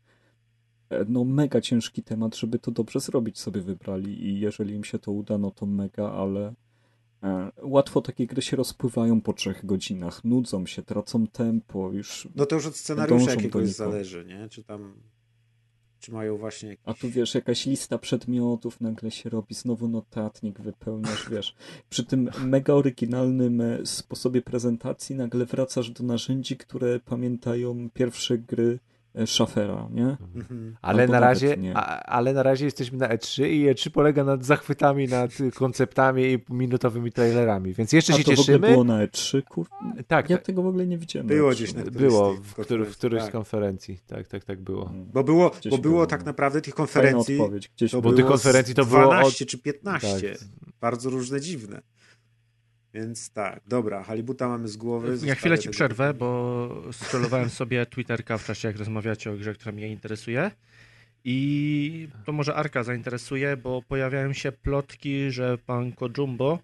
no mega ciężki temat, żeby to dobrze zrobić sobie wybrali i jeżeli im się to uda, no to mega, ale e, łatwo takie gry się rozpływają po trzech godzinach, nudzą się, tracą tempo, już No to już od scenariusza jakiegoś zależy, nie? Czy tam czy mają właśnie jakiś... A tu wiesz, jakaś lista przedmiotów nagle się robi, znowu notatnik wypełniasz, wiesz. Przy tym mega oryginalnym e, sposobie prezentacji nagle wracasz do narzędzi, które pamiętają pierwsze gry e, Schaffera, nie? Mhm. Ale Albo na, razie, nie. a, ale na razie jesteśmy na E3 i E3 polega nad zachwytami, nad konceptami i minutowymi trailerami, więc jeszcze A się to w ogóle cieszymy. było na E3, kur... Tak, Ja tak, tego w ogóle nie widziałem. Było na gdzieś E3. na którymś było w, który, w z tak. konferencji. Tak, tak, tak było. Mm. Bo było, Gdzieś bo było było, tak no. naprawdę tych konferencji odpowiedź, gdzieś Bo było tych konferencji to było od- 12 czy 15. Tak. Bardzo różne, dziwne. Więc tak, dobra, Halibuta mamy z głowy. Ja chwilę ci tego przerwę, pytania. bo scrollowałem sobie Twitterka w czasie, jak rozmawiacie o grze, która mnie interesuje. I to może Arka zainteresuje, bo pojawiają się plotki, że pan Kojumbo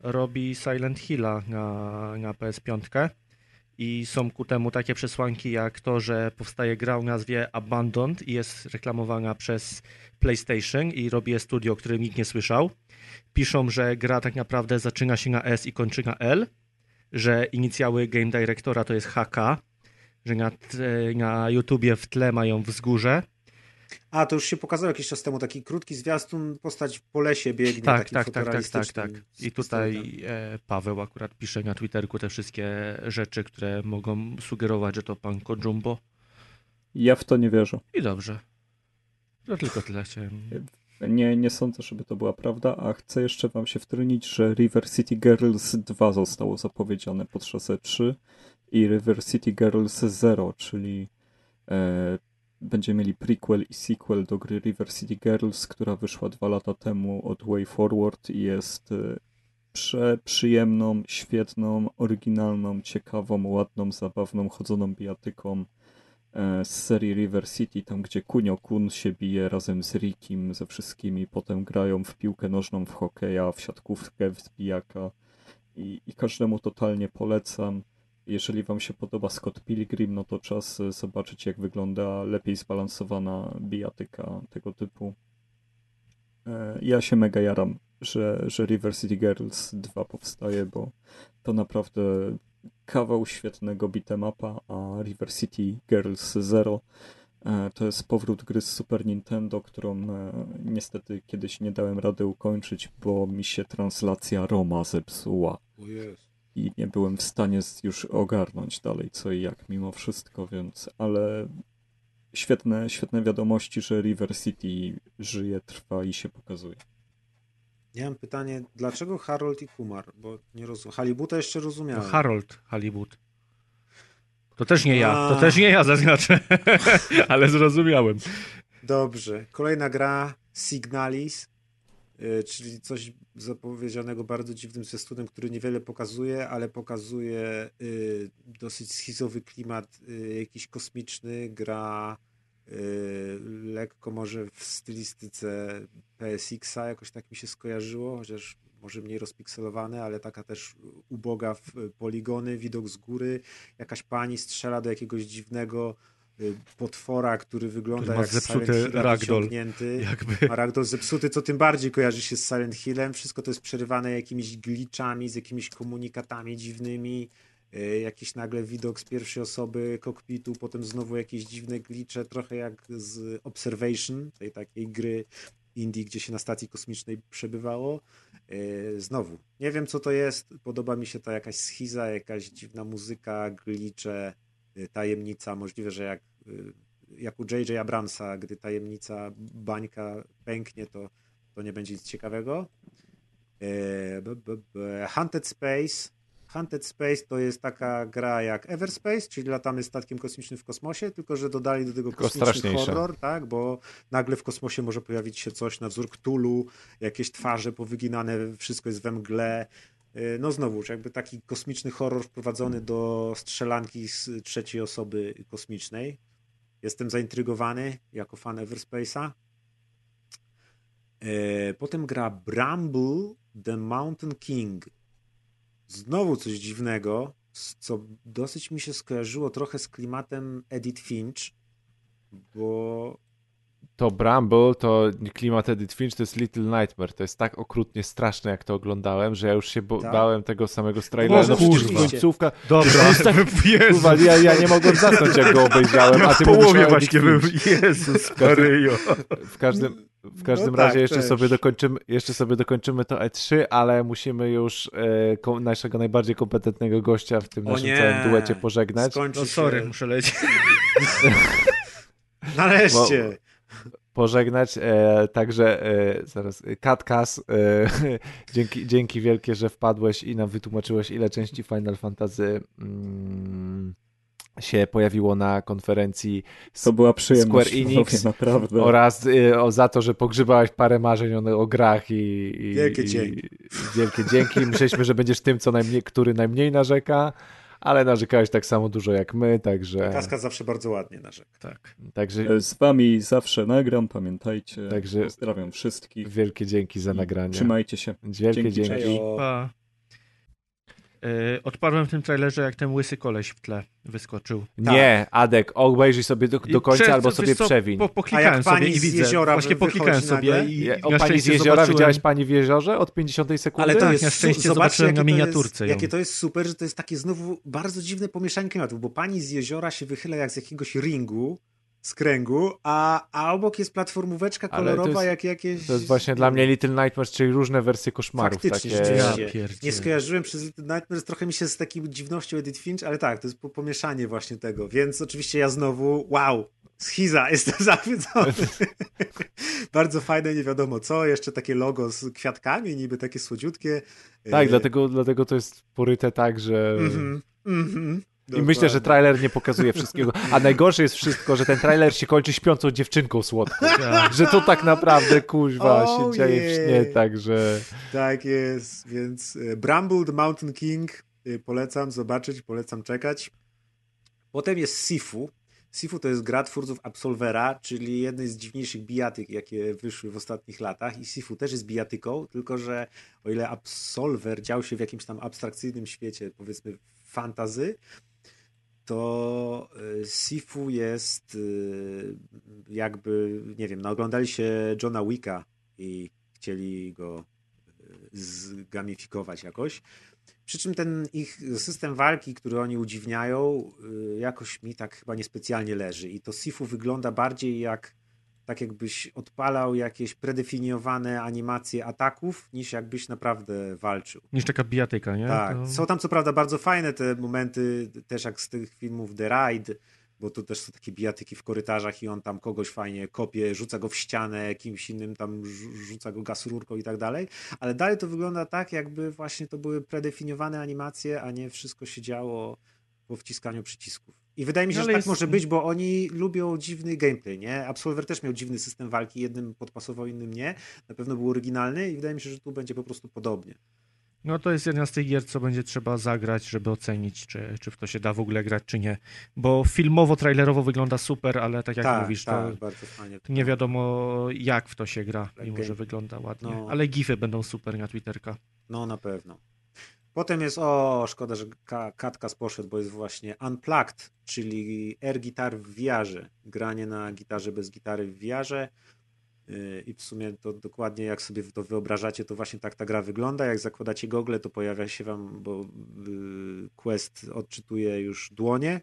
robi Silent Hilla na, na PS5. I są ku temu takie przesłanki, jak to, że powstaje gra o nazwie Abandoned i jest reklamowana przez PlayStation i robi je studio, o którym nikt nie słyszał. Piszą, że gra tak naprawdę zaczyna się na S i kończy na L, że inicjały Game Directora to jest HK, że na, na YouTubie w tle mają wzgórze. A, to już się pokazał jakiś czas temu taki krótki zwiastun, postać po lesie biegnie. Tak, tak, tak, tak, tak, tak. z I tutaj e, Paweł akurat pisze na Twitterku te wszystkie rzeczy, które mogą sugerować, że to pan Kojumbo. Ja w to nie wierzę. I dobrze. To tylko tyle chciałem. Nie, nie sądzę, żeby to była prawda, a chcę jeszcze wam się wtrynić, że River City Girls 2 zostało zapowiedziane podczas E3 i River City Girls 0, czyli e, będziemy mieli prequel i sequel do gry River City Girls, która wyszła dwa lata temu od Way Forward i jest e, przeprzyjemną, świetną, oryginalną, ciekawą, ładną, zabawną, chodzoną bijatyką z serii River City, tam gdzie Kunio Kun się bije razem z Rikim, ze wszystkimi, potem grają w piłkę nożną, w hokeja, w siatkówkę, w zbijaka i, i każdemu totalnie polecam. jeżeli wam się podoba Scott Pilgrim, no to czas e, zobaczyć jak wygląda lepiej zbalansowana bijatyka tego typu. E, Ja się mega jaram, że, że River City Girls 2 powstaje, bo to naprawdę kawał świetnego beatemapa, a River City Girls 0 e, to jest powrót gry z Super Nintendo, którą e, niestety kiedyś nie dałem rady ukończyć, bo mi się translacja Roma zepsuła i nie byłem w stanie już ogarnąć dalej co i jak mimo wszystko, więc ale świetne, świetne wiadomości, że River City żyje, trwa i się pokazuje. Ja mam pytanie, dlaczego Harold i Kumar? Bo nie rozumiem. Halibuta jeszcze No, rozumiałem. Harold Hollywood. To też nie ja, to też nie ja zaznaczę, ale zrozumiałem. Dobrze. Kolejna gra Signalis, y, czyli coś zapowiedzianego bardzo dziwnym zwiastunem, który niewiele pokazuje, ale pokazuje y, dosyć schizowy klimat, y, jakiś kosmiczny, gra lekko może w stylistyce PSX-a, jakoś tak mi się skojarzyło, chociaż może mniej rozpikselowane, ale taka też uboga w poligony, widok z góry, jakaś pani strzela do jakiegoś dziwnego y, potwora, który wygląda Który ma jak zepsuty ragdoll. Jakby. Ma ragdoll zepsuty, co tym bardziej kojarzy się z Silent Hillem. Wszystko to jest przerywane jakimiś glitchami, z jakimiś komunikatami dziwnymi. Y, Jakiś nagle widok z pierwszej osoby kokpitu, potem znowu jakieś dziwne glicze, trochę jak z Observation, tej takiej gry indie, gdzie się na stacji kosmicznej przebywało. Y, Znowu, nie wiem co to jest, podoba mi się ta jakaś schiza, jakaś dziwna muzyka, glicze, y, tajemnica, możliwe, że jak, jak u J.J. Abramsa, gdy tajemnica bańka pęknie, to, to nie będzie nic ciekawego. E. Hunted Space. Hunted Space to jest taka gra jak Everspace, czyli latamy statkiem kosmicznym w kosmosie, tylko że dodali do tego Tylko kosmiczny horror, tak? Bo nagle w kosmosie może pojawić się coś na wzór Cthulhu, jakieś twarze powyginane, wszystko jest we mgle. E, No znowuż, jakby taki kosmiczny horror wprowadzony do strzelanki z trzeciej osoby kosmicznej. Jestem zaintrygowany jako fan Everspace'a. E, Potem gra Bramble The Mountain King. Znowu coś dziwnego, co dosyć mi się skojarzyło trochę z klimatem Edith Finch, bo To Bramble, to klimat Edith Finch, to jest Little Nightmare. To jest tak okrutnie straszne, jak to oglądałem, że ja już się Tak? bałem tego samego trailera. Boże, No kurwa, rzeczywiście. końcówka. Dobra, tak-. Kurwa, ja, ja nie mogłem zasnąć, jak go obejrzałem, a w ty o połowie właśnie był. Jezus Maryjo. W każdym, w każdym No razie tak, jeszcze, też. sobie dokończymy, jeszcze sobie dokończymy to E3, ale musimy już e, naszego najbardziej kompetentnego gościa w tym O naszym nie. całym duecie pożegnać. skończy No sorry, się... muszę lecieć. Nareszcie! pożegnać. E, także e, zaraz, e, Katkas, e, dzięki, dzięki wielkie, że wpadłeś i nam wytłumaczyłeś, ile części Final Fantasy mm, się pojawiło na konferencji To była przyjemność, Square Enix naprawdę. oraz e, o, za to, że pogrzebałeś parę marzeń o, o grach i, i Wielkie i, dzięki. I, wielkie dzięki. Myśleliśmy, że będziesz tym, co najmniej, który najmniej narzeka, ale narzekałeś tak samo dużo jak my, także, Kaska zawsze bardzo ładnie narzeka. Tak. także E, Z wami zawsze nagram, pamiętajcie. Także- Pozdrawiam wszystkich. wielkie dzięki za nagranie. Trzymajcie się. Wielkie Dzięki, dzięki. Yy, odparłem w tym trailerze, jak ten łysy koleś w tle wyskoczył. Nie, Adek, obejrzyj sobie do, do I końca prze- albo sobie co, przewiń. Po, A poklikałem jak sobie pani i z widzę. jeziora Właśnie poklikałem sobie nagle? i na o pani z jeziora zobaczyłem- widziałeś pani w jeziorze od 50 sekundy? Ale to Tak, jest na szczęście zobaczyłem na miniaturce Jest, jakie to jest super, że to jest takie znowu bardzo dziwne pomieszanie klimatów, bo pani z jeziora się wychyla jak z jakiegoś ringu, z kręgu, a, a obok jest platformóweczka kolorowa jest- jak jakieś... To jest właśnie dla mnie Little Nightmares, czyli różne wersje koszmarów. Faktycznie, takie... Ja. Nie skojarzyłem przez Little Nightmares, trochę mi się z taką dziwnością Edith Finch, ale tak, to jest po- pomieszanie właśnie tego, więc oczywiście ja znowu, wow, schiza, jestem zachwycony. Bardzo fajne, nie wiadomo co, jeszcze takie logo z kwiatkami, niby takie słodziutkie. Tak, E, dlatego, dlatego to jest poryte tak, że... Mhm, mhm. I myślę, że Dokładnie. trailer nie pokazuje wszystkiego. A najgorsze jest wszystko, że ten trailer się kończy śpiącą dziewczynką słodką. Tak. Że to tak naprawdę, kuźwa, Oh, się dzieje w śnie, także... Tak jest, więc e, Bramble the Mountain King e, polecam zobaczyć, polecam czekać. Potem jest Sifu. Sifu to jest gra twórców Absolvera, czyli jednej z dziwniejszych bijatyk, jakie wyszły w ostatnich latach. I Sifu też jest bijatyką, tylko że o ile Absolver dział się w jakimś tam abstrakcyjnym świecie, powiedzmy fantazy, to y, Sifu jest y, jakby, nie wiem, no oglądali się Johna Wicka i chcieli go y, zgamifikować jakoś. Przy czym ten ich system walki, który oni udziwniają, jakoś mi tak chyba niespecjalnie leży. I to Sifu wygląda bardziej jak tak jakbyś odpalał jakieś predefiniowane animacje ataków, niż jakbyś naprawdę walczył. Niż taka bijatyka, nie? Tak. To... Są tam co prawda bardzo fajne te momenty, też jak z tych filmów The Ride, bo tu też są takie bijatyki w korytarzach i on tam kogoś fajnie kopie, rzuca go w ścianę, kimś innym tam rzuca go gaz rurką i tak dalej, ale dalej to wygląda tak, jakby właśnie to były predefiniowane animacje, a nie wszystko się działo po wciskaniu przycisków. I wydaje mi się, no, że tak jest... może być, bo oni lubią dziwny gameplay, nie? Absolver też miał dziwny system walki, jednym podpasował, innym nie. Na pewno był oryginalny i wydaje mi się, że tu będzie po prostu podobnie. No to jest jedna z tych gier, co będzie trzeba zagrać, żeby ocenić, czy, czy w to się da w ogóle grać, czy nie. Bo filmowo, trailerowo wygląda super, ale tak jak tak, mówisz, tak, to nie wiadomo jak w to się gra, mimo że wygląda ładnie. No. Ale gify będą super na Twitterka. No na pewno. Potem jest, o, szkoda, że Katkas poszedł, bo jest właśnie Unplugged, czyli air gitar w wiarze. Granie na gitarze bez gitary w wiarze. Y, I w sumie to dokładnie jak sobie to wyobrażacie, to właśnie tak ta gra wygląda. Jak zakładacie gogle, to pojawia się wam, bo y, Quest odczytuje już dłonie.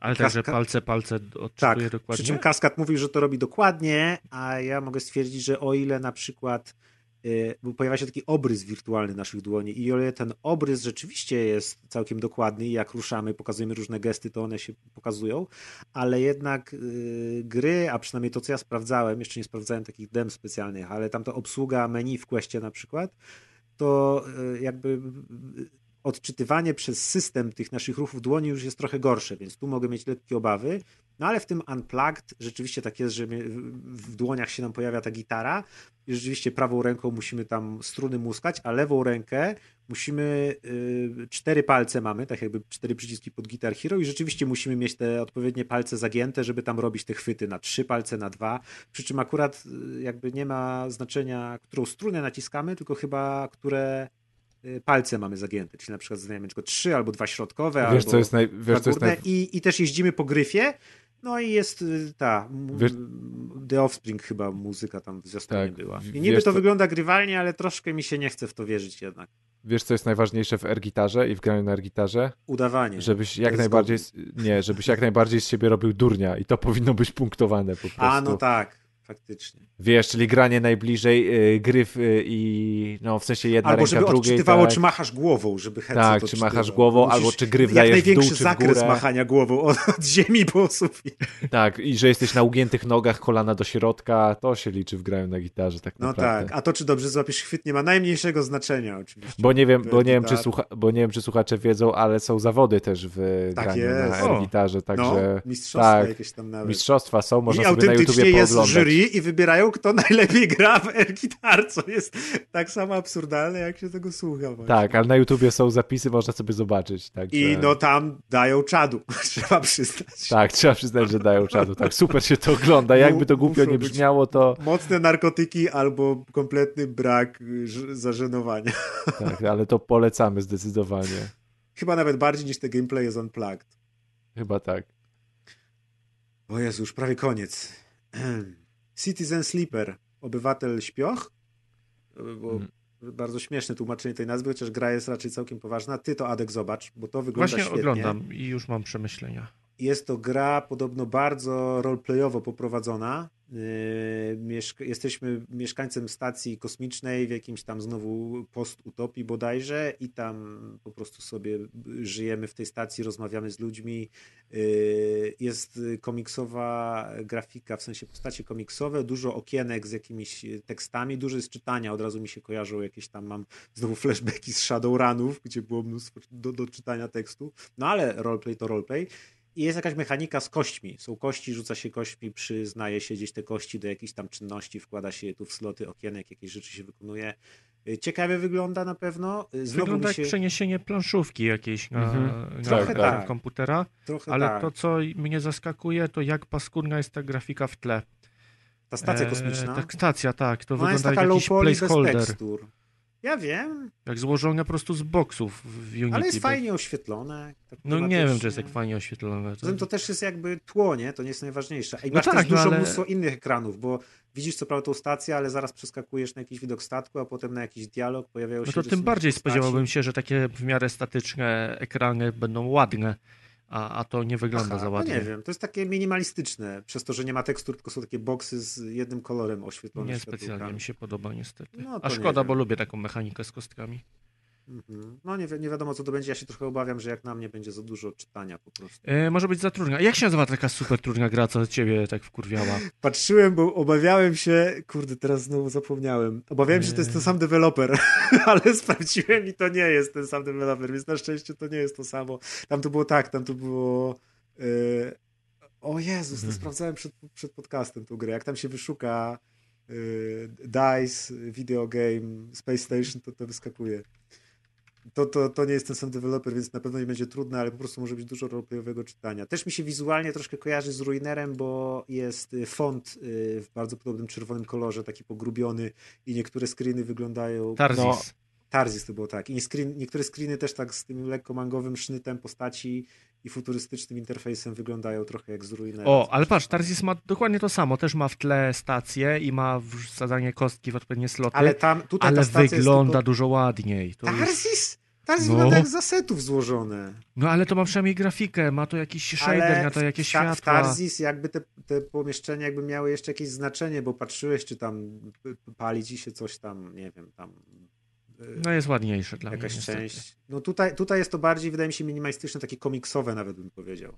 Ale także palce, palce odczytuje tak, dokładnie. Przy czym Kaskad mówił, że to robi dokładnie, a ja mogę stwierdzić, że o ile na przykład bo pojawia się taki obrys wirtualny naszych dłoni. I o ile ten obrys rzeczywiście jest całkiem dokładny jak ruszamy, pokazujemy różne gesty, to one się pokazują, ale jednak yy, gry, a przynajmniej to, co ja sprawdzałem, jeszcze nie sprawdzałem takich dem specjalnych, ale tam to obsługa menu w Questie na przykład, to yy, jakby odczytywanie przez system tych naszych ruchów dłoni już jest trochę gorsze, więc tu mogę mieć lekkie obawy. No ale w tym Unplugged rzeczywiście tak jest, że w dłoniach się nam pojawia ta gitara. I rzeczywiście prawą ręką musimy tam struny muskać, a lewą rękę musimy, yy, cztery palce mamy, tak jakby cztery przyciski pod Guitar Hero. I rzeczywiście musimy mieć te odpowiednie palce zagięte, żeby tam robić te chwyty na trzy palce, na dwa, przy czym akurat yy, jakby nie ma znaczenia, którą strunę naciskamy, tylko chyba które Y, palce mamy zagięte, czyli na przykład znajdziemy tylko trzy albo dwa środkowe, wiesz, albo co jest naj... wiesz, co jest naj... I, i też jeździmy po gryfie, no i jest y, ta wiesz... The Offspring chyba muzyka tam w zwiastunie tak, była. I niby to co... wygląda grywalnie, ale troszkę mi się nie chce w to wierzyć jednak. Wiesz, co jest najważniejsze w air-gitarze i w graniu na air-gitarze? Udawanie. Żebyś jak najbardziej, nie, żebyś jak najbardziej z siebie robił durnia i to powinno być punktowane po prostu. A, no tak faktycznie. Wiesz, czyli granie najbliżej y, gry y, i no w sensie jedna albo ręka żeby drugiej. odczytywało, tak. czy machasz głową, żeby headset Tak, czy machasz głową, albo czy gry wdajesz w dół, czy w zakres machania głową od, od ziemi po sufit. Tak, i że jesteś na ugiętych nogach, kolana do środka, to się liczy w graniu na gitarze tak no naprawdę. Tak, a to czy dobrze złapiesz chwyt nie ma najmniejszego znaczenia oczywiście. Bo nie wiem, bo nie wiem, czy, słucha, bo nie wiem czy słuchacze wiedzą, ale są zawody też w tak graniu jest. na gitarze, także no, mistrzostwa tak, jakieś tam nawet. Mistrzostwa są, można I sobie na YouTubie jest pooglądać. jury i wybierają kto najlepiej gra w air guitar, co jest tak samo absurdalne, jak się tego słucha. Właśnie. Tak, ale na YouTubie są zapisy, można sobie zobaczyć. Także... I no tam dają czadu, trzeba przyznać. Tak, trzeba przyznać, że dają czadu. Tak, super się to ogląda. Jakby to głupio nie brzmiało, to... Mocne narkotyki albo kompletny brak zażenowania. Tak, ale to polecamy zdecydowanie. Chyba nawet bardziej niż te gameplay z Unplugged. Chyba tak. O Jezu, już prawie koniec. Citizen Sleeper, obywatel śpioch. Bo hmm. Bardzo śmieszne tłumaczenie tej nazwy, chociaż gra jest raczej całkiem poważna. Ty to, Adek, zobacz, bo to wygląda Właśnie świetnie. oglądam i już mam przemyślenia. Jest to gra podobno bardzo roleplayowo poprowadzona. Yy, jesteśmy mieszkańcem stacji kosmicznej w jakimś tam znowu post-utopii bodajże i tam po prostu sobie żyjemy w tej stacji, rozmawiamy z ludźmi. Yy, jest komiksowa grafika, w sensie postacie komiksowe, dużo okienek z jakimiś tekstami, dużo jest czytania, od razu mi się kojarzą jakieś tam, mam znowu flashbacki z Shadowrunów, gdzie było mnóstwo do, do czytania tekstu, no ale roleplay to roleplay. I jest jakaś mechanika z kośćmi. Są kości, rzuca się kośćmi, przyznaje się gdzieś te kości do jakichś tam czynności, wkłada się je tu w sloty okienek, jakieś rzeczy się wykonuje. Y, ciekawie wygląda na pewno. Y, znowu wygląda się... jak przeniesienie planszówki jakiejś na, mhm. na, Trochę na tak. komputera. Trochę ale tak. to, co mnie zaskakuje, to jak paskudna jest ta grafika w tle. Ta stacja e, kosmiczna? E, ta stacja, tak. To no wygląda jak jakiś placeholder. Ja wiem, Jak złożone po prostu z boksów w Unity. ale jest fajnie oświetlone. tak No nie wiem, czy jest tak fajnie oświetlone. Poza tym to też jest jakby tło, nie? To nie jest najważniejsze. I No masz tak, też no dużo ale- mnóstwo innych ekranów, bo widzisz co prawda tą stację, ale zaraz przeskakujesz na jakiś widok statku, a potem na jakiś dialog, pojawiają się No to tym bardziej spodziewałbym się, że takie w miarę statyczne ekrany będą ładne, a, a to nie wygląda Aha, za ładnie. No nie wiem, to jest takie minimalistyczne, przez to, że nie ma tekstur, tylko są takie boksy z jednym kolorem oświetlone. Nie specjalnie mi się podoba niestety. No a szkoda, bo lubię taką mechanikę z kostkami. Mhm. No nie, wi- nie wiadomo co to będzie, ja się trochę obawiam, że jak na mnie będzie za dużo czytania po prostu. E, może być za trudna. Jak się nazywa taka super trudna gra, co ciebie tak wkurwiała? Patrzyłem, bo obawiałem się, kurde, teraz znowu zapomniałem. Obawiałem się, że to jest ten Nie. sam deweloper, ale sprawdziłem i to nie jest ten sam deweloper, więc na szczęście to nie jest to samo. Tam to było tak, tam to było. e, O Jezus, to Mhm. sprawdzałem przed, przed podcastem tą grę. Jak tam się wyszuka e, DICE, Video Game, Space Station, to to wyskakuje. To, to, to nie jest ten sam deweloper, więc na pewno nie będzie trudne, ale po prostu może być dużo roleplayowego czytania. Też mi się wizualnie troszkę kojarzy z Ruinerem, bo jest y, font y, w bardzo podobnym czerwonym kolorze, taki pogrubiony i niektóre screeny wyglądają... Tarzis. No. Tarzis to było tak. I screen, niektóre screeny też tak z tym lekko mangowym sznytem postaci i futurystycznym interfejsem wyglądają trochę jak z Ruinera. O, ale patrz, Tarzis ma dokładnie to samo. Też ma w tle stację i ma wsadzanie kostki w odpowiednie sloty, Ale tam, tutaj ale ta stacja wygląda jest dużo ładniej. To tylko... jest... Tarzis! Tarzis No. wygląda jak z asetów złożone. No ale to ma przynajmniej grafikę, ma to jakiś shader, ma to jakieś w, ta- w światła. Tarzis jakby te, te pomieszczenia jakby miały jeszcze jakieś znaczenie, bo patrzyłeś, czy tam pali ci się coś tam, nie wiem, tam No jest ładniejsze dla jakaś mnie niestety. część. No tutaj, tutaj jest to bardziej, wydaje mi się, minimalistyczne, takie komiksowe nawet bym powiedział.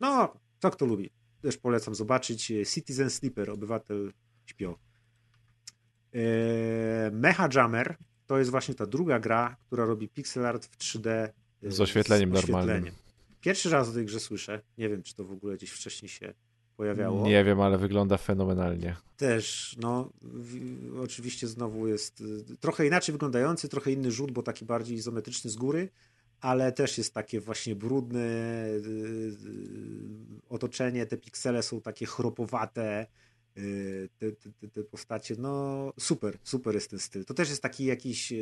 No, co kto lubi. Też polecam zobaczyć. e, Citizen Sleeper, Obywatel Śpio. Eee, Mecha Jammer to jest właśnie ta druga gra, która robi pixel art w 3D e, Z oświetleniem normalnym. Pierwszy raz o tej grze słyszę. Nie wiem, czy to w ogóle gdzieś wcześniej się pojawiało. Nie wiem, ale wygląda fenomenalnie. Też, no, w, oczywiście znowu jest y, trochę inaczej wyglądający, trochę inny rzut, bo taki bardziej izometryczny z góry, ale też jest takie właśnie brudne y, y, otoczenie, te piksele są takie chropowate, y, te, te, te, postacie, no super, super jest ten styl. To też jest taki jakiś,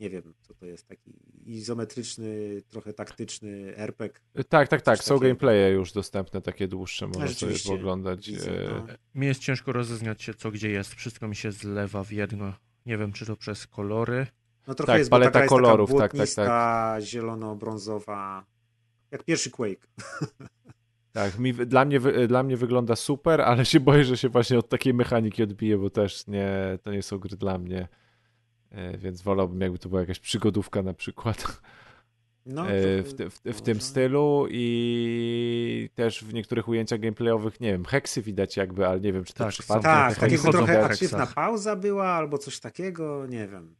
nie wiem, co to jest, taki izometryczny, trochę taktyczny RPG. Tak, tak, tak. Coś Są gameplaye już dostępne, takie dłuższe, można sobie pooglądać. Widzę, E, no. Mi jest ciężko rozeznać się, co gdzie jest. Wszystko mi się zlewa w jedno. Nie wiem, czy to przez kolory. No trochę Tak, jest, paleta taka jest kolorów, taka tak, tak, błotnista, zielono-brązowa, jak pierwszy Quake. Tak, mi, dla, mnie, dla mnie wygląda super, ale się boję, że się właśnie od takiej mechaniki odbije, bo też nie, to nie są gry dla mnie. E, Więc wolałbym, jakby to była jakaś przygodówka na przykład. No, e, w, w, w tym stylu i też w niektórych ujęciach gameplayowych, nie wiem, heksy widać jakby, ale nie wiem, czy to Tak, przypadkiem Tak, tak chodzą trochę aktywna pauza była, albo coś takiego, nie wiem.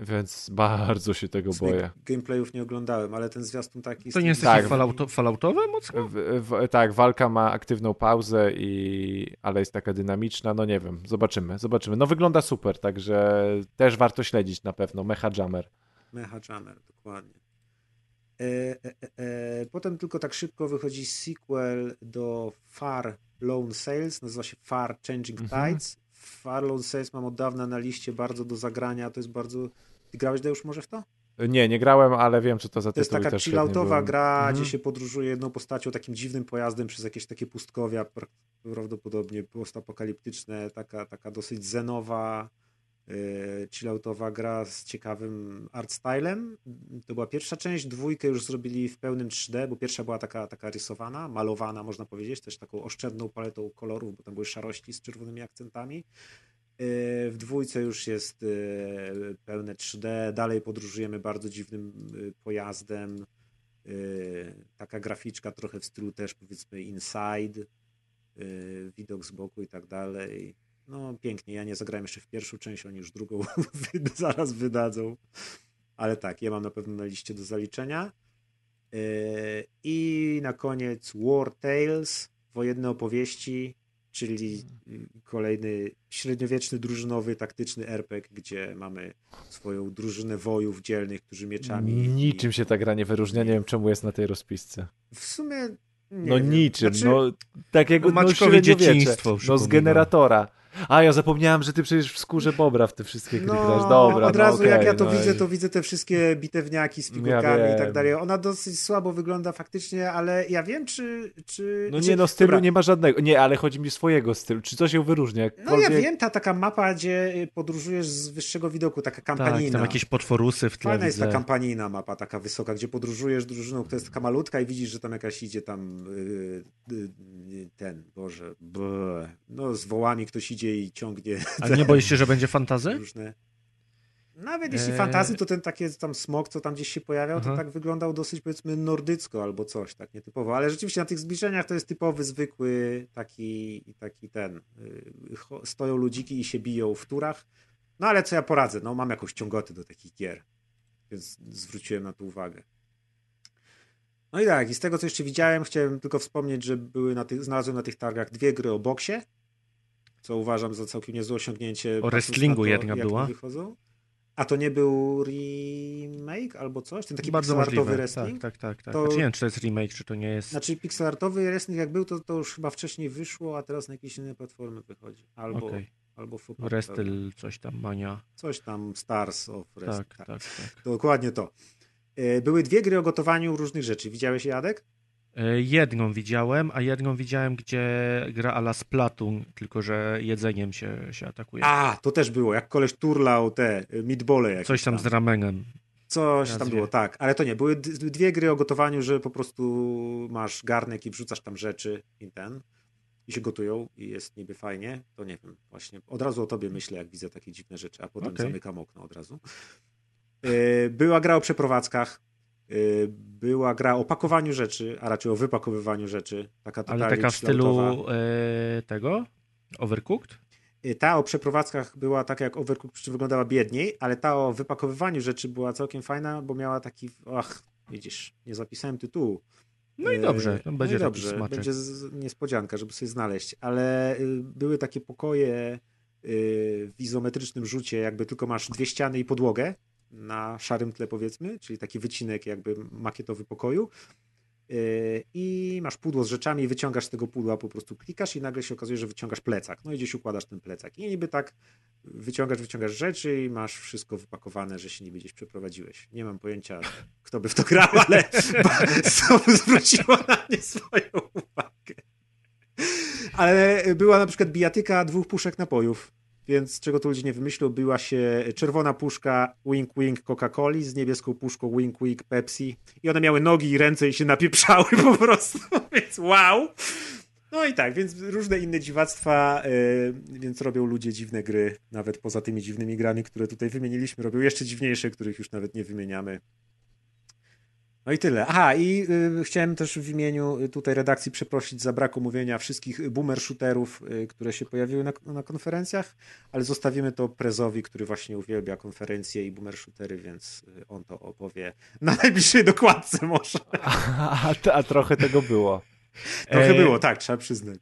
Więc bardzo się tego boję. Gameplayów nie oglądałem, ale ten zwiastun taki... To nie jest Tak. fallouto, falloutowe mocno? W, w, tak, walka ma aktywną pauzę, i, ale jest taka dynamiczna. No nie wiem, zobaczymy, zobaczymy. No wygląda super, także też warto śledzić na pewno. Mecha Jammer. Mecha Jammer, dokładnie. E, e, e, e, potem tylko tak szybko wychodzi sequel do Far Lone Sales, nazywa się Far Changing Mhm. Tides. Far Lone Sales mam od dawna na liście, bardzo do zagrania, to jest bardzo... Ty grałeś, już może w to? Nie, nie grałem, ale wiem, co to za To jest taka chilloutowa gra, Mhm. gdzie się podróżuje jedną postacią, takim dziwnym pojazdem przez jakieś takie pustkowia, pra- prawdopodobnie postapokaliptyczne, taka, taka dosyć zenowa, yy, chilloutowa gra z ciekawym art stylem. To była pierwsza część, dwójkę już zrobili w pełnym 3D, bo pierwsza była taka, taka rysowana, malowana można powiedzieć, też taką oszczędną paletą kolorów, bo tam były szarości z czerwonymi akcentami. Yy, W dwójce już jest yy, pełne 3D. Dalej podróżujemy bardzo dziwnym yy, pojazdem. Taka graficzka trochę w stylu też powiedzmy Inside. Widok z boku i tak dalej. No pięknie. Ja nie zagrałem jeszcze w pierwszą część, oni już drugą zaraz wydadzą. Ale tak, ja mam na pewno na liście do zaliczenia. I na koniec War Tales, wojenne opowieści, czyli y, kolejny średniowieczny, drużynowy, taktyczny RPG, gdzie mamy swoją drużynę wojów dzielnych, którzy mieczami... Niczym się ta gra nie wyróżnia, nie wiem czemu jest na tej rozpisce. W sumie... No wiem. niczym, Znaczy, no takiego No, no, średniowiecze, dzieciństwo no z generatora. A, ja zapomniałem, że ty przecież w skórze Bobra w te wszystkie gry No, grasz. Dobra, od no razu jak okej, ja to no widzę, i- to widzę te wszystkie bitewniaki z Ja figurkami i tak dalej. Ona dosyć słabo wygląda faktycznie, ale ja wiem, czy... czy No czy, nie, no stylu dobra, nie ma żadnego. Nie, ale chodzi mi swojego stylu. Czy coś się wyróżnia? No Jakkolwiek... ja wiem, ta taka mapa, gdzie y, podróżujesz z wyższego widoku, taka Tak, kampanina. tam jakieś potworusy w tle Fajna jest ta kampanina mapa taka wysoka, gdzie podróżujesz drużyną, która jest taka malutka i widzisz, że tam jakaś idzie tam yy, yy, ten, Boże, bleh. no z wołami ktoś idzie i ciągnie Ale nie boisz się, że będzie fantazy? różne... Nawet jeśli Eee. fantazy, to ten taki tam smok, co tam gdzieś się pojawiał, to Aha. tak wyglądał dosyć powiedzmy nordycko albo coś, tak nietypowo. Ale rzeczywiście na tych zbliżeniach to jest typowy, zwykły taki, taki ten. cho- Stoją ludziki i się biją w turach. No ale co ja poradzę? No mam jakąś ciągotę do takich gier. Więc zwróciłem na to uwagę. No i tak, i z tego co jeszcze widziałem, chciałem tylko wspomnieć, że były na tych, znalazłem na tych targach dwie gry o boksie, co uważam za całkiem niezłe osiągnięcie. O wrestlingu to, jedna była. Wychodzą. A to nie był remake albo coś? Ten taki Bardzo pixelartowy wrestling? Tak, tak, tak. tak. To- Znaczy, nie wiem, czy to jest remake, czy to nie jest. Znaczy pixelartowy wrestling jak był, to, to już chyba wcześniej wyszło, a teraz na jakieś inne platformy wychodzi. Albo, Okej. albo Wrestle, coś tam, mania. Coś tam, Stars of Wrestling. Tak, tak, tak. Dokładnie to. E, Były dwie gry o gotowaniu różnych rzeczy. Widziałeś Jadek? E, Jedną widziałem, a jedną widziałem, gdzie gra ala Splatoon, tylko że jedzeniem się, się atakuje. A, to też było. Jak koleś turlał te e, meatbole Coś tam z ramenem. Coś tam było, tak. Ale to nie. Były dwie gry o gotowaniu, że po prostu masz garnek i wrzucasz tam rzeczy i ten. I się gotują i jest niby fajnie. To nie wiem, właśnie. Od razu o tobie myślę, jak widzę takie dziwne rzeczy, a potem Okej. zamykam okno od razu. E, Była gra o przeprowadzkach. E, Była gra o pakowaniu rzeczy, a raczej o wypakowywaniu rzeczy. Taka Ale taka w stylu e, tego? Overcooked? Y, Ta o przeprowadzkach była taka jak Overcooked, przy czym wyglądała biedniej, ale ta o wypakowywaniu rzeczy była całkiem fajna, bo miała taki, ach, widzisz, nie zapisałem tytułu. No i Y, dobrze, to no będzie taki dobrze, smaczek. będzie niespodzianka, żeby sobie znaleźć, ale y, były takie pokoje y, w izometrycznym rzucie, jakby tylko masz dwie ściany i podłogę na szarym tle powiedzmy, czyli taki wycinek jakby makietowy pokoju y, i masz pudło z rzeczami wyciągasz z tego pudła, po prostu klikasz i nagle się okazuje, że wyciągasz plecak. No i gdzieś układasz ten plecak. I niby tak wyciągasz, wyciągasz rzeczy i masz wszystko wypakowane, że się niby gdzieś przeprowadziłeś. Nie mam pojęcia, kto by w to grał, ale zwróciło na mnie swoją uwagę. Ale była na przykład bijatyka dwóch puszek napojów. Więc czego tu ludzie nie wymyślą, była się czerwona puszka Wink Wink Coca-Coli z niebieską puszką Wink Wink Pepsi i one miały nogi i ręce i się napieprzały po prostu, więc wow! No i tak, więc różne inne dziwactwa, yy, więc robią ludzie dziwne gry, nawet poza tymi dziwnymi grami, które tutaj wymieniliśmy, robią jeszcze dziwniejsze, których już nawet nie wymieniamy. No i tyle. Aha, i y, chciałem też w imieniu y, tutaj redakcji przeprosić za brak omówienia wszystkich boomer shooterów, y, które się pojawiły na, na konferencjach, ale zostawimy to Prezowi, który właśnie uwielbia konferencje i boomer shootery, więc y, on to opowie na najbliższej dokładce może. A, a trochę tego było. Trochę E, było, tak, trzeba przyznać.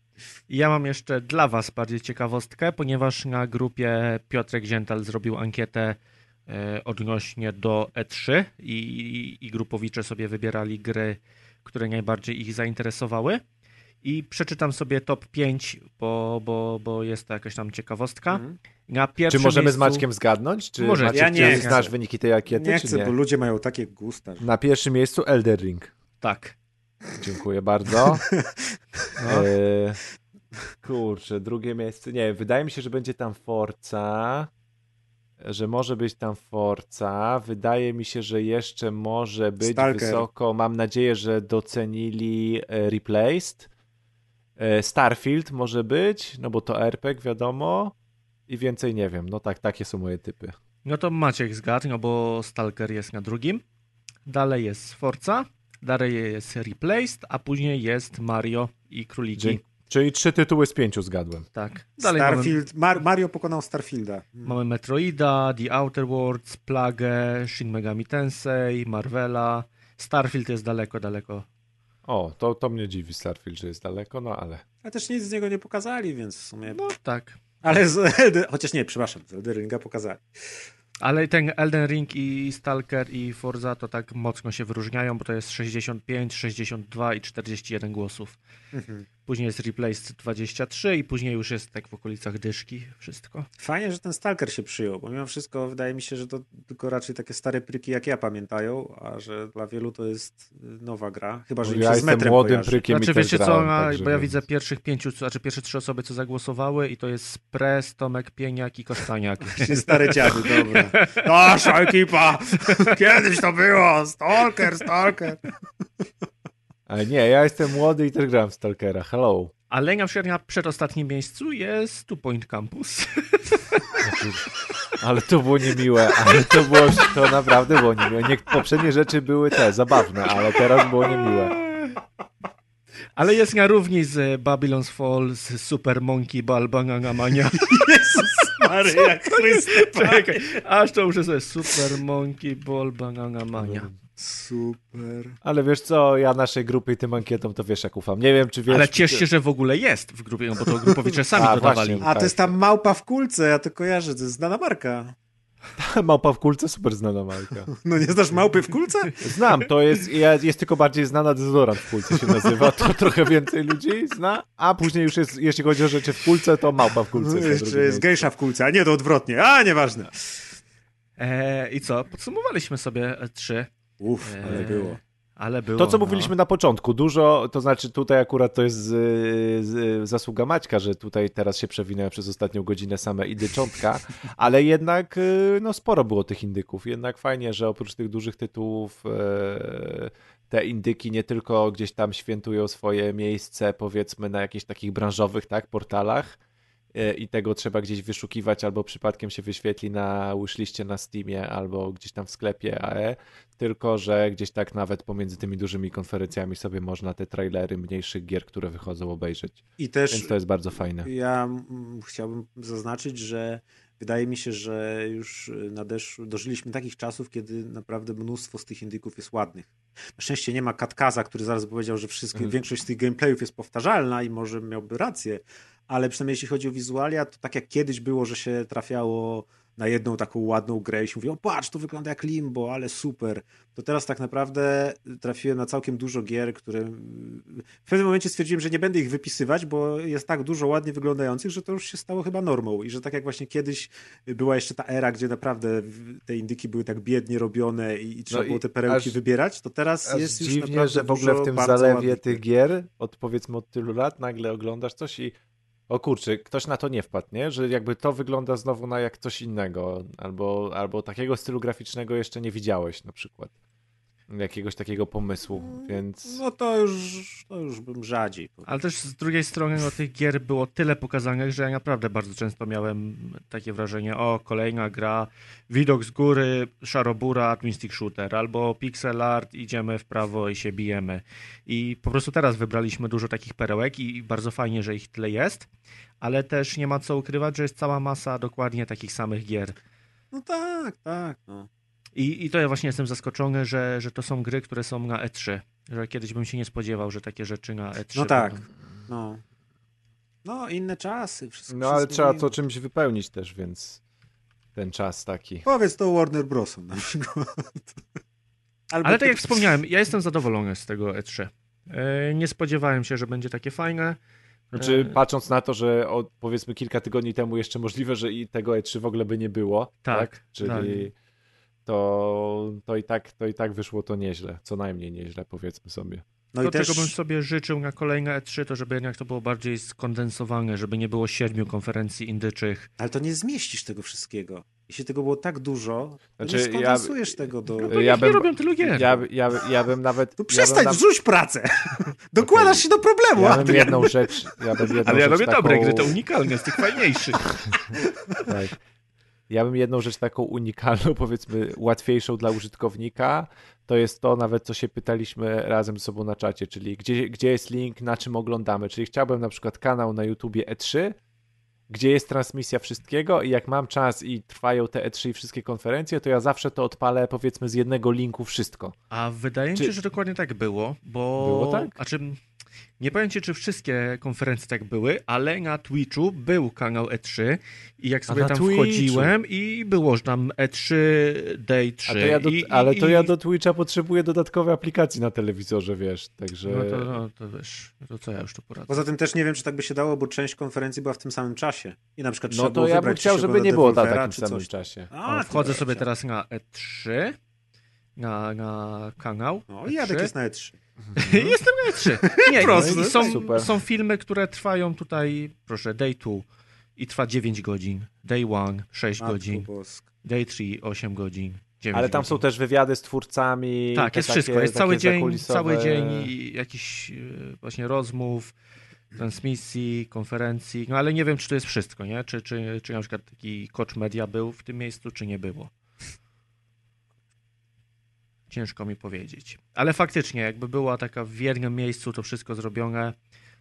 Ja mam jeszcze dla Was bardziej ciekawostkę, ponieważ na grupie Piotrek Ziętal zrobił ankietę odnośnie do E3 i, i grupowicze sobie wybierali gry, które najbardziej ich zainteresowały. I przeczytam sobie top 5, bo, bo, bo jest to jakaś tam ciekawostka. Mhm. Na Czy możemy miejscu... z Maćkiem zgadnąć? Czy Może. Maciek, Ja nie znasz wyniki tej ankiety, Nie chcę, nie? bo ludzie mają takie gusta. że- Na pierwszym miejscu Elder Ring. Tak. Dziękuję bardzo. No. E, kurczę, drugie miejsce. Nie, wydaje mi się, że będzie tam Forza. Że może być tam Forza. Wydaje mi się, że jeszcze może być Stalker. wysoko. Mam nadzieję, że docenili e, Replaced. E, Starfield może być, no bo to RPG, wiadomo. I więcej nie wiem. No tak, takie są moje typy. No to Maciek zgadł, no bo Stalker jest na drugim. Dalej jest Forza, dalej jest Replaced, a później jest Mario i Króliki. Dzięki. Czyli trzy tytuły z pięciu zgadłem. Tak. Dalej mamy, Starfield, Mar- Mario pokonał Starfielda. mamy Metroida, The Outer Worlds, Plagę, Shin Megami Tensei, Marvela. Starfield jest daleko, daleko. O, to, to mnie dziwi Starfield, że jest daleko, no ale. A też nic z niego nie pokazali, więc w sumie... No tak. Ale z. Chociaż nie, przepraszam, z Elden Ringa pokazali. Ale ten Elden Ring i Stalker i Forza to tak mocno się wyróżniają, bo to jest 65, 62 i 41 głosów. Mhm. Później jest Replaced 23 i później już jest tak w okolicach dyszki wszystko. Fajnie, że ten Stalker się przyjął, bo mimo wszystko wydaje mi się, że to tylko raczej takie stare pryki jak ja pamiętają, a że dla wielu to jest nowa gra, chyba że No ja się z jestem metrem młodym kojarzy. prykiem Znaczy wiecie co, grałem, na, także bo ja wiem. widzę pierwszych pięciu, znaczy pierwsze trzy osoby, co zagłosowały i to jest Spres, Tomek Pieniak i Kosztaniak. Ci Stare dziady, dobra. Nasza ekipa! Kiedyś to było! Stalker, Stalker! Ale nie, ja jestem młody i też grałem w Stalkera. Hello. Ale na przykład na przedostatnim miejscu jest Two Point Campus. Ale to było niemiłe, ale to było, to naprawdę było niemiłe. Nie, poprzednie rzeczy były te, zabawne, ale teraz było niemiłe. Ale jest na równi z Babylon's Fall, z Super Monkey Ball Banana Mania. Jezus Maryja Chryste, Czekaj, aż to muszę sobie Super Monkey Ball Banana Mania. Super. Ale wiesz co, ja naszej grupy i tym ankietom to wiesz jak ufam. Nie wiem, czy wiesz... Ale ciesz się, że w ogóle jest w grupie, no bo to grupowicze sami A, dodawali. właśnie. A to jest ta małpa w kulce, ja to kojarzę, to jest znana marka. Małpa w kulce, super znana marka. No nie znasz małpy w kulce? Znam, to jest, ja- jest tylko bardziej znana dezodorant w kulce się nazywa, to trochę więcej ludzi zna, a później już jest, jeśli chodzi o rzeczy w kulce, to małpa w kulce. No, jest jeszcze jest gejsza w kulce, a nie to odwrotnie. A, nieważne. E, I co? Podsumowaliśmy sobie e, trzy. Uff, ale E, było. Ale było. To, co no. mówiliśmy na początku, dużo, to znaczy tutaj akurat to jest z, z, zasługa Maćka, że tutaj teraz się przewinęły przez ostatnią godzinę same indyczątka, ale jednak no, sporo było tych indyków. Jednak fajnie, że oprócz tych dużych tytułów e, te indyki nie tylko gdzieś tam świętują swoje miejsce, powiedzmy, na jakichś takich branżowych tak, portalach, e, i tego trzeba gdzieś wyszukiwać, albo przypadkiem się wyświetli na wishliście na Steamie, albo gdzieś tam w sklepie AE, tylko że gdzieś tak nawet pomiędzy tymi dużymi konferencjami sobie można te trailery mniejszych gier, które wychodzą, obejrzeć. I też Więc to jest bardzo fajne. ja mm, chciałbym zaznaczyć, że wydaje mi się, że już nadeszło, dożyliśmy takich czasów, kiedy naprawdę mnóstwo z tych indyków jest ładnych. Na szczęście nie ma Katkaza, który zaraz powiedział, że wszystkie, Mhm. większość z tych gameplayów jest powtarzalna i może miałby rację, ale przynajmniej jeśli chodzi o wizualia, to tak jak kiedyś było, że się trafiało na jedną taką ładną grę i się mówi, o patrz, to wygląda jak Limbo, ale super. To teraz tak naprawdę trafiłem na całkiem dużo gier, które w pewnym momencie stwierdziłem, że nie będę ich wypisywać, bo jest tak dużo ładnie wyglądających, że to już się stało chyba normą i że tak jak właśnie kiedyś była jeszcze ta era, gdzie naprawdę te indyki były tak biednie robione i, trzeba No było te perełki aż- wybierać, to teraz jest już dziwnie, że w ogóle w tym zalewie tych gier, od powiedzmy od tylu lat, nagle oglądasz coś i o kurczę, ktoś na to nie wpadł, nie? Że jakby to wygląda znowu na jak coś innego, albo, albo takiego stylu graficznego jeszcze nie widziałeś na przykład. Jakiegoś takiego pomysłu, więc... No to już, to już bym rzadziej. powiedział. Ale też z drugiej strony no, tych gier było tyle pokazanych, że ja naprawdę bardzo często miałem takie wrażenie, o, kolejna gra, widok z góry, szarobura, twin stick shooter, albo pixel art, idziemy w prawo i się bijemy. I po prostu teraz wybraliśmy dużo takich perełek i bardzo fajnie, że ich tyle jest, ale też nie ma co ukrywać, że jest cała masa dokładnie takich samych gier. No tak, tak. No. I, I to ja właśnie jestem zaskoczony, że, że to są gry, które są na E3. Że kiedyś bym się nie spodziewał, że takie rzeczy na E3 No tak. będą. No. no, inne czasy. Wszystko No ale trzeba to czymś wypełnić też, więc ten czas taki. Powiedz to Warner Brosom na przykład. Albo Ale tak ty- jak wspomniałem, ja jestem zadowolony z tego E3. E, Nie spodziewałem się, że będzie takie fajne. Znaczy, E, patrząc na to, że od powiedzmy kilka tygodni temu jeszcze możliwe, że i tego E3 w ogóle by nie było, tak? Tak, Czyli tak. To, to, i tak, to i tak wyszło to nieźle, co najmniej nieźle, powiedzmy sobie. No to, i też czego bym sobie życzył na kolejne E3, to żeby jednak to było bardziej skondensowane, żeby nie było siedmiu konferencji indyczych. Ale to nie zmieścisz tego wszystkiego. Jeśli tego było tak dużo, to Znaczy, nie ja- skondensujesz tego do... No Ja niech nie bym- robią tylu gier. Ja, ja, ja bym nawet... To ja przestań, bym, na- wrzuć pracę! Dokładasz się do problemu, ja bym jedną rzecz... Ja bym jedną Ale ja rzecz robię taką, dobre gry, te unikalne, z tych fajniejszych. Tak. Ja bym jedną rzecz taką unikalną, powiedzmy łatwiejszą dla użytkownika, to jest to nawet, co się pytaliśmy razem z sobą na czacie, czyli gdzie, gdzie jest link, na czym oglądamy. Czyli chciałbym na przykład kanał na YouTubie E3, gdzie jest transmisja wszystkiego i jak mam czas i trwają te E3 i wszystkie konferencje, to ja zawsze to odpalę powiedzmy z jednego linku wszystko. A wydaje mi Czy- się, że dokładnie tak było, bo... Było tak? A czym... Nie powiem ci, czy wszystkie konferencje tak były, ale na Twitchu był kanał E3 i jak sobie tam Twitchu. wchodziłem i było że tam E3 Day 3. A to ja do, i, ale i, to ja do Twitcha potrzebuję dodatkowej aplikacji na telewizorze, wiesz, także... No to, no, to wiesz, to co ja już tu poradzę. Poza tym też nie wiem, czy tak by się dało, bo część konferencji była w tym samym czasie. I na przykład trzeba No to ja bym chciał, żeby nie było na Devolvera, takim czy samym coś. czasie. A, O, wchodzę sobie teraz na E3, na, na kanał. No i Jadek E3. jest na E E3. Jestem na E3. Nie, Proste. no, i są, Super. są filmy, które trwają tutaj, proszę, day 2 i trwa 9 godzin, day 1 6 Matko godzin, boska. day 3 8 godzin, 9 Ale tam godzin. są też wywiady z twórcami. Tak, jest takie- wszystko. Jest cały dzień, cały dzień i jakiś e, właśnie rozmów, transmisji, konferencji, no ale nie wiem, czy to jest wszystko, nie? Czy, czy, czy na przykład taki Coach Media był w tym miejscu, czy nie było. Ciężko mi powiedzieć. Ale faktycznie, jakby była taka w jednym miejscu to wszystko zrobione,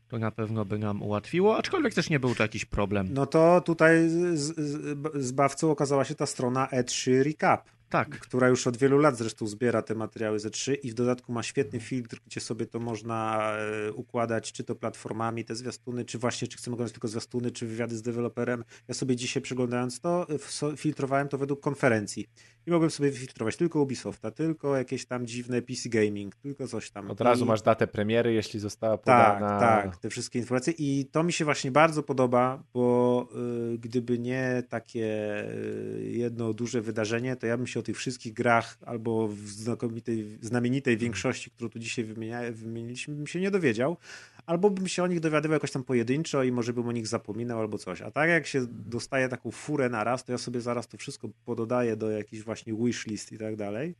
to na pewno by nam ułatwiło, aczkolwiek też nie był to jakiś problem. No to tutaj z, z, zbawcą okazała się ta strona E3 Recap, Tak, która już od wielu lat zresztą zbiera te materiały z E3 i w dodatku ma świetny filtr, gdzie sobie to można e, układać, czy to platformami, te zwiastuny, czy właśnie, czy chcemy oglądać tylko zwiastuny, czy wywiady z deweloperem. Ja sobie dzisiaj przeglądając to, e, filtrowałem to według konferencji i mogłem sobie filtrować tylko Ubisofta, tylko jakieś tam dziwne PC Gaming, tylko coś tam. Od razu I- masz datę premiery, jeśli została tak, podana. tak, te wszystkie informacje i to mi się właśnie bardzo podoba, bo y, gdyby nie takie y, jedno duże wydarzenie, to ja bym się o tych wszystkich grach albo w znakomitej, znamienitej większości, którą tu dzisiaj wymienia, wymieniliśmy, bym się nie dowiedział, albo bym się o nich dowiadywał jakoś tam pojedynczo i może bym o nich zapominał albo coś. A tak jak się dostaje taką furę na raz, to ja sobie zaraz to wszystko pododaję do jakichś właśnie wishlist i tak dalej.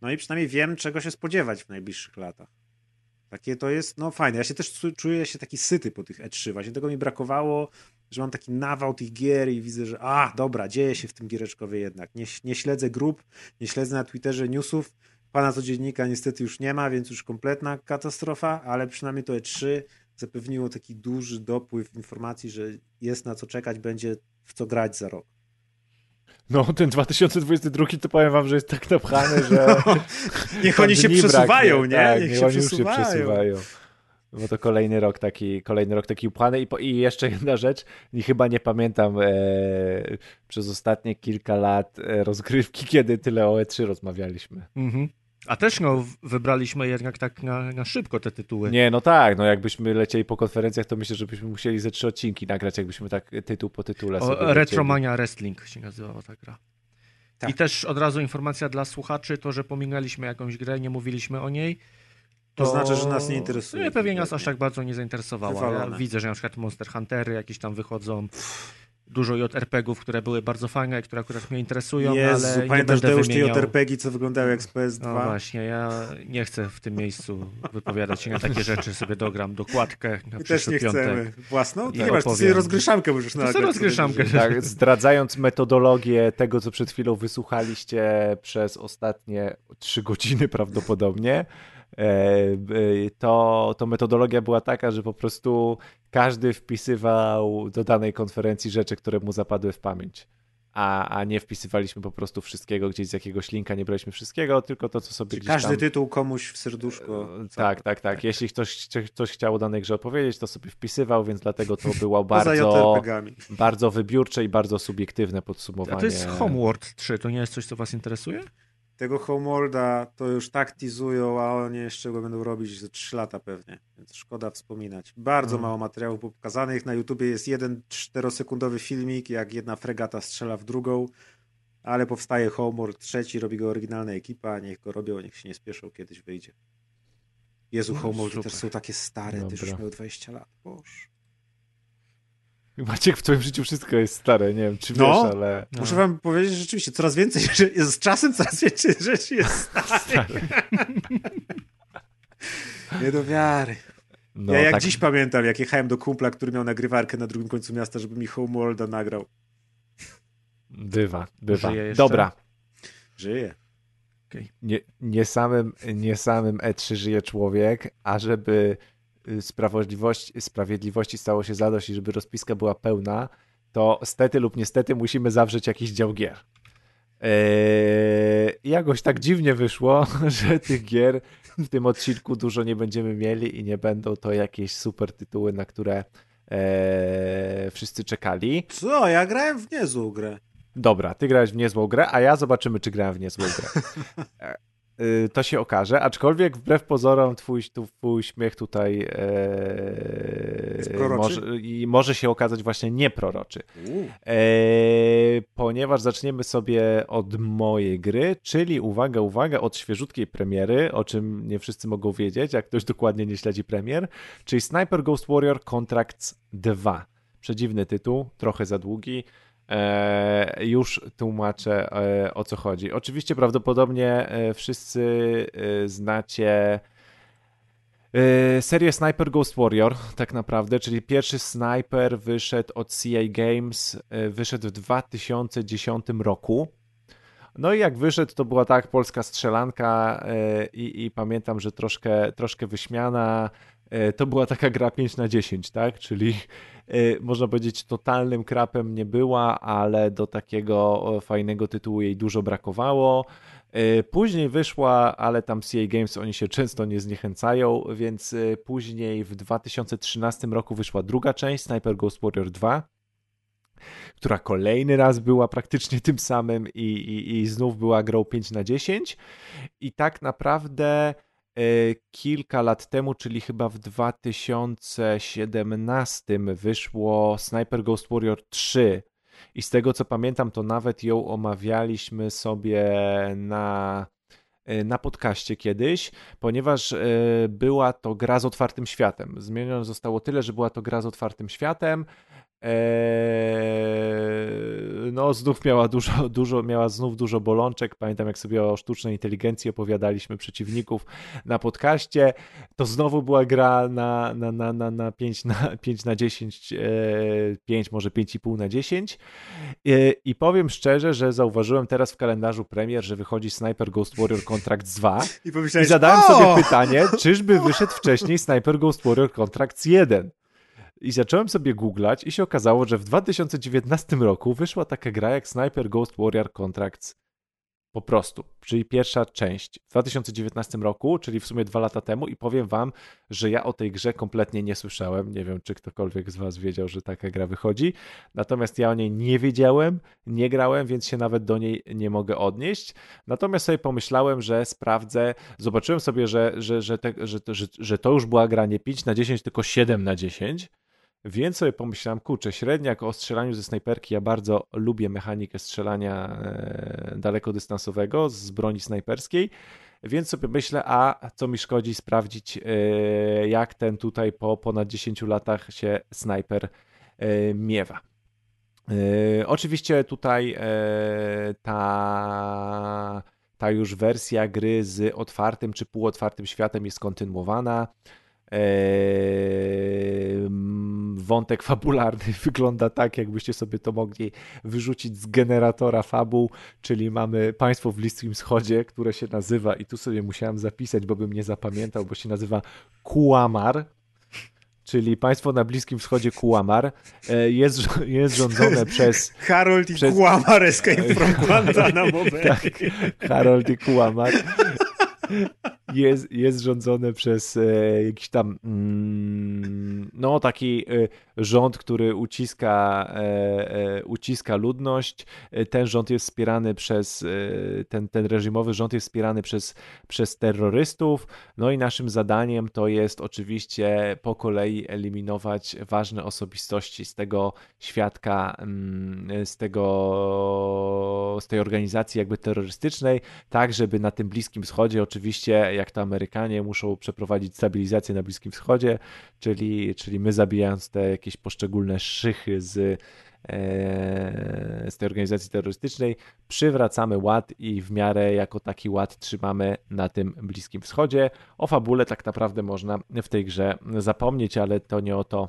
No i przynajmniej wiem, czego się spodziewać w najbliższych latach. Takie to jest, no fajne. Ja się też czu- czuję się taki syty po tych E3. Właśnie tego mi brakowało, że mam taki nawał tych gier i widzę, że a, dobra, dzieje się w tym giereczkowie jednak. Nie, nie śledzę grup, nie śledzę na Twitterze newsów. Pana codziennika niestety już nie ma, więc już kompletna katastrofa, ale przynajmniej to E3 zapewniło taki duży dopływ informacji, że jest na co czekać, będzie w co grać za rok. No, ten 2022 to powiem wam, że jest tak napchany, że. Niech oni się przesuwają, braknie. nie? Tak, Niech niech się oni już się przesuwają. Bo to kolejny rok taki, kolejny rok taki upłany. I, po, I jeszcze jedna rzecz, i chyba nie pamiętam e, przez ostatnie kilka lat e, rozgrywki, kiedy tyle o E3 rozmawialiśmy. Mhm. A też no, wybraliśmy jednak tak na, na szybko te tytuły. Nie, no tak, no jakbyśmy lecieli po konferencjach, to myślę, że byśmy musieli ze trzy odcinki nagrać, jakbyśmy tak tytuł po tytule sobie O, lecieli. Retromania Wrestling się nazywała ta gra. Tak. I też od razu informacja dla słuchaczy, to, że pominęliśmy jakąś grę, nie mówiliśmy o niej. To znaczy, że nas nie interesuje Nie, pewnie nas aż tak bardzo nie zainteresowało. Ja widzę, że na przykład Monster Huntery jakieś tam wychodzą. Dużo JRPG-ów, które były bardzo fajne, które akurat mnie interesują, Jezu, ale nie pamiętasz będę Deusz te wymieniał. JRPG, co wyglądały jak z PS2? No właśnie, ja nie chcę w tym miejscu wypowiadać się na takie rzeczy, sobie dogram dokładkę na My też nie piątek. chcemy. Własną? I Nie masz, ty sobie rozgryszankę możesz co rozgryszankę. Tak, zdradzając metodologię tego, co przed chwilą wysłuchaliście przez ostatnie trzy godziny prawdopodobnie, to, to metodologia była taka, że po prostu każdy wpisywał do danej konferencji rzeczy, które mu zapadły w pamięć. A, a nie wpisywaliśmy po prostu wszystkiego gdzieś z jakiegoś linka, nie braliśmy wszystkiego, tylko to, co sobie Czyli gdzieś każdy tam... tytuł komuś w serduszko. E, Tak, tak, tak. Jeśli ktoś, ktoś chciał o danej grze opowiedzieć, to sobie wpisywał, więc dlatego to było bardzo, bardzo wybiórcze i bardzo subiektywne A podsumowanie. to jest Homeworld 3, to nie jest coś, co was interesuje? Tego Homeworlda to już tak teasują, a oni jeszcze go będą robić za 3 lata pewnie, więc szkoda wspominać. Bardzo Mhm. mało materiałów pokazanych. Na YouTubie jest jeden czterosekundowy filmik, jak jedna fregata strzela w drugą, ale powstaje Homeworld trzeci, robi go oryginalna ekipa, niech go robią, niech się nie spieszą, kiedyś wyjdzie. Jezu, No, super. też są takie stare, też już Dobra. miały 20 lat. Boże. Maciek, w twoim życiu wszystko jest stare, nie wiem, czy No. wiesz, ale... No. Muszę wam powiedzieć, że rzeczywiście coraz więcej, że z czasem coraz więcej rzeczy jest starych. Nie do wiary. No, ja jak tak, dziś pamiętam, jak jechałem do kumpla, który miał nagrywarkę na drugim końcu miasta, żeby mi Homeworlda nagrał. Bywa, bywa. Żyje? Dobra, Żyje. nie, nie, samym, nie samym E3 żyje człowiek, a żeby sprawiedliwości, sprawiedliwości stało się zadość i żeby rozpiska była pełna, to stety lub niestety musimy zawrzeć jakiś dział gier. Eee, jakoś tak dziwnie wyszło, że tych gier w tym odcinku dużo nie będziemy mieli i nie będą to jakieś super tytuły, na które e, wszyscy czekali. Co? Ja grałem w niezłą grę. Dobra, ty grałeś w niezłą grę, a ja zobaczymy, czy grałem w niezłą grę. Y, to się okaże, aczkolwiek wbrew pozorom twój, twój śmiech tutaj e, może, i może się okazać właśnie nieproroczy. E, ponieważ zaczniemy sobie od mojej gry, czyli uwaga, uwaga, od świeżutkiej premiery, o czym nie wszyscy mogą wiedzieć, jak ktoś dokładnie nie śledzi premier, czyli Sniper Ghost Warrior Contracts 2. Przedziwny tytuł, trochę za długi. E, już tłumaczę e, o co chodzi. Oczywiście prawdopodobnie e, wszyscy znacie serię Sniper Ghost Warrior, tak naprawdę, czyli pierwszy Sniper wyszedł od CA Games, wyszedł w 2010 roku. No i jak wyszedł, to była tak polska strzelanka i, i pamiętam, że troszkę, troszkę wyśmiana. To była taka gra 5 na 10, tak? Czyli można powiedzieć, totalnym krapem nie była, ale do takiego fajnego tytułu jej dużo brakowało. Y, później wyszła, ale tam CA Games oni się często nie zniechęcają, więc y, później w 2013 roku wyszła druga część, Sniper Ghost Warrior 2, która kolejny raz była praktycznie tym samym i, i, i znów była grą 5 na 10. I tak naprawdę kilka lat temu, czyli chyba w 2017 wyszło Sniper Ghost Warrior 3 i z tego co pamiętam, to nawet ją omawialiśmy sobie na, e, na podcaście kiedyś, ponieważ e, była to gra z otwartym światem. Zmienione zostało tyle, że była to gra z otwartym światem. Eee, no, znów miała dużo, dużo, miała znów dużo bolączek. Pamiętam, jak sobie o sztucznej inteligencji opowiadaliśmy przeciwników na podcaście. To znowu była gra na, na, na, na, na 5 na 5 na 10, 5, e, może 5,5 na 10. E, I powiem szczerze, że zauważyłem teraz w kalendarzu premier, że wychodzi Sniper Ghost Warrior Contracts 2. I, I zadałem o! sobie pytanie, czyżby wyszedł wcześniej Sniper Ghost Warrior Contracts 1. I zacząłem sobie googlać i się okazało, że w 2019 roku wyszła taka gra jak Sniper Ghost Warrior Contracts. Po prostu, czyli pierwsza część w 2019 roku, czyli w sumie dwa lata temu i powiem wam, że ja o tej grze kompletnie nie słyszałem. Nie wiem, czy ktokolwiek z was wiedział, że taka gra wychodzi. Natomiast ja o niej nie wiedziałem, nie grałem, więc się nawet do niej nie mogę odnieść. Natomiast sobie pomyślałem, że sprawdzę. Zobaczyłem sobie, że, że, że, te, że, że, że to już była gra nie 5 na 10, tylko 7 na 10 więc sobie pomyślałem, kurczę, średniak o strzelaniu ze snajperki, ja bardzo lubię mechanikę strzelania e, dalekodystansowego z broni snajperskiej, więc sobie myślę, a co mi szkodzi sprawdzić, e, jak ten tutaj po ponad 10 latach się snajper e, miewa. Oczywiście tutaj ta, ta już wersja gry z otwartym czy półotwartym światem jest kontynuowana. Wątek fabularny wygląda tak, jakbyście sobie to mogli wyrzucić z generatora fabuł, czyli mamy państwo w Bliskim Wschodzie, które się nazywa, i tu sobie musiałem zapisać, bo bym nie zapamiętał, bo się nazywa Kuamar, czyli państwo na Bliskim Wschodzie Kuamar, e, jest, jest rządzone przez... Harold i przez... Kuamar Escape from Guantanamo Bay. tak, Harold i Kuamar jest, jest rządzone przez e, jakiś tam mm, no taki e, rząd, który uciska, e, e, uciska ludność. E, ten rząd jest wspierany przez, e, ten, ten reżimowy rząd jest wspierany przez, przez terrorystów. No i naszym zadaniem to jest oczywiście po kolei eliminować ważne osobistości z tego świadka, mm, z tego, z tej organizacji jakby terrorystycznej, tak żeby na tym Bliskim Wschodzie oczywiście jak to Amerykanie muszą przeprowadzić stabilizację na Bliskim Wschodzie, czyli, czyli my zabijając te jakieś poszczególne szychy z, e, z tej organizacji terrorystycznej, przywracamy ład i w miarę jako taki ład trzymamy na tym Bliskim Wschodzie. O fabule tak naprawdę można w tej grze zapomnieć, ale to nie o to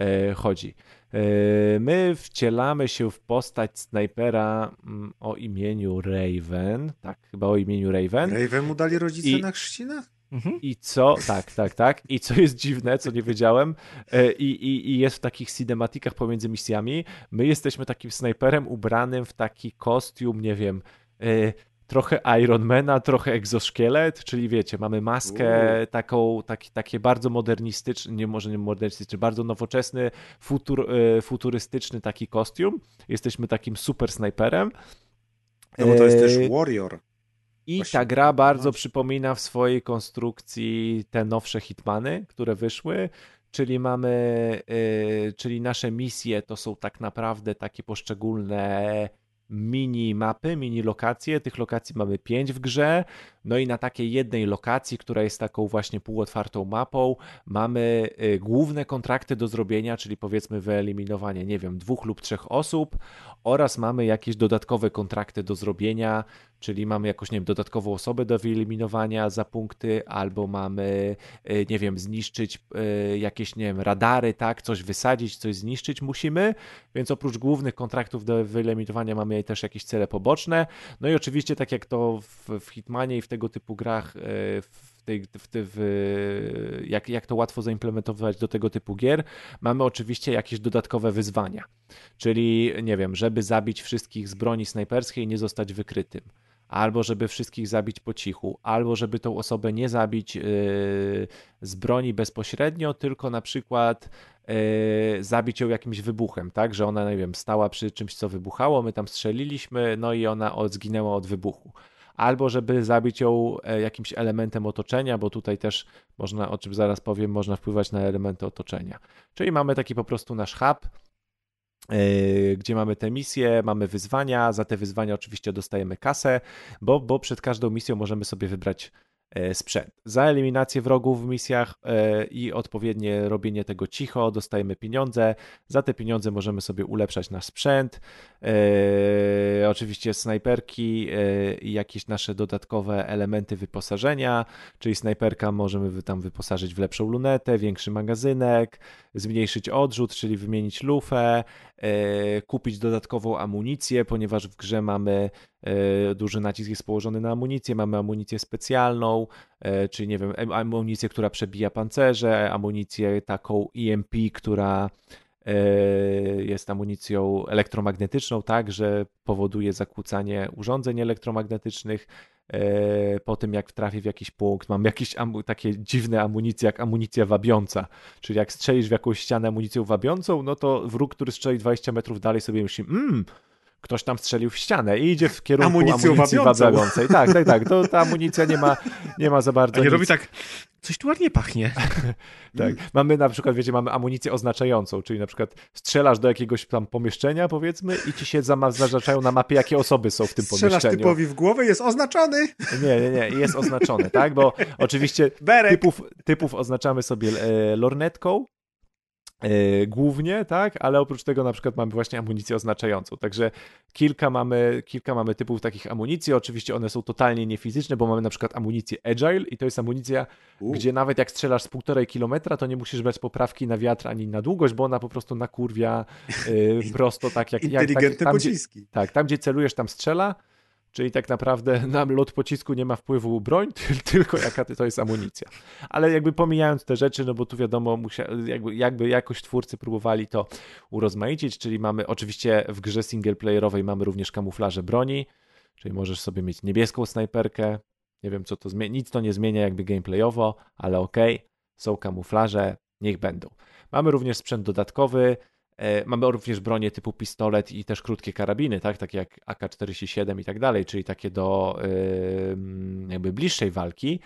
e, chodzi. E, my wcielamy się w postać snajpera mm, o imieniu Raven. Tak, chyba o imieniu Raven. Raven mu dali rodzice I... na chrzcinach? Mhm. I co, tak, tak, tak. I co jest dziwne, co nie wiedziałem, e, i, i, i jest w takich cinematikach pomiędzy misjami, my jesteśmy takim snajperem ubranym w taki kostium, nie wiem, e, trochę Ironmana, trochę egzoszkielet, czyli wiecie, mamy maskę Uuu. taką, taki, takie bardzo modernistyczny, nie może nie modernistyczny, bardzo nowoczesny, futur, e, futurystyczny taki kostium. Jesteśmy takim super snajperem. No bo to jest E, też Warrior. I Właśnie, ta gra bardzo przypomina w swojej konstrukcji te nowsze Hitmany, które wyszły, czyli mamy, y, czyli nasze misje to są tak naprawdę takie poszczególne mini mapy, mini lokacje. Tych lokacji mamy pięć w grze. No i na takiej jednej lokacji, która jest taką właśnie półotwartą mapą, mamy y, główne kontrakty do zrobienia, czyli powiedzmy wyeliminowanie, nie wiem, dwóch lub trzech osób oraz mamy jakieś dodatkowe kontrakty do zrobienia, czyli mamy jakąś, nie wiem, dodatkową osobę do wyeliminowania za punkty, albo mamy, y, nie wiem, zniszczyć y, jakieś, nie wiem, radary, tak, coś wysadzić, coś zniszczyć musimy, więc oprócz głównych kontraktów do wyeliminowania mamy też jakieś cele poboczne, no i oczywiście tak jak to w, w Hitmanie i w tego typu grach, y, w tej, w, w, jak, jak to łatwo zaimplementować do tego typu gier, mamy oczywiście jakieś dodatkowe wyzwania. Czyli, nie wiem, żeby zabić wszystkich z broni snajperskiej i nie zostać wykrytym. Albo żeby wszystkich zabić po cichu, albo żeby tą osobę nie zabić yy, z broni bezpośrednio, tylko na przykład yy, zabić ją jakimś wybuchem, tak? Że ona, nie wiem, stała przy czymś, co wybuchało, my tam strzeliliśmy, no i ona od, zginęła od wybuchu. Albo żeby zabić ją e, jakimś elementem otoczenia, bo tutaj też można, o czym zaraz powiem, można wpływać na elementy otoczenia. Czyli mamy taki po prostu nasz hub, yy, gdzie mamy te misje, mamy wyzwania, za te wyzwania oczywiście dostajemy kasę, bo, bo przed każdą misją możemy sobie wybrać e, sprzęt. Za eliminację wrogów w misjach e, i odpowiednie robienie tego cicho dostajemy pieniądze. Za te pieniądze możemy sobie ulepszać nasz sprzęt. E, oczywiście snajperki e, i jakieś nasze dodatkowe elementy wyposażenia, czyli snajperka możemy tam wyposażyć w lepszą lunetę, większy magazynek, zmniejszyć odrzut, czyli wymienić lufę, e, kupić dodatkową amunicję, ponieważ w grze mamy e, duży nacisk jest położony na amunicję, mamy amunicję specjalną, e, czyli nie wiem, em- amunicję, która przebija pancerze, amunicję taką EMP, która e, jest amunicją elektromagnetyczną, tak, że powoduje zakłócanie urządzeń elektromagnetycznych. E, Po tym, jak trafię w jakiś punkt, mam jakieś takie dziwne amunicje, jak amunicja wabiąca. Czyli jak strzelisz w jakąś ścianę amunicją wabiącą, no to wróg, który strzeli 20 metrów dalej, sobie myśli, mmm, ktoś tam strzelił w ścianę i idzie w kierunku Amunicją amunicji wabiącej. Tak, tak, tak. To ta amunicja nie ma, nie ma za bardzo A nie nic. robi tak, coś tu ładnie pachnie. Tak. Mamy na przykład, wiecie, mamy amunicję oznaczającą, czyli na przykład strzelasz do jakiegoś tam pomieszczenia, powiedzmy, i ci się zaznaczają na mapie, jakie osoby są w tym Strzelasz pomieszczeniu. typowi w głowę, jest oznaczony. Nie, nie, nie, jest oznaczone, tak? Bo oczywiście Berek. typów, typów oznaczamy sobie e, lornetką, głównie, tak, ale oprócz tego na przykład mamy właśnie amunicję oznaczającą, także kilka mamy, kilka mamy typów takich amunicji, oczywiście one są totalnie niefizyczne, bo mamy na przykład amunicję agile i to jest amunicja, U. gdzie nawet jak strzelasz z półtorej kilometra, to nie musisz brać poprawki na wiatr ani na długość, bo ona po prostu nakurwia e, prosto tak jak... jak tak, Inteligentne tam, gdzie, pociski. tak, tam gdzie celujesz, tam strzela, czyli tak naprawdę na lot pocisku nie ma wpływu broń, tyl- tylko jaka to jest amunicja. Ale jakby pomijając te rzeczy, no bo tu wiadomo, jakby, jakby jakoś twórcy próbowali to urozmaicić, czyli mamy oczywiście w grze singleplayerowej mamy również kamuflaże broni, czyli możesz sobie mieć niebieską snajperkę, nie wiem co to zmienia, nic to nie zmienia jakby gameplayowo, ale okej, są kamuflaże, niech będą. Mamy również sprzęt dodatkowy, Mamy również bronie typu pistolet i też krótkie karabiny, tak? Takie jak AK-47 i tak dalej, czyli takie do jakby bliższej walki.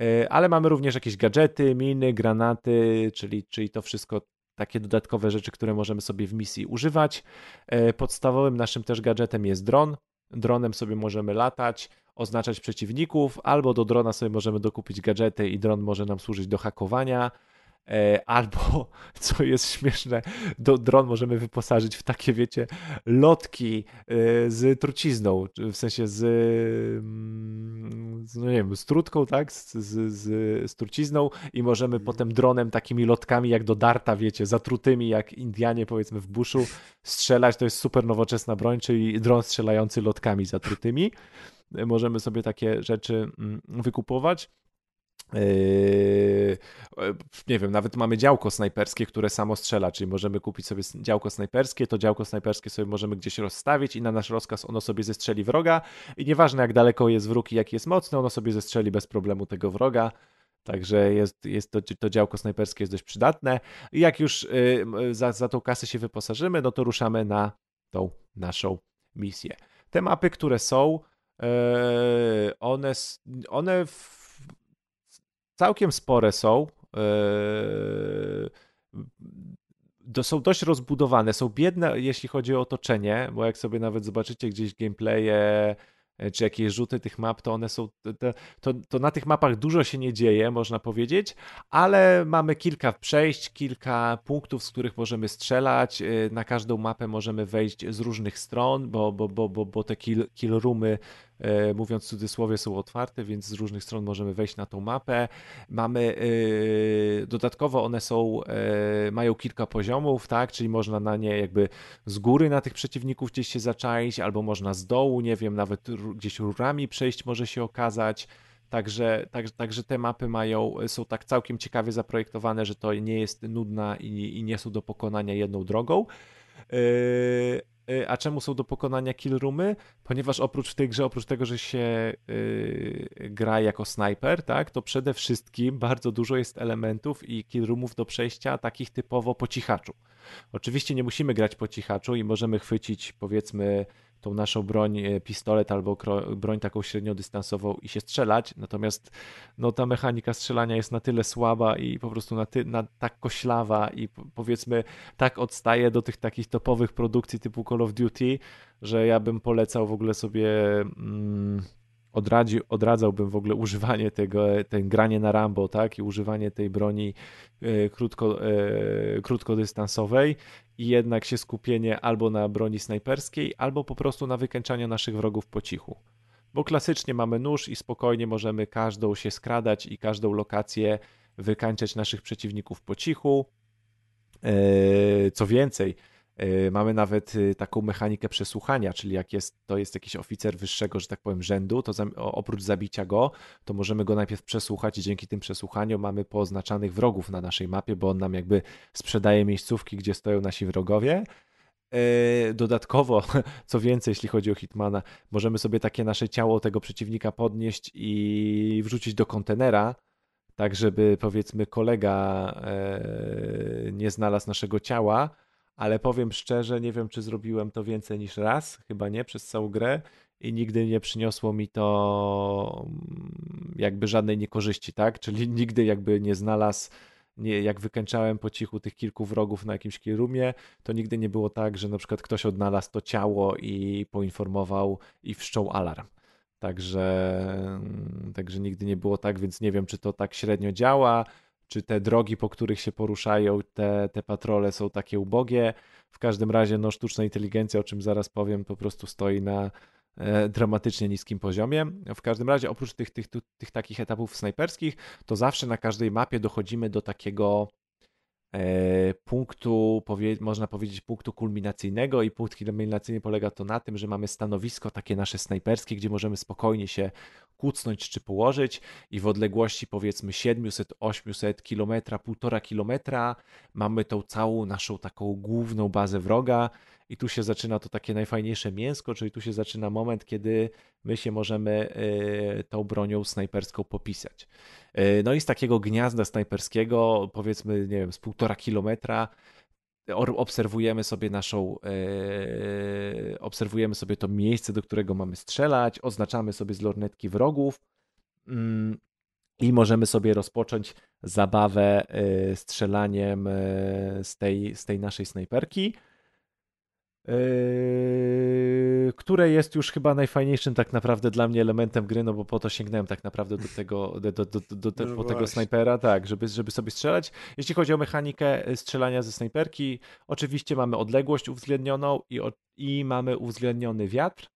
E, Ale mamy również jakieś gadżety, miny, granaty, czyli, czyli to wszystko takie dodatkowe rzeczy, które możemy sobie w misji używać. E, Podstawowym naszym też gadżetem jest dron. Dronem sobie możemy latać, oznaczać przeciwników, albo do drona sobie możemy dokupić gadżety i dron może nam służyć do hakowania. E, Albo, co jest śmieszne, do dron możemy wyposażyć w takie, wiecie, lotki e, z trucizną, w sensie z, mm, z no nie wiem, z trutką, tak, z, z, z, z trucizną i możemy potem dronem takimi lotkami jak do darta, wiecie, zatrutymi jak Indianie powiedzmy w buszu strzelać, to jest super nowoczesna broń, czyli dron strzelający lotkami zatrutymi. E, Możemy sobie takie rzeczy mm, wykupować. Yy, nie wiem, nawet mamy działko snajperskie, które samo strzela, czyli możemy kupić sobie działko snajperskie, to działko snajperskie sobie możemy gdzieś rozstawić i na nasz rozkaz ono sobie zestrzeli wroga i nieważne jak daleko jest wróg i jaki jest mocny, ono sobie zestrzeli bez problemu tego wroga. Także jest, jest to, to działko snajperskie jest dość przydatne. I jak już yy, za, za tą kasę się wyposażymy, no to ruszamy na tą naszą misję. Te mapy, które są, yy, one, one całkiem spore są. Yy, są dość rozbudowane, są biedne, jeśli chodzi o otoczenie, bo jak sobie nawet zobaczycie gdzieś gameplaye E, czy jakieś rzuty tych map, to one są, to, to, na tych mapach dużo się nie dzieje, można powiedzieć, ale mamy kilka przejść, kilka punktów, z których możemy strzelać, e, na każdą mapę możemy wejść z różnych stron, bo, bo, bo, bo, bo te kill, kill roomy mówiąc w cudzysłowie, są otwarte, więc z różnych stron możemy wejść na tą mapę. Mamy e, dodatkowo one są, e, mają kilka poziomów, tak, czyli można na nie jakby z góry na tych przeciwników gdzieś się zaczaić, albo można z dołu, nie wiem, nawet gdzieś rurami przejść może się okazać. Także, tak, także te mapy mają, są tak całkiem ciekawie zaprojektowane, że to nie jest nudna i, i nie są do pokonania jedną drogą. A czemu są do pokonania kill roomy? Ponieważ oprócz w tej grze, oprócz tego, że się yy, gra jako snajper, tak, to przede wszystkim bardzo dużo jest elementów i kill roomów do przejścia takich typowo po cichaczu. Oczywiście nie musimy grać po cichaczu i możemy chwycić powiedzmy tą naszą broń, e, pistolet albo broń taką średniodystansową i się strzelać. Natomiast no, ta mechanika strzelania jest na tyle słaba i po prostu na, ty, na tak koślawa i powiedzmy tak odstaje do tych takich topowych produkcji typu Call of Duty, że ja bym polecał w ogóle sobie. Mm, odradzi, odradzałbym w ogóle używanie tego, ten granie na Rambo, tak, i używanie tej broni e, krótko, e, krótkodystansowej i jednak się skupienie albo na broni snajperskiej, albo po prostu na wykańczaniu naszych wrogów po cichu. Bo klasycznie mamy nóż i spokojnie możemy każdą się skradać i każdą lokację wykańczać naszych przeciwników po cichu. E, co więcej, mamy nawet y, taką mechanikę przesłuchania, czyli jak jest, to jest jakiś oficer wyższego, że tak powiem, rzędu, to za, oprócz zabicia go, to możemy go najpierw przesłuchać i dzięki tym przesłuchaniom mamy pooznaczanych wrogów na naszej mapie, bo on nam jakby sprzedaje miejscówki, gdzie stoją nasi wrogowie. E, dodatkowo, co więcej, jeśli chodzi o Hitmana, możemy sobie takie nasze ciało tego przeciwnika podnieść i wrzucić do kontenera, tak żeby powiedzmy kolega e, nie znalazł naszego ciała, ale powiem szczerze, nie wiem, czy zrobiłem to więcej niż raz, chyba nie, przez całą grę i nigdy nie przyniosło mi to mm, jakby żadnej niekorzyści, tak? Czyli nigdy jakby nie znalazł, nie, jak wykańczałem po cichu tych kilku wrogów na jakimś kierumie, to nigdy nie było tak, że na przykład ktoś odnalazł to ciało i poinformował i wszczął alarm. Także, mm, także nigdy nie było tak, więc nie wiem, czy to tak średnio działa, czy te drogi, po których się poruszają te, te patrole są takie ubogie. W każdym razie no, sztuczna inteligencja, o czym zaraz powiem, po prostu stoi na e, dramatycznie niskim poziomie. W każdym razie oprócz tych, tych, tych, tych takich etapów snajperskich, to zawsze na każdej mapie dochodzimy do takiego punktu, można powiedzieć, punktu kulminacyjnego i punkt kulminacyjny polega to na tym, że mamy stanowisko takie nasze snajperskie, gdzie możemy spokojnie się kucnąć czy położyć i w odległości powiedzmy 700-800 km, półtora kilometra mamy tą całą naszą taką główną bazę wroga i tu się zaczyna to takie najfajniejsze mięsko, czyli tu się zaczyna moment, kiedy my się możemy e, tą bronią snajperską popisać. E, no i z takiego gniazda snajperskiego, powiedzmy, nie wiem, z półtora kilometra, obserwujemy sobie naszą, e, obserwujemy sobie to miejsce, do którego mamy strzelać, oznaczamy sobie z lornetki wrogów mm, i możemy sobie rozpocząć zabawę strzelaniem z tej, z tej naszej snajperki. Yy, które jest już chyba najfajniejszym tak naprawdę dla mnie elementem gry, no bo po to sięgnąłem tak naprawdę do tego, do, do, do, do te, no po tego snajpera, tak, żeby, żeby sobie strzelać. Jeśli chodzi o mechanikę y, strzelania ze snajperki, oczywiście mamy odległość uwzględnioną i, i mamy uwzględniony wiatr.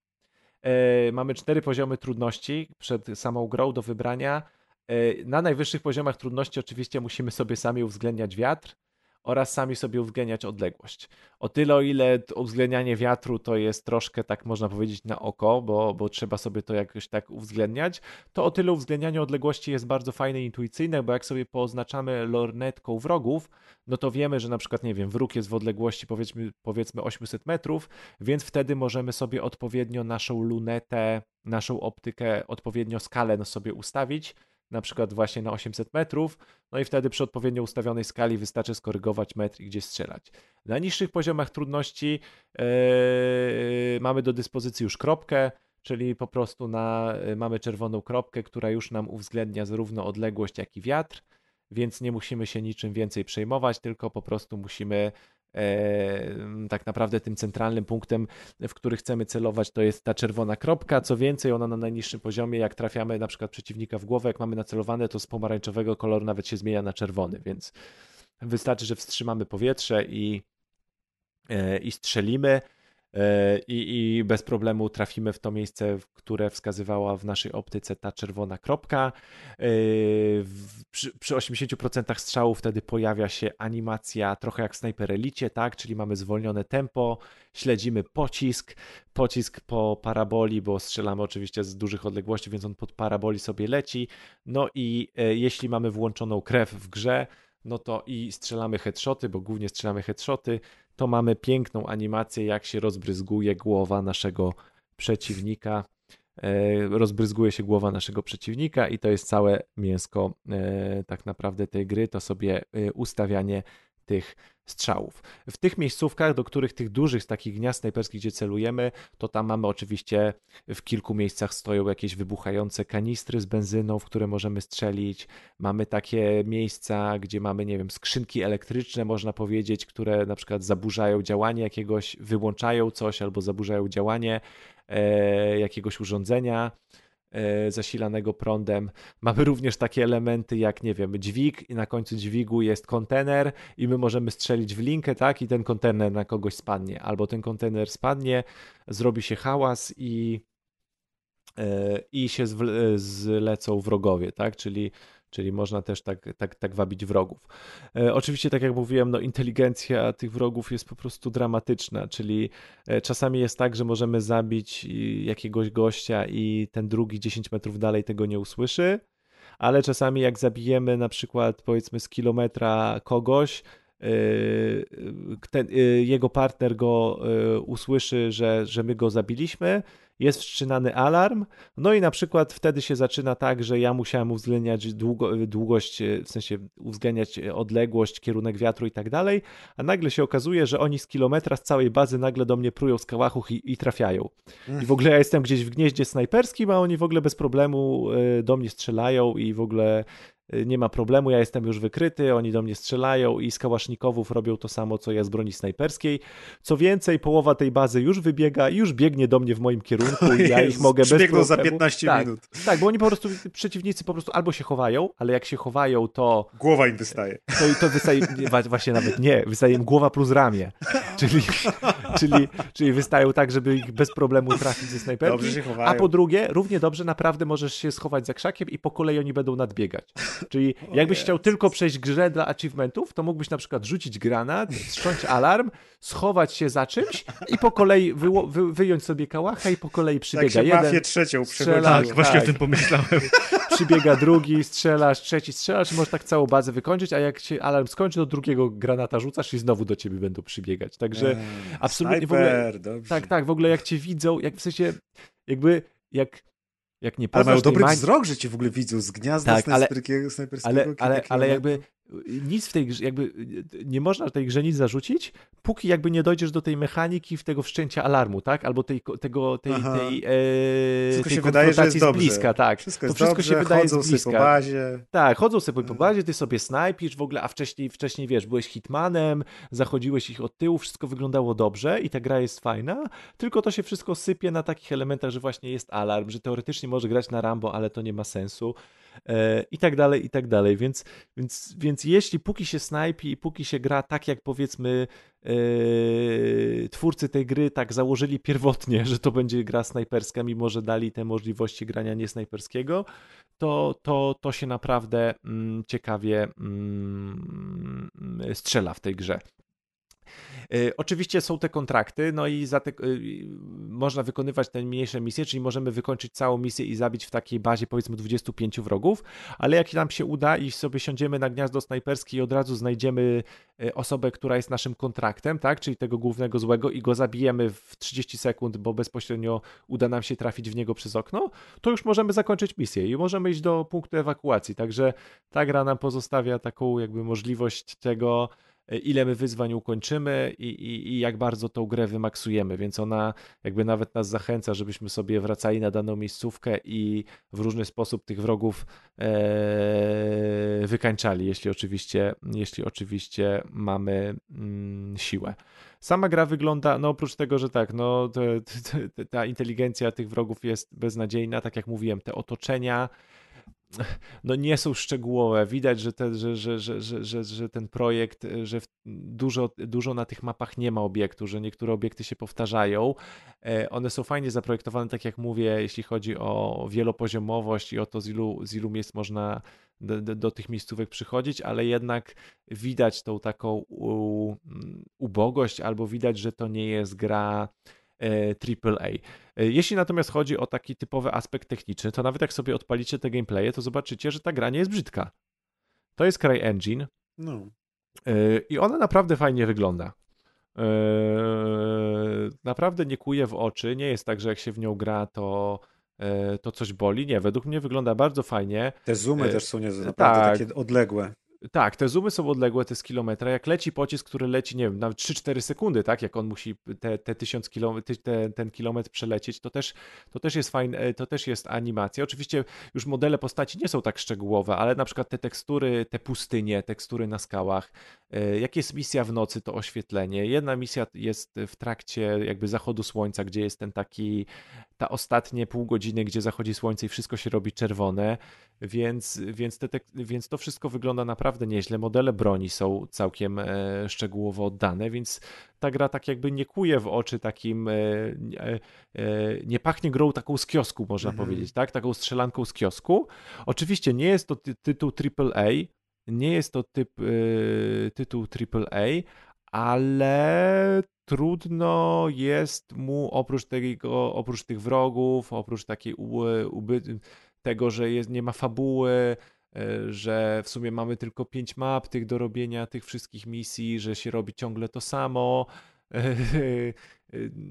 Yy, mamy cztery poziomy trudności przed samą grą do wybrania. Yy, na najwyższych poziomach trudności oczywiście musimy sobie sami uwzględniać wiatr, oraz sami sobie uwzględniać odległość. O tyle, o ile uwzględnianie wiatru to jest troszkę, tak można powiedzieć, na oko, bo, bo trzeba sobie to jakoś tak uwzględniać, to o tyle uwzględnianie odległości jest bardzo fajne i intuicyjne, bo jak sobie pooznaczamy lornetką wrogów, no to wiemy, że na przykład, nie wiem, wróg jest w odległości powiedzmy, powiedzmy 800 metrów, więc wtedy możemy sobie odpowiednio naszą lunetę, naszą optykę, odpowiednio skalę sobie ustawić, na przykład właśnie na 800 metrów, no i wtedy przy odpowiednio ustawionej skali wystarczy skorygować metr i gdzieś strzelać. Na niższych poziomach trudności yy, mamy do dyspozycji już kropkę, czyli po prostu na, yy, mamy czerwoną kropkę, która już nam uwzględnia zarówno odległość, jak i wiatr, więc nie musimy się niczym więcej przejmować, tylko po prostu musimy tak naprawdę tym centralnym punktem, w który chcemy celować, to jest ta czerwona kropka. Co więcej, ona na najniższym poziomie, jak trafiamy na przykład przeciwnika w głowę, jak mamy nacelowane, to z pomarańczowego koloru nawet się zmienia na czerwony, więc wystarczy, że wstrzymamy powietrze i, e, i strzelimy. E, i, i bez problemu trafimy w to miejsce, które wskazywała w naszej optyce ta czerwona kropka. E, przy, przy 80% strzałów wtedy pojawia się animacja trochę jak w Sniper Elite, tak? czyli mamy zwolnione tempo, śledzimy pocisk, pocisk po paraboli, bo strzelamy oczywiście z dużych odległości, więc on pod paraboli sobie leci. No i e, jeśli mamy włączoną krew w grze, no to i strzelamy headshoty, bo głównie strzelamy headshoty, to mamy piękną animację, jak się rozbryzguje głowa naszego przeciwnika. E, rozbryzguje się głowa naszego przeciwnika i to jest całe mięsko e, tak naprawdę tej gry, to sobie e, ustawianie tych strzałów. W tych miejscówkach, do których tych dużych takich gniazd snajperskich, gdzie celujemy, to tam mamy oczywiście w kilku miejscach stoją jakieś wybuchające kanistry z benzyną, w które możemy strzelić. Mamy takie miejsca, gdzie mamy, nie wiem, skrzynki elektryczne, można powiedzieć, które na przykład zaburzają działanie jakiegoś, wyłączają coś albo zaburzają działanie e, jakiegoś urządzenia. E, zasilanego prądem. Mamy również takie elementy jak, nie wiem, dźwig i na końcu dźwigu jest kontener i my możemy strzelić w linkę, tak, i ten kontener na kogoś spadnie. Albo ten kontener spadnie, zrobi się hałas i e, i się zlecą wrogowie, tak? Czyli czyli można też tak, tak, tak wabić wrogów. E, oczywiście, tak jak mówiłem, no, inteligencja tych wrogów jest po prostu dramatyczna, czyli e, czasami jest tak, że możemy zabić jakiegoś gościa i ten drugi 10 metrów dalej tego nie usłyszy, ale czasami jak zabijemy na przykład powiedzmy z kilometra kogoś, e, ten, jego partner go usłyszy, że, że my go zabiliśmy, jest wszczynany alarm, no i na przykład wtedy się zaczyna tak, że ja musiałem uwzględniać długo, długość, w sensie uwzględniać odległość, kierunek wiatru i tak dalej, a nagle się okazuje, że oni z kilometra z całej bazy nagle do mnie prują z kałachów i, i trafiają. I w ogóle ja jestem gdzieś w gnieździe snajperskim, a oni w ogóle bez problemu e, do mnie strzelają i w ogóle nie ma problemu, ja jestem już wykryty, oni do mnie strzelają i z kałasznikowów robią to samo, co ja z broni snajperskiej. Co więcej, połowa tej bazy już wybiega i już biegnie do mnie w moim kierunku i ja ich mogę bez problemu... za 15 tak, minut. Tak, bo oni po prostu, przeciwnicy po prostu albo się chowają, ale jak się chowają, to... Głowa im wystaje. To, to wystaje, właśnie nawet nie, wystaje im głowa plus ramię. Czyli, czyli, czyli wystają tak, żeby ich bez problemu trafić ze snajperki. Dobrze się chowają. A po drugie, równie dobrze naprawdę możesz się schować za krzakiem i po kolei oni będą nadbiegać. Czyli jakbyś chciał tylko przejść grę dla achievementów, to mógłbyś na przykład rzucić granat, strząć alarm, schować się za czymś i po kolei wy, wy, wyjąć sobie kałacha i po kolei przybiega tak jeden. mafię trzecią Tak, właśnie tak. o tym pomyślałem. Przybiega drugi, strzelasz, trzeci strzelasz i możesz tak całą bazę wykończyć, a jak się alarm skończy, to drugiego granata rzucasz i znowu do ciebie będą przybiegać. Także eee, absolutnie Sniper, w ogóle... Dobrze. Tak, tak, w ogóle jak cię widzą, jak w sensie jakby jak jak nie Ale mają dobry magii... wzrok, że cię w ogóle widzą z gniazda tak, snajperskiego, snajperskiego ale, ale, ale jakby nic w tej grze, jakby nie można tej grze nic zarzucić, póki jakby nie dojdziesz do tej mechaniki w tego wszczęcia alarmu, tak? Albo tej, tego, tej, Aha. tej, e, wszystko tej się wydaje, że jest z bliska, tak. Wszystko, to wszystko dobrze, się wydaje chodzą z bliska. po bazie. Tak, chodzą sobie po bazie, ty sobie snajpisz w ogóle, a wcześniej, wcześniej wiesz, byłeś hitmanem, zachodziłeś ich od tyłu, wszystko wyglądało dobrze i ta gra jest fajna, tylko to się wszystko sypie na takich elementach, że właśnie jest alarm, że teoretycznie może grać na Rambo, ale to nie ma sensu. E, i tak dalej, i tak dalej. Więc, więc, więc jeśli póki się snajpi i póki się gra tak, jak powiedzmy yy, twórcy tej gry tak założyli pierwotnie, że to będzie gra snajperska, mimo że dali te możliwości grania niesnajperskiego, to, to, to się naprawdę mm, ciekawie mm, strzela w tej grze. Y, oczywiście są te kontrakty, no i te, y, można wykonywać te mniejsze misje, czyli możemy wykończyć całą misję i zabić w takiej bazie powiedzmy 25 wrogów, ale jak nam się uda i sobie siądziemy na gniazdo snajperskie i od razu znajdziemy y, osobę, która jest naszym kontraktem, tak, czyli tego głównego złego i go zabijemy w 30 sekund, bo bezpośrednio uda nam się trafić w niego przez okno, to już możemy zakończyć misję i możemy iść do punktu ewakuacji. Także ta gra nam pozostawia taką jakby możliwość tego, ile my wyzwań ukończymy i, i, i, jak bardzo tą grę wymaksujemy, więc ona jakby nawet nas zachęca, żebyśmy sobie wracali na daną miejscówkę i w różny sposób tych wrogów e, wykańczali, jeśli oczywiście, jeśli oczywiście mamy mm, siłę. Sama gra wygląda, no oprócz tego, że tak, no ta inteligencja tych wrogów jest beznadziejna, tak jak mówiłem, te otoczenia, no nie są szczegółowe. Widać, że, te, że, że, że, że, że, że ten projekt, że dużo, dużo na tych mapach nie ma obiektu, że niektóre obiekty się powtarzają. E, one są fajnie zaprojektowane, tak jak mówię, jeśli chodzi o wielopoziomowość i o to, z ilu, z ilu miejsc można do, do, do tych miejscówek przychodzić, ale jednak widać tą taką u, ubogość, albo widać, że to nie jest gra AAA. E, e, jeśli natomiast chodzi o taki typowy aspekt techniczny, to nawet jak sobie odpalicie te gameplaye, to zobaczycie, że ta gra nie jest brzydka. To jest CryEngine no. E, i ona naprawdę fajnie wygląda. Naprawdę nie kuje w oczy, nie jest tak, że jak się w nią gra, to to coś boli. Nie, według mnie wygląda bardzo fajnie. Te zoomy też są nie, naprawdę tak, takie odległe. Tak, te zoomy są odległe, to jest kilometra. Jak leci pocisk, który leci, nie wiem, nawet 3-4 sekundy, tak? Jak on musi te, te tysiąc kilometr, te, ten kilometr przelecieć, to też, to też jest fajne, to też jest animacja. Oczywiście już modele postaci nie są tak szczegółowe, ale na przykład te tekstury, te pustynie, tekstury na skałach, e, jak jest misja w nocy, to oświetlenie. Jedna misja jest w trakcie jakby zachodu słońca, gdzie jest ten taki, ta ostatnie pół godziny, gdzie zachodzi słońce i wszystko się robi czerwone, więc, więc, te, więc to wszystko wygląda naprawdę nieźle. Modele broni są całkiem e, szczegółowo oddane, więc ta gra tak jakby nie kuje w oczy takim, e, e, nie pachnie grą taką z kiosku, można mhm. powiedzieć, tak? Taką strzelanką z kiosku. Oczywiście nie jest to ty tytuł AAA, nie jest to typ, tytuł AAA, ale trudno jest mu oprócz tego, oprócz tych wrogów, oprócz takiej uby, tego, że jest, nie ma fabuły, e, że w sumie mamy tylko pięć map tych do robienia tych wszystkich misji, że się robi ciągle to samo.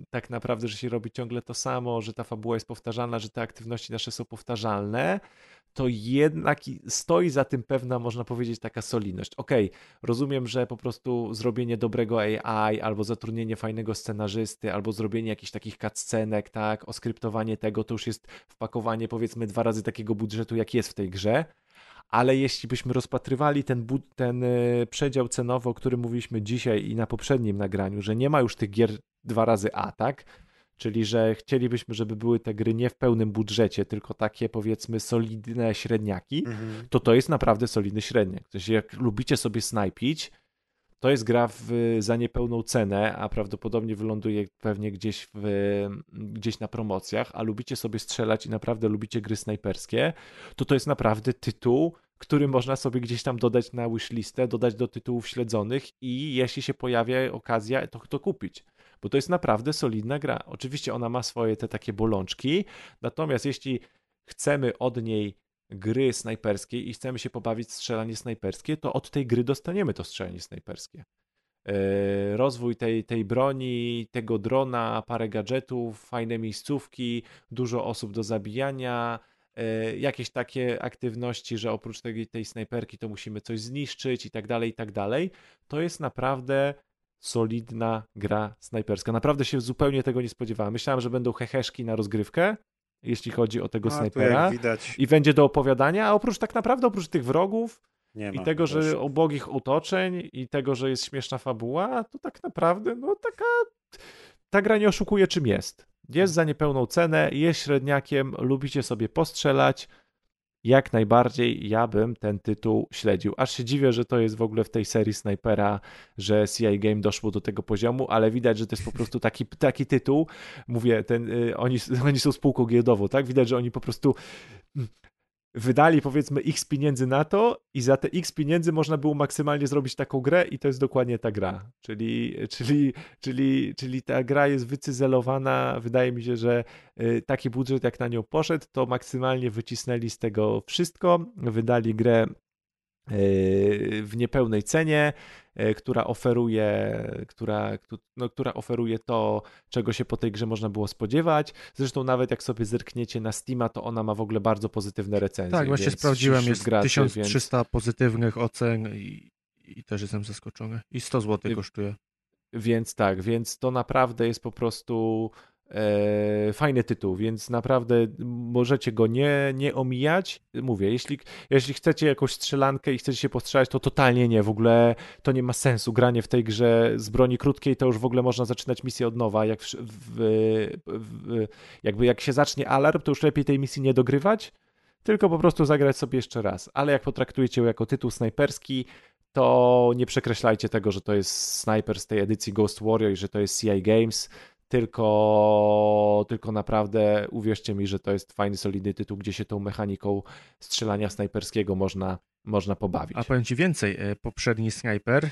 tak naprawdę, że się robi ciągle to samo, że ta fabuła jest powtarzalna, że te aktywności nasze są powtarzalne, to jednak stoi za tym pewna, można powiedzieć, taka solidność. Okej, okay, rozumiem, że po prostu zrobienie dobrego AI, albo zatrudnienie fajnego scenarzysty, albo zrobienie jakichś takich cutscenek, tak, oskryptowanie tego, to już jest wpakowanie powiedzmy dwa razy takiego budżetu, jak jest w tej grze, ale jeśli byśmy rozpatrywali ten, ten e, przedział cenowy, o którym mówiliśmy dzisiaj i na poprzednim nagraniu, że nie ma już tych gier dwa razy A, tak? Czyli, że chcielibyśmy, żeby były te gry nie w pełnym budżecie, tylko takie powiedzmy solidne średniaki, mhm. to to jest naprawdę solidny średniak. W sensie jak lubicie sobie snajpić, to jest gra w, za niepełną cenę, a prawdopodobnie wyląduje pewnie gdzieś, w, gdzieś na promocjach, a lubicie sobie strzelać i naprawdę lubicie gry snajperskie, to to jest naprawdę tytuł, który można sobie gdzieś tam dodać na wishlistę, dodać do tytułów śledzonych i jeśli się pojawia okazja, to to kupić bo to jest naprawdę solidna gra. Oczywiście ona ma swoje te takie bolączki, natomiast jeśli chcemy od niej gry snajperskiej i chcemy się pobawić strzelanie snajperskie, to od tej gry dostaniemy to strzelanie snajperskie. E, rozwój tej, tej broni, tego drona, parę gadżetów, fajne miejscówki, dużo osób do zabijania, e, jakieś takie aktywności, że oprócz tej, tej snajperki to musimy coś zniszczyć i tak dalej, i tak dalej. To jest naprawdę solidna gra snajperska. Naprawdę się zupełnie tego nie spodziewałem. Myślałem, że będą heheszki na rozgrywkę, jeśli chodzi o tego a, snajpera. I będzie do opowiadania, a oprócz tak naprawdę, oprócz tych wrogów i tego, że ubogich otoczeń i tego, że jest śmieszna fabuła, to tak naprawdę, no taka ta gra nie oszukuje czym jest. Jest za niepełną cenę, jest średniakiem, lubicie sobie postrzelać, jak najbardziej ja bym ten tytuł śledził. Aż się dziwię, że to jest w ogóle w tej serii Snipera, że CI Game doszło do tego poziomu, ale widać, że to jest po prostu taki, taki tytuł. Mówię, ten, y, oni, oni są spółką giełdową, tak? Widać, że oni po prostu wydali powiedzmy x pieniędzy na to i za te x pieniędzy można było maksymalnie zrobić taką grę i to jest dokładnie ta gra. Czyli, czyli, czyli, czyli ta gra jest wycyzelowana, wydaje mi się, że y, taki budżet jak na nią poszedł, to maksymalnie wycisnęli z tego wszystko, wydali grę y, w niepełnej cenie, która oferuje, która, no, która oferuje to, czego się po tej grze można było spodziewać. Zresztą nawet jak sobie zerkniecie na Steama, to ona ma w ogóle bardzo pozytywne recenzje. Tak, właśnie sprawdziłem, jest graczy, 1300 więc... pozytywnych ocen i, i też jestem zaskoczony. I 100 zł kosztuje. Więc tak, więc to naprawdę jest po prostu E, fajny tytuł, więc naprawdę możecie go nie, nie omijać. Mówię, jeśli, jeśli chcecie jakąś strzelankę i chcecie się postrzelać, to totalnie nie. W ogóle to nie ma sensu. Granie w tej grze z broni krótkiej to już w ogóle można zaczynać misję od nowa. Jak, w, w, w, jakby jak się zacznie alarm, to już lepiej tej misji nie dogrywać, tylko po prostu zagrać sobie jeszcze raz. Ale jak potraktujecie ją jako tytuł snajperski, to nie przekreślajcie tego, że to jest snajper z tej edycji Ghost Warrior i że to jest CI Games tylko, tylko naprawdę uwierzcie mi, że to jest fajny, solidny tytuł, gdzie się tą mechaniką strzelania snajperskiego można, można pobawić. A powiem Ci więcej, e, poprzedni snajper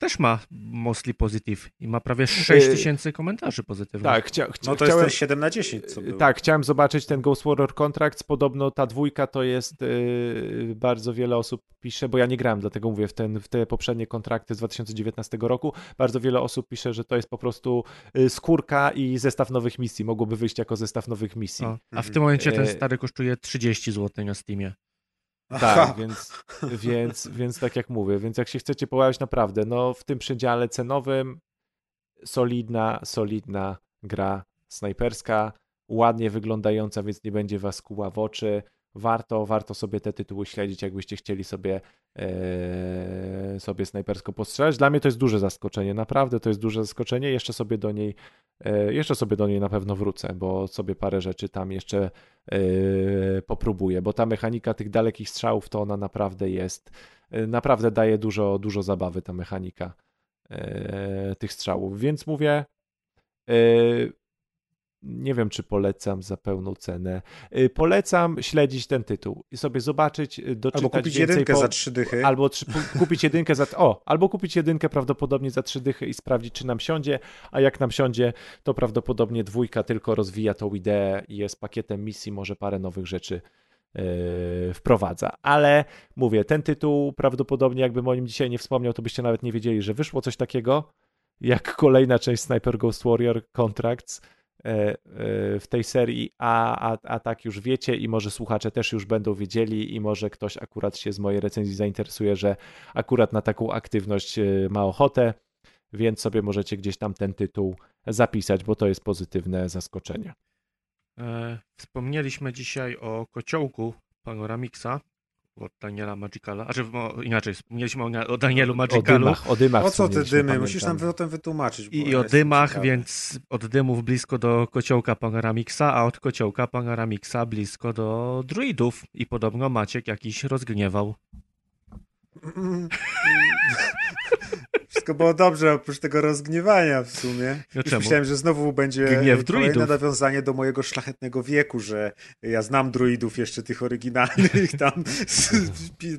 też ma mostly positive i ma prawie 6 y, tysięcy komentarzy pozytywnych. Tak, chcia, chcia, no to chciałem, jest ten 7 na 10. Co było. Tak, chciałem zobaczyć ten Ghost Warrior Contracts. Podobno ta dwójka to jest yy, bardzo wiele osób pisze, bo ja nie grałem, dlatego mówię w, ten, w te poprzednie kontrakty z 2019 roku. Bardzo wiele osób pisze, że to jest po prostu yy, skórka i zestaw nowych misji. Mogłoby wyjść jako zestaw nowych misji. O, a w tym momencie ten y, stary kosztuje 30 zł na Steamie. Tak, więc, więc, więc tak jak mówię, więc jak się chcecie pobawić naprawdę, no w tym przedziale cenowym solidna, solidna gra snajperska, ładnie wyglądająca, więc nie będzie was kuła w oczy. Warto, warto sobie te tytuły śledzić, jakbyście chcieli sobie, e, sobie snajpersko postrzelać. Dla mnie to jest duże zaskoczenie, naprawdę to jest duże zaskoczenie. Jeszcze sobie do niej E, jeszcze sobie do niej na pewno wrócę, bo sobie parę rzeczy tam jeszcze e, popróbuję, bo ta mechanika tych dalekich strzałów to ona naprawdę jest, e, naprawdę daje dużo, dużo zabawy ta mechanika tych strzałów, więc mówię, nie wiem, czy polecam za pełną cenę. Y, polecam śledzić ten tytuł i sobie zobaczyć, y, doczytać Albo kupić jedynkę po... za trzy dychy. Albo trzy... kupić jedynkę za... O, albo kupić jedynkę prawdopodobnie za trzy dychy i sprawdzić, czy nam siądzie, a jak nam siądzie, to prawdopodobnie dwójka tylko rozwija tą ideę i jest pakietem misji, może parę nowych rzeczy yy, wprowadza. Ale mówię, ten tytuł prawdopodobnie, jakbym o nim dzisiaj nie wspomniał, to byście nawet nie wiedzieli, że wyszło coś takiego, jak kolejna część Sniper Ghost Warrior Contracts, w tej serii, a, a, a tak już wiecie i może słuchacze też już będą wiedzieli i może ktoś akurat się z mojej recenzji zainteresuje, że akurat na taką aktywność e, ma ochotę, więc sobie możecie gdzieś tam ten tytuł zapisać, bo to jest pozytywne zaskoczenie. Wspomnieliśmy dzisiaj o kociołku Panoramixa od Daniela Magicala, a że inaczej, wspomnieliśmy o, o Danielu Magicalu. O dymach, o dymach O co te dymy? Musisz nam o tym wytłumaczyć. I, i o dymach, ciekawy. więc od dymów blisko do kociołka Panoramixa, a od kociołka Panoramixa blisko do druidów. I podobno Maciek jakiś rozgniewał. Wszystko było dobrze, oprócz tego rozgniewania w sumie. No Już myślałem, że znowu będzie Gniew kolejne druidów. nawiązanie do mojego szlachetnego wieku, że ja znam druidów jeszcze tych oryginalnych tam z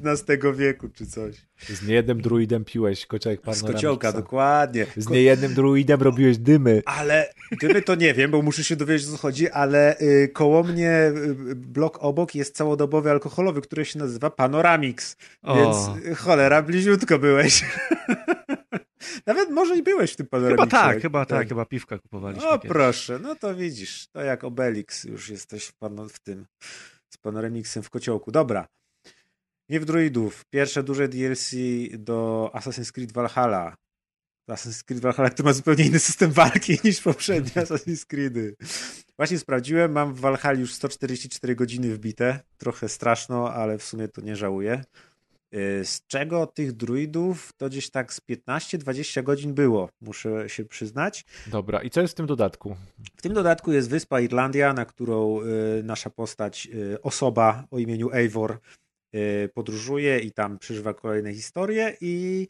XV wieku czy coś. Z niejednym druidem piłeś kociak Z kociołka, dokładnie. Z niejednym druidem robiłeś dymy. Ale dymy to nie wiem, bo muszę się dowiedzieć, o co chodzi, ale y, koło mnie y, blok obok jest całodobowy alkoholowy, który się nazywa Panoramix. O. Więc y, cholera, bliziutko byłeś. Nawet może i byłeś w tym panoramiksie. Chyba tak, chyba tak, tak, chyba piwka kupowaliśmy. O proszę, no to widzisz, to jak Obelix już jesteś w, pan, w tym, z panoramixem w kociołku. Dobra, nie w druidów. Pierwsze duże DLC do Assassin's Creed Valhalla. Assassin's Creed Valhalla, który ma zupełnie inny system walki niż poprzednie Assassin's Creedy. Właśnie sprawdziłem, mam w Valhalla już 144 godziny wbite. Trochę straszno, ale w sumie to nie żałuję. Y, z czego tych druidów to gdzieś tak z 15-20 godzin było, muszę się przyznać. Dobra, i co jest w tym dodatku? W tym dodatku jest wyspa Irlandia, na którą y, nasza postać, y, osoba o imieniu Eivor podróżuje i tam przeżywa kolejne historie i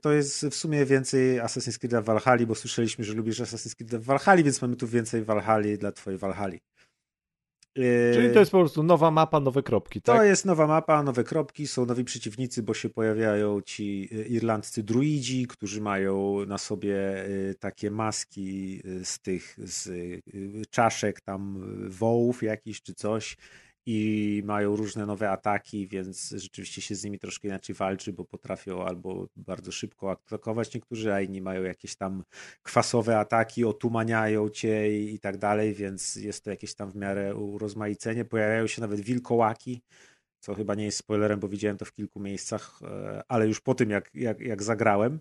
to jest w sumie więcej Assassin's Creed w Valhalla, bo słyszeliśmy, że lubisz Assassin's Creed w Valhalla, więc mamy tu więcej Valhalla dla twojej Valhalla. Yy, Czyli to jest po prostu nowa mapa, nowe kropki, To tak? jest nowa mapa, nowe kropki, są nowi przeciwnicy, bo się pojawiają ci y, irlandzcy druidzi, którzy mają na sobie y, takie maski z tych z czaszek tam wołów jakiś czy coś i mają różne nowe ataki, więc rzeczywiście się z nimi troszkę inaczej walczy, bo potrafią albo bardzo szybko atakować niektórzy, a inni mają jakieś tam kwasowe ataki, otumaniają cię i, i tak dalej, więc jest to jakieś tam w miarę urozmaicenie. Pojawiają się nawet wilkołaki, co chyba nie jest spoilerem, bo widziałem to w kilku miejscach, e, ale już po tym, jak, jak, jak zagrałem.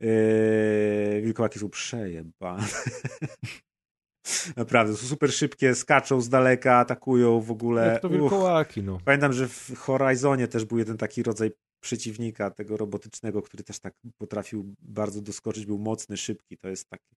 Yy, wilkołaki są przejebane. Naprawdę, są super szybkie, skaczą z daleka, atakują w ogóle. Jak to wilkołaki, no. Pamiętam, że w Horizonie też był jeden taki rodzaj przeciwnika tego robotycznego, który też tak potrafił bardzo doskoczyć, był mocny, szybki. To jest taki.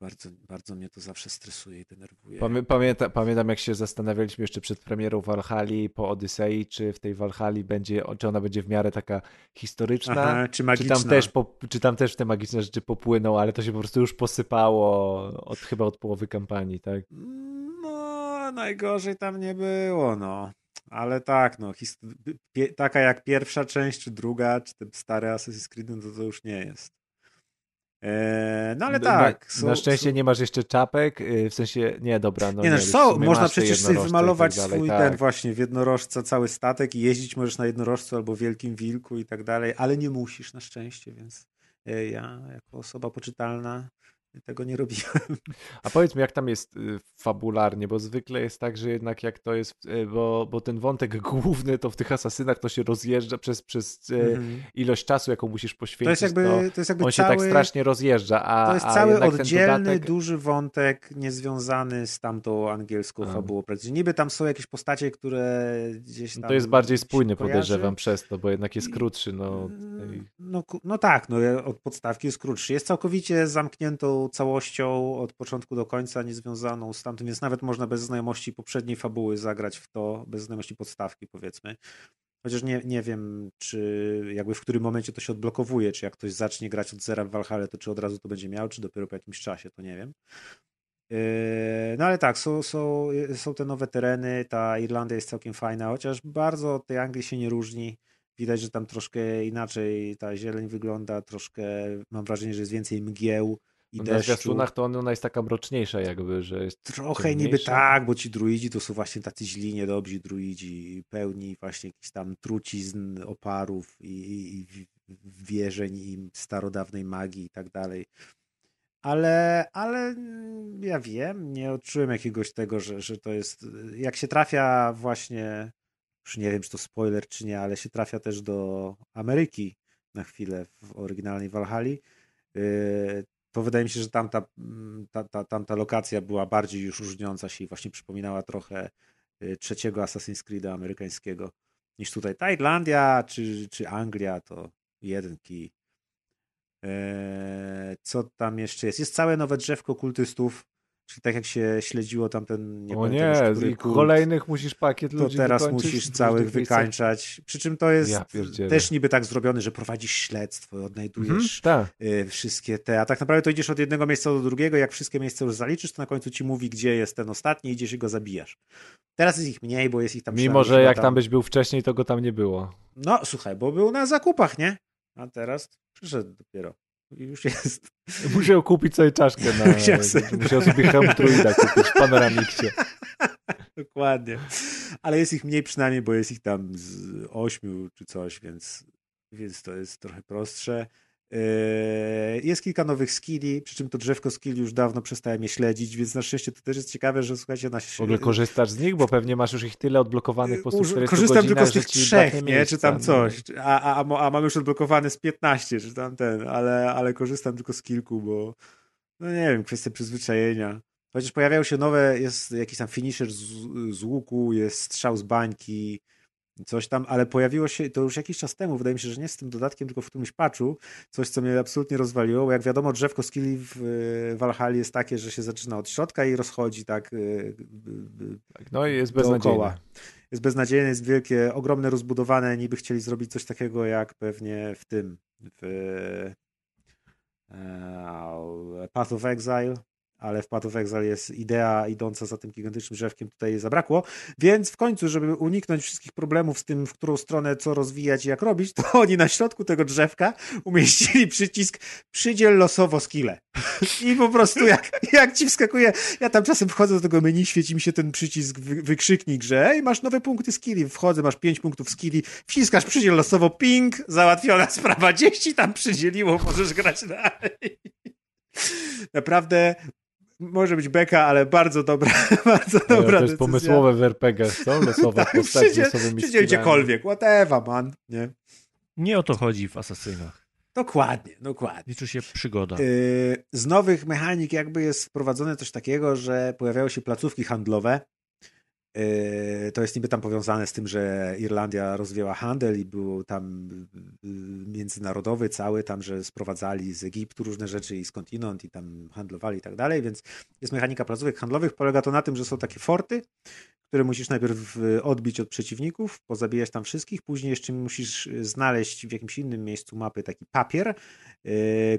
Bardzo, bardzo mnie to zawsze stresuje i denerwuje. Pamię, pamięta, pamiętam, jak się zastanawialiśmy jeszcze przed premierą Walhali po Odysei, czy w tej Walhali będzie, czy ona będzie w miarę taka historyczna, Aha, czy czy magiczna. tam, też po, czy tam też te magiczne rzeczy popłyną, ale to się po prostu już posypało od, chyba od połowy kampanii, tak? No, najgorzej tam nie było, no. Ale tak, no, taka jak pierwsza część, czy druga, czy ten stary Assassin's Creed, no to to już nie jest. Eee, no ale tak. Na, są- na szczęście są- nie masz jeszcze czapek, y, w sensie, nie, dobra, no nie, no, są, sumie można przecież sobie jednorożce i wymalować tak dalej, swój tak. ten właśnie w jednorożca cały statek i jeździć możesz na jednorożcu albo wielkim wilku i tak dalej, ale nie musisz na szczęście, więc e, ja jako osoba poczytalna tego nie robiłem. A powiedz mi, jak tam jest y, fabularnie, bo zwykle jest tak, że jednak jak to jest, y, bo, bo ten wątek główny to w tych asasynach to się rozjeżdża przez, przez y, Mhm. ilość czasu, jaką musisz poświęcić. To jest jakby, to jest jakby on się cały... tak strasznie rozjeżdża, a To jest cały oddzielny, dodatek, duży wątek niezwiązany z tamtą angielską A. fabułą. Praktycznie niby tam są jakieś postacie, które gdzieś tam to jest bardziej się spójny, podejrzewam, przez to, bo jednak jest krótszy. No. No, no tak, no, od podstawki jest krótszy. Jest całkowicie zamkniętą całością od początku do końca, niezwiązaną z tamtym, więc nawet można bez znajomości poprzedniej fabuły zagrać w to, bez znajomości podstawki powiedzmy. Chociaż nie, nie wiem, czy jakby w którym momencie to się odblokowuje, czy jak ktoś zacznie grać od zera w Valhalla, to czy od razu to będzie miał, czy dopiero po jakimś czasie, to nie wiem. Yy, No ale tak, są, są, są te nowe tereny, ta Irlandia jest całkiem fajna, chociaż bardzo od tej Anglii się nie różni. Widać, że tam troszkę inaczej ta zieleń wygląda, troszkę mam wrażenie, że jest więcej mgieł i No, na deszczu. zwiastunach to ona jest taka mroczniejsza jakby, że jest Trochę niby ciemniejsza. tak, bo ci druidzi to są właśnie tacy źli, niedobrzy druidzi, pełni właśnie jakichś tam trucizn, oparów i, i, i wierzeń i starodawnej magii i tak dalej. Ale, ale ja wiem, nie odczułem jakiegoś tego, że, że to jest. Jak się trafia właśnie, już nie wiem, czy to spoiler, czy nie, ale się trafia też do Ameryki na chwilę w oryginalnej Walhali, to wydaje mi się, że tamta, mm, ta, ta, tamta lokacja była bardziej już różniąca się i właśnie przypominała trochę y, trzeciego Assassin's Creed'a amerykańskiego niż tutaj. Ta Irlandia czy, czy Anglia to jeden kij. Eee, co tam jeszcze jest? Jest całe nowe drzewko kultystów, tak jak się śledziło tamten... Nie o nie, już, i kolejnych musisz pakiet to ludzi teraz wykończyć musisz całych wykańczać. Przy czym to jest Ja też niby tak zrobione, że prowadzisz śledztwo, Mhm, odnajdujesz tak. y, wszystkie te, a tak naprawdę to idziesz od jednego miejsca do drugiego, jak wszystkie miejsca już zaliczysz, to na końcu ci mówi, gdzie jest ten ostatni, idziesz i go zabijasz. Teraz jest ich mniej, bo jest ich tam Mimo, że jak tam byś był wcześniej, to go tam nie było. No słuchaj, bo był na zakupach, nie? A teraz przyszedł dopiero. I już jest. Musiał kupić sobie czaszkę na... Musiał sobie- Musiał sobie hełm druida kupić w panoramiksie. Dokładnie. Ale jest ich mniej przynajmniej, bo jest ich tam z ośmiu czy coś, więc, więc to jest trochę prostsze. Yy, Jest kilka nowych skilli, przy czym to drzewko skilli już dawno przestałem je śledzić, więc na szczęście to też jest ciekawe, że słuchajcie, na W ogóle korzystasz z nich, bo pewnie masz już ich tyle odblokowanych po prostu Uż- 40 Korzystam godzinach, tylko z tych trzech, nie? Czy tam no. coś. A, a, a, mam już odblokowane z 15, czy tam ten, ale, ale korzystam tylko z kilku, bo no nie wiem, kwestia przyzwyczajenia. Chociaż pojawiają się nowe, jest jakiś tam finisher z, z łuku, jest strzał z bańki, coś tam, ale pojawiło się to już jakiś czas temu, wydaje mi się, że nie z tym dodatkiem, tylko w którymś patchu, coś, co mnie absolutnie rozwaliło, bo jak wiadomo, drzewko skilli w Valhalla jest takie, że się zaczyna od środka i rozchodzi tak y, y, Tak, No i jest beznadziejne. Jest beznadziejne, jest wielkie, ogromne, rozbudowane. Niby chcieli zrobić coś takiego jak pewnie w tym, w e, Path of Exile, ale w Path of Exile jest idea idąca za tym gigantycznym drzewkiem, tutaj zabrakło, więc w końcu, żeby uniknąć wszystkich problemów z tym, w którą stronę co rozwijać i jak robić, to oni na środku tego drzewka umieścili przycisk przydziel losowo skille. I po prostu jak, jak ci wskakuje, ja tam czasem wchodzę do tego menu, świeci mi się ten przycisk wy, wykrzyknik, że ej, masz nowe punkty skilli, wchodzę, masz pięć punktów skilli, wciskasz przydziel losowo, ping, załatwiona sprawa, gdzieś ci tam przydzieliło, możesz grać dalej. Naprawdę może być beka, ale bardzo dobra, bardzo dobra to decyzja. jest pomysłowe w RPG, co? Losowa Tak, postać z przydziel, losowymi skillami. gdziekolwiek, whatever, man, nie? Nie o to chodzi w Asasynach. Dokładnie, dokładnie. Liczy się przygoda. Yy, Z nowych mechanik jakby jest wprowadzone coś takiego, że pojawiają się placówki handlowe. Yy, To jest niby tam powiązane z tym, że Irlandia rozwijała handel i był tam yy, międzynarodowy cały, tam, że sprowadzali z Egiptu różne rzeczy i skądinąd i tam handlowali i tak dalej, więc jest mechanika placówek handlowych. Polega to na tym, że są takie forty, które musisz najpierw odbić od przeciwników, pozabijać tam wszystkich, później jeszcze musisz znaleźć w jakimś innym miejscu mapy taki papier, yy,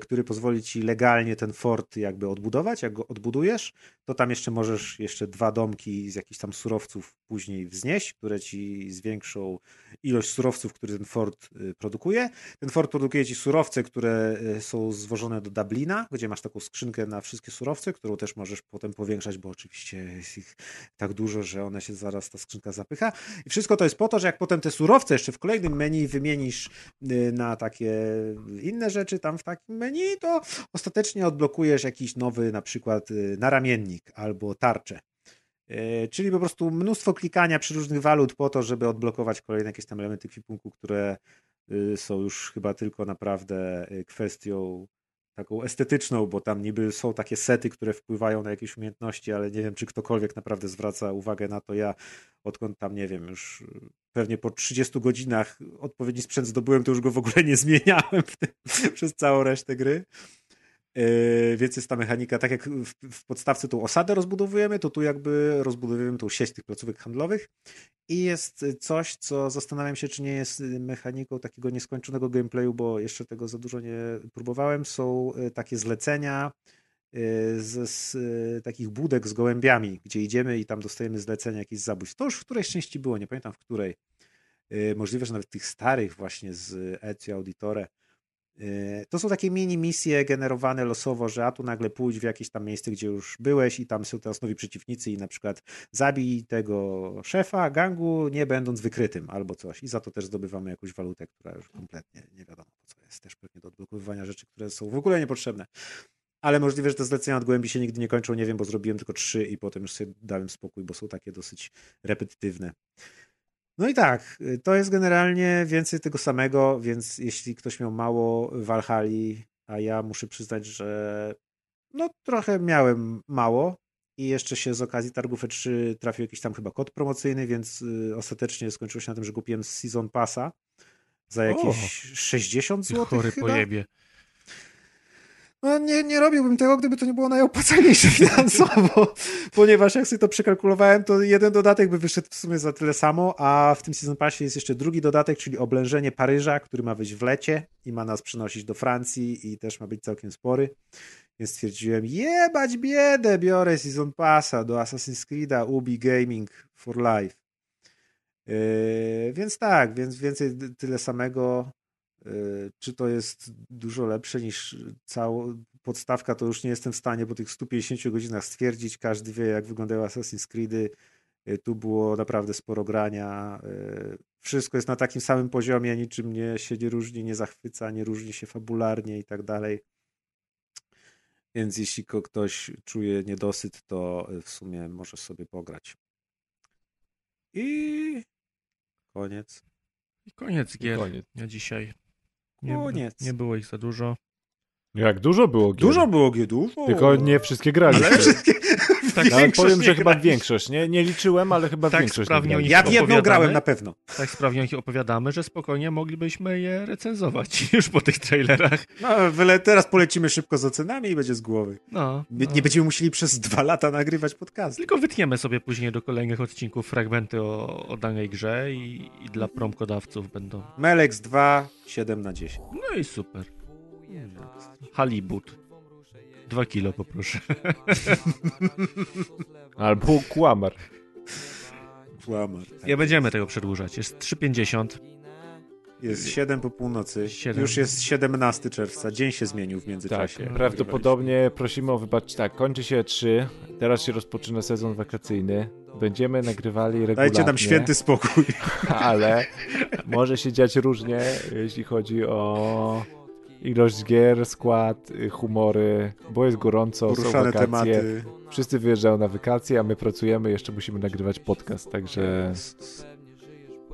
który pozwoli ci legalnie ten fort jakby odbudować. Jak go odbudujesz, to tam jeszcze możesz jeszcze dwa domki z jakichś tam surowców później wznieść, które ci zwiększą ilość surowców, które ten fort y, produkuje. Ten fort produkuje ci surowce, które y, są zwożone do Dublina, gdzie masz taką skrzynkę na wszystkie surowce, którą też możesz potem powiększać, bo oczywiście jest ich tak dużo, że one się zaraz ta skrzynka zapycha. I wszystko to jest po to, że jak potem te surowce jeszcze w kolejnym menu wymienisz y, na takie inne rzeczy tam w takim menu, to ostatecznie odblokujesz jakiś nowy na przykład y, naramiennik albo tarczę. Y, Czyli po prostu mnóstwo klikania przy różnych walut po to, żeby odblokować kolejne jakieś tam elementy kwipunku, które y, są już chyba tylko naprawdę y, kwestią taką estetyczną, bo tam niby są takie sety, które wpływają na jakieś umiejętności, ale nie wiem, czy ktokolwiek naprawdę zwraca uwagę na to. Ja odkąd tam, nie wiem, już y, pewnie po 30 godzinach odpowiedni sprzęt zdobyłem, to już go w ogóle nie zmieniałem tym, przez całą resztę gry. Yy, więc jest ta mechanika, tak jak w, w podstawce tą osadę rozbudowujemy, to tu jakby rozbudowujemy tą sieć tych placówek handlowych i jest coś, co zastanawiam się, czy nie jest mechaniką takiego nieskończonego gameplayu, bo jeszcze tego za dużo nie próbowałem. Są y, takie zlecenia y, z, z y, takich budek z gołębiami, gdzie idziemy i tam dostajemy zlecenia jakichś zabójstw. To już w którejś części było, nie pamiętam w której. Y, Możliwe, że nawet tych starych właśnie z Ezio Auditore. Y, To są takie mini misje generowane losowo, że a tu nagle pójdź w jakieś tam miejsce, gdzie już byłeś i tam są teraz nowi przeciwnicy i na przykład zabij tego szefa gangu, nie będąc wykrytym albo coś. I za to też zdobywamy jakąś walutę, która już kompletnie nie wiadomo co jest. Też pewnie do odblokowywania rzeczy, które są w ogóle niepotrzebne. Ale możliwe, że te zlecenia od głębi się nigdy nie kończą, nie wiem, bo zrobiłem tylko trzy i potem już sobie dałem spokój, bo są takie dosyć repetytywne. No i tak, y, to jest generalnie więcej tego samego, więc jeśli ktoś miał mało Walhali, a ja muszę przyznać, że no trochę miałem mało i jeszcze się z okazji targów E3 trafił jakiś tam chyba kod promocyjny, więc y, ostatecznie skończyło się na tym, że kupiłem Season Passa za jakieś 60 zł Chory chyba. pojebie. No nie, nie robiłbym tego, gdyby to nie było najopłacalniejsze finansowo, ponieważ jak sobie to przekalkulowałem, to jeden dodatek by wyszedł w sumie za tyle samo, a w tym Season Passie jest jeszcze drugi dodatek, czyli oblężenie Paryża, który ma wyjść w lecie i ma nas przenosić do Francji i też ma być całkiem spory. Więc stwierdziłem, jebać biedę, biorę Season Passa do Assassin's Creed'a, Ubi Gaming for Life. Yy, więc tak, więc więcej tyle samego. Yy, Czy to jest dużo lepsze niż cała podstawka, to już nie jestem w stanie po tych 150 godzinach stwierdzić. Każdy wie, jak wyglądały Assassin's Creedy. Yy, Tu było naprawdę sporo grania. Yy, Wszystko jest na takim samym poziomie, niczym nie się nie różni, nie zachwyca, nie różni się fabularnie i tak dalej. Więc jeśli ktoś czuje niedosyt, to w sumie może sobie pograć. I koniec. I koniec gier Koniec. na dzisiaj. Nie, nie było ich za dużo. Jak dużo było gier. Dużo było G, dużo. Tylko nie wszystkie graliście. Ale wszystkie... Tak, No, ale powiem, że chyba większość. Nie, nie liczyłem, ale chyba Tak większość sprawnie nie. Ja w jedną grałem na pewno. Tak sprawnie o nich opowiadamy, że spokojnie moglibyśmy je recenzować już po tych trailerach. No, wyle, teraz polecimy szybko z ocenami i będzie z głowy. No, no. Nie będziemy musieli przez dwa lata nagrywać podcast. Tylko wytniemy sobie później do kolejnych odcinków fragmenty o, o danej grze i, i dla promkodawców będą. Melex 2, 7 na 10. No i super. Halibut. Dwa kilo poproszę. Albo kłamar. Kłamar. Nie będziemy tego przedłużać. Jest 3,50. Jest 7 po północy. Siedem. Już jest 17 czerwca. Dzień się zmienił w Tak, międzyczasie. prawdopodobnie prosimy o wybaczenie. Tak, kończy się 3. Teraz się rozpoczyna sezon wakacyjny. Będziemy nagrywali regularnie. Dajcie nam święty spokój. ale może się dziać różnie, jeśli chodzi o ilość gier, skład, y, humory, bo jest gorąco, są Poruszane wakacje. tematy. Wszyscy wyjeżdżają na wakacje, a my pracujemy, jeszcze musimy nagrywać podcast, także,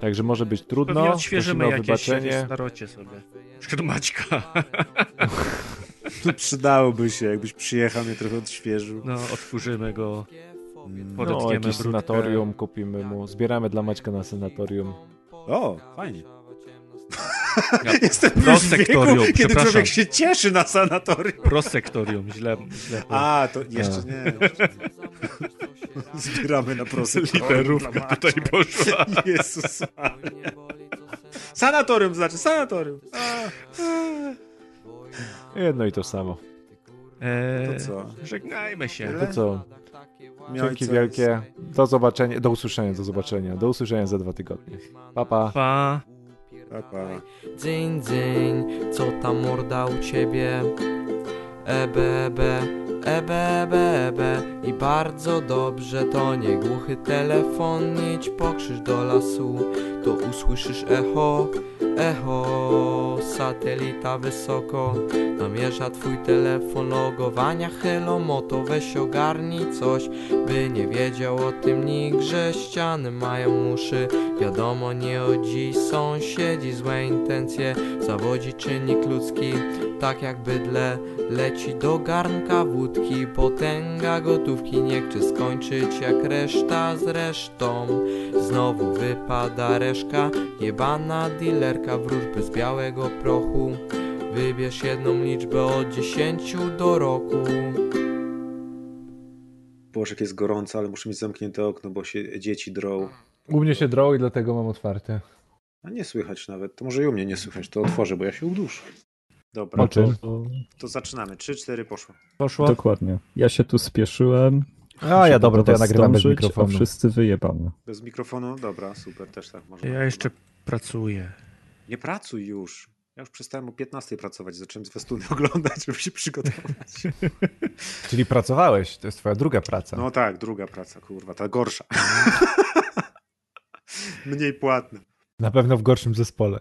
także może być Pewnie trudno. odświeżymy Prosimy o jakieś, starocie sobie. Przykład Maćka. Przydałoby się, jakbyś przyjechał, mnie trochę odświeżył. No, otworzymy go. Mm. Pod- No, jakieś brudkę. sanatorium kupimy mu. Zbieramy dla Maćka na sanatorium. O, fajnie. Ja, Jestem już w Prosektorium, wieku, kiedy człowiek się cieszy na sanatorium. Prosektorium, źle. źle A, to jeszcze nie. Zbieramy na prosektorium. Literówka tutaj poszła. Jezus. Sanatorium znaczy, sanatorium. A, Jedno i to samo. Eee, To co? Żegnajmy się. To co? Dzięki wielkie. Do zobaczenia, do usłyszenia, do zobaczenia. Do usłyszenia za dwa tygodnie. Pa, pa. Pa. Pa, pa. Dzyń, dzyń, co ta morda u ciebie? Ebe, ebe, I bardzo dobrze, to nie głuchy telefon. Idź pokrzyż do lasu, to usłyszysz echo. Echo, satelita wysoko. Namierza twój telefon logowania. Hello Moto, weź ogarnij coś By nie wiedział o tym nikt, że ściany mają uszy. Wiadomo nie o dziś sąsiedzi złe intencje. Zawodzi czynnik ludzki, tak jak bydle Leci do garnka wódki, potęga gotówki Nie chce skończyć jak reszta z resztą Znowu wypada reszka, jebana dealerka Wróżby z białego prochu Wybierz jedną liczbę od 10 do roku Boże, jak jest gorąco, ale muszę mieć zamknięte okno, bo się dzieci drą. U mnie się drą i dlatego mam otwarte. A nie słychać nawet. To może i u mnie nie słychać. To otworzę, bo ja się uduszę. Dobra? To, to zaczynamy. 3-4 poszło. Poszło? dokładnie. Ja się tu spieszyłem. A ja dobra, do to ja nagrywam bez mikrofonu. Wszyscy wyjebane. Bez mikrofonu? Dobra, super, też tak można. Ja jeszcze pracuję. Nie pracuj już. Ja już przestałem o 15 pracować. Zacząłem zwiastuny oglądać, żeby się przygotować. Czyli pracowałeś, to jest twoja druga praca. No tak, druga praca, kurwa, ta gorsza. Mniej płatna. Na pewno w gorszym zespole.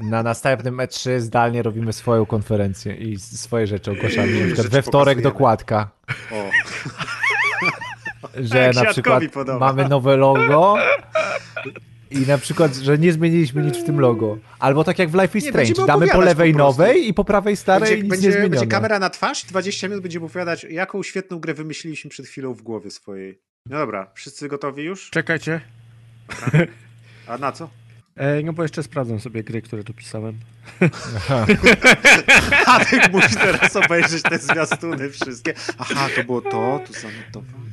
Na następnym E3 zdalnie robimy swoją konferencję i swoje rzeczy ogłaszamy. Na przykład we wtorek pokazujemy. dokładka, O, że na przykład podoba. mamy nowe logo i na przykład, że nie zmieniliśmy nic w tym logo. Albo tak jak w Life is Nie, Strange, będziemy damy po lewej po nowej i po prawej starej będzie, nic będzie, nie zmienione. będzie kamera na twarz i 20 minut będziemy opowiadać, jaką świetną grę wymyśliliśmy przed chwilą w głowie swojej. No dobra, wszyscy gotowi już? Czekajcie. A na co? E, no bo jeszcze sprawdzam sobie gry, które dopisałem. Aha. Adek musi teraz obejrzeć te zwiastuny wszystkie. Aha, to było to, tu zanotowałem.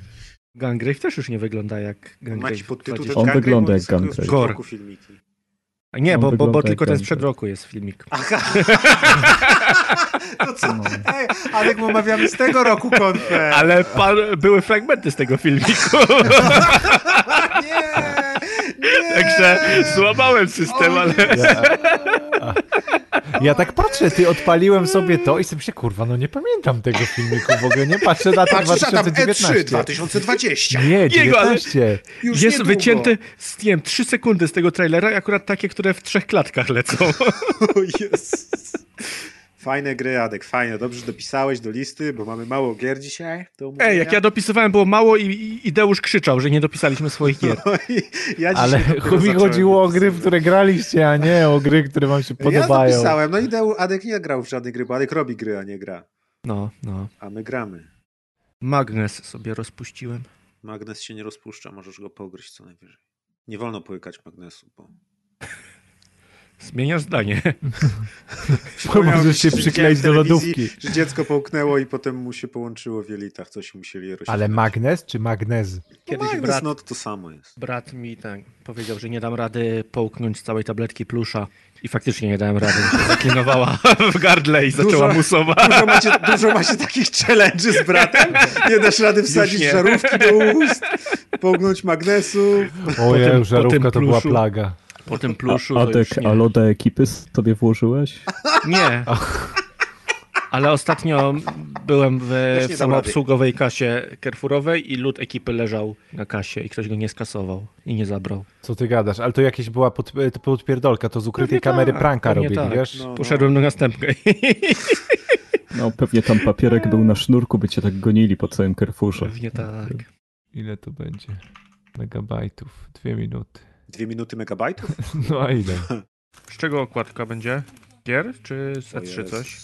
Gangrave też już nie wygląda jak Gangrave. jakiś podtytuł, 20. ten On wygląda jak Gangrave. roku filmiki. Nie, bo, bo, bo tylko ten sprzed roku jest filmik. Aha. No co? Ej, Adek, my omawiamy z tego roku konfę. Ale pan, były fragmenty z tego filmiku. Nie. Także złamałem system, ale... Ja, ja tak patrzę, ty odpaliłem sobie to i sobie się, kurwa, no nie pamiętam tego filmiku, w ogóle nie patrzę na to Patrzysz, a tam E E3 2019. 2020. Nie, Jego, ale- 19. Już Jest niedługo. wycięty, z, nie wiem, 3 sekundy z tego trailera i akurat takie, które w trzech klatkach lecą. O Jezus. Fajne gry, Adek, fajne. Dobrze, że dopisałeś do listy, bo mamy mało gier dzisiaj. Ej, jak ja dopisywałem było mało i, i, i Deusz krzyczał, że nie dopisaliśmy swoich gier. No ja Ale mi chodziło o gry, w które graliście, a nie o gry, które wam się Ja podobają. dopisałem, no i Deu, Adek nie grał w żadnej gry, bo Adek robi gry, a nie gra. No, no. A my gramy. Magnes sobie rozpuściłem. Magnes się nie rozpuszcza, możesz go pogryźć co najwyżej. Nie wolno połykać magnesu, bo Zmieniasz zdanie. Możesz się przykleić do lodówki. Że dziecko połknęło i potem mu się połączyło w jelitach, coś musieli rozświetlać. Ale magnes czy magnez? Kiedyś Magnes, brat, no to to samo jest. brat mi tak powiedział, że nie dam rady połknąć całej tabletki plusza. I faktycznie nie dałem rady. Się Zaklinowała w gardle i zaczęła Dużo- musować. Dużo macie, dużo macie takich challenge z bratem? Nie dasz rady wsadzić żarówki do ust, połknąć magnesu. Ojej, żarówka to była plaga. Po tym pluszu już nie. a loda ekipy sobie włożyłeś? Nie. Ale ostatnio byłem w, w samoobsługowej kasie Carrefourowej i lód ekipy leżał na kasie i ktoś go nie skasował i nie zabrał. Co ty gadasz? Ale to jakieś była pod, to podpierdolka, to z ukrytej Pewnie kamery tak, pranka pewnie robili, tak. wiesz? No, no. Poszedłem do następnej. No pewnie tam papierek był na sznurku, by cię tak gonili po całym Carrefourze. Pewnie tak. Ile to będzie? Megabajtów, dwie minuty. Dwie minuty megabajtów? No a ile? Z czego okładka będzie? Gier czy z O E3 Jezus. coś?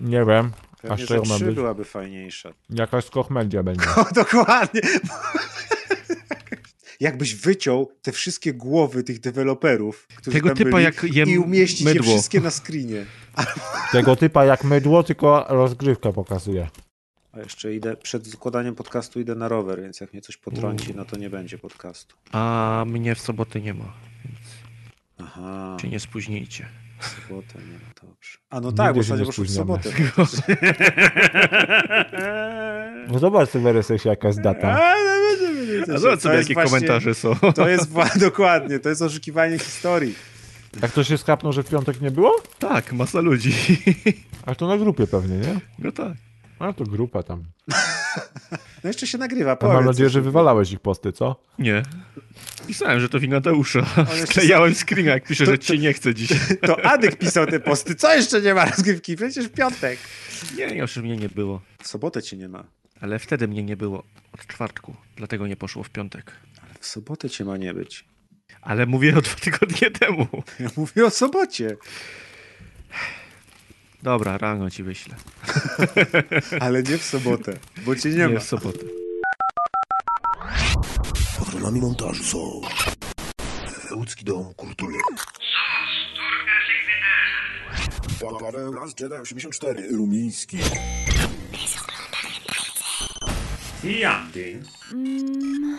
Nie wiem. Pewnie, A z że czego ma trzy być? byłaby fajniejsza. Jakaś kochmedia będzie. O, dokładnie. Jakbyś wyciął te wszystkie głowy tych deweloperów, którzy Tego tam typa byli, jak jem i umieścić je mydło. wszystkie na screenie. Tego typa jak mydło, tylko rozgrywkę pokazuje. A jeszcze idę, przed zakładaniem podcastu idę na rower, więc jak mnie coś potrąci, no to nie będzie podcastu. A mnie w soboty nie ma, Aha, czy nie spóźnijcie. w sobotę nie ma, dobrze. A no Nigdy tak, bo się ostatnio nie poszło w sobotę. No zobacz sobie RSS jaka jest data. A, no, będzie. A zobacz sobie, jakie właśnie- komentarze są. To jest dokładnie, to jest oszukiwanie historii. Jak to się skapnął, że w piątek nie było? Tak, masa ludzi. A to na grupie pewnie, nie? No tak. A to grupa tam. No jeszcze się nagrywa, powiedz. mam nadzieję, że wywalałeś ich posty, co? Nie. Pisałem, że to wina jeszcze- Sklejałem screena, jak pisze, To- że ci nie chce dzisiaj. To Adek pisał te posty. Co jeszcze nie ma rozgrywki? Przecież w piątek. Nie, już mnie nie było. W sobotę cię nie ma. Ale wtedy mnie nie było od czwartku, dlatego nie poszło w piątek. Ale w sobotę cię ma nie być. Ale mówię o dwa tygodnie temu. Ja mówię o sobocie. Dobra, rano ci wyślę. Ale nie w sobotę, bo cię nie, nie ma. Nie w sobotę. Patronami montażu są Łódzki Dom Kultury. Paweł Raz Jedi 84 Rumiński. Jan Dings. Mm.